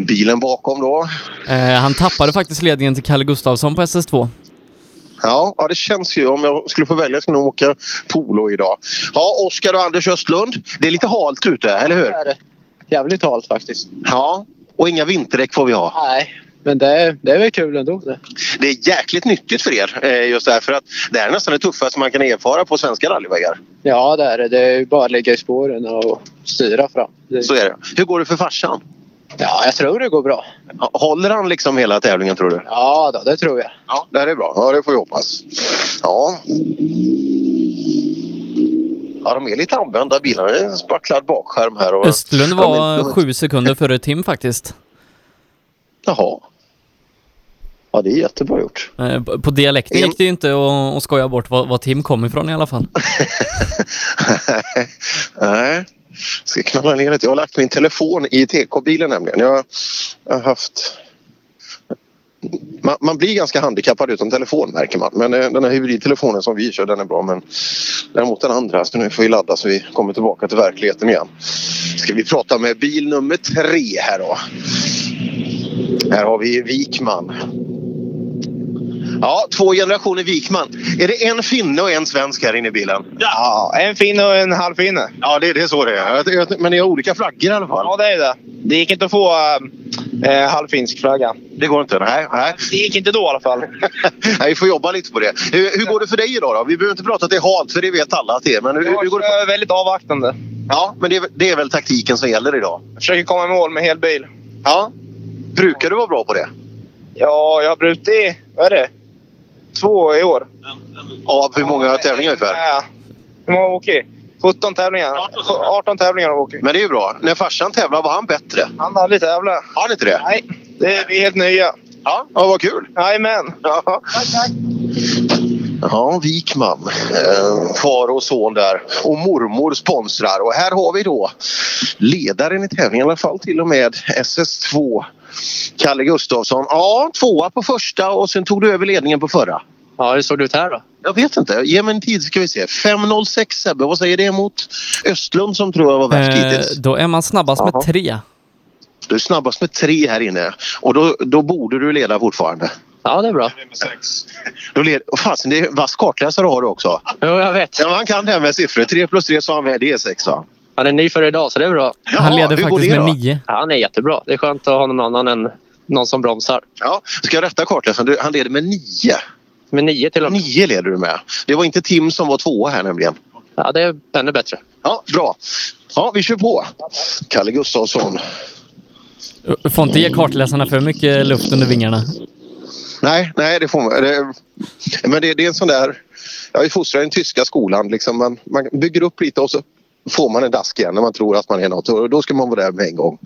Bilen bakom då. Eh, han tappade faktiskt ledningen till Kalle Gustafsson på SS2. Ja, ja, det känns ju. Om jag skulle få välja skulle jag nog åka polo idag. Ja, Oskar och Anders Östlund. Det är lite halt ute, eller hur? Det är det. Jävligt halt faktiskt. Ja, och inga vinterdäck får vi ha. Nej, Men det är, det är väl kul ändå. Det. Det är jäkligt nyttigt för er eh, just därför att det här är nästan det tuffaste man kan erfara på svenska rallyvägar. Ja, det är det. Det är bara att ligga i spåren och styra fram. Så är det. Hur går det för farsan? Ja, jag tror det går bra. Håller han liksom hela tävlingen tror du? Ja, då, det tror jag. Ja, det här är bra. Ja, det får vi hoppas. Ja. Ja, de är lite använda bilarna. Det är en spacklad bakskärm här. Och... Östlund Ja, var men- sju sekunder före Tim faktiskt. Jaha. Ja, det är jättebra gjort. Eh, På dialekten gick det ju inte att att skoja bort var, var Tim kom ifrån i alla fall. Nej. Ska knalla ner lite. Jag har lagt min telefon i TK-bilen nämligen. Jag har haft... Man, man blir ganska handikappad utan telefon märker man. Men eh, den här hybridtelefonen som vi kör den är bra. Men däremot den andra, så nu får vi ladda så vi kommer tillbaka till verkligheten igen. Ska vi prata med bil nummer tre här då. Här har vi Wikman. Ja, två generationer Wikman. Är det en finne och en svensk här inne i bilen? Ja, en finne och en halvfinne. Ja, det, det är så det är. Jag- jag- Men ni har olika flaggor i alla fall? Ja, det är det. Det gick inte att få äh, halvfinsk flagga. Det går inte? Nej. nej. Det gick inte då i alla fall. nej vi får jobba lite på det. Hur, hur går det för dig idag då? Vi behöver inte prata att det är halt, för det vet alla att det är. Men hur, hur går det? Jag är väldigt avvaktande. Ja, men det är, det är väl taktiken som gäller idag? Jag försöker komma i mål med hel bil. Ja. Brukar du vara bra på det? Ja, jag har brutit vad är det? Två i år. Av hur många tävlingar ungefär? Ja. Hur många åkt? 17 tävlingar. 18 tävlingar har åkt. Men det är ju bra. När farsan tävlade, var han bättre? Han har aldrig tävlat. Har han inte det? Nej, det är, vi helt nya. Ja, ja vad kul. Jajamän. Ja. Tack, tack. Ja, Wikman. Eh, far och son där. Och mormor sponsrar. Och här har vi då ledaren i tävlingen, i alla fall till och med SS2. Kalle Gustafsson. Ja, tvåa på första och sen tog du över ledningen på förra. Ja, hur såg det ut här då? Jag vet inte. Ge mig en tid ska vi se. 5.06 Sebbe. Vad säger det mot Östlund som tror jag var värst Eh, hittills? då är man snabbast Jaha. med tre. Du är snabbast med tre här inne. Och då, då borde du leda fortfarande. Ja, det är bra. Då led... oh, fasen, det är vass kartläsare har du också. Jo, jag vet. Ja, han kan det här med siffror. 3 plus 3 så han med. Det är 6 va? Han är ny för idag, så det är bra. Jaha, Han leder faktiskt det med då? nio. Ja, han är jättebra. Det är skönt att ha någon annan än någon som bromsar. Ja, ska jag rätta kartläsaren? Han leder med 9. Med nio till och med. 9 leder du med. Det var inte Tim som var tvåa här nämligen. Ja, det är ännu bättre. Ja, bra. Ja, vi kör på. Kalle Gustafsson. Får inte ge kartläsarna för mycket luft under vingarna. Nej, nej det får man. Det, men det, det är en sån där... Jag är fostrad i den tyska skolan. Liksom man, man bygger upp lite och så får man en dask igen när man tror att man är något. Och då ska man vara där med en gång.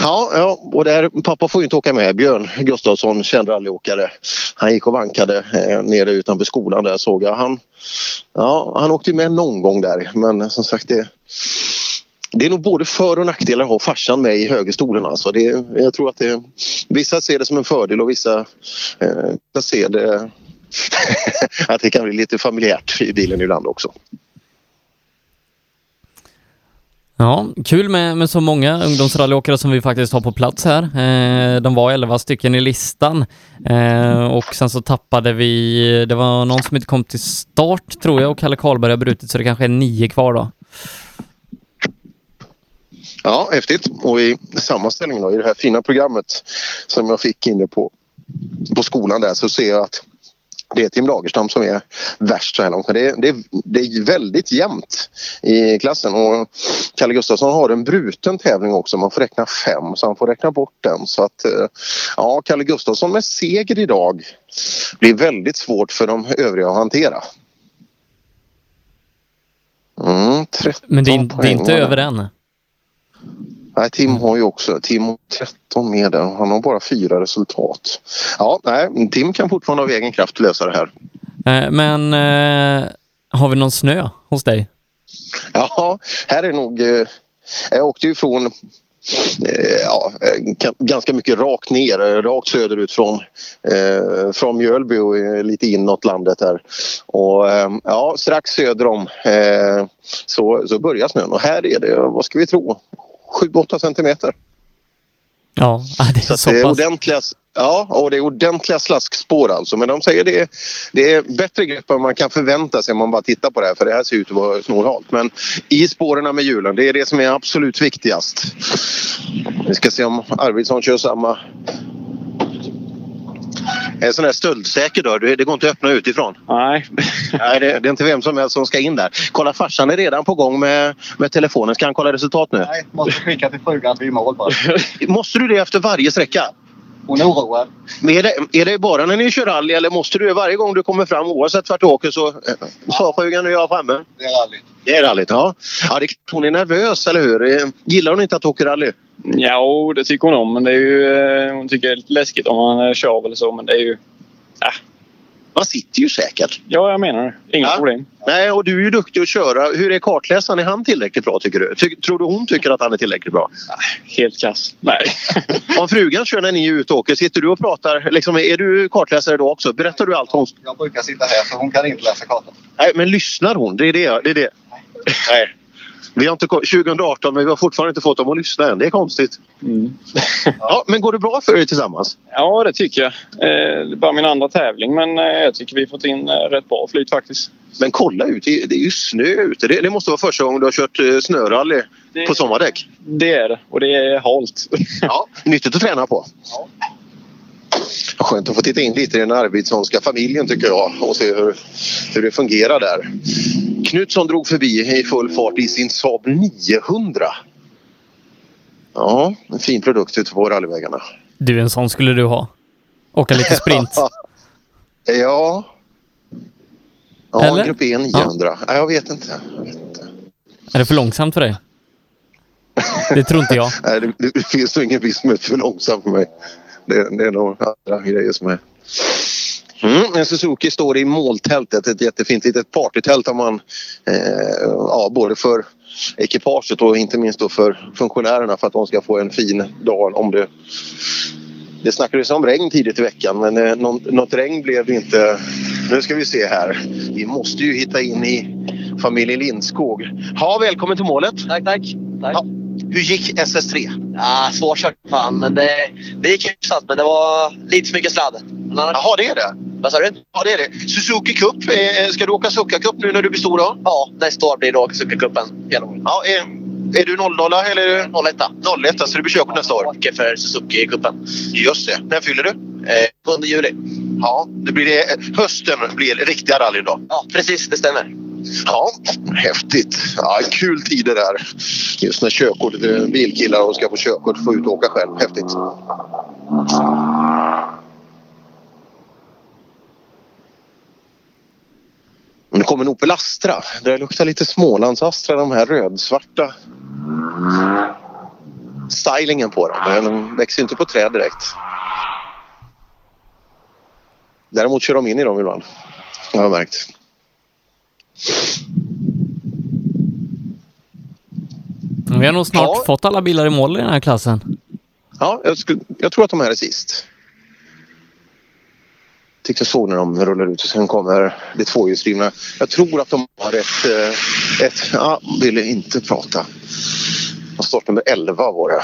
Ja, ja och där, pappa får ju inte åka med. Björn Gustafsson, känd rallyåkare. Han gick och vankade eh, nere utanför skolan där såg jag. Han, ja, han åkte ju med någon gång där men som sagt det, det är nog både för och nackdelar att ha farsan med i högerstolen. Alltså det, jag tror att det, vissa ser det som en fördel och vissa eh, ser det att det kan bli lite familjärt i bilen ibland också. Ja, kul med, med så många ungdomsrallyåkare som vi faktiskt har på plats här. Eh, de var 11 stycken i listan eh, och sen så tappade vi, det var någon som inte kom till start tror jag och Kalle Karlberg har brutit så det kanske är nio kvar då. Ja, häftigt. Och i sammanställningen då, i det här fina programmet som jag fick inne på, på skolan där så ser jag att det är Tim Lagerstam som är värst så här långt. Det, är- det, det är väldigt jämnt i klassen och Kalle Gustafsson har en bruten tävling också. Man får räkna fem så han får räkna bort den. Så att eh, ja, Kalle Gustafsson med seger idag blir väldigt svårt för de övriga att hantera. Mm, 13 Men det är, det är inte över än. Nej, Tim har ju också Tim har 13 med där. Han har bara fyra resultat. Ja, nej, Tim kan fortfarande av egen kraft lösa det här. Eh, men eh, har vi någon snö hos dig? Ja, här är nog... Eh, jag åkte ju från eh, ja, eh, ga- ganska mycket rakt ner, eh, rakt söderut från, eh, från Mjölby och lite inåt landet här. Och eh, ja, strax söder om eh, så, så börjar snön och här är det, vad ska vi tro, 7-8 centimeter. Ja, det är Så, så, det är pass. ordentliga, ja, och det är ordentliga slaskspår alltså. Men de säger det det är bättre grepp än man kan förvänta sig om man bara tittar på det här. För det här ser ut att vara snorhalt. Men i spåren med hjulen, det är det som är absolut viktigast. Vi ska se om Arvidsson kör samma. En sån här stöldsäker dörr, det det går inte att öppna utifrån. Nej. Nej, det, det är inte vem som helst som ska in där. Kolla, farsan är redan på gång med, med telefonen. Ska han kolla resultat nu? Nej, måste skicka till frugan att vi är i mål bara. Måste du det efter varje sträcka? Hon är oroad. Men är, det, är det bara när ni kör rally eller måste du varje gång du kommer fram oavsett vart du åker så... eh, Sa frugan nu är jag framme? Det är rally. Det är rallyt, ja. ja det, hon är nervös, eller hur? Eh, Gillar hon inte att åka rally? Ja, det tycker hon om. Men det är ju, eh, hon tycker det är lite läskigt om man eh, kör eller så. Men det är ju... Man sitter ju säkert. Ja, jag menar det. Inga Ja. problem. Nej, och du är ju duktig att köra. Hur är kartläsaren? Är han tillräckligt bra tycker du? Ty, tror du hon tycker att han är tillräckligt bra? Helt kass. Nej. Om frugan kör när ni är ute och åker, sitter du och pratar? Liksom, är du kartläsare då också? Berättar du allt hon... Jag brukar sitta här så hon kan inte läsa kartan. Nej, men lyssnar hon? Det är det. det, är det. Nej. Vi har inte, ko- 2018 men vi har fortfarande inte fått dem att lyssna än. Det är konstigt. Ja, men går det bra för er tillsammans? Ja, det tycker jag. Eh, Det är bara min andra tävling, men eh, jag tycker vi fått in eh, rätt bra flyt faktiskt. Men kolla ut, det är det är ju snö ute. Det, det måste vara första gången du har kört eh, snörally på sommardäck. Det är det. Och det är halt. Ja, nyttigt att träna på. Skönt att få titta in lite i den arvidssonska familjen tycker jag och se hur, hur det fungerar där. Knutsson drog förbi i full fart i sin Saab 900. Ja, en fin produkt ute på rallyvägarna. Du, en sån skulle du ha. Åka lite sprint. ja. Ja, Eller? Grupp E 900. Ja. Jag vet inte. Är det för långsamt för dig? Det tror inte jag. Nej, det, det finns nog ingen som är för långsam för mig. Det, det är nog andra grejer som är... Mm, en Suzuki står i måltältet, ett jättefint litet partytält har man eh, ja, både för ekipaget och inte minst då för funktionärerna för att de ska få en fin dag om det det snackades om regn tidigt i veckan men eh, något regn blev det inte. Nu ska vi se här. Vi måste ju hitta in i familjen Lindskog. Ja, välkommen till målet. Tack, tack. tack. Ja, hur gick SS3? Ja, svårkört fan, men det, det gick hyfsat. Men det var lite för mycket sladd. Annars- Jaha, det är det? Vad sa du? Ja, det är det. Suzuki Cup. Eh, ska du åka Succa Cup nu när du blir stor då? Ja, nästa år blir det Åkesuka-cupen hela året. Ja, är, är du 00 eller? Är du... 01. 01, så du blir körkort nästa år? Åker för Suzuki-cupen. Just det. När fyller du? Eh, 7 juli. Ja, det blir det. Hösten blir riktiga rally då. Ja, precis. Det stämmer. Ja, häftigt. Ja, kul tider där. Just när körkortet är bilkillar och ska få körkort få ut och åka själv. Häftigt. Nu kommer en Opel Astra. Det luktar lite Smålands Astra, de här rödsvarta. Stylingen på dem. Men de växer inte på träd direkt. Däremot kör de in i dem ibland. Jag har märkt. Vi har nog snart Ja. fått alla bilar i mål i den här klassen. Ja, jag, skulle, jag tror att de här är sist. Tyckte såg när de rullar ut och sen kommer det tvåhjulsdrivna. Jag tror att de har ett... eh, ett ja, ville inte prata. Startnummer 11 var det.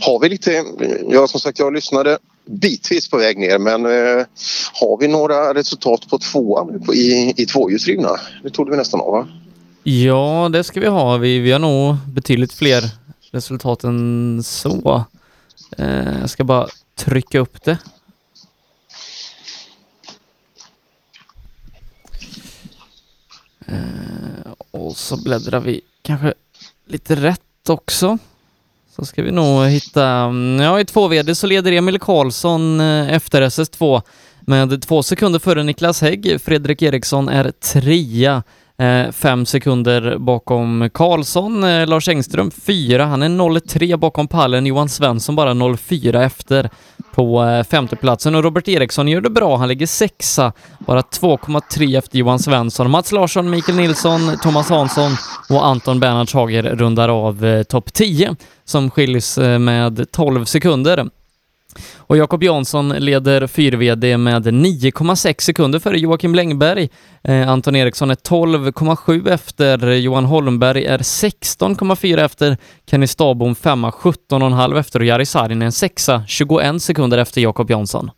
Har vi lite... Ja, som sagt, jag lyssnade bitvis på väg ner men eh, har vi några resultat på tvåan på- i, i tvåhjulsdrivna? Det trodde vi nästan av va? Ja, det ska vi ha. Vi, vi har nog betydligt fler resultat än så. Eh, jag ska bara trycka upp det. Eh, och så bläddrar vi kanske lite rätt också. Så ska vi nog hitta... Mm, ja, i två VD så leder Emil Karlsson eh, efter SS2 med två sekunder före Niklas Hägg. Fredrik Eriksson är trea. Eh, fem sekunder bakom Karlsson. Eh, Lars Engström fyra. Han är 0,3 bakom pallen. Johan Svensson bara 0,4 efter på eh, femteplatsen. Och Robert Eriksson gör det bra. Han ligger sexa, bara 2,3 efter Johan Svensson. Mats Larsson, Mikael Nilsson, Thomas Hansson och Anton Bernhards Hager rundar av eh, topp 10 som skiljs eh, med 12 sekunder. Och Jakob Jansson leder 4VD med 9,6 sekunder före Joakim Längberg. Eh, Anton Eriksson är 12,7 efter, Johan Holmberg är 16,4 efter, Kenny Stabom 5 17,5 efter och Jari Saarinen 6 21 sekunder efter Jakob Jansson.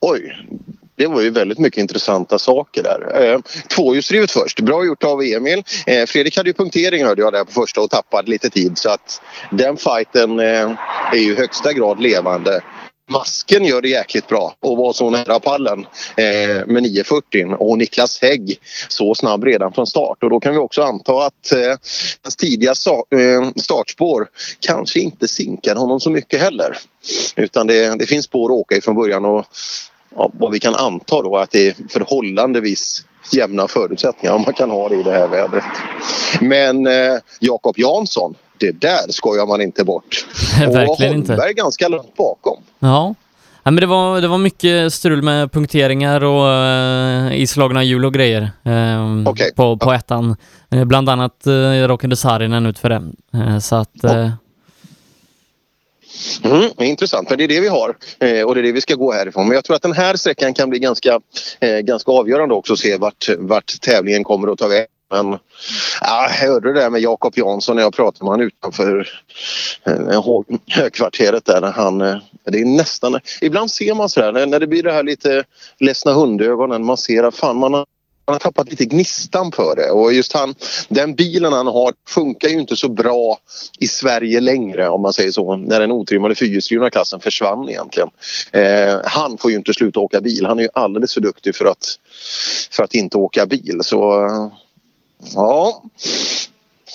Oj, det var ju väldigt mycket intressanta saker där. Eh, tvåhjulsdrivet först. Bra gjort av Emil. Eh, Fredrik hade ju punktering hörde jag där på första och tappade lite tid så att den fighten eh, är ju i högsta grad levande. Masken gör det jäkligt bra och var så nära pallen eh, med 9.40 och Niklas Hägg så snabb redan från start och då kan vi också anta att eh, hans tidiga sa- eh, startspår kanske inte sinkade honom så mycket heller. Utan det, det finns spår att åka i från början och ja, vad vi kan anta då att det är förhållandevis jämna förutsättningar om man kan ha det i det här vädret. Men eh, Jakob Jansson, det där skojar man inte bort. Och Verkligen inte. Holmberg ganska långt bakom. Ja. Ja, men det, var, det var mycket strul med punkteringar och uh, islagna hjul och grejer eh, på, på ettan. Eh, bland annat uh, råkade Saarinen ut för det. Eh, så att... eh, Mm, intressant, men det är det vi har eh, och det är det vi ska gå härifrån. Men jag tror att den här sträckan kan bli ganska, eh, ganska avgörande också att se vart, vart tävlingen kommer att ta vägen. Men ja, jag hörde det där med Jakob Jansson när jag pratade med honom utanför eh, högkvarteret där. när Han, eh, det är nästan, ibland ser man sådär när, när det blir det här lite ledsna hundögonen. Man ser att fan man har han har tappat lite gnistan för det och just han, den bilen han har funkar ju inte så bra i Sverige längre om man säger så. När den otrimmade fyrhjulsdrivna klassen försvann egentligen. Eh, han får ju inte sluta åka bil. Han är ju alldeles för duktig för att, för att inte åka bil. Så ja,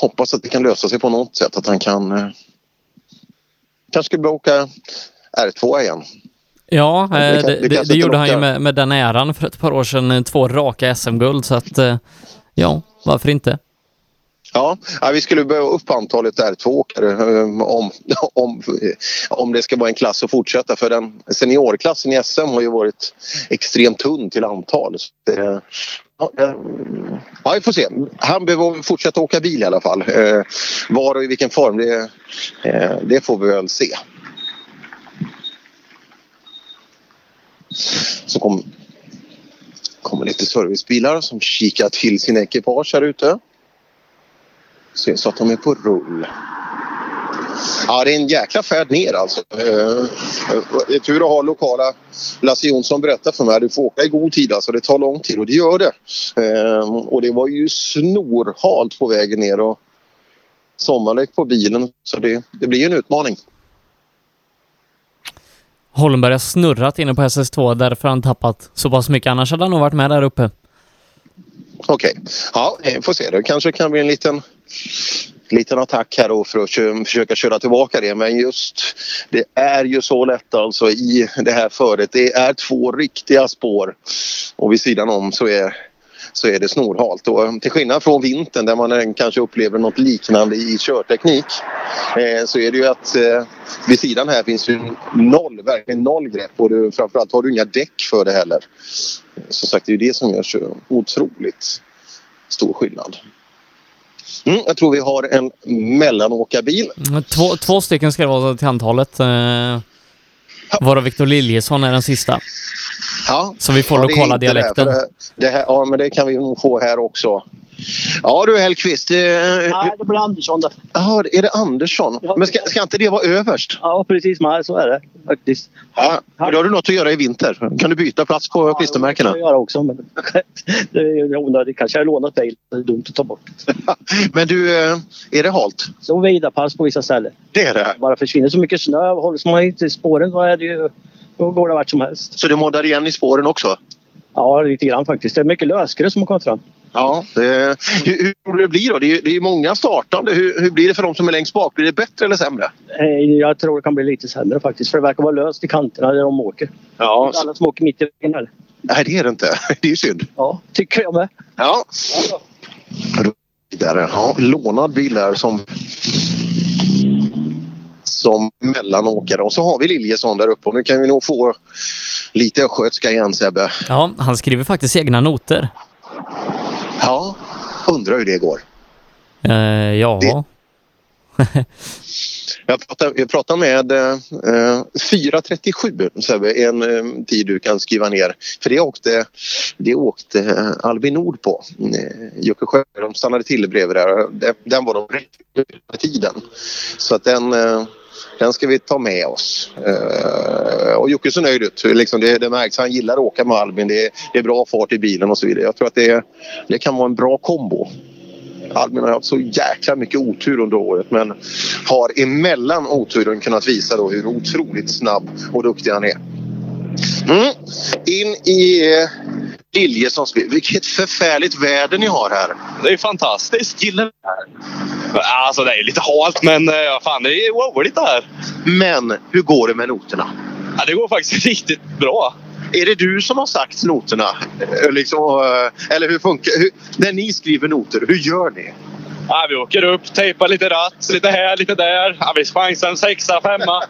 hoppas att det kan lösa sig på något sätt. Att han kan eh, kanske skulle börja åka R2 igen. Ja, det eh, det, det det, det gjorde han ju med, med den äran för ett par år sedan. eh, Två raka SM-guld, så att eh, ja, varför inte? Ja, vi skulle behöva upp antalet R2-åkare eh, om, om, om det ska vara en klass att fortsätta. För den seniorklassen i SM har ju varit extremt tunn till antal. Det, ja, vi får se. Han behöver fortsätta åka bil i alla fall. Var och i vilken form, det, det får vi väl se. Så kom, kommer lite servicebilar som kikar till sina ekipage här ute. Se så att de är på rull. Ja, det är en jäkla färd ner alltså. Eh, det är tur att ha lokala Lasse Jonsson berättar för mig. Du får åka i god tid alltså. Det tar lång tid och det gör det. Ehm, och det var ju snorhalt på vägen ner och sommardäck på bilen. Så det, det blir en utmaning. Holmberg har snurrat inne på SS2, därför har han tappat så pass mycket. Annars hade han nog varit med där uppe. Okej, ja, vi får se. Det kanske kan bli en liten, liten attack här då för att försöka köra tillbaka det. Men just det är ju så lätt alltså i det här föret. Det är två riktiga spår och vid sidan om så är så är det snorhalt. Och eh, till skillnad från vintern där man kanske upplever något liknande i körteknik eh, så är det ju att eh, vid sidan här finns ju noll, verkligen noll grepp och du, framförallt har du inga däck för det heller. Som sagt, det är ju det som gör så otroligt stor skillnad. Mm, jag tror vi har en mellanåkarbil. Mm, två, två stycken ska det vara till antalet. Eh, varav Victor Liljesson är den sista. Ja. Så vi får Ja, det lokala det, dialekten. Det, det här, ja, men det kan vi nog få här också. Ja du Hellqvist. Eh, Nej, det blir Andersson det. Jaha, är det Andersson? Men ska, ska inte det vara överst? Ja, precis. Men så är det faktiskt. Ja, men då har du något att göra i vinter. Kan du byta plats på klistermärkena? Det kan jag göra också, men det är onödigt. Kanske jag har lånat bil. Det är dumt att ta bort. Men du, eh, är det halt? Så vidapass på vissa ställen. Det är det? Bara försvinner så mycket snö. Håller man inte i spåren då är det ju... Då går det vart som helst. Så du moddar igen i spåren också? Ja, lite grann faktiskt. Det är mycket lösgrus som har kommit fram. Ja, det, hur, hur det blir då? Det är, det är många startande. Hur, hur blir det för de som är längst bak? Blir det bättre eller sämre? Eh, Jag tror det kan bli lite sämre faktiskt. För det verkar vara löst i kanterna där de åker. Ja. Alla som åker mitt i vägen här. Nej, det är det inte. Det är ju synd. Ja, tycker jag med. Ja. Vidare. Ja, lånad bil här som som mellanåkare. Och så har vi Liljesson där uppe och nu kan vi nog få lite östgötska igen Sebbe. Ja, han skriver faktiskt egna noter. Ja, undrar hur det går. Eh, ja. Jag pratade, jag pratade med eh, 4.37 Sebbe, en eh, tid du kan skriva ner. För det åkte, det åkte Albin Nord på. Eh, Jocke Sjö, de stannade till bredvid där. Den, den var de rätt tiden. Så att den, eh, den ska vi ta med oss. Eh, och Jocke ser nöjd ut. Liksom det, det märks. Han gillar att åka med Albin. Det, är- det är bra fart i bilen och så vidare. Jag tror att det, det kan vara en bra kombo. Albin har haft så jäkla mycket otur under året men har emellan oturen kunnat visa då hur otroligt snabb och duktig han är. Mm. In i eh, Liljesons bil. Vilket förfärligt väder ni har här. Det är fantastiskt. Gillar det här. Alltså det är lite halt men eh, ja, fan det är roligt det här. Men hur går det med noterna? Ja, det går faktiskt riktigt bra. Är det du som har sagt noterna? Eh, Liksom, eh, eller hur funkar hur, När ni skriver noter, hur gör ni? Ja, vi åker upp, tejpar lite ratt, lite här, lite där. Ja, vi chansar en sexa, femma.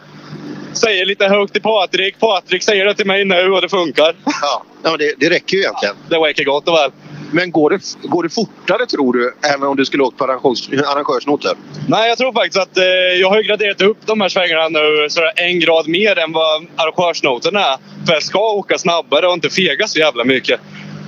Säger lite högt till Patrik. Patrik säger det till mig nu och det funkar. Ja, ja det, det räcker ju egentligen. Det räcker gott och väl. Men går det, går det fortare tror du än om du skulle åkt på arrangörs, arrangörsnoter? Nej, jag tror faktiskt att eh, jag har ju graderat upp de här svängarna nu så en grad mer än vad arrangörsnoterna är. För jag ska åka snabbare och inte fega så jävla mycket.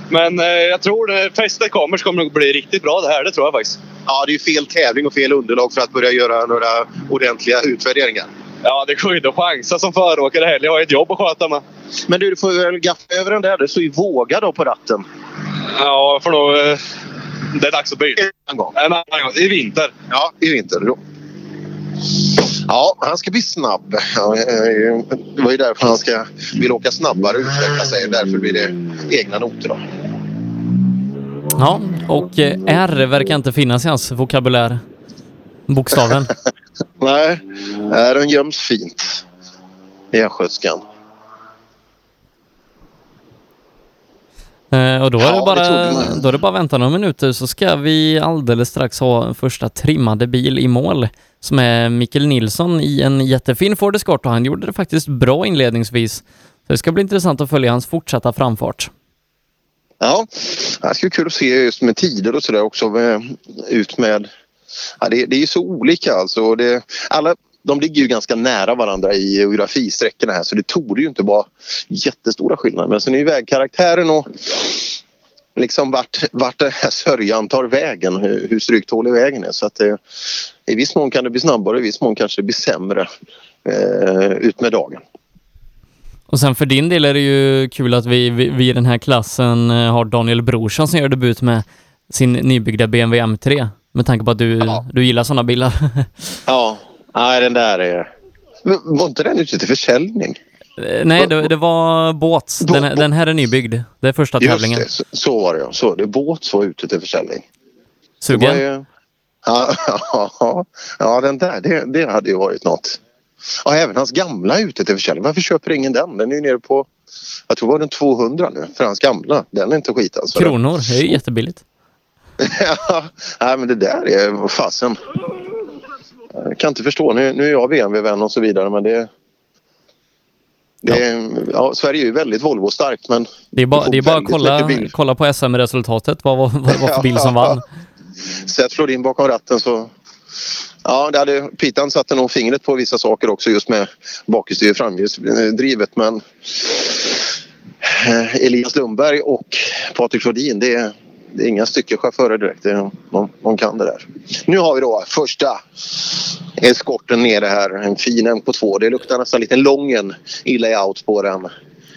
Men eh, jag tror när fästet kommer så kommer det bli riktigt bra det här. Det tror jag faktiskt. Ja, det är ju fel tävling och fel underlag för att börja göra några ordentliga utvärderingar. Ja, det går ju inte att chansa som föråkare heller. Jag har ett jobb att sköta med. Men du, du får väl gaffa över den där. Det står ju våga då på ratten. Ja, för då... eh, Det är dags att byta. En gång. En annan gång. I vinter. Ja, i vinter. Då. Ja, han ska bli snabb. Ja, eh, Det var ju därför han ska vill åka snabbare och utveckla sig. Därför blir det egna noter. Då. Ja, och eh, R verkar inte finnas i hans vokabulär. Bokstaven. Nej, den göms fint i östgötskan. Eh, och då är, Ja, det det bara, man. då är det bara vänta några minuter så ska vi alldeles strax ha första trimmade bil i mål som är Mikkel Nilsson i en jättefin Ford Escort och han gjorde det faktiskt bra inledningsvis. Så det ska bli intressant att följa hans fortsatta framfart. Ja, det ska bli kul att se just med tider och sådär också. Med, ut med... Ja, det, det är ju så olika alltså. Det, alla, de ligger ju ganska nära varandra i geografisträckorna här så det torde ju inte vara jättestora skillnader. Men sen är ju vägkaraktären och liksom vart, vart den här sörjan tar vägen, hur, hur stryktålig vägen är. Så att det, i viss mån kan det bli snabbare, i viss mån kanske det blir sämre eh, ut med dagen. Och sen för din del är det ju kul att vi, vi, vi i den här klassen eh, har Daniel Brorsson som gör debut med sin nybyggda BMW M3. Med tanke på att du, du gillar sådana bilar. Ja, nej den där är... Var inte den ute till försäljning? Eh, Nej, det, det var båt. Den, här- den här är nybyggd. Det är första Just tävlingen. det, så, så var det ja. Så, det båt var ute till försäljning. Sugen? Ju- Ja, ja, ja, den där, det, det hade ju varit något. Ja, även hans gamla är ute till försäljning. Varför köper ingen den? Den är ju nere på, jag tror var den 200 nu, för hans gamla. Den är inte skit alltså. Kronor, det är ju jättebilligt. ja, nej, men det där är, fasen. Jag kan inte förstå. Nu, nu är jag BMW-vän och så vidare men det... det är, ja, Sverige är ju väldigt Volvo-starkt men... Det är bara, det är bara att kolla, kolla på SM-resultatet, vad vad- vad det var för bil som vann. Sätt slår in bakom ratten så... Ja, det hade, Pitan satte nog fingret på vissa saker också just med bakhjulsdrivet framhjulsdrivet men eh, Elias Lundberg och Patrik Flodin det är, det är inga styckechaufförer direkt. De, de kan det där. Nu har vi då första eskorten nere här. En fin MK2. Det luktar nästan lite Lången i layout på den. Lången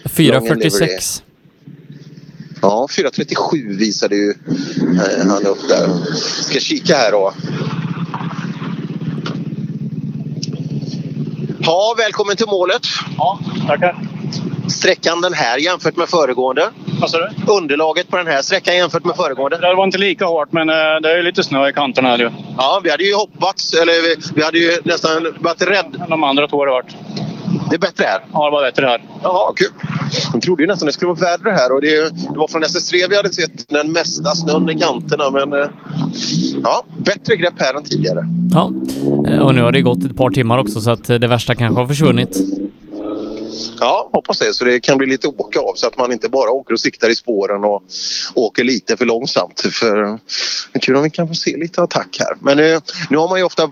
livery. 446. Ja, 4.37 visade ju eh, han upp där. Ska kika här då. Ja, välkommen till målet. Ja, tackar. Sträckan den här jämfört med föregående. Underlaget på den här sträckan jämfört med föregående. Det var inte lika hårt, men eh, det är ju lite snö i kanterna. här ju. Ja, vi hade ju hoppats, eller vi, vi hade ju nästan varit rädd. De andra två har det varit. Det är bättre här? Ja, det var bättre här. Jaha, kul. Jag trodde ju nästan det skulle vara värre här och det, det var från SS3 vi hade sett den mesta snön i kanterna men eh, ja, bättre grepp här än tidigare. Ja, eh, och nu har det gått ett par timmar också så att det värsta kanske har försvunnit. Ja, hoppas det. Så det kan bli lite åka av så att man inte bara åker och siktar i spåren och åker lite för långsamt. För det är kul om vi kan få se lite attack här. Men eh, nu har man ju ofta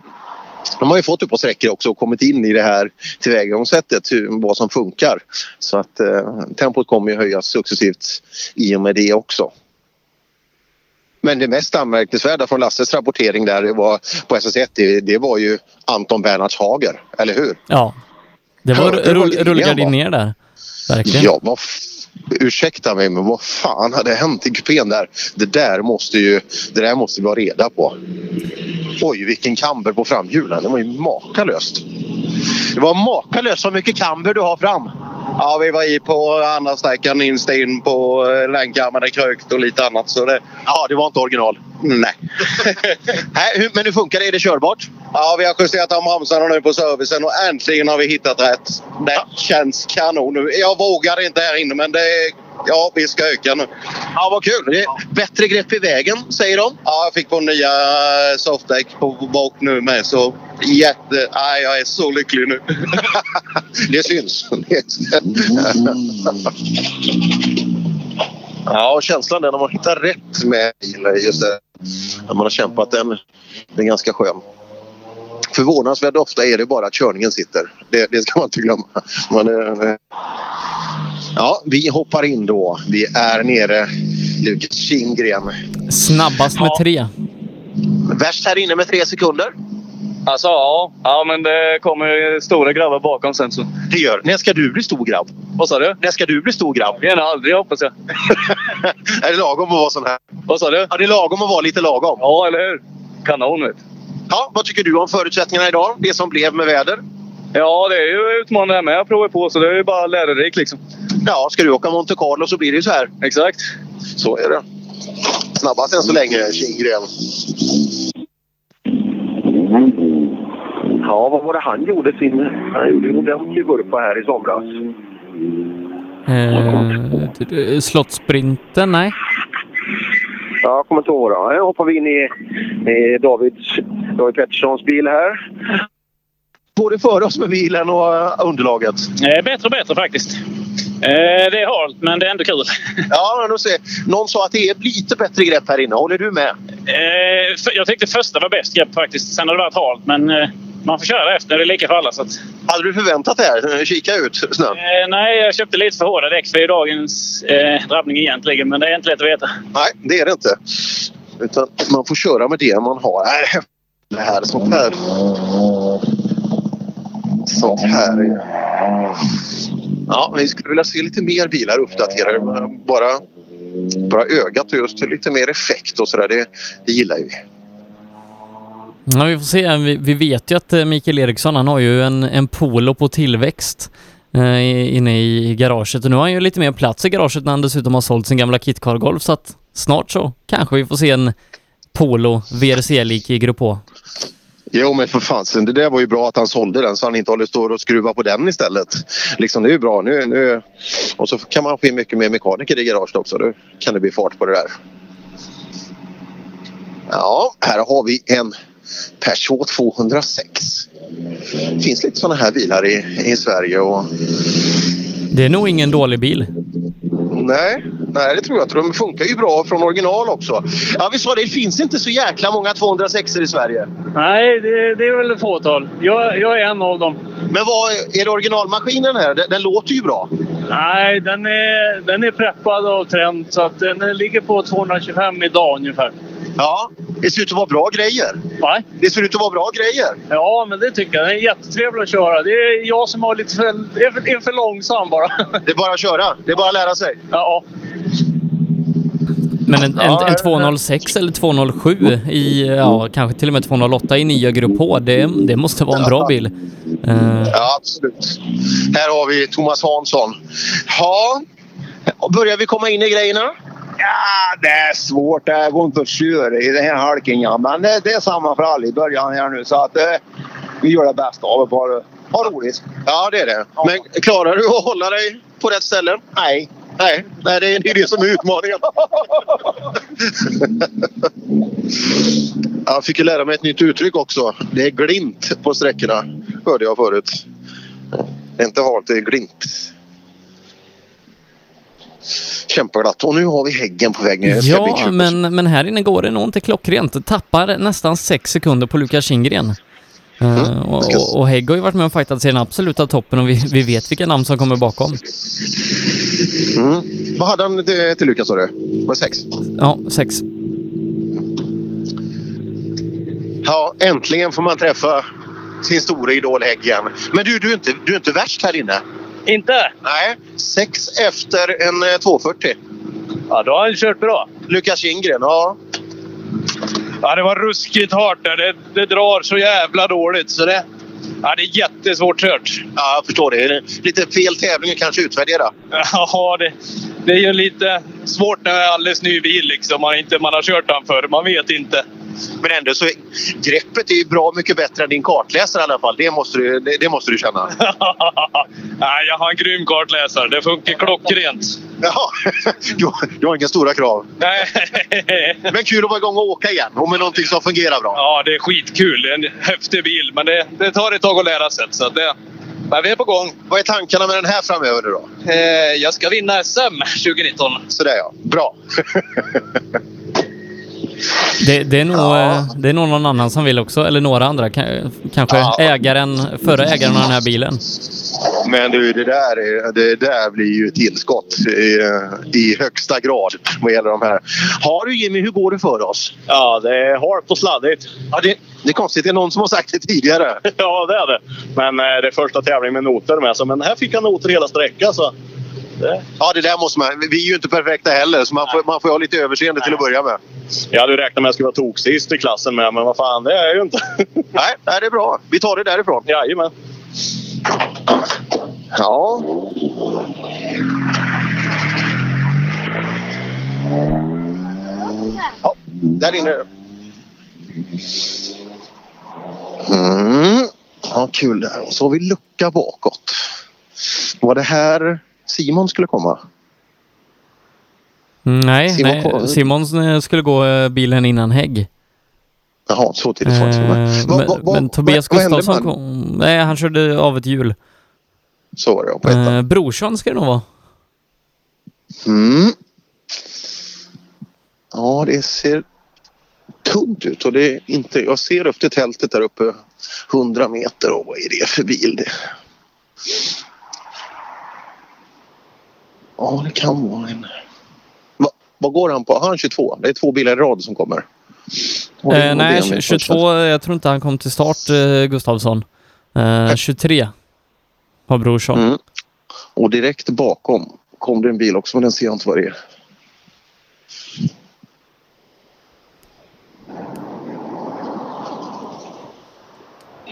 de har ju fått upp på sträckor också och kommit in i det här tillvägagångssättet, hur- vad som funkar. Så att eh, tempot kommer ju höjas successivt i och med det också. Men det mest anmärkningsvärda från Lasses rapportering där det var på SS1 det, det var ju Anton Bernhards Hager, eller hur? Ja. Det var Hörde du vad rull, grejen rullgardin var? ner där. Verkligen. Ja, vad ursäkta mig men vad fan hade hänt i kupén där? Det där måste ju, det där måste vi ha reda på. Oj, vilken kamber på framhjulen. Det var ju makalöst. Det var makalöst så mycket kamber du har fram. Ja, vi var i på andra sträckan, instegen på eh, länkarmarna krökt och lite annat. Så det, Ja, det var inte original. Nej. Nej, men hur funkar det? Är det körbart? Ja, vi har justerat om bromsarna nu på servicen och äntligen har vi hittat rätt. Det känns kanon nu. Jag vågar inte här inne men det Ja, vi ska öka nu. Ja, vad kul. Bättre grepp i vägen, säger de. Ja, jag fick på nya eh, softdäck på bak nu med så jätte... Nej, jag är så lycklig nu. det syns. ja, känslan är när man hittar rätt med just det. När man har kämpat den, den är ganska skön. Förvånansvärt ofta är det bara att körningen sitter. Det, det ska man inte glömma. Man, eh, ja, vi hoppar in då. Vi är nere. Lukas Kindgren. Snabbast med tre. Värst här inne med tre sekunder. Alltså ja, ja men det kommer stora grabbar bakom sen så. Det gör När ska du bli stor grabb? Vad sa du? När ska du bli stor grabb? Gärna aldrig hoppas jag. är det lagom att vara sån här? Vad sa du? Ja, det är lagom att vara lite lagom. Ja, eller hur? Kanon vet Ja, vad tycker du om förutsättningarna idag? Det som blev med väder? Ja, det är ju utmanande här med. Jag provar på så det är ju bara lärorikt liksom. Ja, ska du åka Monte Carlo så blir det ju så här. Exakt. Så är det. Snabbast än så länge, Kindgren. Ja, vad var det han gjorde sin... Han gjorde en ordentlig vurpa här i somras. Eh, Slottsprinten? Nej. Ja, jag kommer inte ihåg. då. Nu hoppar vi in i, i Davids, David Petterssons bil här. Går det för oss med bilen och eh, underlaget? Eh, bättre och bättre faktiskt. Eh, det är halt, men det är ändå kul. Ja, men se. Någon sa att det är lite bättre grepp här inne. Håller du med? Eh, jag tyckte första var bäst grepp faktiskt. Sen har det varit halt, men eh, man får köra efter. Det är lika för alla. Så att... Hade du förväntat det här? Kika ut snön. eh, nej, jag köpte lite för hårda däck för dagens eh, drabbning egentligen. Men det är inte lätt att veta. Nej, det är det inte. Utan man får köra med det man har. Nej, Det här, sånt här. Sånt här. är- Ja, vi skulle vilja se lite mer bilar uppdaterade. Bara, bara ögat och just lite mer effekt och sådär. Det, det gillar vi. Ja, vi får se. Eh, vi, vi vet ju att eh, Mikael Eriksson, han har ju en, en polo på tillväxt eh, inne i garaget. Och nu har han ju lite mer plats i garaget när han dessutom har sålt sin gamla KitKar Golf. Så att snart så kanske vi får se en polo VRC-lik i Grupp H. Jo men för fasen, det där var ju bra att han sålde den så han inte håller står och skruvar på den istället. Liksom det är ju bra. Nu, nu... Och så kan man få in mycket mer mekaniker i garaget också. Då kan det bli fart på det där. Ja, här har vi en Peugeot 206. Det finns lite sådana här bilar i, i Sverige och Det är nog ingen dålig bil. nej, nej det tror jag inte. De funkar ju bra från original också. Ja vi sa det, det finns inte så jäkla många 206 i Sverige. Nej, det, det är väl ett fåtal. Jag, jag är en av dem. Men vad är det originalmaskinen här? Den, den låter ju bra. Nej, den är, den är preppad av Trent så att den ligger på 225 idag ungefär. Ja, det ser ut att vara bra grejer. Nej. Det ser ut att vara bra grejer. Ja, men det tycker jag. Den är jättetrevlig att köra. Det är jag som har lite för, är för, är för långsam bara. Det är bara att köra. Det är bara att lära sig. Ja. Men en, en, en 206 eller 207 i, ja kanske till och med 208 i nya Grupp H, det, det måste vara en bra bil. Eh, Ja, absolut. Här har vi Thomas Hansson. Ja, börjar vi komma in i grejerna? Ja, det är svårt. Det går inte att köra i den här halkingen. Men det, det är samma för alla i början här nu. Så att eh, vi gör det bästa av det. Bara ha roligt. Ja, det är det. Men klarar du att hålla dig på rätt ställen? Nej. Nej, nej det är det, är det som är utmaningen. Jag fick ju lära mig ett nytt uttryck också. Det är glint på sträckorna. Hörde jag förut. Det är inte halt, det är glint. Kämpaglatt. Och nu har vi häggen på väg ner. Ja, men, men här inne går det nog inte klockrent. Tappar nästan sex sekunder på Lukas Kindgren. Eh, och, och, och Hägg har ju varit med och fightats i den absoluta toppen och vi, vi vet vilka namn som kommer bakom. Mm. Vad hade han till, till Lukas sa du? Var det sex? Ja, sex. Ja, äntligen får man träffa sin stora idol Hägg igen. Men du, du är inte, du är inte värst här inne. Inte? Nej, sex efter en eh, 240. Ja, då har han kört bra. Lukas Kindgren, ja. Ja, det var ruskigt hårt där. Det, det drar så jävla dåligt. Så det, ja, det är jättesvårt kört. Ja, jag förstår det. Lite fel tävling att kanske utvärdera. Ja, det, det är ju lite svårt när det är alldeles ny bil. Liksom. Man, inte, man har kört den förr. Man vet inte. Men ändå så greppet är ju bra mycket bättre än din kartläsare i alla fall. Det måste du, det, det måste du känna. Nej, jag har en grym kartläsare. Det funkar klockrent. Jaha, du, du har inga stora krav. Nej. Men kul att vara igång och åka igen och med någonting som fungerar bra. Ja, det är skitkul. Det är en häftig bil, men det, det tar ett tag att lära sig. Så det, men vi är på gång. Vad är tankarna med den här framöver nu då? Eh, jag ska vinna SM 2019. Sådär ja. Bra. Det, det, är nog, eh, det är nog någon annan som vill också, eller några andra. Ka- Kanske Ja. ägaren, förra ägaren av den här bilen. Men du, det där, är, det där blir ju tillskott i, i högsta grad vad gäller de här. Har du Jimmy, hur går det för oss? Ja, det är halt och sladdigt. Ja, det, det är konstigt, det är någon som har sagt det tidigare. Ja, det är det. Men eh, det är första tävlingen med noter med. Så, men här fick jag noter hela sträckan. Så. Det. Ja, det där måste man. Vi är ju inte perfekta heller, så man får, man får ha lite överseende till att börja med. Jag hade ju räknat med att jag skulle vara toksist i klassen med, men vad fan, det är jag ju inte. Nej, nej, det är bra. Vi tar det därifrån. Jajamän. Ja. ja där inne. Mm. Ja, kul där. Och så har vi lucka bakåt. Var det här Simon skulle komma? Mm, Nej, Simon nej. kom- Simon eh, skulle gå eh, bilen innan Hägg. Jaha, så tidigt var. Eh, men, vad- men Tobias hände Gustafsson kom... Nej, han körde av ett hjul. Så var det, på ettan. Eh, Brorsson ska det nog vara. Mm. Ja, det ser tunt ut och det är inte... Jag ser efter tältet där uppe 100 meter och vad är det för bil? Det? Ja, det kan vara en... Va, vad går han på? Har han 22? Det är två bilar i rad som kommer. Eh, nej, idé om det? 22, jag tror inte han kom till start, eh, Gustavsson. Eh, 23 har Brorsson. Mm. Och direkt bakom kom det en bil också, men den ser jag inte vad det är.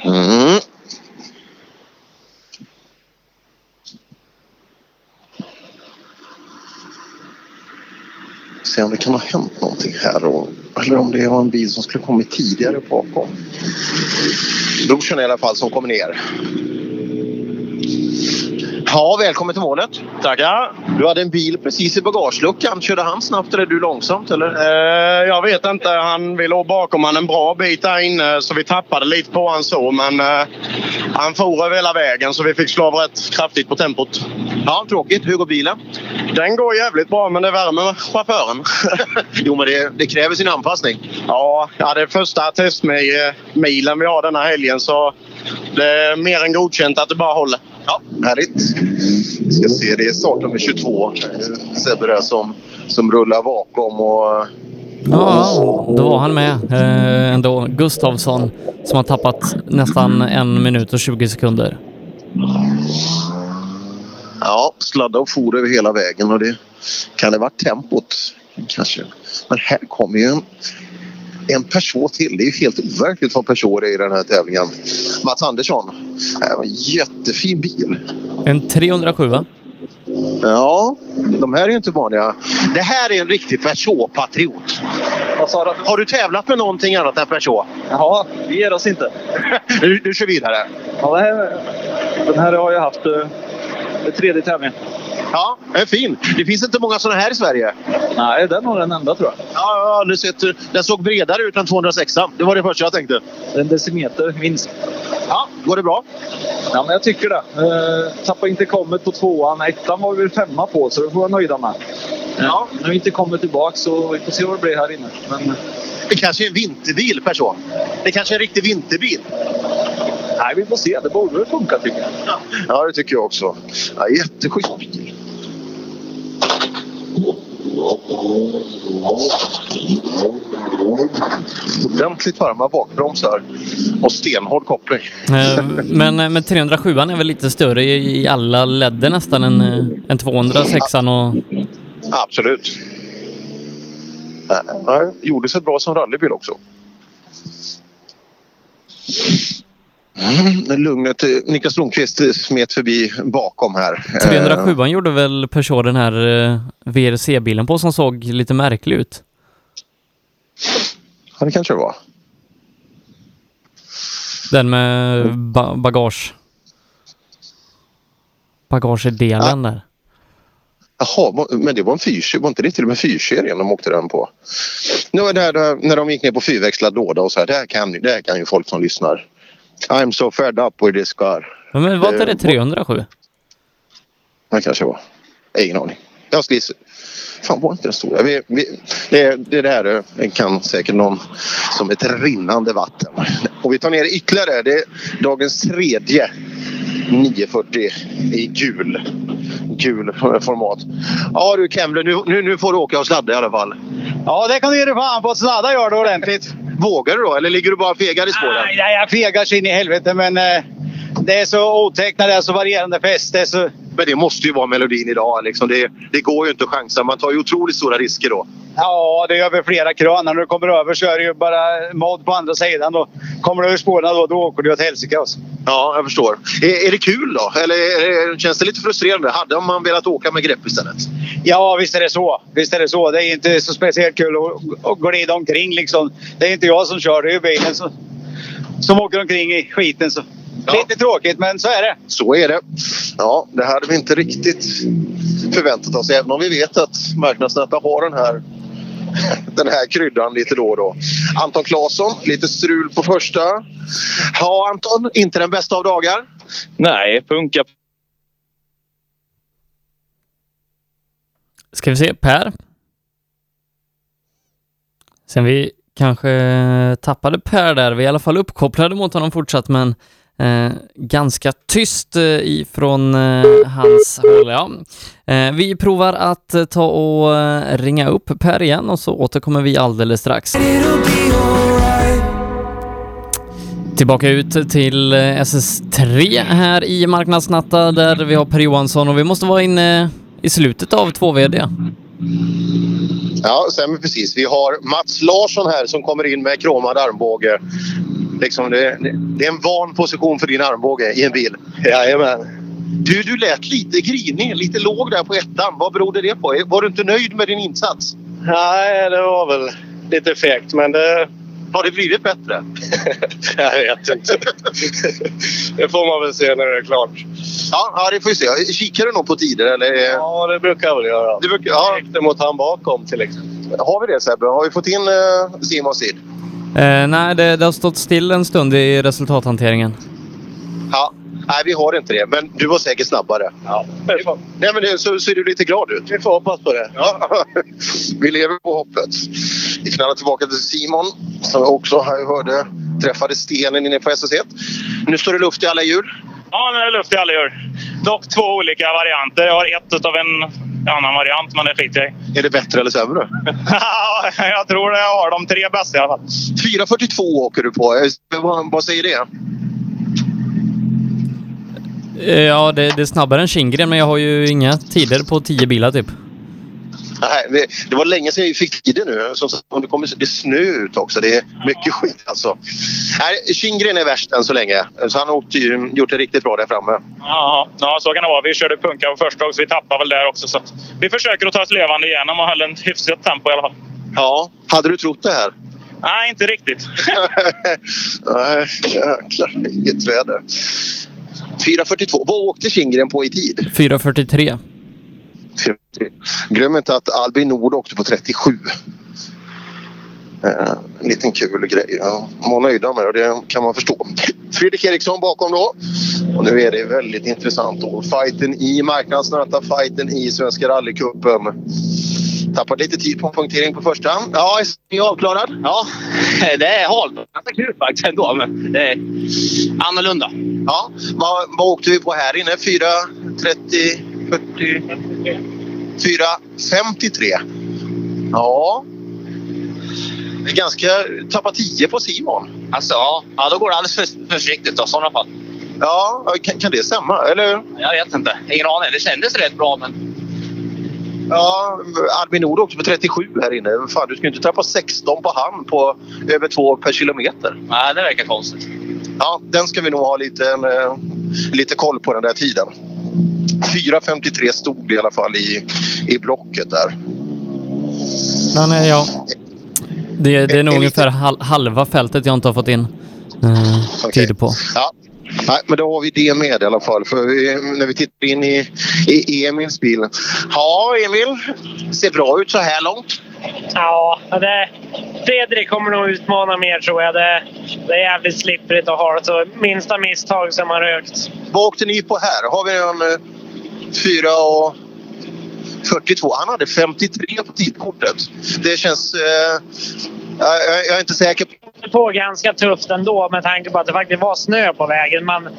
Mm. Se om det kan ha hänt någonting här. Och, eller om det var en bil som skulle kommit tidigare bakom. Brorsan i alla fall som kommer ner. Ja, välkommen till målet. Tackar. Du hade en bil precis i bagageluckan. Körde han snabbt eller du långsamt? Eller? Eh, jag vet inte. Han ville ha bakom han en bra bit där inne så vi tappade lite på han så. Men eh, han for över hela vägen så vi fick slå av rätt kraftigt på tempot. Ja, tråkigt. Hur går bilen? Den går jävligt bra men det värmer chauffören. jo, men det, det kräver sin anpassning. Ja, ja, det är första testmilen vi har denna helgen så det är mer än godkänt att det bara håller. Ja, härligt. Vi ska se, det är startnummer 22. eh, Sebbe där som, som rullar bakom. Och, Ja, då var han med eh, ändå. Gustavsson som har tappat nästan en minut och 20 sekunder. ja, sladda och for över hela vägen. Och det kan det varit tempot kanske. Men här kommer ju en, en Peugeot till. Det är ju helt overkligt vad Peugeot är i den här tävlingen. Mats Andersson. En jättefin bil. En 307 va? Ja, de här är ju inte vanliga. Det här är en riktig Peugeot-patriot. Har du tävlat med någonting annat än Peugeot? Ja, vi ger oss inte. Du, du kör vidare? Ja, det här, den här har jag haft eh, tredje tävlingen. Ja, den är fin. Det finns inte många sådana här i Sverige. Nej, den var den enda tror jag. Ja, aldrig sett. Den såg bredare ut än 206. Det var det första jag tänkte. En decimeter minst. Ja, går det bra? Ja, men jag tycker det. Eh, tappade inte kommet på tvåan. Ettan var vi femma på, så det får jag nöjda med. Ja. Nu har vi inte kommit tillbaka, så vi får se vad det blir här inne. Men, Det kanske är en vinterbil, Peugeot. Det kanske är en riktig vinterbil. Nej, vi får se. Det borde väl funka tycker jag. Ja, det tycker jag också. Ja, jätteschysst bil. Ordentligt varma bakbromsar och stenhård koppling. Eh, Men, eh, men 307 är väl lite större i, alla ledder nästan än, eh, än 206 och... Absolut. Ja, gjorde sig bra som rallybil också. Mm, lugnet. eh, Niklas Blomqvist eh, smet förbi bakom här. Eh, 307 gjorde väl Peugeot den här eh, VRC-bilen på som såg lite märklig ut. Ja, det kanske det var. Den med ba bagage... Bagagedelen där. Jaha, var- men det var en fyrserie. Var inte det till och med fyrserien de åkte den på? Nu är det här, när de gick ner på fyrväxlad låda och så här. Det här kan, det här kan ju folk som lyssnar. I'm so fed up with this car. Men var inte det Eh, 307? Det kanske var. Ingen aning. Jag ska gissa. Fan var inte den stora? Vi, vi, det, det där kan säkert någon som ett rinnande vatten. Och vi tar ner ytterligare. Det är dagens tredje 940 i gul, gul format. Ja du Kemble, nu, nu, nu får du åka och sladda i alla fall. Ja, det kan du ge dig fan på att sladda gör det ordentligt. Vågar du då eller ligger du bara fegar i spåren? Nej, nej, jag fegar så in i helvete men eh, det är så otäckt när det är så varierande fest. Det är så... Men det måste ju vara melodin idag. Liksom. Det, det går ju inte att chansa. Man tar ju otroligt stora risker då. Ja, det är över flera kranar. När du kommer över så är det ju bara mod på andra sidan. Då kommer du ur spåren då, då åker du åt helsike. Alltså. Ja, jag förstår. Är, är det kul då? Eller är känns det lite frustrerande? Hade man velat åka med grepp istället? Ja, visst är det så. Visst är det så. Det är inte så speciellt kul att, att glida omkring liksom. Det är inte jag som kör, det är ju bilen som, som åker omkring i skiten. Så. Lite tråkigt, men så är det. Så är det. Ja, det hade vi inte riktigt förväntat oss. Även om vi vet att Marknadsnäta har den här, den här kryddan lite då och då. Anton Claesson, lite strul på första. Ja, Anton, inte den bästa av dagar. Nej, punka. Ska vi se, Per? Sen vi kanske tappade Per där, vi är i alla fall uppkopplade mot honom fortsatt, men eh, ganska tyst eh, ifrån eh, hans håll. Ja. Eh, vi provar att eh, ta och eh, ringa upp Per igen och så återkommer vi alldeles strax. Tillbaka ut till eh, SS3 här i Marknadsnatta där vi har Per Johansson och vi måste vara inne i slutet av 2VD. Ja, stämmer precis. Vi har Mats Larsson här som kommer in med kromad armbåge. Liksom det, det, är en van position för din armbåge i en bil. Jajamän. Du, du lät lite grinig, lite låg där på ettan. Vad berodde det på? Var du inte nöjd med din insats? Nej, det var väl lite fegt, men det... Har det blivit bättre? jag vet inte. det får man väl se när det är klart. Ja, ja det får vi se. Kikar du nog på tider? Eller? Ja, det brukar jag väl göra. Det brukar, ja. Sikte mot han bakom till exempel. Har vi det Sebbe? Har vi fått in uh, Simon Sid? Eh, nej, det, det har stått still en stund i resultathanteringen. Ja, nej vi har inte det. Men du var säkert snabbare. Ja. Nej, men så ser du lite glad ut. Vi får hoppas på det. Ja. vi lever på hoppet. Vi knallar tillbaka till Simon som också här hörde träffade stenen inne på SS1. Nu står det luft i alla hjul. Ja, nu är det luft i alla hjul. Dock två olika varianter. Jag har ett av en annan variant, men det skiter jag i. Är det bättre eller sämre? Ja, jag tror det. Jag har de tre bästa i alla fall. 4.42 åker du på. Eh, Vad, vad säger det? Eh, ja, det, det är snabbare än Kindgren, men jag har ju inga tider på 10 bilar typ. Nej, det, det var länge sedan jag fick tider nu. Som sagt, det, kommer, det är snö ut också. Det är mycket skit alltså. Nej, Kindgren är värst än så länge. Så han har åkt, gjort det riktigt bra där framme. Ja, ja, så kan det vara. Vi körde punka på första och så vi tappade väl där också. Så vi försöker att ta oss levande igenom och hålla en hyfsat tempo i alla fall. Ja, hade du trott det här? Nej, inte riktigt. Nej, jäklar vilket väder. 4.42. Vad åkte Kindgren på i tid? 4.43. Glöm inte att Albin Nord åkte på 37. Eh, en liten kul grej. De var nöjda med det och det kan man förstå. Fredrik Eriksson bakom då. Och nu är det väldigt intressant då. Fighten i marknadsnöta, fighten i Svenska rallycupen. Tappat lite tid på punktering på första. Ja, är ni avklarad? Ja, det är halt. Ganska kul faktiskt ändå, men det är annorlunda. Ja, vad, vad åkte vi på här inne? 4, 30, 40, 4, 53. Ja. Det är Ganska... Tappat 10 på Simon. Alltså, ja, ja, då går det alldeles för försiktigt då, i sådana fall. Ja, kan, kan det stämma? Eller? Jag vet inte. Ingen aning. Det kändes rätt bra, men... Ja, Albin Nord åkte på 37 här inne. Fan, du ska ju inte tappa 16 på hand på över 2 per kilometer. Nej, det verkar konstigt. Ja, den ska vi nog ha lite, eh, lite koll på den där tiden. 4.53 stod det i alla fall i, i blocket där. Ja, nej, ja. Det, det är nog ungefär hal- halva fältet jag inte har fått in eh, tid på. Ja. Nej, men då har vi det med i alla fall. För vi, när vi tittar in i, i Emils bil. Ja, Emil. Ser bra ut så här långt. Ja, det, Fredrik kommer nog utmana mer tror jag. Det, det är jävligt slipprigt och halt. Så minsta misstag är man rökt. Vad åkte ni på här? Har vi en eh, 4 och 42. Han hade 53 på tidkortet. Det känns... Eh, jag, jag är inte säker. Det på ganska tufft ändå med tanke på att det faktiskt var snö på vägen. Men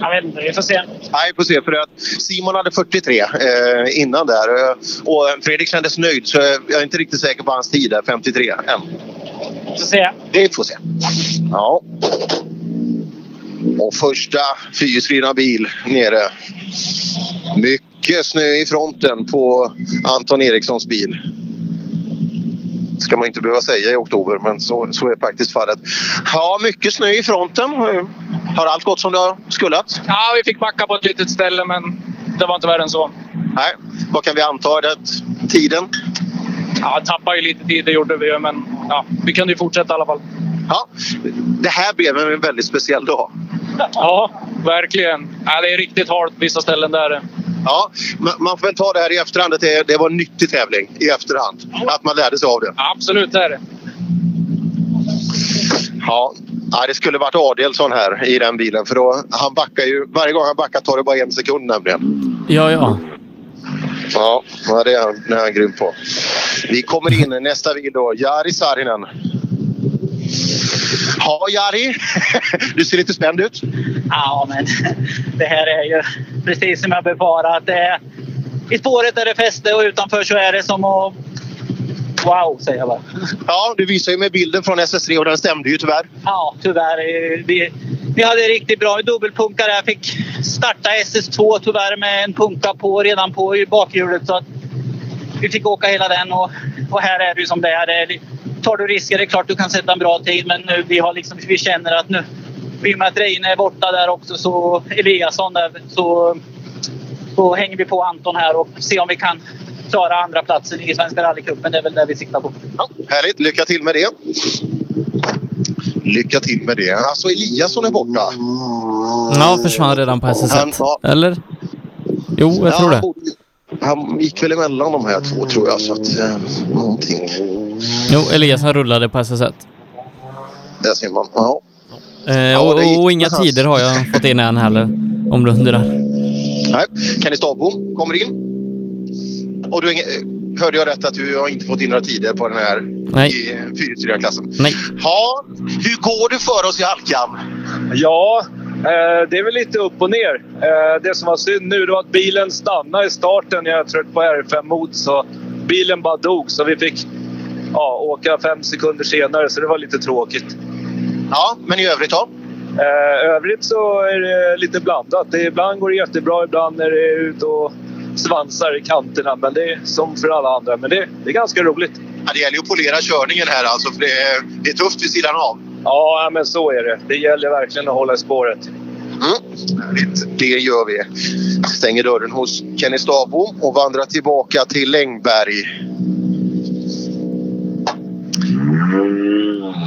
jag vet inte, vi får se. Nej, vi får se. För att Simon hade 43 eh, innan där. Och Fredrik kändes nöjd så jag är inte riktigt säker på hans tid där, 53 än. Vi får se. Det får se. Ja. Och första fyrhjulsdrivna bil nere. Mycket snö i fronten på Anton Erikssons bil. Ska man inte behöva säga i oktober, men så, så är faktiskt fallet. Ja, mycket snö i fronten. Har allt gått som det har skullat? Ja, vi fick backa på ett litet ställe, men det var inte värre än så. Nej. Vad kan vi anta det? Tiden? Ja, tappade ju lite tid, det gjorde vi ju, men ja, vi kunde ju fortsätta i alla fall. Ja, det här blev en väldigt speciell dag. Ja, verkligen. Ja, det är riktigt halt på vissa ställen där. Ja, men man får väl ta det här i efterhand att det, det var en nyttig tävling i efterhand. Att man lärde sig av det. Absolut, det är det. Ja, ja det skulle varit Adelsson här i den bilen. För då, han backar ju, varje gång han backar tar det bara en sekund nämligen. Ja, ja. Ja, ja, det är han, det är han grym på. Vi kommer in i nästa bil då. Jari Saarinen. Ja, Jari. Du ser lite spänd ut. Ja, men det här är ju precis som jag är, I spåret är det fäste och utanför så är det som att... Wow, säger jag bara. Ja, du visar ju med bilden från SS3 och den stämde ju tyvärr. Ja, tyvärr. Vi, vi hade riktigt bra dubbelpunkare. Jag fick starta SS2 tyvärr med en punka på redan på bakhjulet. Så att vi fick åka hela den och, och här är det ju som det är. Det är li- Tar du risker det är klart du kan sätta en bra tid men nu vi, har liksom, vi känner att nu i och med att Reine är borta där också så Eliasson där så, så hänger vi på Anton här och ser om vi kan klara andra platsen i Svenska rallycupen. Det är väl det vi siktar på. Härligt, lycka till med det. Lycka till med det. Alltså Eliasson är borta. Ja, försvann redan på SS1. Eller? Jo, jag tror det. Han gick väl emellan de här två tror jag. Så att, eh, någonting. Jo, Eliasson rullade på SS1. Där ser man. Ja. Eh, och, och inga tider har jag fått in än heller, om du undrar. Nej. Kenny Stavbom kommer in. Och du, ingen- hörde jag rätt att du har inte fått in några tider på den här Nej. i eh, 4 klassen Nej. Ja, hur går det för oss i halkan? Ja, eh, det är väl lite upp och ner. Eh, det som var synd nu var att bilen stannade i starten när jag tryckte på R5 mot så bilen bara dog så vi fick ja, åka fem sekunder senare så det var lite tråkigt. Ja, men i övrigt då? Eh, övrigt så är det lite blandat. Det, ibland går det jättebra, ibland är det ut och svansar i kanterna. Men det är som för alla andra. Men det, det är ganska roligt. Ja, det gäller ju att polera körningen här alltså, för det är, det är tufft vid sidan av. Ja, men så är det. Det gäller verkligen att hålla i spåret. Mm. Det gör vi. Stänger dörren hos Kenny Stavbom och vandrar tillbaka till Längberg.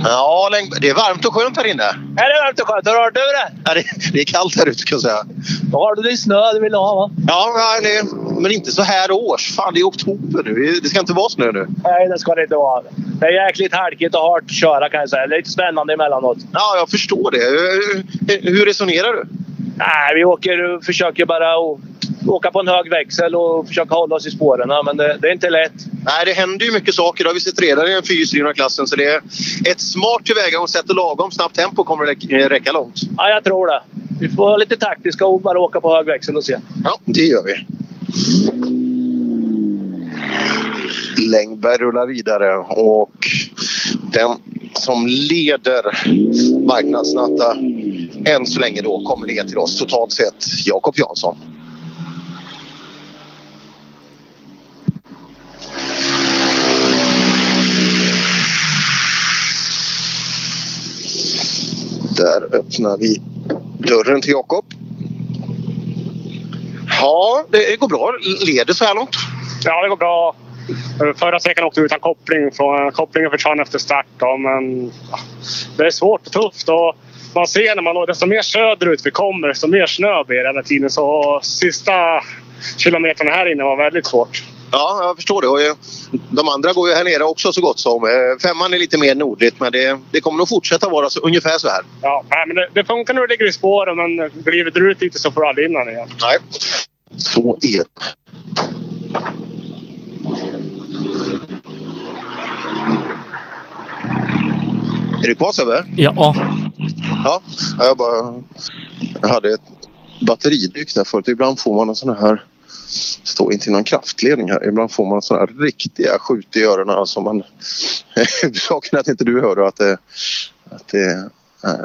Ja, det är varmt och skönt här inne. Är det varmt och skönt? Har du hört över det? Ja, det, det är kallt här ute ska jag säga. Då har du din snö du vill ha va? Ja, nej, men inte så här års. Fan, det är oktober nu. Det ska inte vara snö nu. Nej, det ska det inte vara. Det är jäkligt halkigt och hårt att köra kan jag säga. Det är lite spännande emellanåt. Ja, jag förstår det. Hur resonerar du? Nej, vi åker och försöker bara åka på en hög växel och försöka hålla oss i spåren. Men det, det är inte lätt. Nej, det händer ju mycket saker. Det har vi sett redan i den fyrhjulsdrivna klassen. Så det är ett smart tillvägagångssätt och lagom snabbt tempo kommer räcka- räcka långt. Ja, jag tror det. Vi får vara lite taktiska och bara åka på hög växel och se. Ja, det gör vi. Längberg rullar vidare och den som leder marknadsnatta än så länge då kommer ner till oss totalt sett Jakob Jansson. Där öppnar vi dörren till Jakob. Ja, det går bra. Leder så här långt. Ja, det går bra. Förra sträckan åkte vi utan koppling. Från, kopplingen försvann efter start. Då, men ja, det är svårt och tufft. Och man ser när man desto mer söderut vi kommer, desto mer snö blir det hela tiden. Så sista kilometrarna här inne var väldigt svårt. Ja, jag förstår det. Och eh, de andra går ju här nere också så gott som. Eh, Femman är lite mer nordligt men det, det kommer nog fortsätta vara så, ungefär så här. Ja, men det, det funkar när du ligger i spåren men glider du ut lite så får du aldrig in igen. Nej. Så är det. Är du kvar Sebbe? Ja. Ja, jag bara... Jag hade ett batteridryck där förut. Ibland får man en sån här... Står inte i någon kraftledning här. Ibland får man såna här riktiga skjut i öronen som man... Huvudsaken är att inte du hör att det, att det,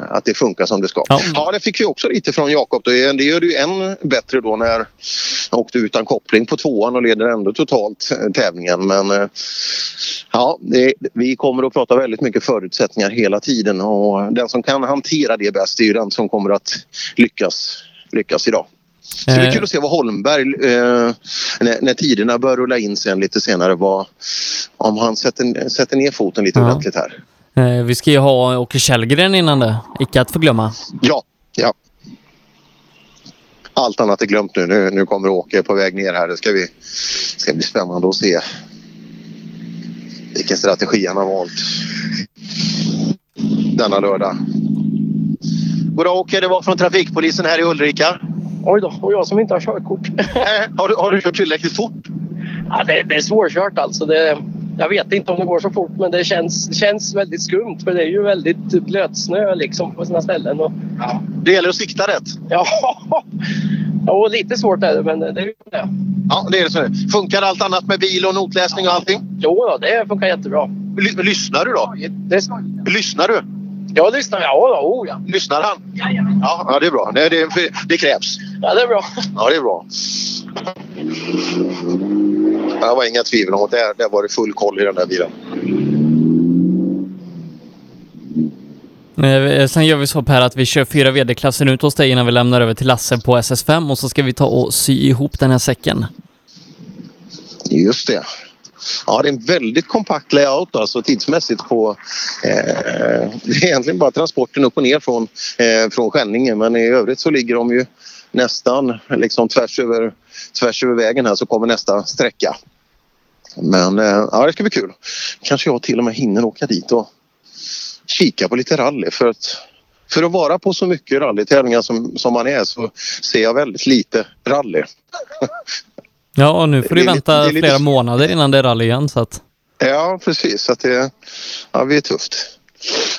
att det funkar som det ska. Ja. det fick vi också lite från Jakob. Det gör det ju än bättre då när jag åkte utan koppling på tvåan och leder ändå totalt eh, tävlingen. Men eh, ja, det, vi kommer att prata väldigt mycket förutsättningar hela tiden och den som kan hantera det bäst är ju den som kommer att lyckas, lyckas idag. Så det Eh. kul att se vad Holmberg, eh, när, när tiderna bör rulla in sen lite senare, vad, om han sätter, sätter ner foten lite Ja. ordentligt här. Eh, vi ska ju ha Åke Källgren innan det. Icke att förglömma. Ja, ja. Allt annat är glömt nu. Nu, nu kommer Åke på väg ner här. Det ska, vi, ska bli spännande att se vilken strategi han har valt denna lördag. Goddag Åke, det var från trafikpolisen här i Ulrika. Oj då, och jag som inte har körkort. har, du, har du kört tillräckligt fort? Ja, det, det är svårkört alltså. Det, jag vet inte om det går så fort men det känns, känns väldigt skumt för det är ju väldigt blötsnö liksom på sina ställen. Och, Det gäller att sikta rätt. Ja, och lite svårt är det men det är ju det. Ja, det är det. Så. Funkar allt annat med bil och notläsning och allting? Jo, då, det funkar jättebra. Ly- lyssnar du då? Det, Lyssnar du? jag lyssnar. Ja, oh, ja. Lyssnar han? Ja, ja det är bra. Det, det, det krävs. ja, det är bra. Ja, det är bra. Det var inga tvivel om att där, där var det full koll i den där bilen. Eh, Sen gör vi så Per att vi kör fyra VD-klassen ut hos dig innan vi lämnar över till Lasse på SS5 och så ska vi ta och sy ihop den här säcken. Just det. Ja, det är en väldigt kompakt layout alltså tidsmässigt på... Eh, det är egentligen bara transporten upp och ner från, eh, från Skänninge men i övrigt så ligger de ju nästan liksom tvärs över, tvärs över vägen här så kommer nästa sträcka. Men eh, ja, det ska bli kul. Kanske jag till och med hinner åka dit och kika på lite rally för att för att vara på så mycket rallytävlingar som, som man är så ser jag väldigt lite rally. Ja, och nu får du lite- vänta lite- flera månader innan det är rally igen så att... Ja, precis. Så att det ja, det är tufft.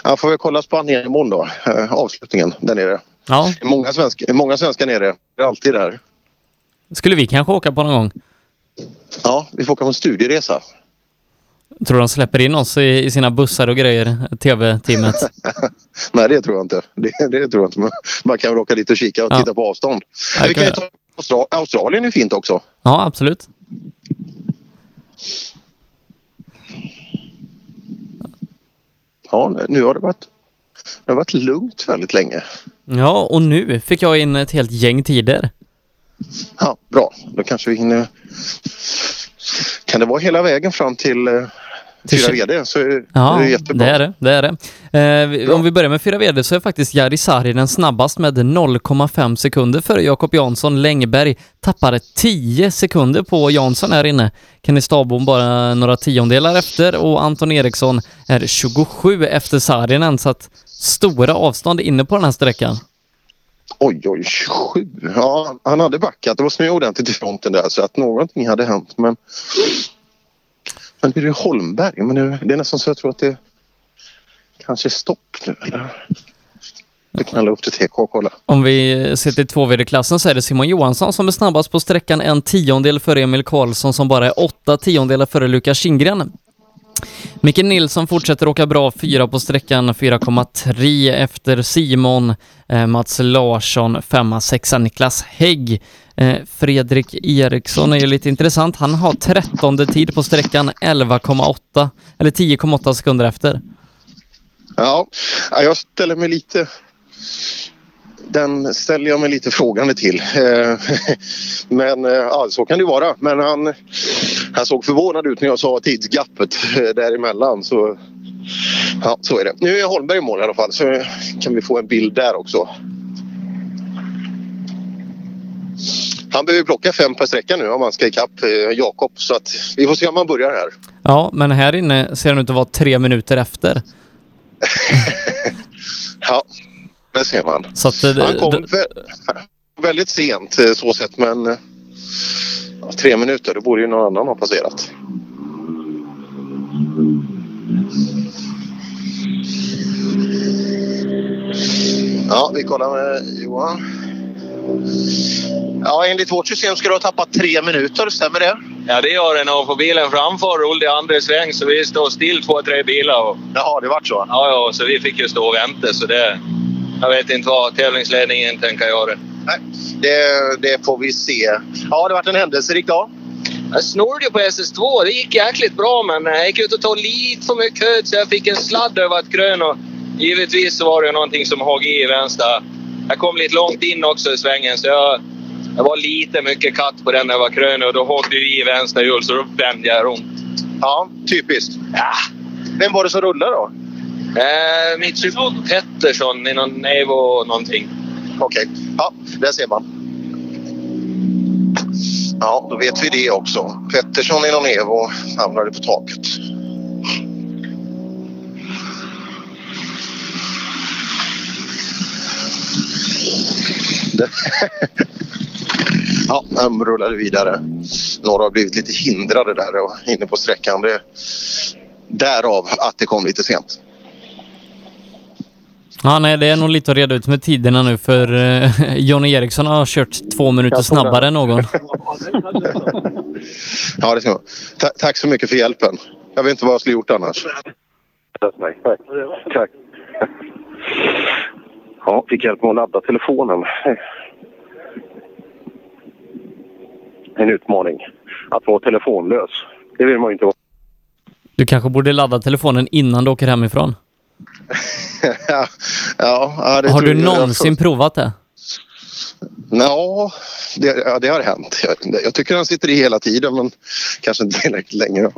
Jag får väl kolla Spanien imorgon då, eh, avslutningen där nere. Ja, Många, svensk, många svenskar nere. Det är alltid där. Skulle vi kanske åka på någon gång. Ja, vi får åka på en studieresa. Tror de släpper in oss i, i sina bussar och grejer, TV-teamet? Nej, det tror jag inte. Det, det tror jag inte. Man kan väl åka dit och kika och Ja. titta på avstånd. Ja, vi kan ju ta Austra- Australien är fint också. Ja, absolut. Ja, nu har det varit, det har varit lugnt väldigt länge. Ja, och nu fick jag in ett helt gäng tider. Ja, bra. Då kanske vi hinner... Kan det vara hela vägen fram till eh, Till fyra VD så är Ja, det är jättebra. det är det. det, är det. Eh, om vi börjar med fyra VD så är faktiskt Jari Saarinen snabbast med 0,5 sekunder före Jakob Jansson. Längberg tappar 10 sekunder på Jansson här inne. Kenny Stabom bara några tiondelar efter och Anton Eriksson är 27 efter Saarinen så att stora avstånd inne på den här sträckan. Oj, oj, 27. Ja, han hade backat. Det var snö ordentligt i fronten där så att någonting hade hänt. Men, men det är Holmberg. Men det, det är nästan så jag tror att det kanske är stopp nu. Eller? Det knallar upp till TK och kolla. Om vi ser till 2 klassen så är det Simon Johansson som är snabbast på sträckan en tiondel före Emil Karlsson som bara är åtta tiondelar före Lukas Kindgren. Micke Nilsson fortsätter åka bra, fyra på sträckan, 4,3 efter Simon. Eh, Mats Larsson, femma, sexa Niklas Hägg. Eh, Fredrik Eriksson är ju lite intressant. Han har trettonde tid på sträckan, 11,8 eller 10,8 sekunder efter. Ja, ja, jag ställer mig lite... Den ställer jag mig lite frågande till. Eh, Men eh, ja, så kan det vara. Men han, han såg förvånad ut när jag sa tidsgappet eh, däremellan. Så, ja, så är det. Nu är Holmberg i mål i alla fall så kan vi få en bild där också. Han behöver plocka fem per sträcka nu om han ska ikapp Jakob. Så att vi får se om han börjar här. Ja, men här inne ser han ut att vara tre minuter efter. Ja, det ser man. Så att, eh, Han kom vä- väldigt sent eh, så sett men eh, ja, tre minuter, då borde ju någon annan ha passerat. Ja, vi kollar med Johan. Ja, enligt vårt system ska du ha tappat tre minuter, stämmer det? Ja, det gör det nog. För bilen framför rullade i andra sväng så vi står still två, tre bilar. Och... Jaha, det vart så? Ja, ja, så vi fick ju stå och vänta. Så det... Jag vet inte vad tävlingsledningen tänker göra. Nej, det, det får vi se. Ja, det varit en händelserik dag. Jag snurrade ju på SS2. Det gick jäkligt bra, men jag gick ut och tog lite för mycket höjd så jag fick en sladd över ett grön. Och givetvis så var det någonting som högg i vänster. Jag kom lite långt in också i svängen, så jag, jag var lite mycket katt på den när jag var krön och då högg det i vänster hjul så då vände jag runt. Ja, typiskt. Ja. Vem var det som rullade då? Eh, Mitchell typ Pettersson i någon Evo någonting. Okej, ja, där ser man. Ja, då vet vi det också. Pettersson i någon Evo hamnade på taket. Ja, de rullade vidare. Några har blivit lite hindrade där och inne på sträckan. Det, därav att det kom lite sent. Ja, nej, det är nog lite att reda ut med tiderna nu för eh, Johnny Eriksson har kört två minuter snabbare än någon. Ja, det ska jag. Ta- Tack så mycket för hjälpen. Jag vet inte vad jag skulle gjort annars. Tack. Tack. Ja, fick hjälp med att ladda telefonen. En utmaning. Att vara telefonlös. Det vill man ju inte vara. Du kanske borde ladda telefonen innan du åker hemifrån. Ja, ja, Har du någonsin provat det? Ja, det, ja, det har hänt. Jag, jag tycker han sitter i hela tiden men kanske inte tillräckligt länge.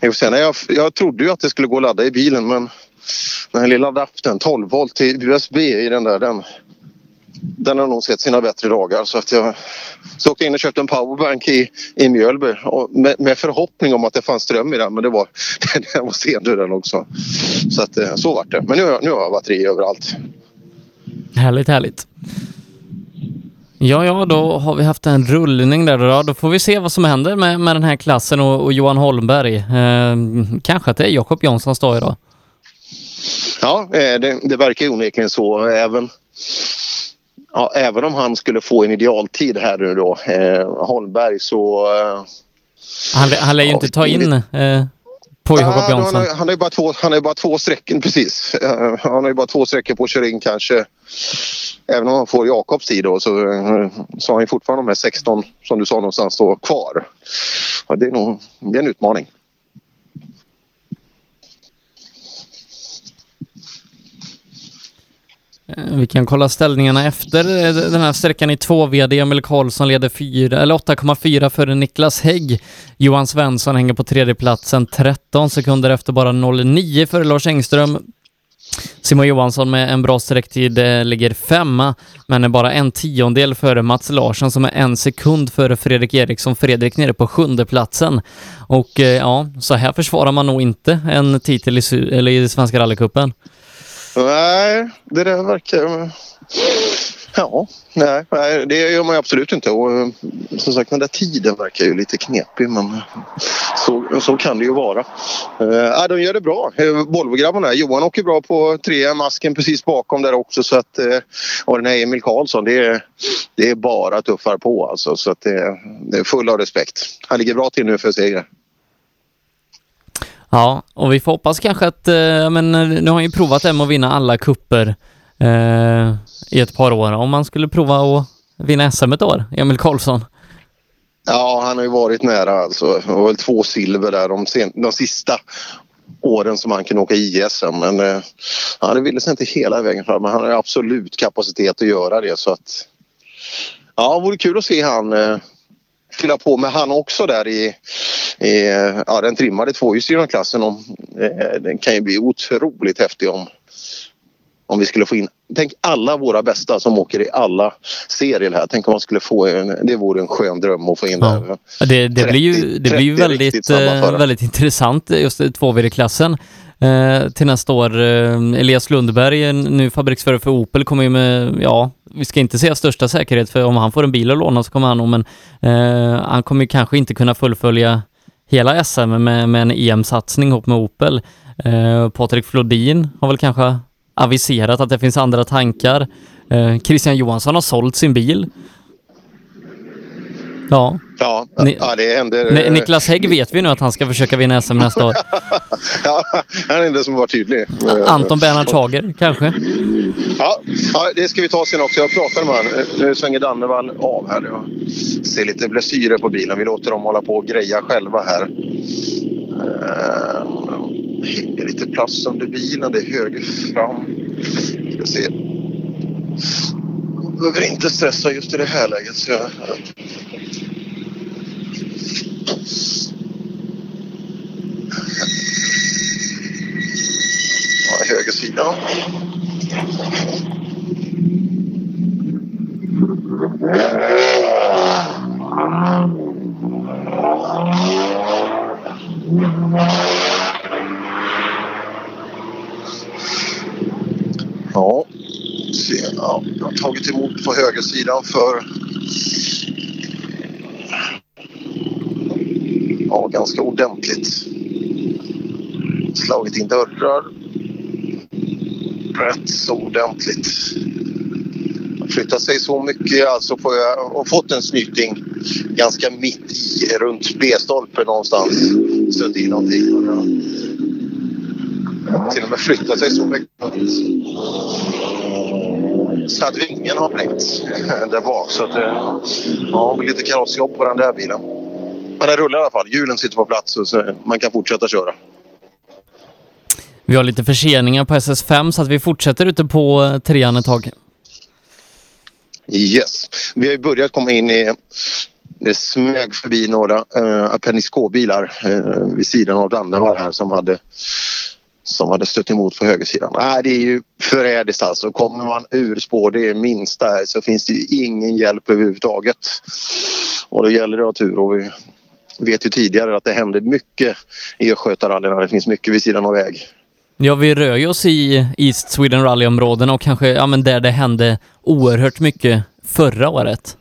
Jag, sen, jag, jag trodde ju att det skulle gå att ladda i bilen men den här lilla adaptern 12 volt till USB i den där den, den har nog sett sina bättre dagar. Så att jag så åkte jag in och köpte en powerbank i, i Mjölby med, med förhoppning om att det fanns ström i den men det var, den var stendöd den också. Så att eh, så vart det. Men nu, nu har jag batteri överallt. Härligt, härligt. Ja, ja, då har vi haft en rullning där då. Då får vi se vad som händer med, med den här klassen och, och Johan Holmberg. Eh, kanske att det är Jakob Janssons dag idag. Ja, eh, det, det verkar onekligen så. Även, ja, även om han skulle få en idealtid här nu då, eh, Holmberg, så... Eh, Han, han lär ju inte ta in eh, på Jakob Jansson. Han, har- ju bara två, han har bara två sträckor precis. Eh, han har ju bara två sträckor på att köra in kanske. Även om han får Jakobs tid då så, eh, så har han fortfarande de här 16 som du sa någonstans då kvar. Ja, det, är nog, det är en utmaning. Eh, vi kan kolla ställningarna efter eh, den här sträckan i 2 VD. Emil Karlsson leder 4, eller 8,4 före Niklas Hägg. Johan Svensson hänger på tredjeplatsen 13 sekunder efter bara 0,9 före Lars Engström. Simon Johansson med en bra sträcktid eh, ligger femma, men är bara en tiondel före Mats Larsson som är en sekund före Fredrik Eriksson. Fredrik nere på sjunde platsen. Och ja, så här försvarar man nog inte en titel i, eller i Svenska rallycupen. Nej, det där verkar... Ja, nej, nej, det gör man ju absolut inte. Och eh, som sagt, den där tiden verkar ju lite knepig men eh, så, så kan det ju vara. Eh, de gör det bra, eh, Volvo-grabbarna. Johan åker bra på tre masken precis bakom där också. Så att, och den här Emil Karlsson, det är, det är bara tuffar på alltså. Så att det, det är full av respekt. Han ligger bra till nu för seger. Ja, och vi får hoppas kanske att, eh, men eh, nu har han ju provat det med att vinna alla kupper eh, i ett par år. Om man skulle prova att vinna SM ett år, Emil Karlsson. Ja, han har ju varit nära alltså. Det var väl två silver där de, sen, de sista åren som han kunde åka ISM. Men eh, han ville sig inte hela vägen fram. Men han har absolut kapacitet att göra det. Så att, ja, det vore kul att se han eh, fylla på med han också där i, i ja, den trimmade tvåhjulsdrivna Om, eh, den kan ju bli otroligt häftig om, om vi skulle få in Tänk alla våra bästa som åker i alla serier här. Tänk om man skulle få en, det vore en skön dröm att få in ja. där. Det, det 30, blir ju, det blir ju väldigt, eh, väldigt intressant just tvåvirreklassen eh, till nästa år. Eh, Elias Lundberg, nu fabriksförare för Opel, kommer ju med, ja, vi ska inte säga största säkerhet för om han får en bil att låna så kommer han nog, men eh, han kommer kanske inte kunna fullfölja hela SM med, med en EM-satsning ihop med Opel. Eh, Patrik Flodin har väl kanske aviserat att det finns andra tankar. Eh, Christian Johansson har sålt sin bil. Ja. Ja, Ni, ja det händer. Ni, Niklas Hägg vet vi nu att han ska försöka vinna SM nästa år. ja, han är den som var tydlig. Anton Bernhard Hager, kanske? Ja, ja, det ska vi ta sen också. Jag pratade med honom. Nu svänger Dannevall av här. Jag ser lite blessyrer på bilen. Vi låter dem hålla på och greja själva här. Uh, hänger lite plast under bilen. Det är höger fram. Ska se. Behöver inte stressa just i det här läget. Så jag... Ja, höger sida. Ja, se. Ja, jag har tagit emot sidan för ja, ganska ordentligt. Slagit in dörrar. Rätt så ordentligt. Flyttat sig så mycket alltså får jag och fått en snyting ganska mitt i runt B-stolpen någonstans. Stött in någonting. Till och med flyttat sig så mycket så att vingen har blänkt där bak. Så att, ja, lite karossjobb på den där bilen. Men den rullar i alla fall. Hjulen sitter på plats så man kan fortsätta köra. Vi har lite förseningar på SS5 så att vi fortsätter ute på trean ett tag. Yes. Vi har ju börjat komma in i... Det smög förbi några Appendix K-bilar uh, vid sidan av Dannevall här som hade som hade stött emot på högersidan. Nej, det är ju förrädiskt alltså. Kommer man ur spår det minsta här så finns det ju ingen hjälp överhuvudtaget. Och då gäller det att ha tur och vi vet ju tidigare att det händer mycket i Östgötarallyna. Det finns mycket vid sidan av väg. Ja, vi rör ju oss i East Sweden Rally-områdena och kanske ja, men där det hände oerhört mycket förra året.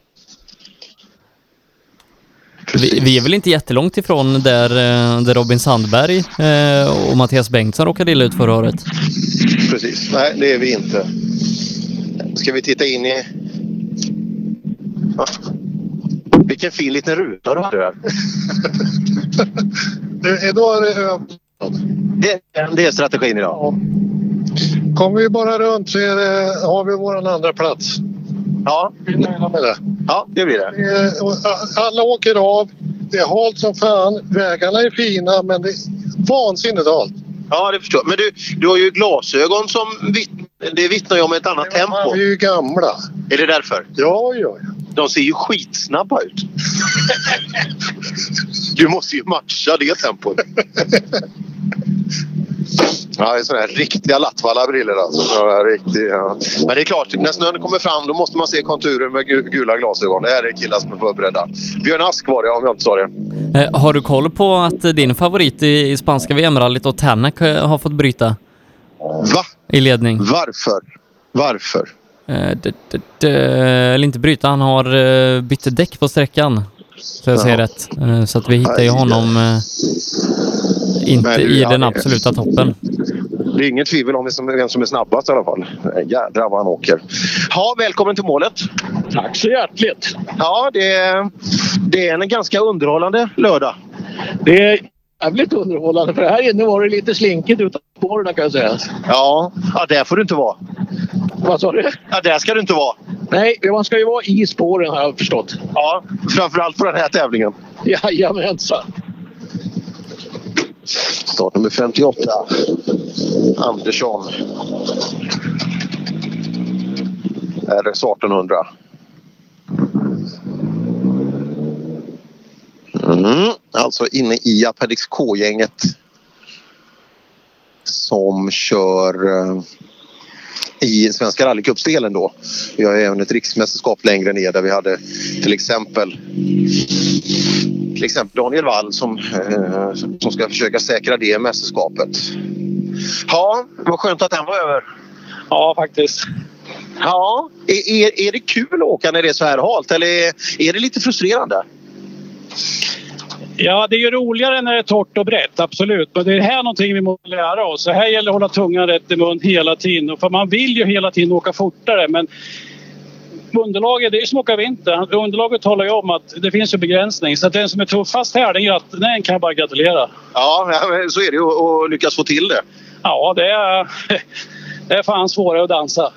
Vi, vi, är väl inte jättelångt ifrån där, eh, där Robin Sandberg eh, och Mattias Bengtsson råkade illa ut förra året. Precis, nej det är vi inte. Ska vi titta in i... Vilken fin liten ruta du har där. Idag är det det, det är strategin idag. Ja. Kommer vi bara runt så det, har vi vår andra plats. Ja. Vi nöjda med det. Ja, det blir det. Alla åker av. Det är halt som fan. Vägarna är fina men det är vansinnigt halt. Ja, det förstår jag. Men du, du har ju glasögon som vitt, det vittnar ju om ett annat tempo. De är ju gamla. Är det därför? Ja, ja, ja. De ser ju skitsnabba ut. du måste ju matcha det tempot. Ja, det är sådana här riktiga Lattvalla-brillor alltså. Ja, riktig, ja. Men det är klart, när snön kommer fram då måste man se konturen med gula glasögon. Det här är killar som är förberedda. Björn Ask var det om jag inte sa det. Eh, har du koll på att din favorit i, i spanska VM-rallyt och Tänak har fått bryta? Va? I ledning. Varför? Varför? Eh, d- d- d- eller inte bryta, han har uh, bytt däck på sträckan. Så jag Ja. rätt. Eh, så att vi hittar ju honom eh, inte du, i ja, den absoluta toppen. Det är inget tvivel om vem som, är snabbast i alla fall. Jädrar vad han åker. Ja, välkommen till målet. Tack så hjärtligt. Ja, det är, det är en ganska underhållande lördag. Det är jävligt underhållande för här inne var det lite slinkigt utanför spåren kan jag säga. Ja, ja, där får du inte vara. Vad sa du? Ja, där ska du inte vara. Nej, man ska ju vara i spåren har jag förstått. Ja, framförallt på den här tävlingen. Jajamensan. Startnummer 58. Andersson. RS 1800. Mm, alltså inne i Apedix K-gänget. Som kör eh, i Svenska rallycupspelen då. Vi har även ett riksmästerskap längre ner där vi hade till exempel till exempel Daniel Wall som, eh, som ska försöka säkra det mästerskapet. Ja, vad skönt att den var över. Ja, faktiskt. Ja, är, är, är det kul att åka när det är så här halt eller är, är det lite frustrerande? Ja, det är ju roligare när det är torrt och brett, absolut. Men det är här någonting vi måste lära oss. Så här gäller det att hålla tungan rätt i mun hela tiden. För man vill ju hela tiden åka fortare, men underlaget, det är ju som att åka vinter. Underlaget talar ju om att det finns en begränsning. Så att den som är tuffast här, den, den kan jag bara gratulera. Ja, så är det ju att lyckas få till det. Ja, det är, det är fan svårare att dansa.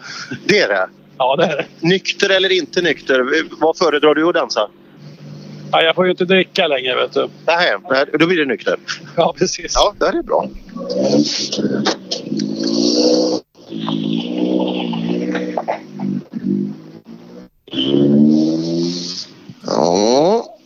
Det är det? Ja, det är det. Nykter eller inte nykter? Vad föredrar du att dansa? Ja, jag får ju inte dricka längre, vet du. Nej, då blir det nykter. Ja, precis. Ja, det är bra. Ja.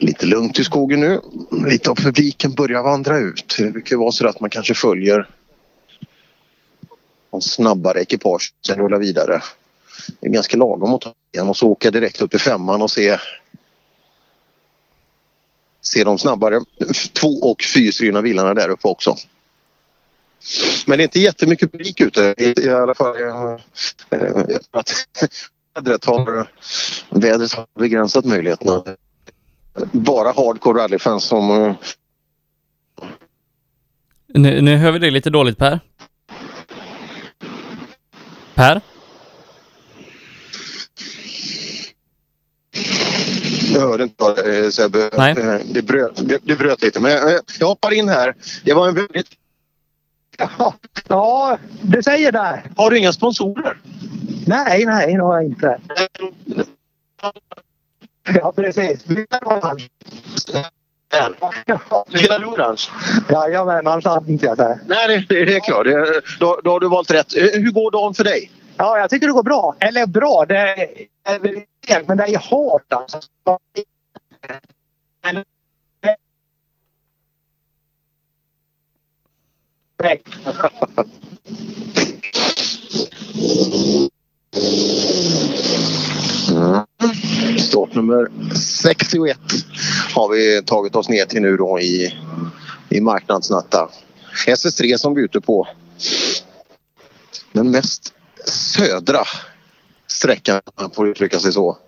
Lite lugnt i skogen nu. Lite av publiken börjar vandra ut. Det brukar vara så att man kanske följer de snabbare ekipage sen rullar vidare. Det är ganska lagom att ta igen och så åka direkt upp till femman och se se de snabbare två och fyrstrivna bilarna där uppe också. Men det är inte jättemycket publik ute i, alla fall. Eh, eh, att vädret har, vädret har begränsat möjligheterna. Bara hardcore rallyfans som eh, Nu, nu hör vi dig lite dåligt Per. Per? Jag hörde inte vad eh, Sebbe. Nej. Eh, Det bröt, det, det bröt lite. Men eh, jag hoppar in här. Det var en väldigt... Ja, du säger det. Har du inga sponsorer? Nej, nej, det har jag inte. Ja, precis. Spelar du orange? Jajamän, annars hade inte jag det. Nej, det, det är klart. Det, då, då har du valt rätt. Eh, Hur går dagen för dig? Ja, jag tycker det går bra. Eller bra, det är väl inte, men det är hårt alltså. Mm. Startnummer 61 har vi tagit oss ner till nu då i, i marknadsnatta. SS3 som vi är ute på. Den mest södra sträckan, om man får uttrycka sig så,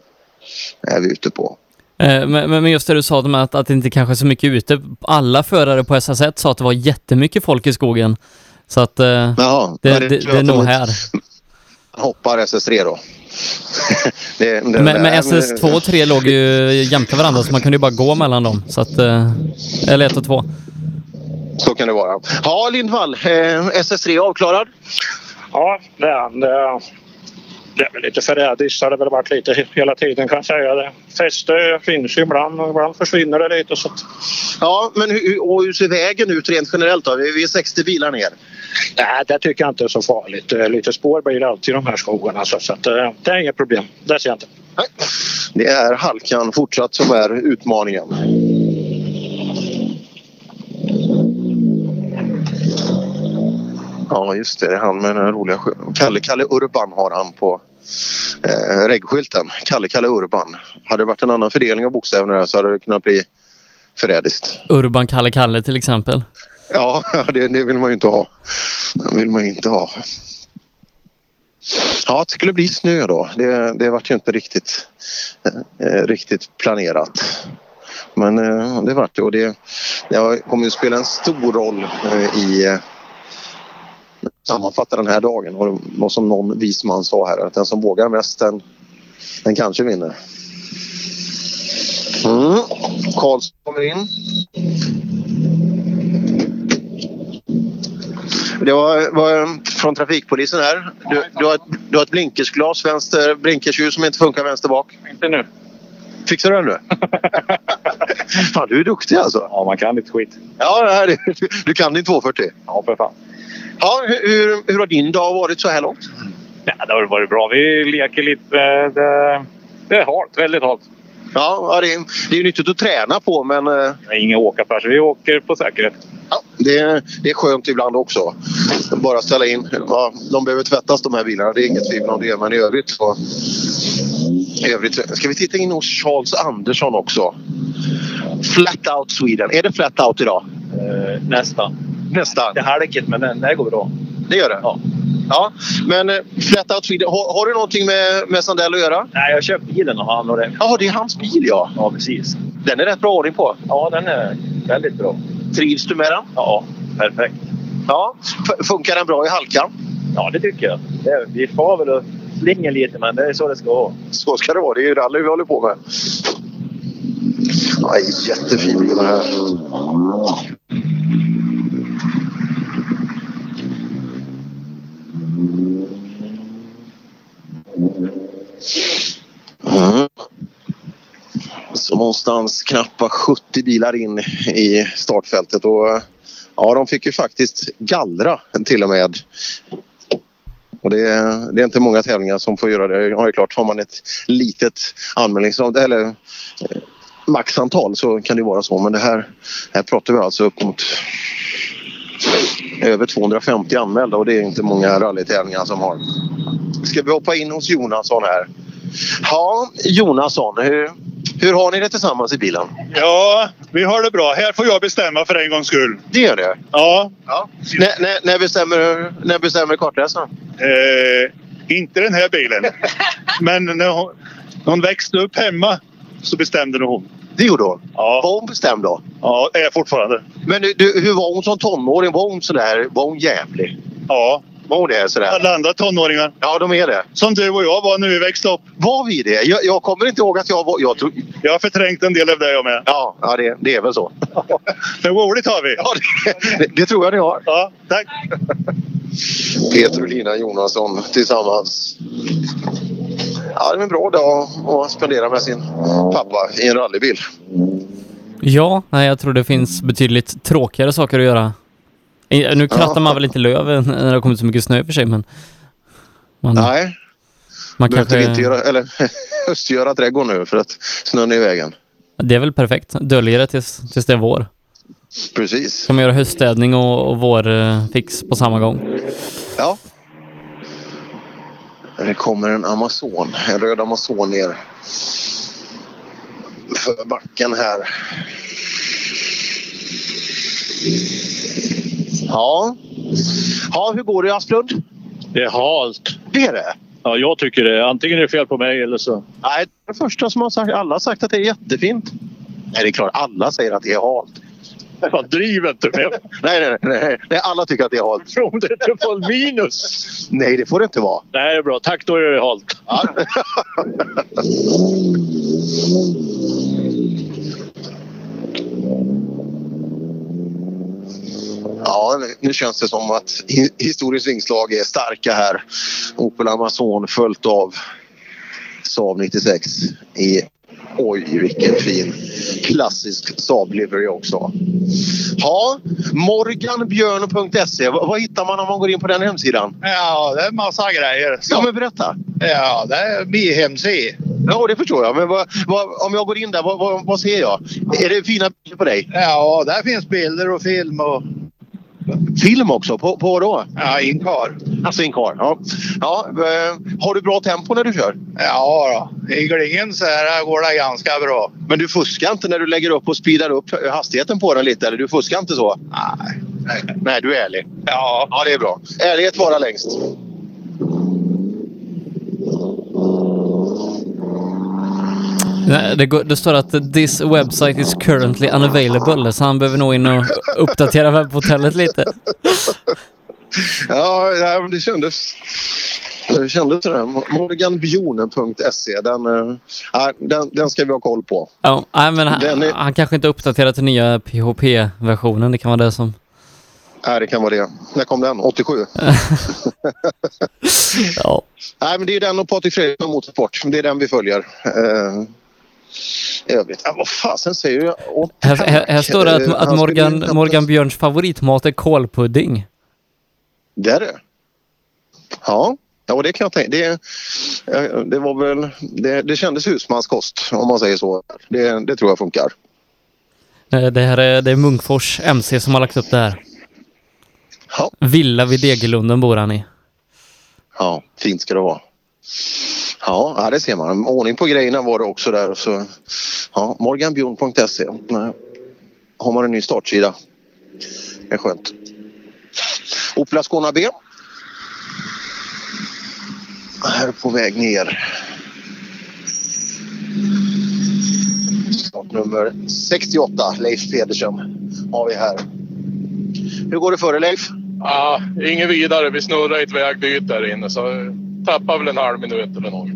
är vi ute på. Eh, Men, men just det du sa om att, att det inte kanske är så mycket ute. Alla förare på SS1 sa att det var jättemycket folk i skogen. Så att eh, det, ja, det, det det, jag är nog här. Hoppar SS3 då. det, det, Men, men SS2 och 3 låg ju jämte varandra så man kunde ju bara gå mellan dem. Så att, eh, eller 1 och 2. Så kan det vara. Ja, Lindvall. Eh, SS3 avklarad? Ja, det är han. Det är, det är väl lite förrädiskt har det väl varit lite hela tiden kan jag säga. Det. Fäste finns ju ibland och ibland försvinner det lite. Så att... Ja, men hur, och hur ser vägen ut rent generellt då? Vi vi är 60 bilar ner. Nej, det tycker jag inte är så farligt. Eh, Lite spår blir det alltid i de här skogarna. Så, så att, eh, det är inget problem. Det ser jag inte. Det är halkan fortsatt som är utmaningen. Ja, just det. Det är han med den här roliga Kalle, Kalle Urban har han på, eh, reggskylten. Kalle Kalle Urban. Hade det varit en annan fördelning av bokstäverna så hade det kunnat bli förrädiskt. Urban Kalle Kalle till exempel. Ja, det, det vill man ju inte ha. Det vill man ju inte ha. Ja, att det skulle bli snö då. Det, det vart ju inte riktigt, eh, riktigt planerat. Men eh, det vart det och det, det kommer ju spela en stor roll eh, i eh, sammanfatta den här dagen och vad som någon vis man sa här att den som vågar mest den, den kanske vinner. Mm. Karlsson kommer in. Det var, var från trafikpolisen här. Du, du, har, du har ett blinkersglas, vänster blinkersljus som inte funkar vänster bak. Inte nu. Fixar du den nu? fan, du är duktig alltså. Ja, man kan lite skit. Ja, det du, du kan din 240. Ja, för fan. Ja, hur, hur, hur har din dag varit så här långt? Ja, det har varit bra. Vi leker lite. Det, det är halt. Väldigt halt. Ja, det, är, det är nyttigt att träna på men... eh, inga åka så vi åker på säkerhet. Ja, det, är- det är skönt ibland också. Bara ställa in. Ja, de behöver tvättas de här bilarna. Det är inget tvivel om det. Men i övrigt så... I övrigt, ska vi titta in hos Charles Andersson också? Flat Out Sweden. Är det Flat Out idag? Eh, nästan. Nästan. Det är halkigt men det, det går bra. Det gör det? Ja. ja. Men eh, Flat Out Sweden. Har, har du någonting med, med Sandell att göra? Nej, jag har köpt bilen av han och det. Ja, det är hans bil ja. Ja, precis. Den är rätt bra ordning på. Ja, den är väldigt bra. Trivs du med den? Ja, perfekt. Ja. Funkar den bra i halkan? Ja, det tycker jag. Det, vi far väl och slingar lite men det är så det ska vara. Så ska det vara. Det är ju rally vi håller på med. Ja, jättefin bil här. Mm. Så någonstans knappt 70 bilar in i startfältet och ja, de fick ju faktiskt gallra till och med. Och det, är- det är inte många tävlingar som får göra det. Ja, det är klart, har man ett litet anmälningsavtal eller eh, maxantal så kan det vara så. Men det här, här pratar vi alltså upp mot över 250 anmälda och det är inte många rallytävlingar som har. Ska vi hoppa in hos Jonasson här? Ja, Jonasson. Hur, hur har ni det tillsammans i bilen? Ja, vi har det bra. Här får jag bestämma för en gångs skull. Det gör det? Ja. ja. När, när, när, bestämmer, när bestämmer kartläsaren? Eh, inte den här bilen. Men när hon, när hon växte upp hemma så bestämde hon. Det gjorde hon? Ja. Var hon bestämd då? Ja, är fortfarande. Men du, hur var hon som tonåring? Var hon sådär? Var hon jävlig? Ja. Var hon det? Sådär? Alla andra tonåringar. Ja, de är det. Som du och jag var när vi växte upp. Var vi det? Jag, jag kommer inte ihåg att jag var... Jag, tror, Jag har förträngt en del av det jag med. ja, ja det, det är väl så. Är roligt har vi. Ja, det, det tror jag ni har. Ja, tack. Peter och Lina Jonasson tillsammans. Ja, det är en bra dag att spendera med sin pappa i en rallybil. Ja, nej, jag tror det finns betydligt tråkigare saker att göra. Eh, Nu krattar Ja. man väl inte löv när det har kommit så mycket snö för sig, men... Man, Nej, man behöver kanske... inte göra, eller höstgöra trädgården nu för att snön är i vägen. Det är väl perfekt. Dölja det tills, tills det är vår. Precis. Kan man göra höststädning och, och vårfix på samma gång. Ja. Det kommer en Amazon, en röd Amazon ner för backen här. Ja. Ja, hur går det i Asplund? Det är halt. Det är det? Ja, jag tycker det. Antingen är det fel på mig eller så. Nej, det är det första som har sagt. Alla har sagt att det är jättefint. Nej, det är klart. Alla säger att det är halt. Vad driver inte med? Nej, nej, nej, nej. Alla tycker att det är halt. Om det inte får minus. Nej, det får det inte vara. Nej, det är bra. Tack, då är det halt. Ja, nu känns det som att hi- historiskt vingslag är starka här. Opel Amazon följt av Saab 96 i Oj, vilken fin klassisk Saab livery också. Ja, morganbjörn.se. Vad, hittar man om man går in på den hemsidan? Ja, det är massa grejer. Ja, men berätta. Ja, det är min hemsida. Ja, det förstår jag. Men vad, vad, om jag går in där, vad, vad, vad ser jag? Är det fina bilder på dig? Ja, där finns bilder och film och... Film också? På, på då? Ja, inkar. Alltså in kvar. Ja. Ja, eh, har du bra tempo när du kör? Ja, då. i glingen så här går det ganska bra. Men du fuskar inte när du lägger upp och speedar upp hastigheten på den lite? Eller du fuskar inte så? Nej. Nej, du är ärlig. Ja. Ja, det är bra. Ärlighet varar längst. Nej, det, går, det står att this website is currently unavailable, så han behöver nog in och uppdatera webbhotellet lite. Ja, det kändes... Det kändes sådär. Morganbjonen.se, den, eh, den, den ska vi ha koll på. Ja, nej, men han, Den är- han kanske inte uppdaterat till nya PHP-versionen, det kan vara det som... Nej, det kan vara det. När kom den? 87? ja. Nej, men det är den och Patrik Fredriksson Motorsport. Det är den vi följer. Eh, I övrigt, ja, vad fasen säger du? Åh, Här, här, här står det att, Eh, att Morgan, Morgan Björns favoritmat är kålpudding. Det är det? Ja, ja det kan jag tänka. Det, eh, det var väl... Det, det kändes husmanskost om man säger så. Det, det tror jag funkar. Det här är, det är Munkfors MC som har lagt upp det här. Ja. Villa vid Degerlunden bor han i. Ja, fint ska det vara. Ja, det ser man. Ordning på grejerna var det också där. Så, ja, morganbjorn.se. Har man en ny startsida. Det är skönt. Opel Skåne B. Här på väg ner. Startnummer 68, Leif Pedersen, har vi här. Hur går det för dig Leif? Ja, inget vidare. Vi snurrar i ett vägbyte där inne så tappade väl en halv minut eller något.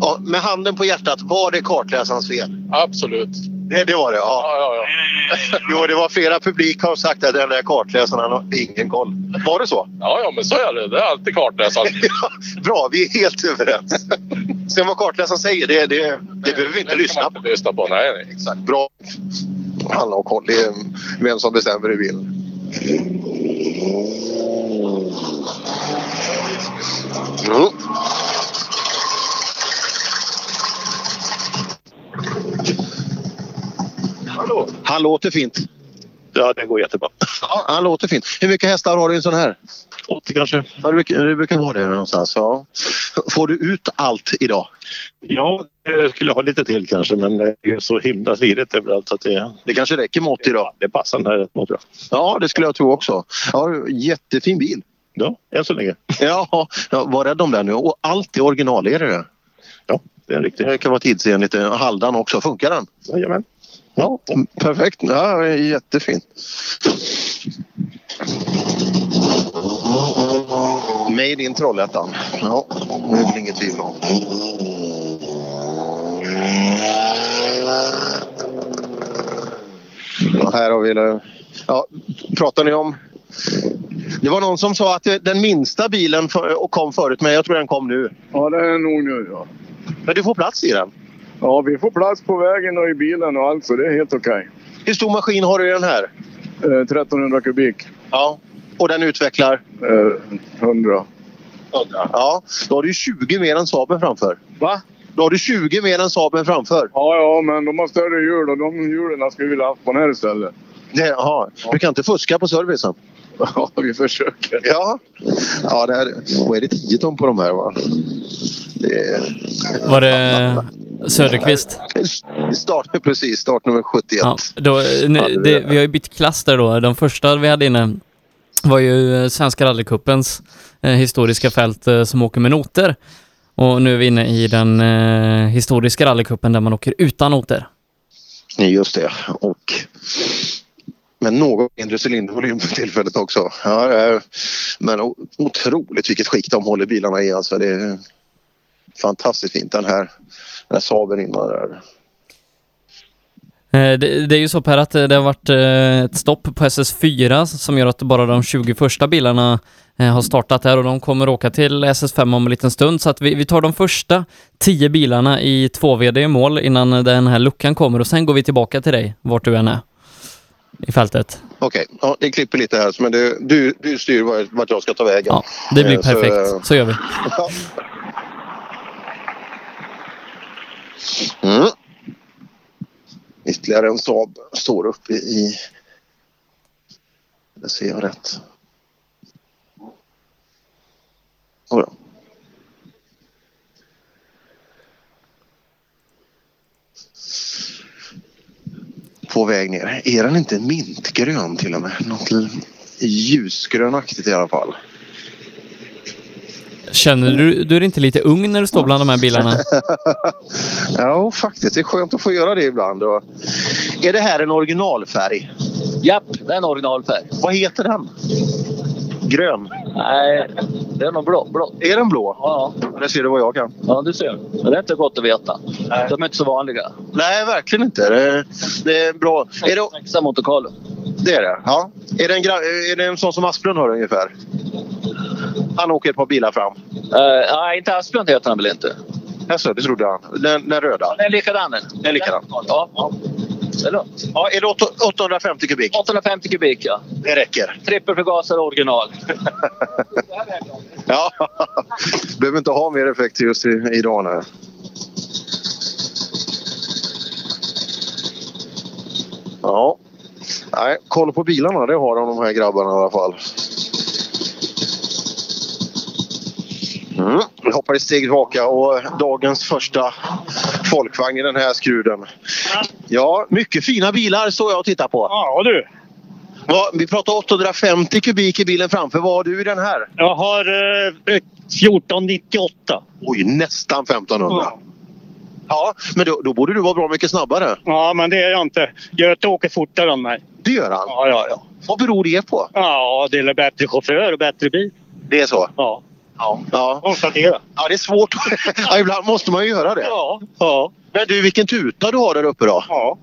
Ja, med handen på hjärtat, var det kartläsarens fel? Absolut. Det, det var det, ja. Ja, ja, ja. Jo, det var flera publik har sagt att den där kartläsaren har ingen koll. Var det så? Ja, ja, men så är det. Det är alltid kartläsaren. Ja, Bra, vi är helt överens. Sen vad kartläsaren säger, det, det, det behöver vi inte lyssna på. lyssna på. Nej, nej. Exakt. Bra. Han har koll. Det är vem som bestämmer hur vill. Mm. Hallå? Han låter fint. Ja, det går jättebra. Ja, han låter fint. Hur mycket hästar har du i en sån här? 80 kanske. Ja, det brukar, det brukar vara det någonstans. Ja. Får du ut allt idag? Ja, jag skulle ha lite till kanske men det är så himla slidigt överallt. Att det, det kanske räcker med 80 idag? Det passar den här rätt bra. Ja, det skulle jag tro också. Ja, jättefin bil. Ja, än så länge. Ja, ja, var rädd om den nu. Och allt i original, är det? Ja, det är riktigt. Det kan vara tidsenligt. Haldan också. Funkar den? Jajamän. Ja, perfekt. Ja, jättefint. Made in Trollhättan. Ja, det är väl inget tvivel om. Här har vi... Ja, pratar ni om... Det var någon som sa att den minsta bilen för, och kom förut, men jag tror den kom nu. Ja, det är nog nu ja. Men du får plats i den? Ja, vi får plats på vägen och i bilen och allt så det är helt okej. Hur stor maskin har du i den här? Eh, 1300 kubik. Ja. Och den utvecklar? Eh, 100. Ja, då har du 20 mer än Saaben framför. Va? Då har du 20 mer än Saaben framför. Ja, ja, men de har större hjul och de hjulen skulle vi vilja haft på den här istället. Jaha. Du kan inte fuska på servicen? Ja, vi försöker. Ja, ja det är, vad är det 10 ton på de här va? Det är... Var det Söderqvist? Start, precis, startnummer 71. Ja, då, nu, det, vi har ju bytt klass där då. De första vi hade inne var ju eh, Svenska rallycupens eh, historiska fält eh, som åker med noter. Och nu är vi inne i den eh, historiska rallycupen där man åker utan noter. Just det. Och men något mindre cylindervolym för tillfället också. Ja, men otroligt vilket skick de håller bilarna i. Alltså, det är fantastiskt fint. Den här, den här Saaben innan där. Eh, det, det är ju så Per att det har varit eh, ett stopp på SS4 som gör att bara de 20 första bilarna eh, har startat där och de kommer åka till SS5 om en liten stund. Så att vi, vi tar de första 10 bilarna i 2VD i mål innan den här luckan kommer och sen går vi tillbaka till dig vart du än är i fältet. Okej, ja, det klipper lite här men det, du, du styr vart- jag ska ta vägen. Ja, det blir Eh, så, perfekt. eh, Så gör vi. Ja. Mm. Ytterligare en Saab står uppe i... Det ser jag rätt. Oj då. På väg ner. Är den inte mintgrön till och med? Något ljusgrönaktigt i alla fall. Känner du, du är inte lite ung när du står bland de här bilarna? ja, faktiskt. Det är skönt att få göra det ibland. Och är det här en originalfärg? Japp, det är en originalfärg. Vad heter den? Grön? Nej, det är nog blå. blå. Är den blå? Ja. Det ser du vad jag kan. Ja, du ser. Men det är inte gott att veta. De är inte så vanliga. Nej, verkligen inte. Det, det är bra. Är det, Sexa Monte Carlo. det är det? Ja. Är det, en, är det en sån som Asplund har ungefär? Han åker ett par bilar fram. Eh, nej, inte Asplund heter han väl inte? Jaså, det trodde han. Den, den röda? Den är likadan den. Den är likadan. Ja, ja. Det är lugnt. Ja, är det åtta- 850 kubik? 850 kubik, ja. Det räcker. Trippelförgasare original. Ja, behöver inte ha mer effekt just idag. Nej. Ja, nej, koll på bilarna det har de, de här grabbarna i alla fall. Mm. Vi hoppar ett steg tillbaka och dagens första folkvagn i den här skruden. Ja, mycket fina bilar står jag och tittar på. Ja du. Ja, vi pratar 850 kubik i bilen framför. Vad har du i den här? Jag har eh, 1498. Oj, nästan 1500. Ja, men då, då borde du vara bra mycket snabbare. Ja, men det är jag inte. Göte åker fortare än mig. Det gör han? Ja, ja, ja. Vad beror det på? Ja, det är bättre chaufför och bättre bil. Det är så? Ja. Ja. ja. Konstatera. Ja, det är svårt. ja, ibland måste man ju göra det. Ja. ja. Men du, vilken tuta du har där uppe då? Ja.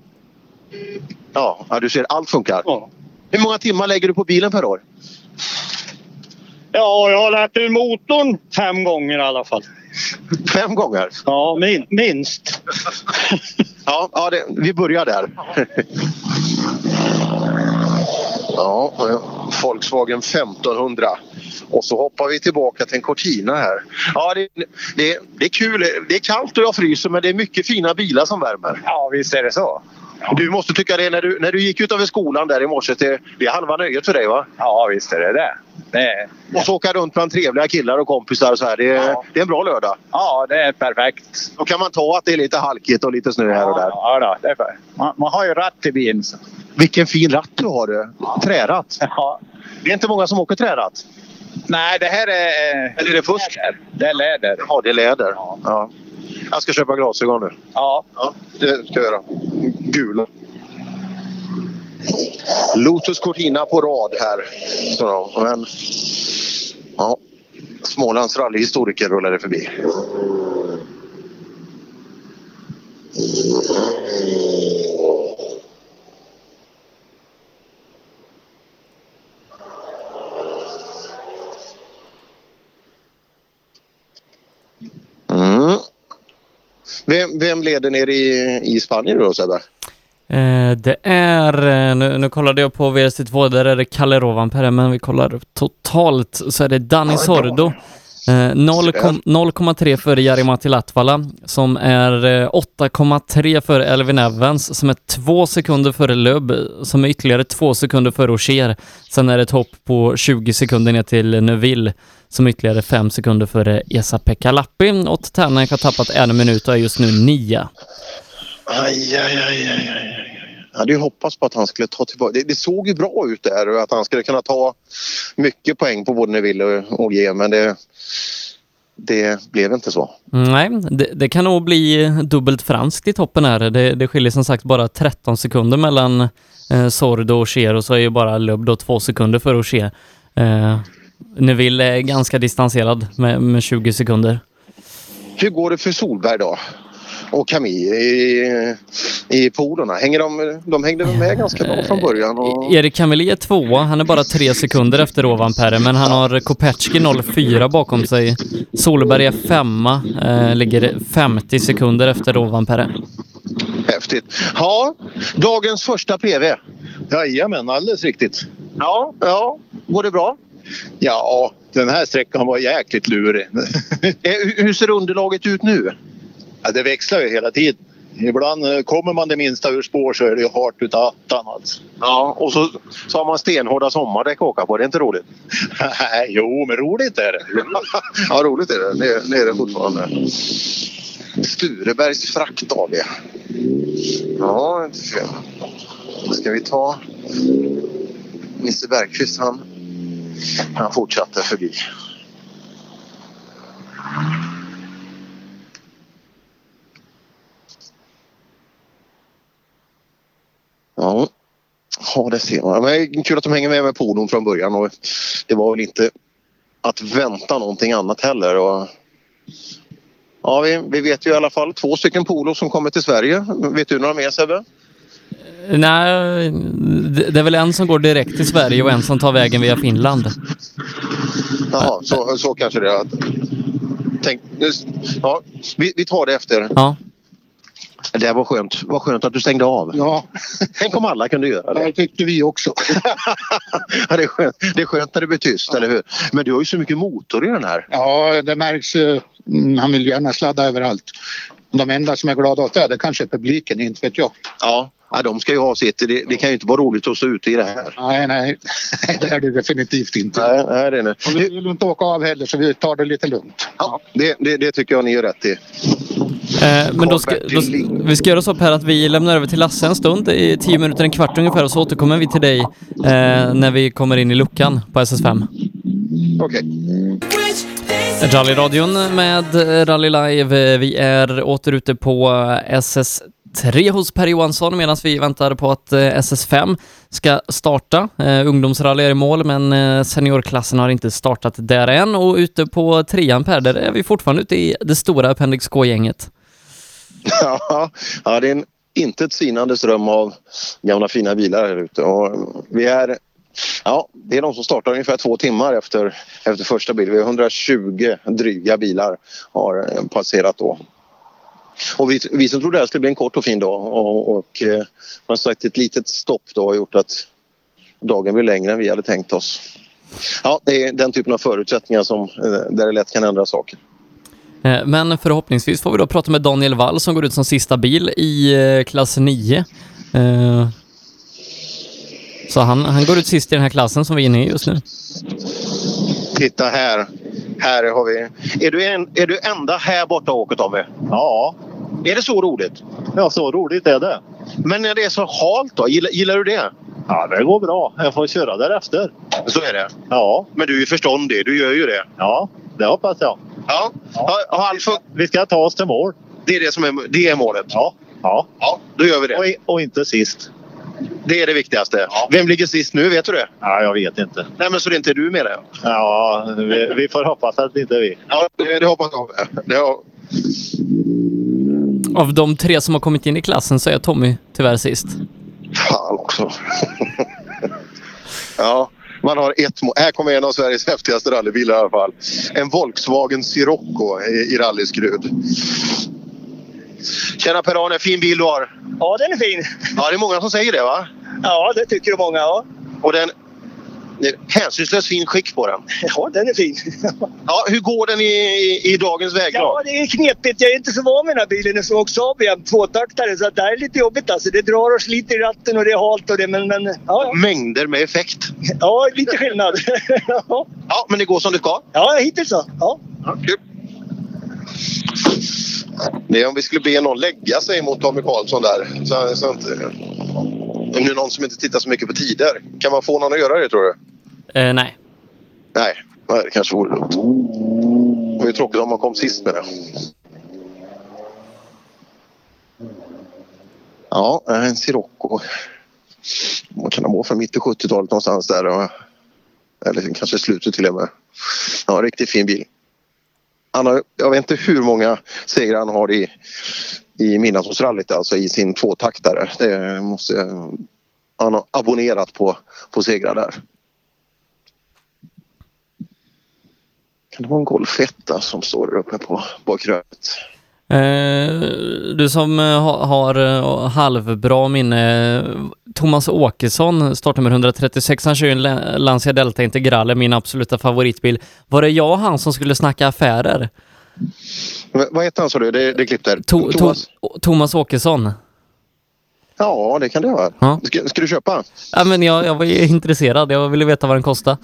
Ja, ja du ser, allt funkar. Ja. Hur många timmar lägger du på bilen per år? Ja, jag har lärt ur motorn fem gånger i alla fall. Fem gånger? Ja, min, minst. Ja, ja det, vi börjar där. ja, Volkswagen 1500. Och så hoppar vi tillbaka till en Cortina här. Ja, det, det, det är kul. Det är kallt och jag fryser men det är mycket fina bilar som värmer. Ja, visst är det så. Du måste tycka det när du, när du gick utanför skolan där i morse. Det, det är halva nöjet för dig va? Ja, visst är det det. det. Och så åka runt bland trevliga killar och kompisar och så här. Det, är- det är en bra lördag. Ja, det är perfekt. Då kan man ta att det är lite halkigt och lite snö här och där. Ja, det är för. Man, man har ju ratt i bilen. Vilken fin ratt du har du. Träratt. Ja. Det är inte många som åker träratt. Nej, det här är... Eller är det fusk? Det är läder. Ja, det är läder. Ja. Jag ska köpa glasögon nu. Ja. ja det ska jag göra. Gula. Lotus Cortina på rad här. Så. Men, ja. Smålands rallyhistoriker rullade förbi. Vem, vem leder ner i, i Spanien då Sebbe? Eh, det är, eh, nu, nu kollade jag på VRC2, där är det Kalle Rovanperä, men vi kollar totalt så är det Dani Sordo. Eh, 0,- 0,3 före Jari-Matti Latvala, som är eh, 8,3 före Elvin Evans, som är två sekunder före Löb, som är ytterligare två sekunder före Ogier. Sen är det ett hopp på 20 sekunder ner till Neuville, som är ytterligare fem sekunder före Esa-Pekka Lappi. Och Tänak har tappat en minut och är just nu nia. Aj, aj, aj, aj, aj. Jag hade ju hoppats på att han skulle ta tillbaka. Det, det såg ju bra ut där och att han skulle kunna ta mycket poäng på både Neville och, och G men det, det blev inte så. Nej, det, det kan nog bli dubbelt franskt i toppen här. Det, det skiljer som sagt bara 13 sekunder mellan eh, Sordo och Ogier och så är ju bara Lubb då två sekunder för Ogier. Eh, Neville är ganska distanserad med, med 20 sekunder. Hur går det för Solberg då? Och Camille i, i polerna. Hänger de, de hängde väl med ganska bra från början? Och... Erik Cameli är tvåa, han är bara tre sekunder efter Rovanperä, men han har Kopecki 04 bakom sig. Solberg är femma, eh, ligger 50 sekunder efter Rovanperä. Häftigt. Ja, dagens första PV. Jajamän, alldeles riktigt. Ja, ja. Går det bra? Ja, den här sträckan var jäkligt lurig. Eh, Hur ser underlaget ut nu? Ja, det växlar ju hela tiden. Ibland eh, kommer man det minsta ur spår så är det ju hårt utav attan alltså. Ja, och så, så har man stenhårda sommardäck att åka på. Det är inte roligt? Nej, jo, men roligt är det. ja, roligt är det. Det, det är det fortfarande. Sturebergs Frakt AB. Ja, inte fel. Ska vi ta Nisse Bergqvist? Han, han fortsatte förbi. Ja, ja det ser man. Men kul att de hänger med med polon från början och det var väl inte att vänta någonting annat heller. Och, ja, vi, vi vet ju i alla fall två stycken polo som kommer till Sverige. Vet du några mer Sebbe? Nej, det det är väl en som går direkt till Sverige och en som tar vägen via Finland. Jaha, så, så kanske det är. Tänk, ja, vi, vi tar det efter. Ja. Det var skönt. Vad skönt att du stängde av. Ja. Tänk om alla kunde göra det. Det tyckte vi också. ja, det, är skönt. det är skönt när det blir tyst, eller hur? Men du har ju så mycket motor i den här. Ja, det märks. eh, mm, Han vill gärna sladda överallt. De enda som är glada åt det, det kanske är publiken, inte vet jag. Ja, ja de ska ju ha sitt. Det, det kan ju inte vara roligt att stå ute i det här. Nej, nej, det är det definitivt inte. Nej, nej det är det. Och vi vill inte åka av heller så vi tar det lite lugnt. Ja, det, det, det tycker jag ni gör rätt i. Eh, men då ska, då, vi ska göra så här att vi lämnar över till Lasse en stund, i tio minuter, en kvart ungefär, och så återkommer vi till dig eh, när vi kommer in i luckan på SS5. Okej. Rallyradion med Rally Live. Vi är åter ute på SS3 hos Per Johansson medan vi väntar på att eh, SS5 ska starta. Eh, ungdomsrally är i mål men eh, seniorklassen har inte startat där än och ute på trean Per, där är vi fortfarande ute i det stora Appendix K-gänget. Ja, ja, det är en inte ett sinande ström av gamla fina bilar här ute. Och vi är, ja, det är de som startar ungefär två timmar efter, efter första bilen. Vi har 120 dryga bilar har eh, passerat då. Och vi, vi som trodde det här skulle bli en kort och fin dag och, och eh, man sagt ett litet stopp då har gjort att dagen blir längre än vi hade tänkt oss. Ja, det är den typen av förutsättningar som, eh, där det lätt kan ändra saker. Eh, Men förhoppningsvis får vi då prata med Daniel Wall som går ut som sista bil i eh, klass 9. Eh, Så han, han går ut sist i den här klassen som vi är inne i just nu. Titta här. Här har vi... Är du, en, är du enda här borta åket Tommy? Ja. Är det så roligt? Ja, så roligt är det. Men när det är så halt då? Gillar, gillar du det? Ja, det går bra. Jag får köra därefter. Så är det? Ja. Men du är ju förståndig. Du gör ju det. Ja, det hoppas jag. Ja. Har, har allt fun- Vi ska ta oss till mål. det är det som är, det är målet? Ja. Ja. Ja, då gör vi det. Och, i- och inte sist. Det är det viktigaste. Vem ligger sist nu? Vet du det? Ja, jag vet inte. Nej, men så det är inte du med det? Ja, vi, vi får hoppas att det inte är vi. Ja, det, det hoppas jag med. Det har... Av de tre som har kommit in i klassen så är Tommy tyvärr sist. Fan också. ja, man har ett mål. Här kommer en av Sveriges häftigaste rallybilar i alla fall. En Volkswagen Sirocco i, i rallyskrud. Tjena Per-Arne, fin bil du har. Ja, den är fin. Ja, det är många som säger det va? Ja, det tycker många. Ja, Och den... Hänsynslöst fin skick på den. ja den är fin. Ja, hur går den i, i, i dagens väglag? Ja, det är knepigt. Jag är inte så van med den här bilen. Jag såg Saab igen, tvåtaktare. Så det här är lite jobbigt alltså. Det drar och sliter i ratten och det är halt och det. Men, men ja, ja. Mängder med effekt. ja, lite skillnad. ja. Ja, men det går som det ska. ja, hittills så. Ja. Ja, kul. Det är om vi skulle be någon lägga sig mot Tommy Karlsson där. Så, så inte, om det är någon som inte tittar så mycket på tider. Kan man få någon att göra det tror du? Eh, nej. Nej, nej, det kanske vore dumt. Det ju tråkigt om man kom sist med det. Ja, en Sirocco. Vad kan den vara från mitt i 70-talet någonstans där? Eller kanske slutet till och med. Ja, riktigt fin bil. Han har, jag vet inte hur många segrar han har i, i Midnattsrallyt, alltså i sin tvåtaktare. Det måste, han har abonnerat på, på segrar där. Kan det vara en Golf som står där uppe på bakröret? Eh, du som eh, ha- har eh, halvbra minne, Thomas Åkesson, startnummer 136, han kör ju en Lancia Delta Integrale, min absoluta favoritbil. Var det jag och han som skulle snacka affärer? Vad heter han sa du? Det, det klippte. To, Thomas? to, Thomas Åkesson. Ja, det kan det vara. Ja. Ska, ska du köpa? Ja, men jag, jag var intresserad. Jag ville veta vad den kostade.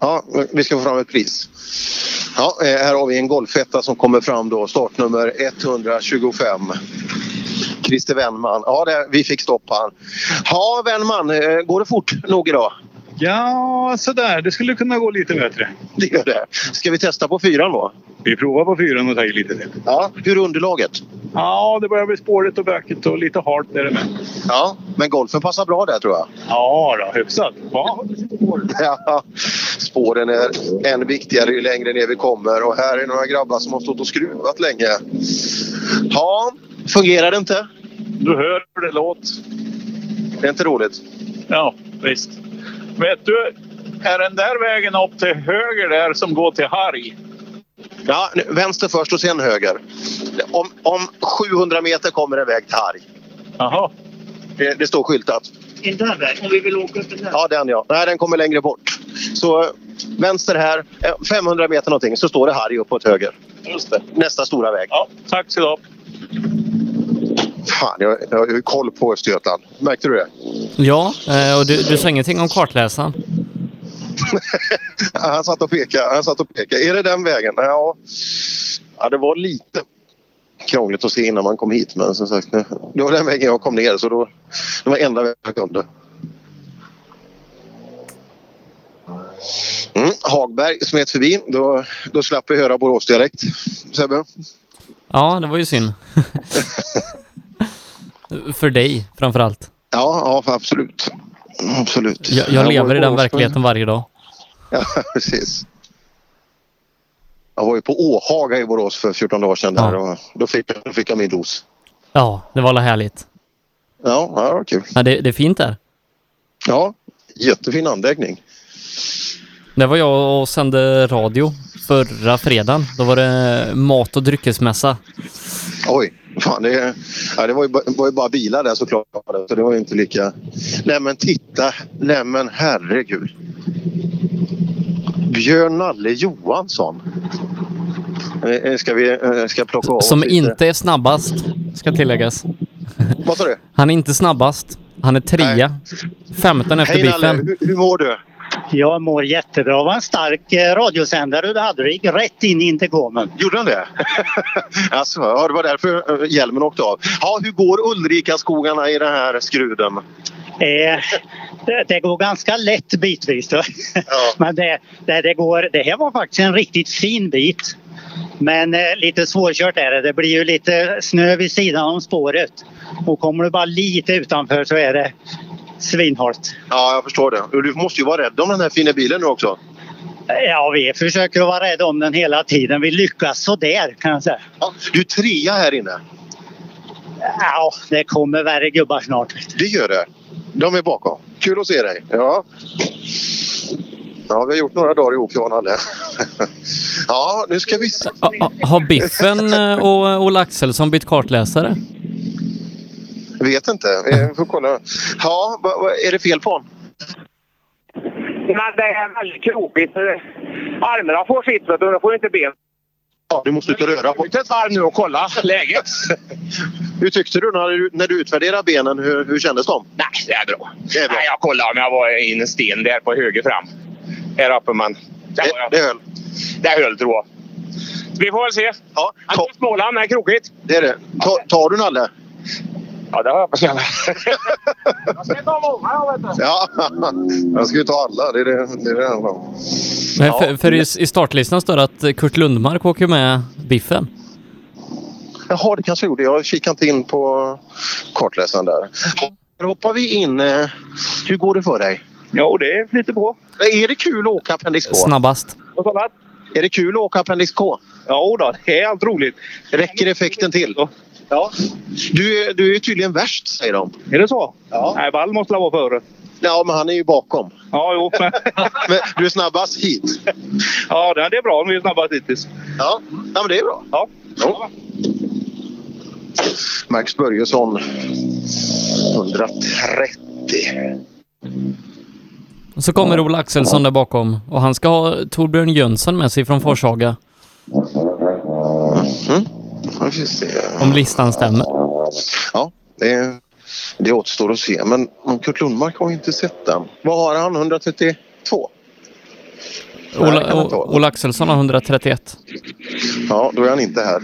Ja, vi ska få fram ett pris. Ja, eh, här har vi en golfetta som kommer fram då. Startnummer 125. Christer Wennman. Ja, det, vi fick stopp han. Ja, Wennman. eh, Går det fort nog idag? Ja, sådär. Det skulle kunna gå lite bättre. Det gör det. Ska vi testa på fyran då? Vi provar på fyran och tar i lite till. Ja, hur är underlaget? Ja, det börjar bli spårigt och bökigt och lite halt är det med. Ja, men golfen passar bra där tror jag. Ja, då, hyfsat. Ja. Ja, spåren är än viktigare ju längre ner vi kommer och här är några grabbar som har stått och skruvat länge. Ja, fungerar det inte? Du hör hur det låter. Det är inte roligt. Ja, visst. Vet du, är den där vägen upp till höger där som går till Harg? Ja, vänster först och sen höger. Om, om 700 meter kommer en väg till Harg. Jaha. Det, det står skyltat. Inte den vägen, om vi vill åka upp den där. Ja, den ja. Nej, den kommer längre bort. Så eh, vänster här, eh, 500 meter någonting, så står det Harry uppåt höger. Just det. Nästa stora väg. Ja, tack så du. Fan, jag, jag har ju koll på Östergötland. Märkte du det? Ja, eh, och du, du sa ingenting om kartläsaren. Han satt och pekade. Han satt och pekade. Är det den vägen? Ja. ja, det var lite krångligt att se innan man kom hit. Men som sagt, det var den vägen jag kom ner. Så då, det var enda vägen jag kunde. Mm, Hagberg smet förbi. Då, då slapp vi höra Boråsdialekt. Sebbe? Ja, det var ju synd. För dig framförallt. Ja, ja absolut. Absolut. Jag, Jag jag lever i i den verkligheten varje dag. Ja, precis. Jag var ju på Åhaga i Borås för 14 dagar sedan. Där, och då, fick, jag- då fick jag min dos. Ja, det var alla härligt. Ja, ja det var kul. Ja, det, det är fint där. Ja, jättefin anläggning. Där var jag och sände radio förra fredagen. Då var det mat och dryckesmässa. Oj, fan det, ja, det var, ju, var ju bara bilar där såklart. Så det var ju inte lika... Nej men titta! Nej men herregud. Björn Nalle Johansson. Eh, Ska vi eh, ska plocka av Som lite? inte är snabbast, ska tilläggas. Vad sa du? Han är inte snabbast. Han är trea. 15 efter Hej, Nalle. biffen. Hur, hur mår du? Jag mår jättebra. Det var en stark eh, radiosändare du hade. Det gick rätt in i intercomen. Gjorde han det? alltså, ja, det var därför eh, hjälmen åkte av. Ja, hur går Ulrika-skogarna i den här skruden? Eh, det, det går ganska lätt bitvis. då. Men det, det, det, går, det här var faktiskt en riktigt fin bit. Men eh, lite svårkört är det. Det blir ju lite snö vid sidan om spåret. Och kommer du bara lite utanför så är det svinhalt. Ja, jag förstår det. Du måste ju vara rädd om den här fina bilen nu också. Ja, vi försöker vara rädda om den hela tiden. Vi lyckas sådär kan jag säga. Du är trea här inne. Ja, det kommer värre gubbar snart. Det gör det. De är bakom. Kul att se dig. Ja. Ja, vi har gjort några dagar ihop, jag och Nalle. Ja, nu ska vi. Har Biffen eh, och Ola Axelsson bytt kartläsare? Vet inte. Vi får kolla. Ja, är det fel på honom? Men det är väldigt krokigt. Armarna får sitt du, då får inte ben. Ja, du måste ut och röra på Ta ett varv nu och kolla läget. Hur tyckte du när du, när du utvärderade benen? Hur, hur kändes de? Nej, det är bra. Nej, jag kollade om jag var i en sten där på höger fram. Här uppe, men... Det, det höll? Det höll, tror jag. Vi får väl se. Ja, är Småland, men krokigt. Det är det. Ta, tar du Nalle? Ja, det har jag på känna. jag ska ta många, jag vet du. Ja, jag ska ju ta alla. Det är det det, är det handlar om. Men för, för i, i startlistan står det att Kurt Lundmark åker med Biffen. Jaha, det kanske gjorde. Jag kikade inte in på kartläsaren där. Här hoppar vi in. eh, Hur går det för dig? Jo, det flyter på. Är det kul att åka Appendix K? Snabbast. Är det kul att åka Appendix K? Ja, då, det är allt roligt. Räcker effekten till? Ja. Du, är- du är tydligen värst, säger de. Är det så? Ja. Nej, Wall måste vara före. Ja, men han är ju bakom. Ja, jo. Men... Men du är snabbast hit. ja, det är bra. Vi är snabbast hittills. Ja, ja men det är bra. Ja. Ja. Max Börjesson 130. Och så kommer Ola Axelsson där bakom och han ska ha Torbjörn Jönsson med sig från Forshaga. Ja, vi får se. Om listan stämmer. Ja, det, det återstår att se. Men Kurt Lundmark har ju inte sett den. Vad har han? 132? Nej, det kan Ola, Axelsson har 131. Ja, då är han inte här.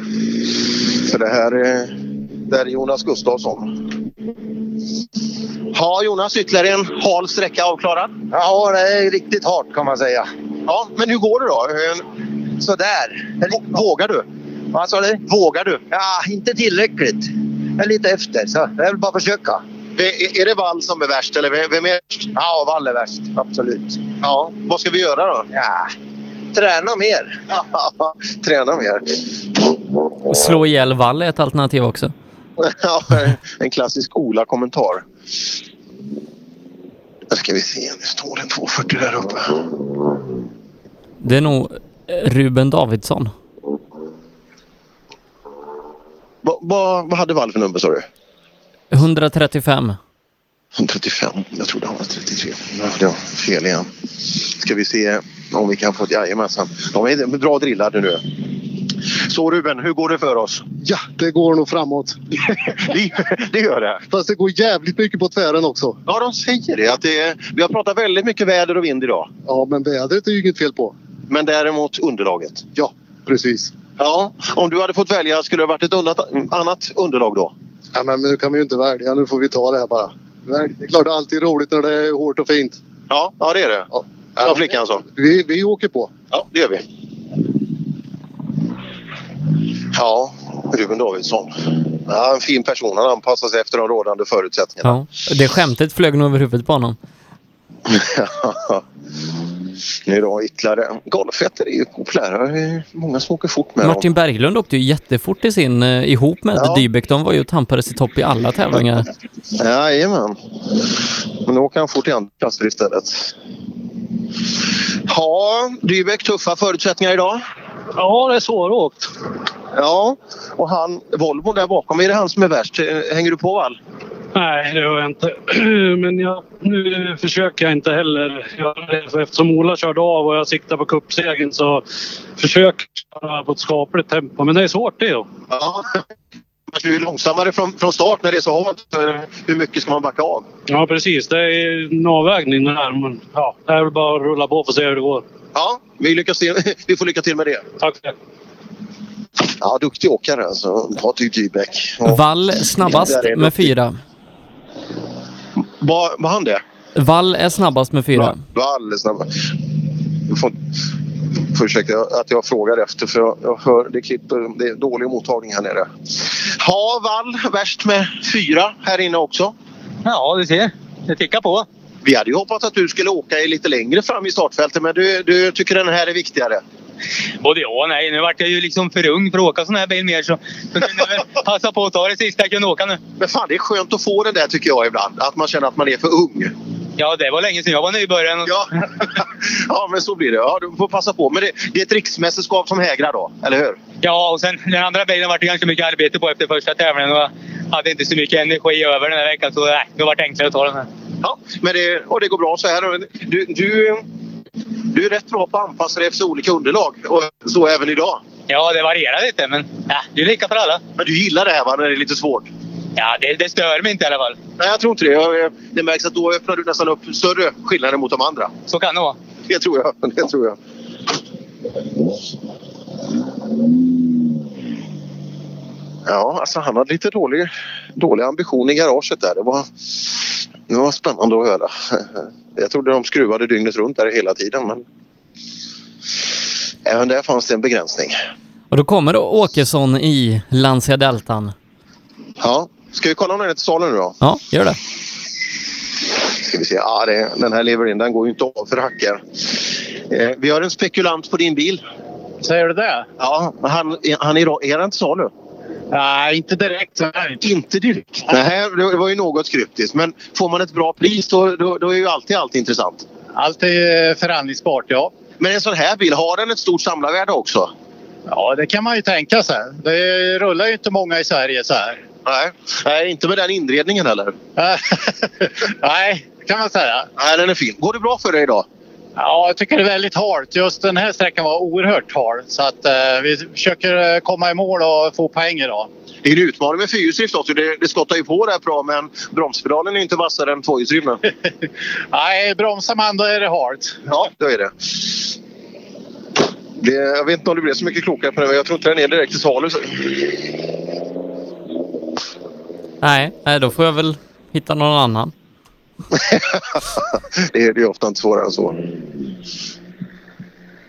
Så det här är, det här är Jonas Gustafsson. Ja, Jonas, ytterligare en hal sträcka avklarad. Ja, det är riktigt hårt kan man säga. Ja, men hur går det då? Sådär. Vågar du? Vad sa du? Vågar du? Ja, inte tillräckligt. Jag är lite efter, så jag vill bara försöka. Är, är det Wall som är värst eller vem är värst? Ja, Wall är värst. Absolut. Ja, vad ska vi göra då? Ja, träna mer. Träna mer. Slå ihjäl Wall är ett alternativ också. Ja, en klassisk Ola-kommentar. Där ska vi se, nu står det en 240 där uppe. Det är nog Ruben Davidsson. Va, va, vad hade Wall för nummer sa du? 135. 135. Jag trodde han var 33. Ja, Det var fel igen. Ska vi se om vi kan få ett jajamensan. De är bra drillade nu. Så Ruben, hur går det för oss? Ja, det går nog framåt. det gör det. Fast det går jävligt mycket på tvären också. Ja, de säger det. Att det är, vi har pratat väldigt mycket väder och vind idag. Ja, men vädret är ju inget fel på. Men däremot underlaget. Ja, precis. Ja, om du hade fått välja skulle det varit ett undrat, annat underlag då? Ja, men nu kan vi ju inte välja. Nu får vi ta det här bara. Det är klart det är alltid roligt när det är hårt och fint. Ja, ja det är det. Ja, ja flickan så. Vi, vi åker på. Ja, det gör vi. Ja, Ruben Davidsson. Ja, en fin person. Han anpassar sig efter de rådande förutsättningarna. Ja. Det skämtet flög nog över huvudet på honom. nu då ytterligare. Golfetter är ju populära. Det är många som åker fort med dem. Martin Berglund åkte ju jättefort i sin eh, ihop med Ja. Dybeck. De var ju och tampades i topp i alla tävlingar. Jajamän. Men nu åker han fort i andra klasser istället. Ja, Dybeck, tuffa förutsättningar idag. Ja, det är svåråkt. Ja, och han, Volvo där bakom, är det han som är värst? Hänger du på Wall? Nej, det gör jag inte. Men jag, nu försöker jag inte heller göra det. För eftersom Ola körde av och jag siktar på cupsegern så försöker jag köra på ett skapligt tempo. Men det är svårt det. Då. Ja. Du är långsammare från, från start när det är så halt. Hur mycket ska man backa av? Ja, precis. Det är en avvägning det här. Men ja, det är väl bara att rulla på och se hur det går. Ja, vi, lyckas se, vi får lycka till med det. Tack det. Ja, duktig åkare alltså. Patrik Dybeck. Vall snabbast Där med fyra. Var, var han det? Vall är snabbast med fyra. Wall är snabb. Du får, får ursäkta att jag frågar efter för jag, jag hör det klipper. Det är dålig mottagning här nere. Ha Wall värst med fyra här inne också. Ja, du ser. Det tickar på. Vi hade ju hoppats att du skulle åka lite längre fram i startfältet men du, du tycker den här är viktigare. Både ja och nej. Nu vart jag ju liksom för ung för att åka sån här bil mer så då kunde jag väl passa på att ta det sista jag kunde åka nu. Men fan det är skönt att få det där tycker jag ibland. Att man känner att man är för ung. Ja, det var länge sedan jag var nybörjare. Ja. ja men så blir det. Ja, du får passa på. Men det, det är ett riksmästerskap som hägrar då, eller hur? Ja, och sen den andra bilen var det ganska mycket arbete på efter första tävlingen och jag hade inte så mycket energi över den här veckan så nej, det var enklare att ta den här. Ja, men det, och det går bra så här. Du, du, du är rätt bra på att anpassa dig efter olika underlag och så även idag. Ja, det varierar lite men ja, det är lika för alla. Men du gillar det här va, när det är lite svårt? Ja, det, det stör mig inte i alla fall. Nej, jag tror inte det. Jag, det märks att då öppnar du nästan upp större skillnader mot de andra. Så kan det vara. Det tror jag. Det tror jag. Ja, alltså han hade lite dålig, dålig ambition i garaget där. Det var, det var spännande att höra. Jag trodde de skruvade dygnet runt där hela tiden men även där fanns det en begränsning. Och då kommer då Åkesson i Lancia Deltan. Ja, ska vi kolla om den är till salu nu då? Ja, gör det. Ska vi se. Ja, det, den här lever in. Den går ju inte av för hackor. Eh, vi har en spekulant på din bil. Säger du det? Ja, men han, han är, är den till salu? Nej, inte direkt. Inte direkt? Nej, det var ju något kryptiskt. Men får man ett bra pris då, då, då är ju alltid allt intressant. Allt är förhandlingsbart, ja. Men en sån här bil, har den ett stort samlarvärde också? Ja, det kan man ju tänka sig. Det rullar ju inte många i Sverige så här. Nej, Nej inte med den inredningen heller. Nej, kan man säga. Nej, den är fin. Går det bra för dig idag? Ja, jag tycker det är väldigt halt. Just den här sträckan var oerhört hal. Så att eh, vi försöker eh, komma i mål och få poäng idag. Det är en utmaning med fyrhjulsdrift också. Det, det skottar ju på rätt bra men bromspedalen är inte vassare än tvåhjulsdrivna. Nej, bromsar man då är det halt. Ja, då är det. det. Jag vet inte om det blir så mycket klokare på det men jag tror inte den är direkt till salu. Nej, nej, då får jag väl hitta någon annan. det är det ju ofta inte svårare än så.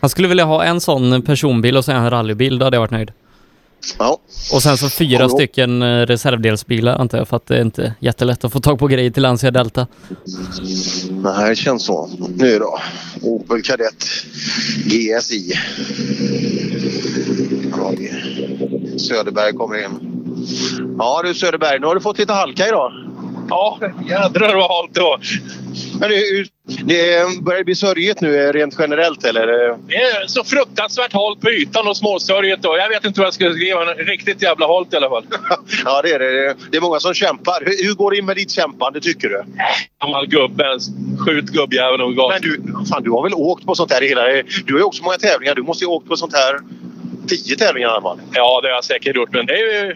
Han skulle vilja ha en sån personbil och sen en rallybil, då hade jag varit nöjd. Ja. Och sen så fyra stycken eh, reservdelsbilar antar jag, för att det är inte jättelätt att få tag på grejer till Lancia Delta. Nej, det känns så. Nu då. Opel Kadett GSI. Söderberg kommer in. Ja du Söderberg, nu har du fått lite halka idag. Ja, jädrar vad halt det var. Men det, det börjar bli sörjigt nu eh, rent generellt eller? Det är så fruktansvärt halt på ytan och småsörjigt. Jag vet inte vad jag ska skriva. men Riktigt jävla halt i alla fall. Ja det är det. Det är många som kämpar. Hur, hur går det in med ditt kämpande tycker du? Gammal gubbe. Skjut gubbjäveln och gas. Men du, fan, du har väl åkt på sånt här hela... Du har ju också många tävlingar. Du måste ju ha åkt på sånt här tio tävlingar i alla fall. Ja, det har jag säkert gjort. Men det är ju...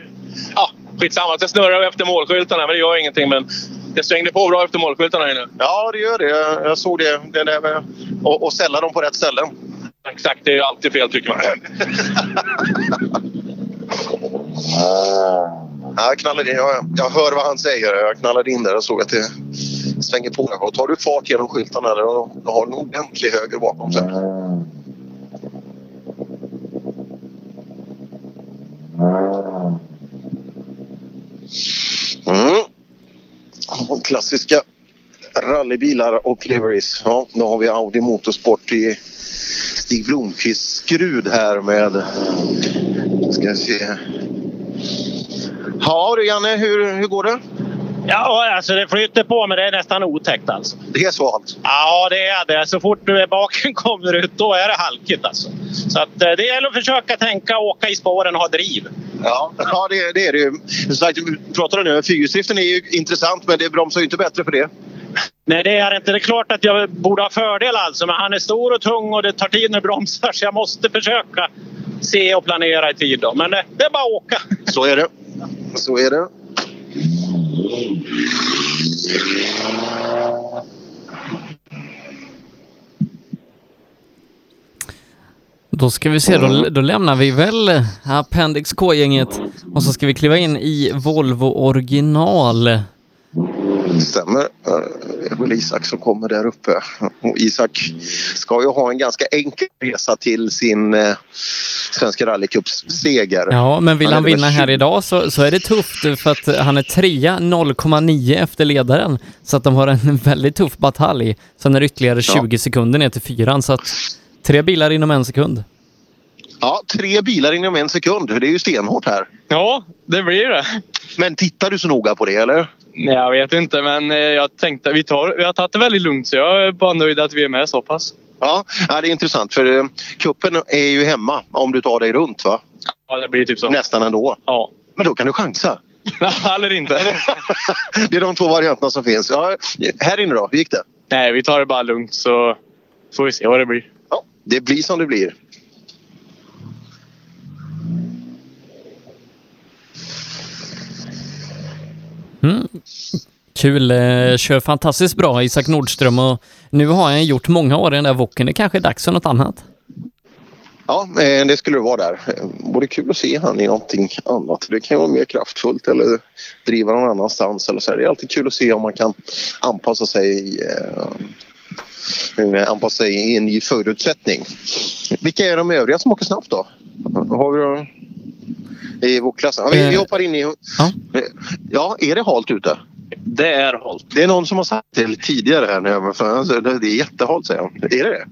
Ja, skitsamma. Jag snurrar efter målskyltarna, men det gör ingenting. Men det svängde på bra efter målskyltarna här inne. Ja, det gör det. Jag, såg det. det där med, och, och ställa dem på rätt ställen. Exakt, det är alltid fel tycker man. Ja, jag, knallade in, jag, jag hör vad han säger. Jag knallade in där och såg att det svänger på. Och tar du fart genom skyltarna där, då, då har du en ordentlig höger bakom sig. Mm. Mm. Klassiska rallybilar och liveries. Ja, nu har vi Audi Motorsport i Stig Blomqvists skrud här med... Ska jag se. Ja du Janne, hur, hur går det? Ja, alltså det flyter på men det är nästan otäckt alltså. Det är så allt? Ja, det är det. Så fort du är baken kommer ut, då är det halkigt alltså. Så att, eh, det gäller att försöka tänka åka i spåren och ha driv. Ja, ja det, det är det ju. Som pratade nu, fyrhjulsdriften är ju intressant men det bromsar ju inte bättre för det. Nej, det är inte. Det är klart att jag borde ha fördel alltså, men han är stor och tung och det tar tid när det bromsar så jag måste försöka se och planera i tid. Då. Men eh, det är bara att åka. Så är det. Så är det. Då ska vi se, då, då lämnar vi väl Appendix K-gänget och så ska vi kliva in i Volvo original. Stämmer. Det är väl Isak som kommer där uppe. Och Isak ska ju ha en ganska enkel resa till sin eh, Svenska rallycups-seger. Ja, men vill han väl vinna här idag så, så är det tufft för att han är trea 0,9 efter ledaren. Så att de har en väldigt tuff batalj. Sen är det ytterligare 20 sekunder ner till fyran så att tre bilar inom en sekund. Ja, tre bilar inom en sekund. Det är ju stenhårt här. Ja, det blir det. Men tittar du så noga på det eller? Jag vet inte, men eh, jag tänkte vi, tar, vi har tagit det väldigt lugnt så jag är bara nöjd att vi är med så pass. Ja, det är intressant för eh, kuppen är ju hemma om du tar dig runt va? Ja, det blir typ så. Nästan ändå. Ja. Men då kan du chansa. Eller inte. Det är de två varianterna som finns. Ja, här inne då, hur gick det? Nej, vi tar det bara lugnt så får vi se vad det blir. Ja, det blir som det blir. Mm. Kul, eh, kör fantastiskt bra Isak Nordström och nu har han gjort många år i den där woken. Det kanske är dags för något annat. Ja, eh, det skulle det vara där. Eh, Vore kul att se han i någonting annat. Det kan ju vara mer kraftfullt eller driva någon annanstans. Eller så. Det är alltid kul att se om man kan anpassa sig, eh, anpassa sig i en ny förutsättning. Vilka är de övriga som åker snabbt då? Har vi då i vågklassen? Ja, vi, vi hoppar in i... Ja. ja, är det halt ute? Det är halt. Det är någon som har sagt det tidigare här nu. alltså, Det det är jättehalt säger han. Är det det?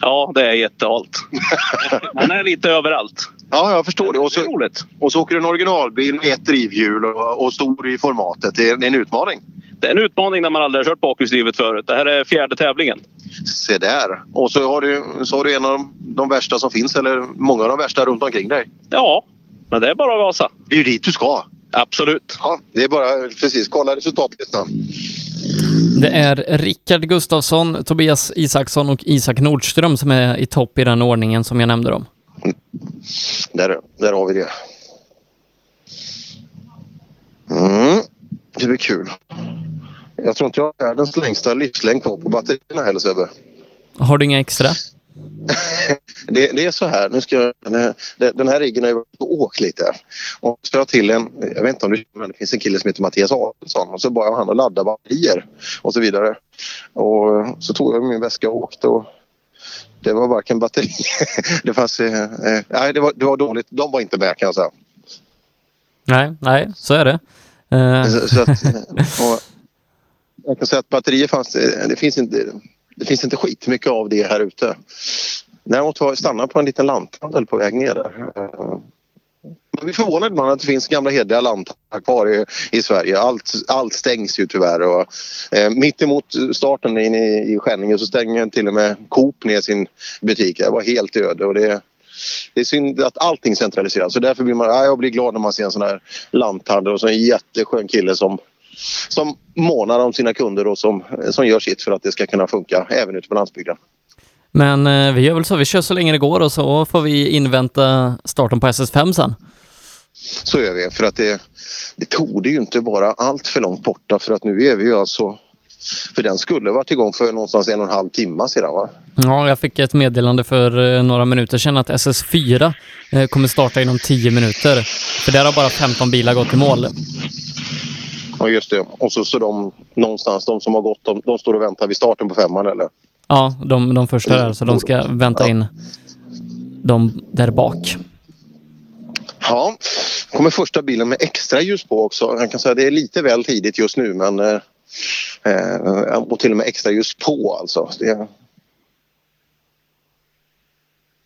Ja, det är jättehalt. Man är lite överallt. Ja, jag förstår det. Och så, och så åker du en originalbil med ett drivhjul och, och stor i formatet. Det är, det är en utmaning. Det är en utmaning när man aldrig har kört bakhjulsdrivet förut. Det här är fjärde tävlingen. Se där. Och så har du, så har du en av de, de värsta som finns, eller många av de värsta runt omkring dig. Ja, men det är bara att gasa. Det är ju dit du ska. Absolut. Ja, det är bara precis kolla resultatlistan. Det är Rickard Gustafsson, Tobias Isaksson och Isak Nordström som är i topp i den ordningen som jag nämnde dem. Där, där har vi det. Mm. Det blir kul. Jag tror inte jag har världens längsta livslängd på batterierna heller Sebbe. Har du inga extra? Det, det är så här, nu ska jag, den, här, riggen har ju varit på åk lite. Och så jag till en, jag vet inte om du känner, men det finns en kille som heter Mattias Adelsson och så började han att ladda batterier och så vidare. Och så tog jag min väska och åkte och det var varken batteri. det fanns, eh, eh, nej det var, det var dåligt, de var inte med kan jag säga. Nej, nej, så är det. Eh, Så, så att, och, jag kan säga att batterier fanns det, det finns inte det finns inte skitmycket av det här ute. Däremot har jag stannat på en liten lanthandel på väg ner där. Eh, man blir förvånad ibland att det finns gamla hederliga lanthandlar kvar i, i Sverige. Allt, allt stängs ju tyvärr. Och, eh, mitt emot starten in i, i Skänninge så stänger till och med Coop ner sin butik. Det var helt öde och det, det är synd att allting centraliseras. Så därför blir man, ja, jag blir glad när man ser en sån här lanthandel och så en jätteskön kille som som månar om sina kunder och som, som gör sitt för att det ska kunna funka även ute på landsbygden. Men eh, vi gör väl så, vi kör så länge det går och så får vi invänta starten på SS5 sen. Så gör vi för att det, det torde ju inte vara allt för långt borta för att nu är vi ju alltså för den skulle varit igång för någonstans en och en halv timme sedan va? Ja, jag fick ett meddelande för eh, några minuter sedan att SS4 eh, kommer starta inom 10 minuter. För där har bara 15 bilar gått i mål. Ja just det. Och så, så de någonstans, de som har gått, de, de står och väntar vid starten på femman eller? Ja, de, de första där, så de ska vänta in de där bak. Ja, kommer första bilen med extra ljus på också. Jag kan säga att det är lite väl tidigt just nu men eh, eh, och till och med extra ljus på alltså. Det,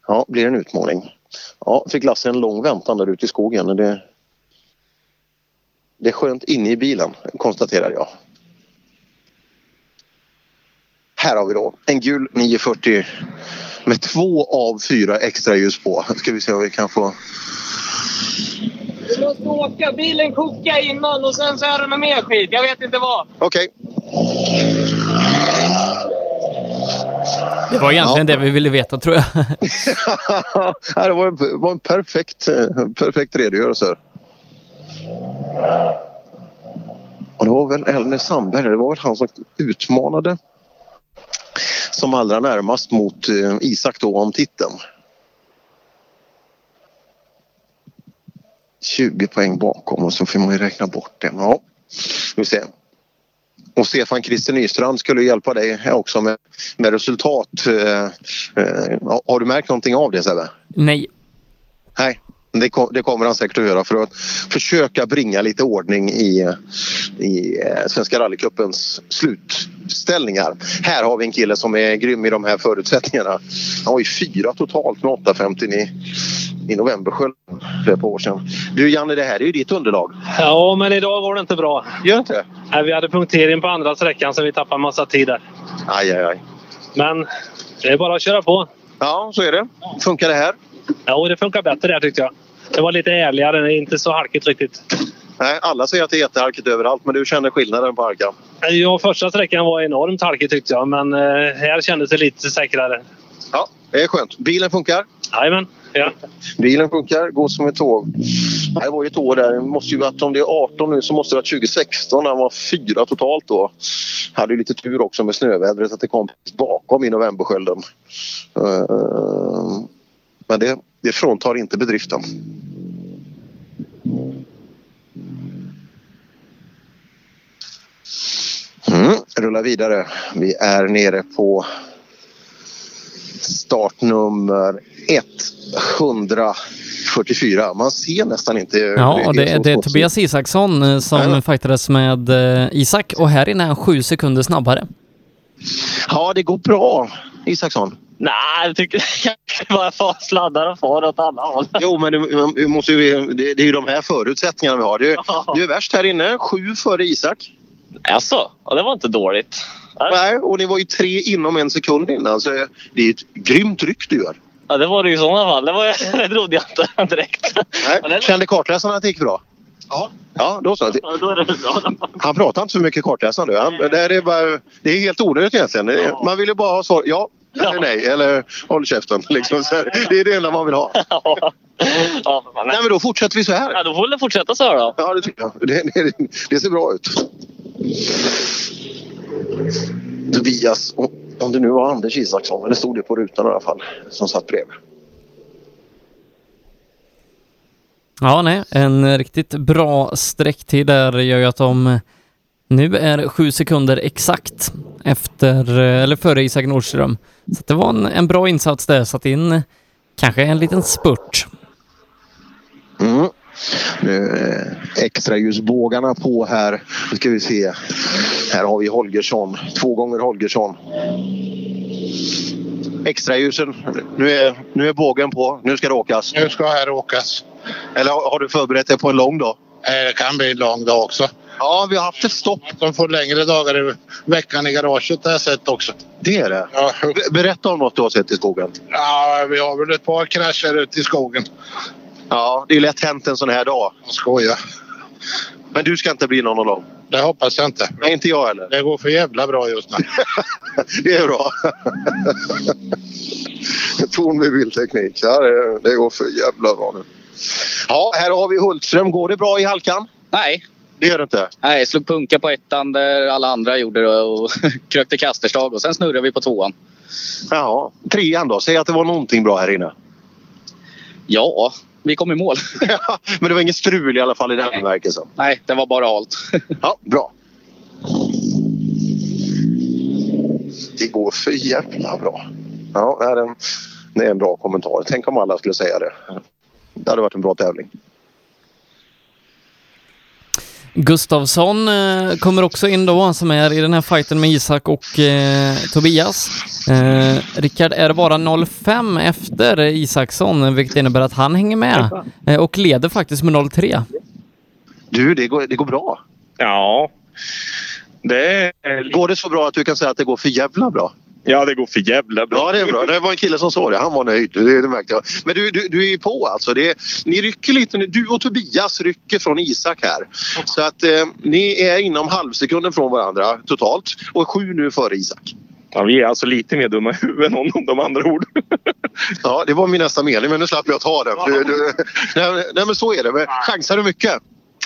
ja, blir en utmaning. Ja, fick Lasse en lång väntan där ute i skogen. Det, det är skönt inne i bilen konstaterar jag. Här har vi då en gul 940 med två av fyra extra ljus på. Ska vi se om vi kan få... Du måste åka. Bilen kokar innan och sen så är det något mer skit. Jag vet inte vad. Okej. Det var egentligen det vi ville veta tror jag. Ja, det var en, var en perfekt, perfekt redogörelse. Och det var väl Elner Sandberg, det var väl han som utmanade som allra närmast mot eh, Isak då om titeln. 20 poäng bakom och så får man ju räkna bort det. Ja, vi se. Och Stefan Christer Nystrand skulle hjälpa dig också med, med resultat. Eh, eh, har du märkt någonting av det Sebbe? Nej. Nej, det, kom, det kommer han säkert att göra för att försöka bringa lite ordning i, i eh, Svenska rallycupens slutställningar. Här har vi en kille som är grym i de här förutsättningarna. Han har ju fyra totalt med 850 i, i november för ett par år sedan. Du Janne, det här är ju ditt underlag. Ja, men idag går det inte bra. Gör inte? Nej, vi hade punktering på andra sträckan så vi tappade massa tid där. Aj, aj, aj. Men det är bara att köra på. Ja, så är det. Funkar det här? Ja, det funkar bättre där tyckte jag. Det var lite ärligare, inte så halkigt riktigt. Nej, alla säger att det är jättehalkigt överallt men du känner skillnaden på halkan? Ja, första sträckan var enormt halkig tyckte jag, men eh, här kändes det lite säkrare. Ja, det är skönt. Bilen funkar? Jajamän. Ja. Bilen funkar, går som ett tåg. Det var ju ett år där. Det måste ju varit, om det är 18 nu så måste det ha varit 2016 när han var fyra totalt då. Hade ju lite tur också med snövädret att det kom bakom i novemberskölden. Men det, det fråntar inte bedriften. Mm, rulla vidare. Vi är nere på startnummer 144. Man ser nästan inte. Ja, det, det är smått. Tobias Isaksson eh, som Jajamän. fightades med eh, Isak och här inne är han sju sekunder snabbare. Ja, det går bra, Isaksson. Nej, jag tycker det bara far sladdar och far åt alla håll. Jo, men du, du måste ju, det, det är ju de här förutsättningarna vi har. Du, du är värst här inne, sju före Isak. Jaså? Ja, det var inte dåligt. Nej, och ni var ju tre inom en sekund innan. Så det är ett grymt ryck du gör. Ja, det var det i sådana fall. Det, var, det trodde jag inte direkt. Nej. Kände kartläsaren att det gick bra? Ja. Ja, då så. Ja, då är det bra. Han pratar inte så mycket kartläsande. Han, det, är bara, det är helt onödigt egentligen. Det man vill ju bara ha svar. Ja eller nej. Eller håll käften. Liksom. Så här, det är det enda man vill ha. Ja, för fan. Nej, men då fortsätter vi så här. Ja, då får det fortsätta så här då. Ja, det tycker jag. Det, det, det ser bra ut. Tobias, om det nu var Anders Isaksson, eller stod det på rutan i alla fall, som satt bredvid. Ja, nej, en riktigt bra sträcktid där gör ju att de nu är sju sekunder exakt efter, eller före Isak Nordström. Så det var en, en bra insats där, satt in kanske en liten spurt. Mm. Nu eh, extra ljusbågarna på här. Nu ska vi se. Här har vi Holgersson. Två gånger Holgersson. Extra ljusen. Nu är, nu är bågen på. Nu ska det åkas. Nu ska här åkas. Eller har, har du förberett dig på en lång dag? Eh, Det kan bli en lång dag också. Ja, vi har haft ett stopp. De får längre dagar i veckan i garaget har jag sett också. Det är det? Ja, Be- Berätta om något du har sett i skogen. ja vi har väl ett par krascher ute i skogen. Ja, det är lätt hänt en sån här dag. Jag skojar. Men du ska inte bli någon av dem? Det hoppas jag inte. Nej, inte jag heller. Det går för jävla bra just nu. Det är bra. Torn med bildteknik. Ja, det, det går för jävla bra nu. Ja, här har vi Hultström. Går det bra i halkan? Nej. Det gör det inte? Nej, slog punka på ettan där alla andra gjorde det och krökte kasterslag och sen snurrade vi på tvåan. Ja, trean då? Säg att det var någonting bra här inne. Ja, vi kom i mål. Men det var inget strul i alla fall i den bemärkelsen? Nej, det var bara halt. Ja, bra. Det går för jävla bra. Ja, det är en, det är en bra kommentar. Tänk om alla skulle säga det. Det hade varit en bra tävling. Gustavsson eh, kommer också in då, som är i den här fighten med Isak och eh, Tobias. Eh, Rickard är bara 05 efter Isaksson, vilket innebär att han hänger med eh, och leder faktiskt med 03. Du, det går, det går bra. Ja. Det Går det så bra att du kan säga att det går för jävla bra? Ja, det går för jävla bra. Ja, det är bra. Det var en kille som sa det. Han var nöjd. Det, det märkte jag. Men du, du, du är ju på alltså. Det, ni rycker lite nu. Du och Tobias rycker från Isak här. Så att eh, ni är inom halvsekunden från varandra totalt. Och sju nu före Isak. Ja, vi är alltså lite mer dumma i huvudet än om de andra ord. Ja, det var min nästa mening men nu slapp jag ta den. Du, du, nej, nej, men så är det. Men chansar du mycket?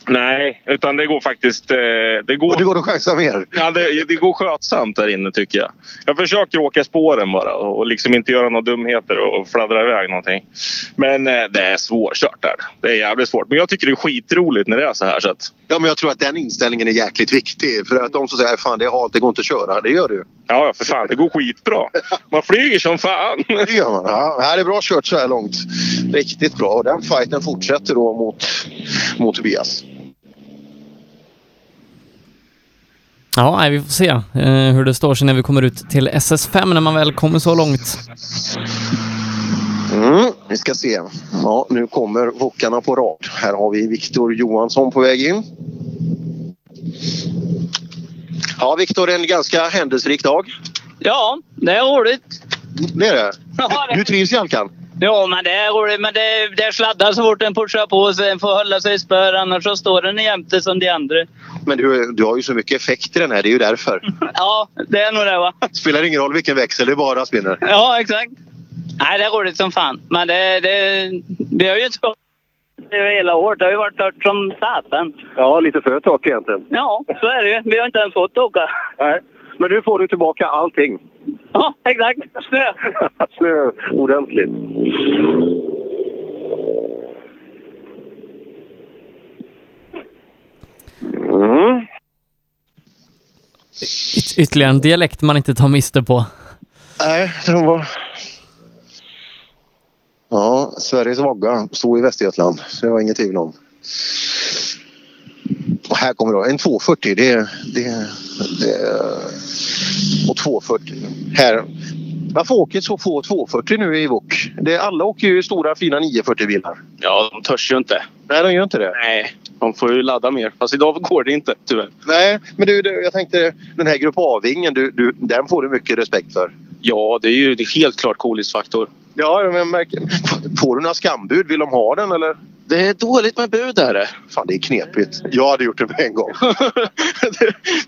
Nej, utan det går faktiskt... Eh, det, går, det går att chansa mer? Ja, det, det går skötsamt där inne tycker jag. Jag försöker åka spåren bara och och liksom inte göra några dumheter och fladdra iväg någonting. Men eh, det är svårkört där. Det är jävligt svårt. Men jag tycker det är skitroligt när det är så här. Så att, Ja, men jag tror att den inställningen är jäkligt viktig. För att de som säger fan det är halt, det går inte att köra. Det gör du. ja, ja, för fan. Det går skitbra. Man flyger som fan. Det gör man. Ja, här är bra kört så här långt. Riktigt bra. Och den fighten fortsätter då mot, mot Tobias. Ja, nej, vi får se eh, hur det står sig när vi kommer ut till SS5 när man väl kommer så långt. Mm, vi ska se. Ja, nu kommer wokarna på rad. Här har vi Viktor Johansson på väg in. Ja, Viktor, en ganska händelserik dag. Ja, det är roligt. Det är det. Du trivs i halkan? Ja, men det är roligt. Men det, det sladdar så fort den pushar på så den får hålla sig i spör. Annars så står den jämte som de andra. Men du, du har ju så mycket effekt i den här. Det är ju därför. Ja, det är nog det va. Spelar ingen roll vilken växel, det är bara spinner. Ja, exakt. Nej, det är roligt som fan. Men det, det, vi har ju inte hela året. Det har ju varit tört som satan. Ja, lite för torrt egentligen. Ja, så är det ju. Vi har inte ens fått åka. Nej. Men nu får du tillbaka allting. Ja, exakt. Snö. Snö ordentligt. Mm. Yt ytterligare en dialekt man inte tar miste på. Nej, de var... Ja, Sveriges vagga stod i Västergötland. Så det var inget tvivel om. Och här kommer då en 240. Det, det, det, och 240. Här. Varför åker så få 240 nu i VOK? Det, alla åker ju stora fina 940 bilar. Ja, de törs ju inte. Nej, de gör inte det. Nej, de får ju ladda mer. Fast idag går det inte, tyvärr. Nej, men du, du jag tänkte den här Grupp A-vingen, du, du, den får du mycket respekt för. Ja, det är ju det är helt klart coolhetsfaktor. Ja, men jag märker. Får du några skambud? Vill de ha den eller? Det är dåligt med bud är det. Fan, det är knepigt. Jag hade gjort det med en gång.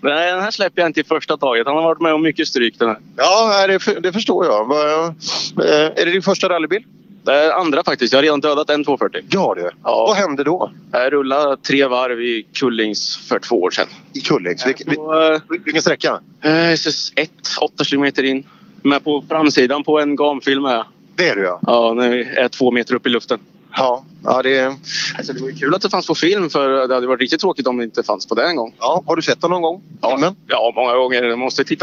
Nej, den här släpper jag inte i första taget. Han har varit med om mycket stryk den här. Ja, det, det förstår jag. Eh, Är det din första rallybil? Det är andra faktiskt. Jag har redan dödat en 240. Ja du. Ja. Vad hände då? Jag rullade tre varv i Kullings för två år sedan. I Kullings? Vilken, På, vilken sträcka? eh, SS1, 8 kilometer in. Med på framsidan på en gamfilm med. Det är du ja. Ja, när vi är två meter upp i luften. Ja, ja det... Alltså, det var ju kul att det fanns på film för det hade varit riktigt tråkigt om det inte fanns på det en gång. Ja, har du sett den någon gång? Ja, ja många gånger. Jag måste titta